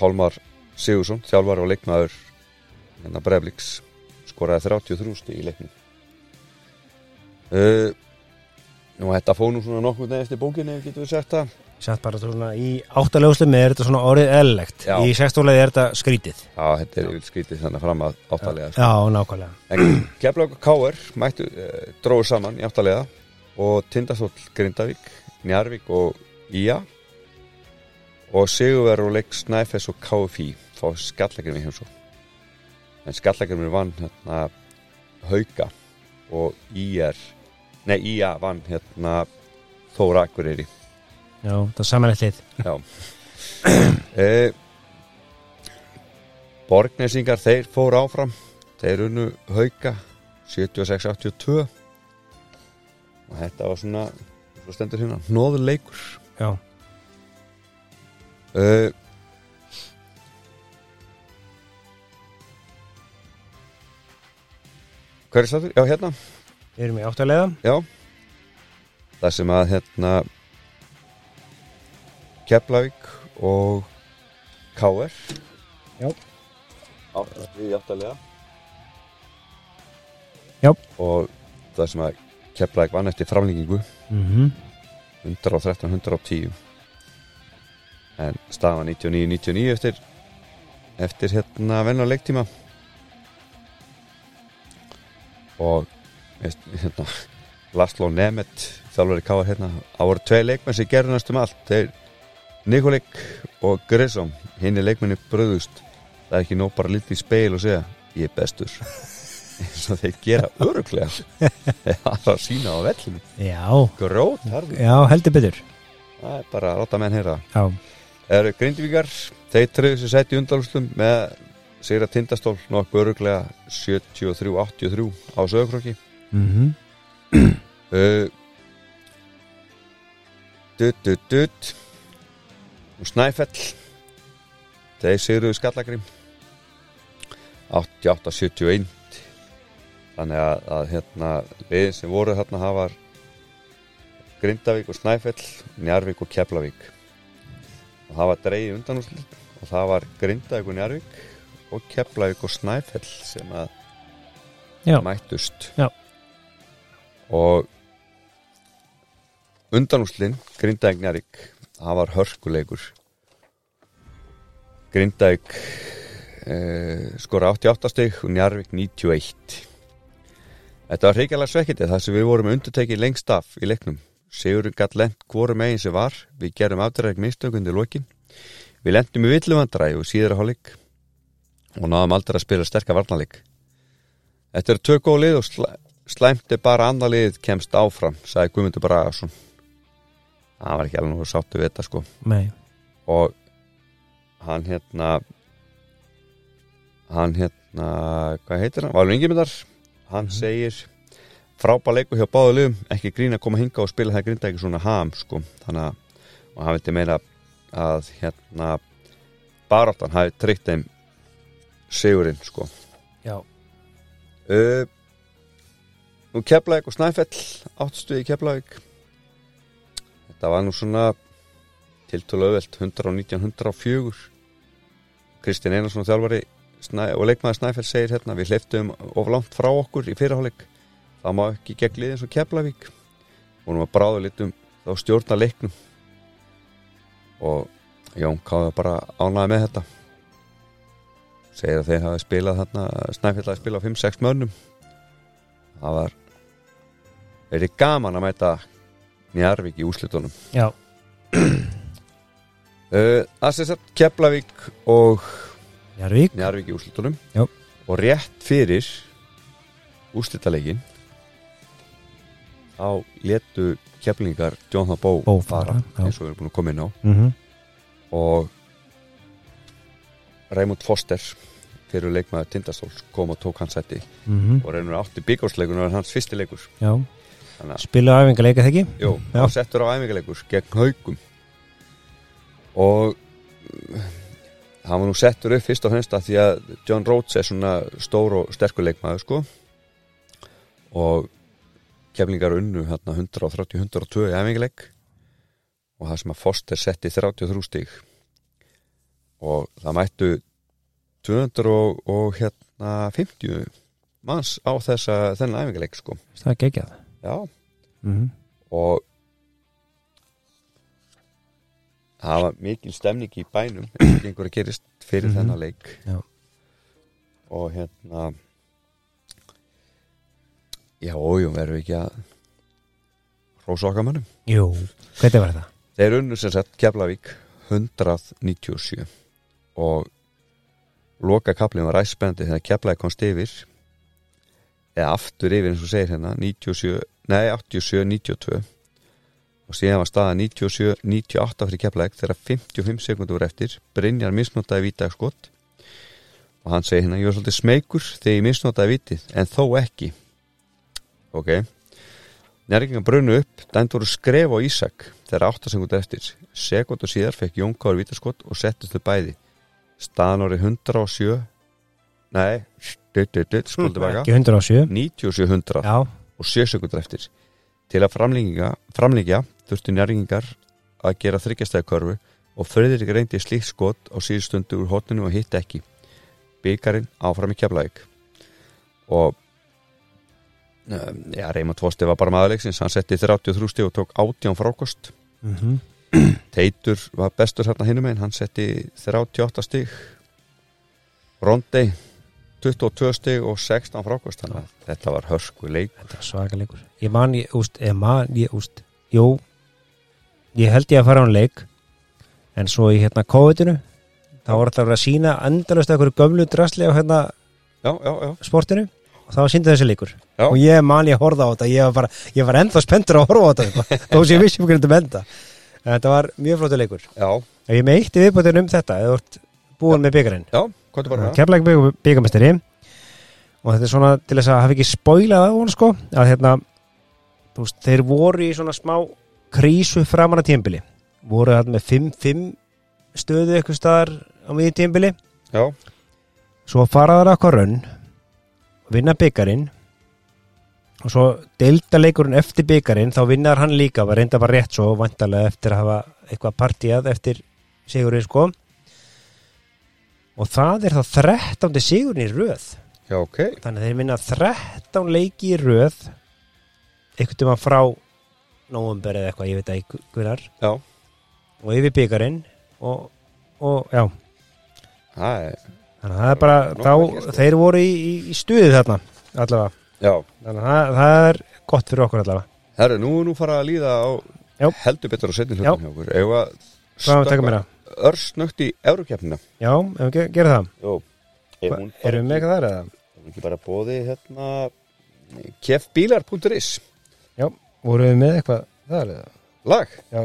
Pálmar Sigursson, þjálfar og leikmaður hérna Breiðablíks skoraði 33 stig í leiknum. Uh, Nú þetta fóð nú svona nokkuð neð eftir bókinni, getur við sagt það? Satt bara svona í áttalegustum er þetta svona orðið eðlilegt. Já. í sextólegi er þetta skrítið. Já, þetta er skrítið þannig fram að áttalega Já, nákvæmlega. En Keflavík og Káir mættu uh, dróðu saman í áttalega og Tindastóll Grindavík, Njarvík og Ía. Og Sigurver og Leik Snæfess og KFI fá skallakirmi hjá svo en skallakirmi vann hérna Hauka og IR nei Ía vann hérna Þóra Akureyri. Já, það er samanlegt Já. E, Borgnesingar þeir fóru áfram. Þeir unnu hauka 76-82 og þetta var svona svo stendur hérna, nóður leikur Já, e, Hver er stættur? Já, hérna. Við erum í áttalega Já. Það sem að hérna Keflavík og KR Já. Við áttalega Já. Og það sem að Keflavík vann eftir framlýkingu mm 113, 110 En stafa 99-99 eftir eftir hérna venna leiktíma. Og hérna Laszlo Nemeth þjálfari káar hérna það voru tvei leikmenn sem gerðu næstum allt. Þeir Nikolik og Grissom hinn er leikmenni bröðust það er ekki nóg bara lítið í speil og segja ég er bestur eins og þeir gera öruglega það að sína á vellinu. Já, grót harfi já, heldur betur. Það er bara að láta menn heyra. Já, eru Grindivíkar þeir tröðu sér sætt í undanlúslum með Sigra Tindastól nokkuð öruglega 73-83 á sögurkrokki mm uh, Dutt, dutt, dutt og Snæfell þeir sigruðu Skallagrim. 88-71 þannig að, að hérna liðin sem voru hérna hafa Grindavík og Snæfell Njarvík og Keflavík. Og það var dreigið undanúslit og það var Grindavík og Njarvík og Keflavík og Snæfell sem að Já. mættust. Já. og undanúslin Grindavík Njarvík það var hörkuleikur. Grindavík eh, skora 88 stig og Njarvík 91 Þetta var hreikjalega svekkindi þar sem við vorum undirtekið lengst af í leiknum. Sigurinn gætt lent hvoru megin sem var. Við gerum afturræk mistökundi lokin. Við lentum í villumandræði og síðara hálfleik og náðum aldrei að spila sterka varnarleik. Þetta eru tvö góð lið og sla- slæmt er bara annarlið kemst áfram, sagði Guðmundur Bragason það var ekki alveg nú sáttu við þetta sko. Nei, og hann hérna hann hérna hvað heitir hann, Valur Ingimundar hann segir frábæð leikur hjá báðu liðum, ekki grín að koma hinga og spila það grinda ekki svona ham sko. Þannig að, og hann veitir meira að hérna baráttan hafi tryggt þeim sigurinn sko. Já, uh, nú Keflavík og Snæfell áttustuði Keflavík. Þetta var nú svona tiltölu auðvelt 119, 104 Kristinn Einarsson þjálfari og leikmaður Snæfell segir hérna við hleyftum of langt frá okkur í fyrirháleik það má ekki gegn liðin svo Keflavík. Nú var bráðu litum þá stjórna leiknum. Og Jón káði bara ánæði með þetta. Segir að þeir hafi spilað þarna Snæfell hafi spilað á 5-6 mönnum. Það var verið gaman að mæta Njarvík í úslitunum já, uh, Keflavík og Jarvík Njarvík í úslitunum Já. og rétt fyrir úslitaleikin þá letu keflingar Jonathan Bó, Bó fara, já. eins og við erum búin að koma inn á. Mm og Raymond Foster fyrir leikmaður Tindastóls kom og tók hans sætti -hmm. og reynur átti byggársleikur og hans fyrsti leikur. Já, þannig að spilu æfinga leika þekki Jú, Já. hann settur á æfingarleikur gegn haugum og hann var nú settur upp fyrst og fremst að því að John Rhodes er svona stór og sterkur leikmaður sko. Og keflingar unnu hérna 130-102 í æfingarleik. Og það sem að Foster setti 33 stig. Og það mættu 200 og, og hérna 50 manns á þessa þennan æfingarleik sko. Það er geggjað. Já. Mm -hmm. og það var mikil stemning í bænum að gerist fyrir Mhm. þennan leik Já. og hérna já, ójú, verðum við ekki að mönnum Jú, hvernig var þetta? þeir unnu sem sett Keflavík 197 og loka kaplinn var ræspendi þegar Keflavík komst yfir eða aftur yfir eins og segir hérna 97, nei 87, 92 og síðan var staða 97, 98 fyrir Keflavík þegar 55 sekundur voru eftir. Brynjar misnotaði vítagskott og hann segir hérna ég var svolítið smeykur þegar ég misnotaði vitið en þó ekki. Ok. Njárgingar brunnu upp, dæmt voru skref á Ísak þegar 8 sekundur eftir. Sekundur síðar fekk Jón Káur vítaskott og settist þau bæði. Staðan orðið 107 nei, dutt, spólum tilbaka. Ekki 107 9700 Já, og 7 sekundur eftir. Til að framlengja, framlengja þurftu njárgingar að gera þryggjastæðkörfu og Freyðrik reyndi slíkt skot á síðustundu úr hotninu og hitt ekki. Byggarinn áfram í keflavík. Og um, já, Reymond Foster var bara maðurleiksins hann setti 33 stíð og tók 18 frákost. Mm Teitur var bestur hérna hinum einn hann setti 38 stíg Rondey 22 stíg og 16 frákost. Þannig að þetta var hörsku leik þetta var svaka leikur. Ég man, ég, úst, ég man, ég, úst Jú, ég held ég að fara á hann leik. En svo í hérna COVID-inu þá var alltaf að sína endalust eitthvað gömlu drasli á hérna já, já, já, sportinu. Og það var síndið þessi leikur. Og ég man ég horfði á þetta ég var, bara, ég var ennþá spenntur að horfa á þetta sko. þó sem ég vissi fyrir þetta menda en þetta var mjög flottu leikur. Og ég með eitt í viðbútin um þetta eða ert búin með byggarinn já, hvað er bara það? kemlaði byggamestari og þetta er svona til þess að hafa ekki spoilað á hún sko að hérna veist, þeir voru í svona smá krísu framan að tímbili voru þarna með 5-5 stöðu eitthvað staðar á miði tímbili Já, svo fara þar eitthvað raun vinna byggarinn og svo deilda leikurinn eftir byggarinn þá vinnar hann líka, var reynda bara rétt svo vantarlega eftir að hafa eitthvað partíað eftir sigurinn sko. Og það er þá 13. sigurinn í röð. Já, ok. Þannig að þeir vinna 13 leiki í röð einhvern tíma frá nóvumber eða eitthvað, ég veit ekki hverjar Já, og yfir byggarinn og, og já, er, þannig að það er bara þá, þeir voru í, í, í stuði þarna allavega, já. Þannig að það, það er gott fyrir okkur allavega. Herru, nú er nú fara að líða á Já. heldur betur setni Já. hlutin hjá okkur. Taka meira? örsnögt í Eurókjafnina Já, ef við ge- gerum það. Bara erum við með eitthvað þar eða? ef hún ekki bara bóði hérna kefbílar.is Já, vorum við með eitthvað það er það lag? Já,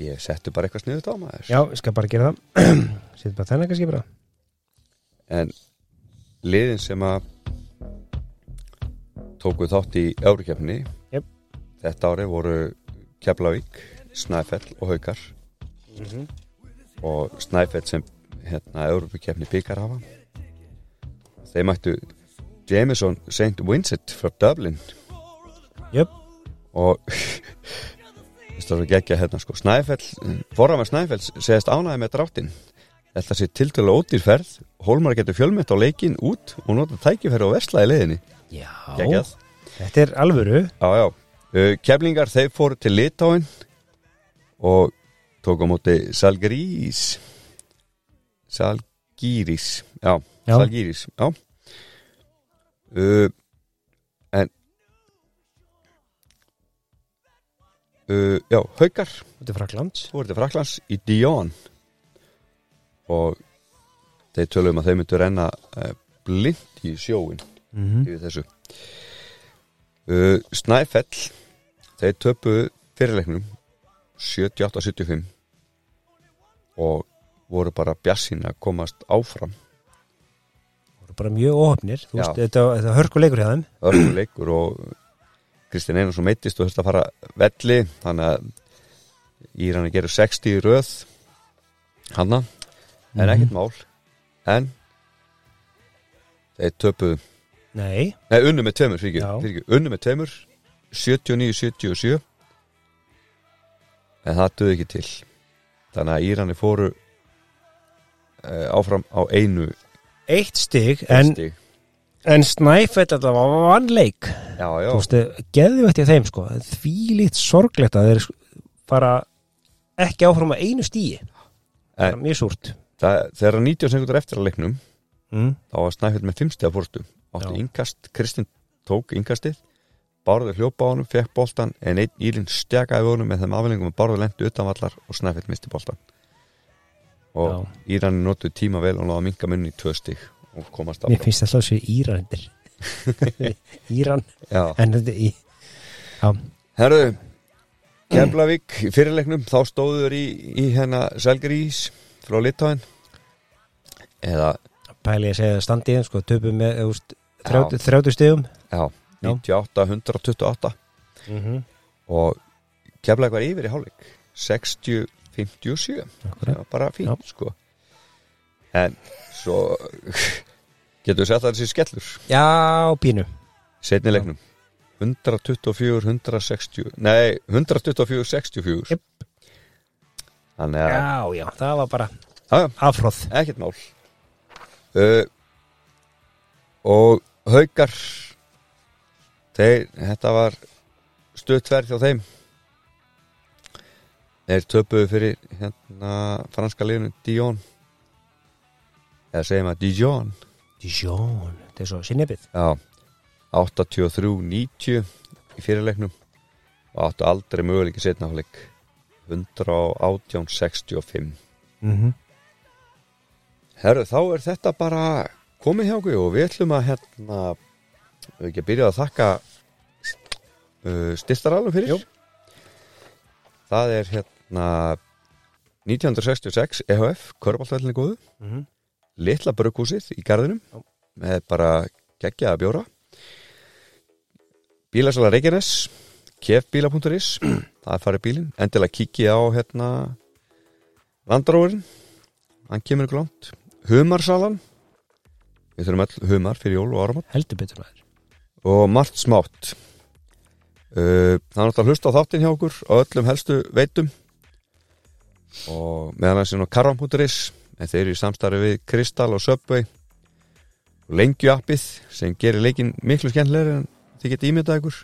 ég settu bara eitthvað sniðut á maður. Já, ég skal bara gera það. Sýtt bara þennan kannski bara. En liðin sem að tóku þátt í Eurókefni Jep. þetta ári voru Keflavík, Snæfell og Haukar. Og Snæfell sem hérna Eurókefni byggar hafa. Þeir mættu Jameson St. Vincent frá Dublin. Jöp, og það stóð ekki ekki að hérna sko. Snæfell, forramar Snæfell segist ánæði með dráttin þetta sé tiltölu ódýrferð. Hólmar getur fjölmett á leikin út og nota tækifæri og verslaði leiðinni já. Geggjað. Þetta er alvöru. Já, já. Uh, Keflingar, þeir fóru til Litáin og tók á móti Salgirís. Salgirís já, Já. Salgirís já. Uh, uh, já, Haukar. Er Fraklands fóru til Fraklands í Dion og þeir tölum að þeir myndu renna uh, blind í sjóin mm -hmm. yfir þessu. Uh, Snæfell þeir töpuðu fyrirleiknum 78-75 og voru bara bjassin að komast áfram. Voru bara mjög óhöfnir Þú veist, þetta, þetta hörkuleikur hjá þeim. Örguleikur og Kristinn Einarsson meittist og þurfti að fara velli þannig að Íran gerur 60 í röð. Hanna en Mhm. ekkert mál en þeir töpuðu. Nei, Nei, unnu með tveimur, Unnu með tveimur 79-77 En það döði ekki til. Þannig að Írani fóru uh, áfram á einu eitt stig en, stig. en Snæfell þetta var vannleik Já, já, Þú veist, geðu eftir þeim sko. Því lít sorglegt að þeir fara ekki áfram að einu stíi Það er En- mjög súrt. þegar 90 sekundur eftir að leiknum mm. þá var Snæfell með 5 stiga fórstu. Átti innkast, Kristinn tók innkastið Bárður hljópa á honum, fekk boltan en einn Ílinn stjakaði við honum með þeim aflengum að Bárður lendi utanvallar og Snæfell misti boltan og Írani notuðu tíma vel og náða að minka munni í tvö og komast Mér finnst það svo Írandir Íran. Já. En þetta í Já, Herðu, Keflavík í fyrirleiknum, þá stóður í, í hérna Selgrís frá Litáin eða, pæli að segja standiðin sko Töpum með Já. 30, 30 stigum. Já, 98, 128 mm -hmm. og Keflavík var yfir í hálfleik 60, 57 það var bara fínt, Já. sko. En svo getur við sett það þessi skellur. Já, pínu. Setni leiknum. 124, 160 nei, 124, 64 Jep. þannig að Já, já, það var bara afhróð ekkert mál. Uh, og haukar þeir, þetta var stuttverð hjá þeim. Þeir töpuðu fyrir hérna franska liðinu Dijon eða segjum að Dijon Dijon, þetta er svo sinnebið já, 83-90 í fyrirleiknum og áttu aldrei möguleiki setnafleik 118-65 mm -hmm. Herru, þá er þetta bara komið hjá okkur og við ætlum að hérna, við ekki að byrja að þakka uh, styrtaralum fyrir. Jú. Það er hérna 1966 EHF, Körbáltvellinni góðu, Mm -hmm. Litla brugghúsið í garðinum með bara geggjaða bjóra. Bílasala Reykjanes, kefbíla.is, það er farið bílinn, endilega kikið á hérna landróðurinn, hann kemur ykkur langt. Humarsalan, við þurfum all humar fyrir jól og áramot Heldur betur maður. Og margt smátt. Uh, það er náttúrulega að hlusta á þáttinn hjá okkur á öllum helstu veitum. Og meðan þessi nú karvan.is en þeir eru í samstarfi við Kristal og Subway. Og lengjuappið sem gerir leikin miklu skemmtilegri en þið getið ímyndað ykkur.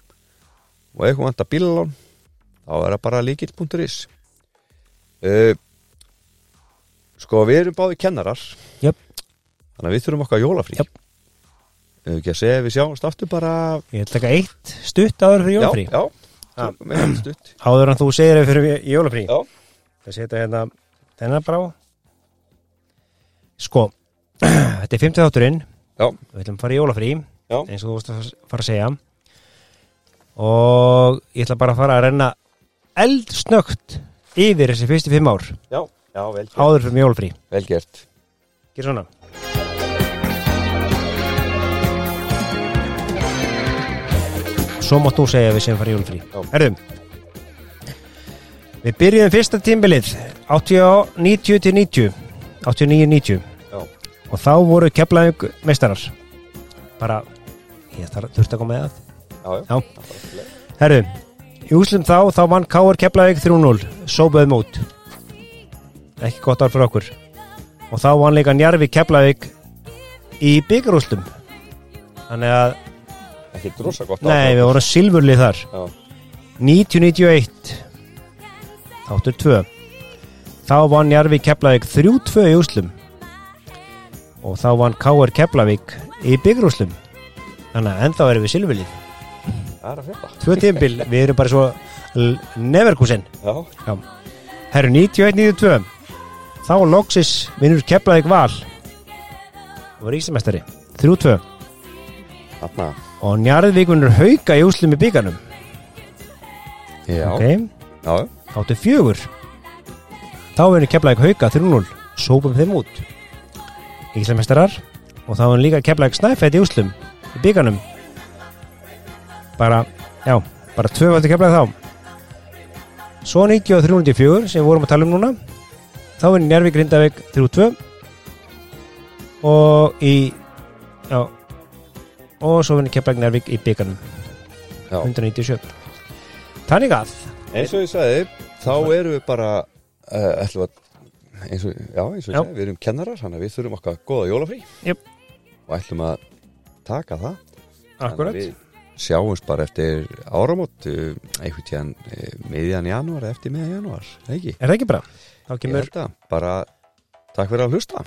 Og ef ykkur vantar bílalán þá er það bara líkil.is uh, sko við erum báði kennarar. Jöp. þannig að við þurfum okkar jólafrí. Jöp. ef ekki að segja við sjáumst aftur bara Ég ætla ekki eitt stutt áður fyrir jólfrí já, já, Ah. við einn stutt. Áður en þú segir þau fyrir jólfrí Já. Það setja hérna þennan brá Sko Þetta er 50 þátturinn. Já. Við ætlum að fara í jólafrí Já. eins og þú veist að fara að segja. Og ég ætla bara að fara að renna eldsnögt yfir þessi fyrstu fimm ár. Já, já, vel gert. Áður fyrir mjólfrí Vel gert. Gjör svona. Svo mátt þú segja að við sem fara jólfrí Já. Herðum Við byrjuðum fyrsta tímbilið 90 til 90 89-90 Já. Og þá voru keflaðing meistarar. Bara ég þurfti að koma með það Já, já. Herru, í úslum þá þá vann Káar Keflavík 3-0 sópaði mót. Ekki gott ár fyrir okkur. Og þá vann líka Njarvi Keflavík í byggarúslum þannig að, Ekki drosa gott nei, við vorum silfurlið þar. Já. 90-91 þáttur 2 þá vann Njarvi Keflavík 3-2 í úslum og þá vann Káar Keflavík í byggarúslum þannig að ennþá erum við silfurlið. Það er að frétta. Tvö tímbil, við erum bara svo neverkusin Herru 91-92 þá loksis vinnur Keflavík Val. Og var íslamestari 3-2 þarna. Og Njarðvík vinnur Hauka í úslum í byggarnum Já, ok, já, áttu fjögur. Þá vinnur Keflavík Hauka 3-0 sópum þeim út íslamestarar og þá vinnur líka Keflavík Snæfætt í úslum í byggarnum bara, já, bara tvöfaldi Keflavík þá. Svo 93-94 sem við vorum að tala um núna. Þá er Njárvík Grindavík 3-2 og í já og svo vinnur Keflavík Njárvík í byggarnum já. 197 Þannig að Eins og ég sagði, þá erum við bara uh, ætlum að eins og, já, eins og Já. sagði, við erum kennarar þannig að við þurfum okkar góða jólafrí Jöp. og ætlum að taka það Akkurat við sjáumst bara eftir áramót uh, einhvern tíðan uh, miðjan janúar eftir miðjan janúar, ekki? Er ekki bara? Kemur bara takk fyrir að hlusta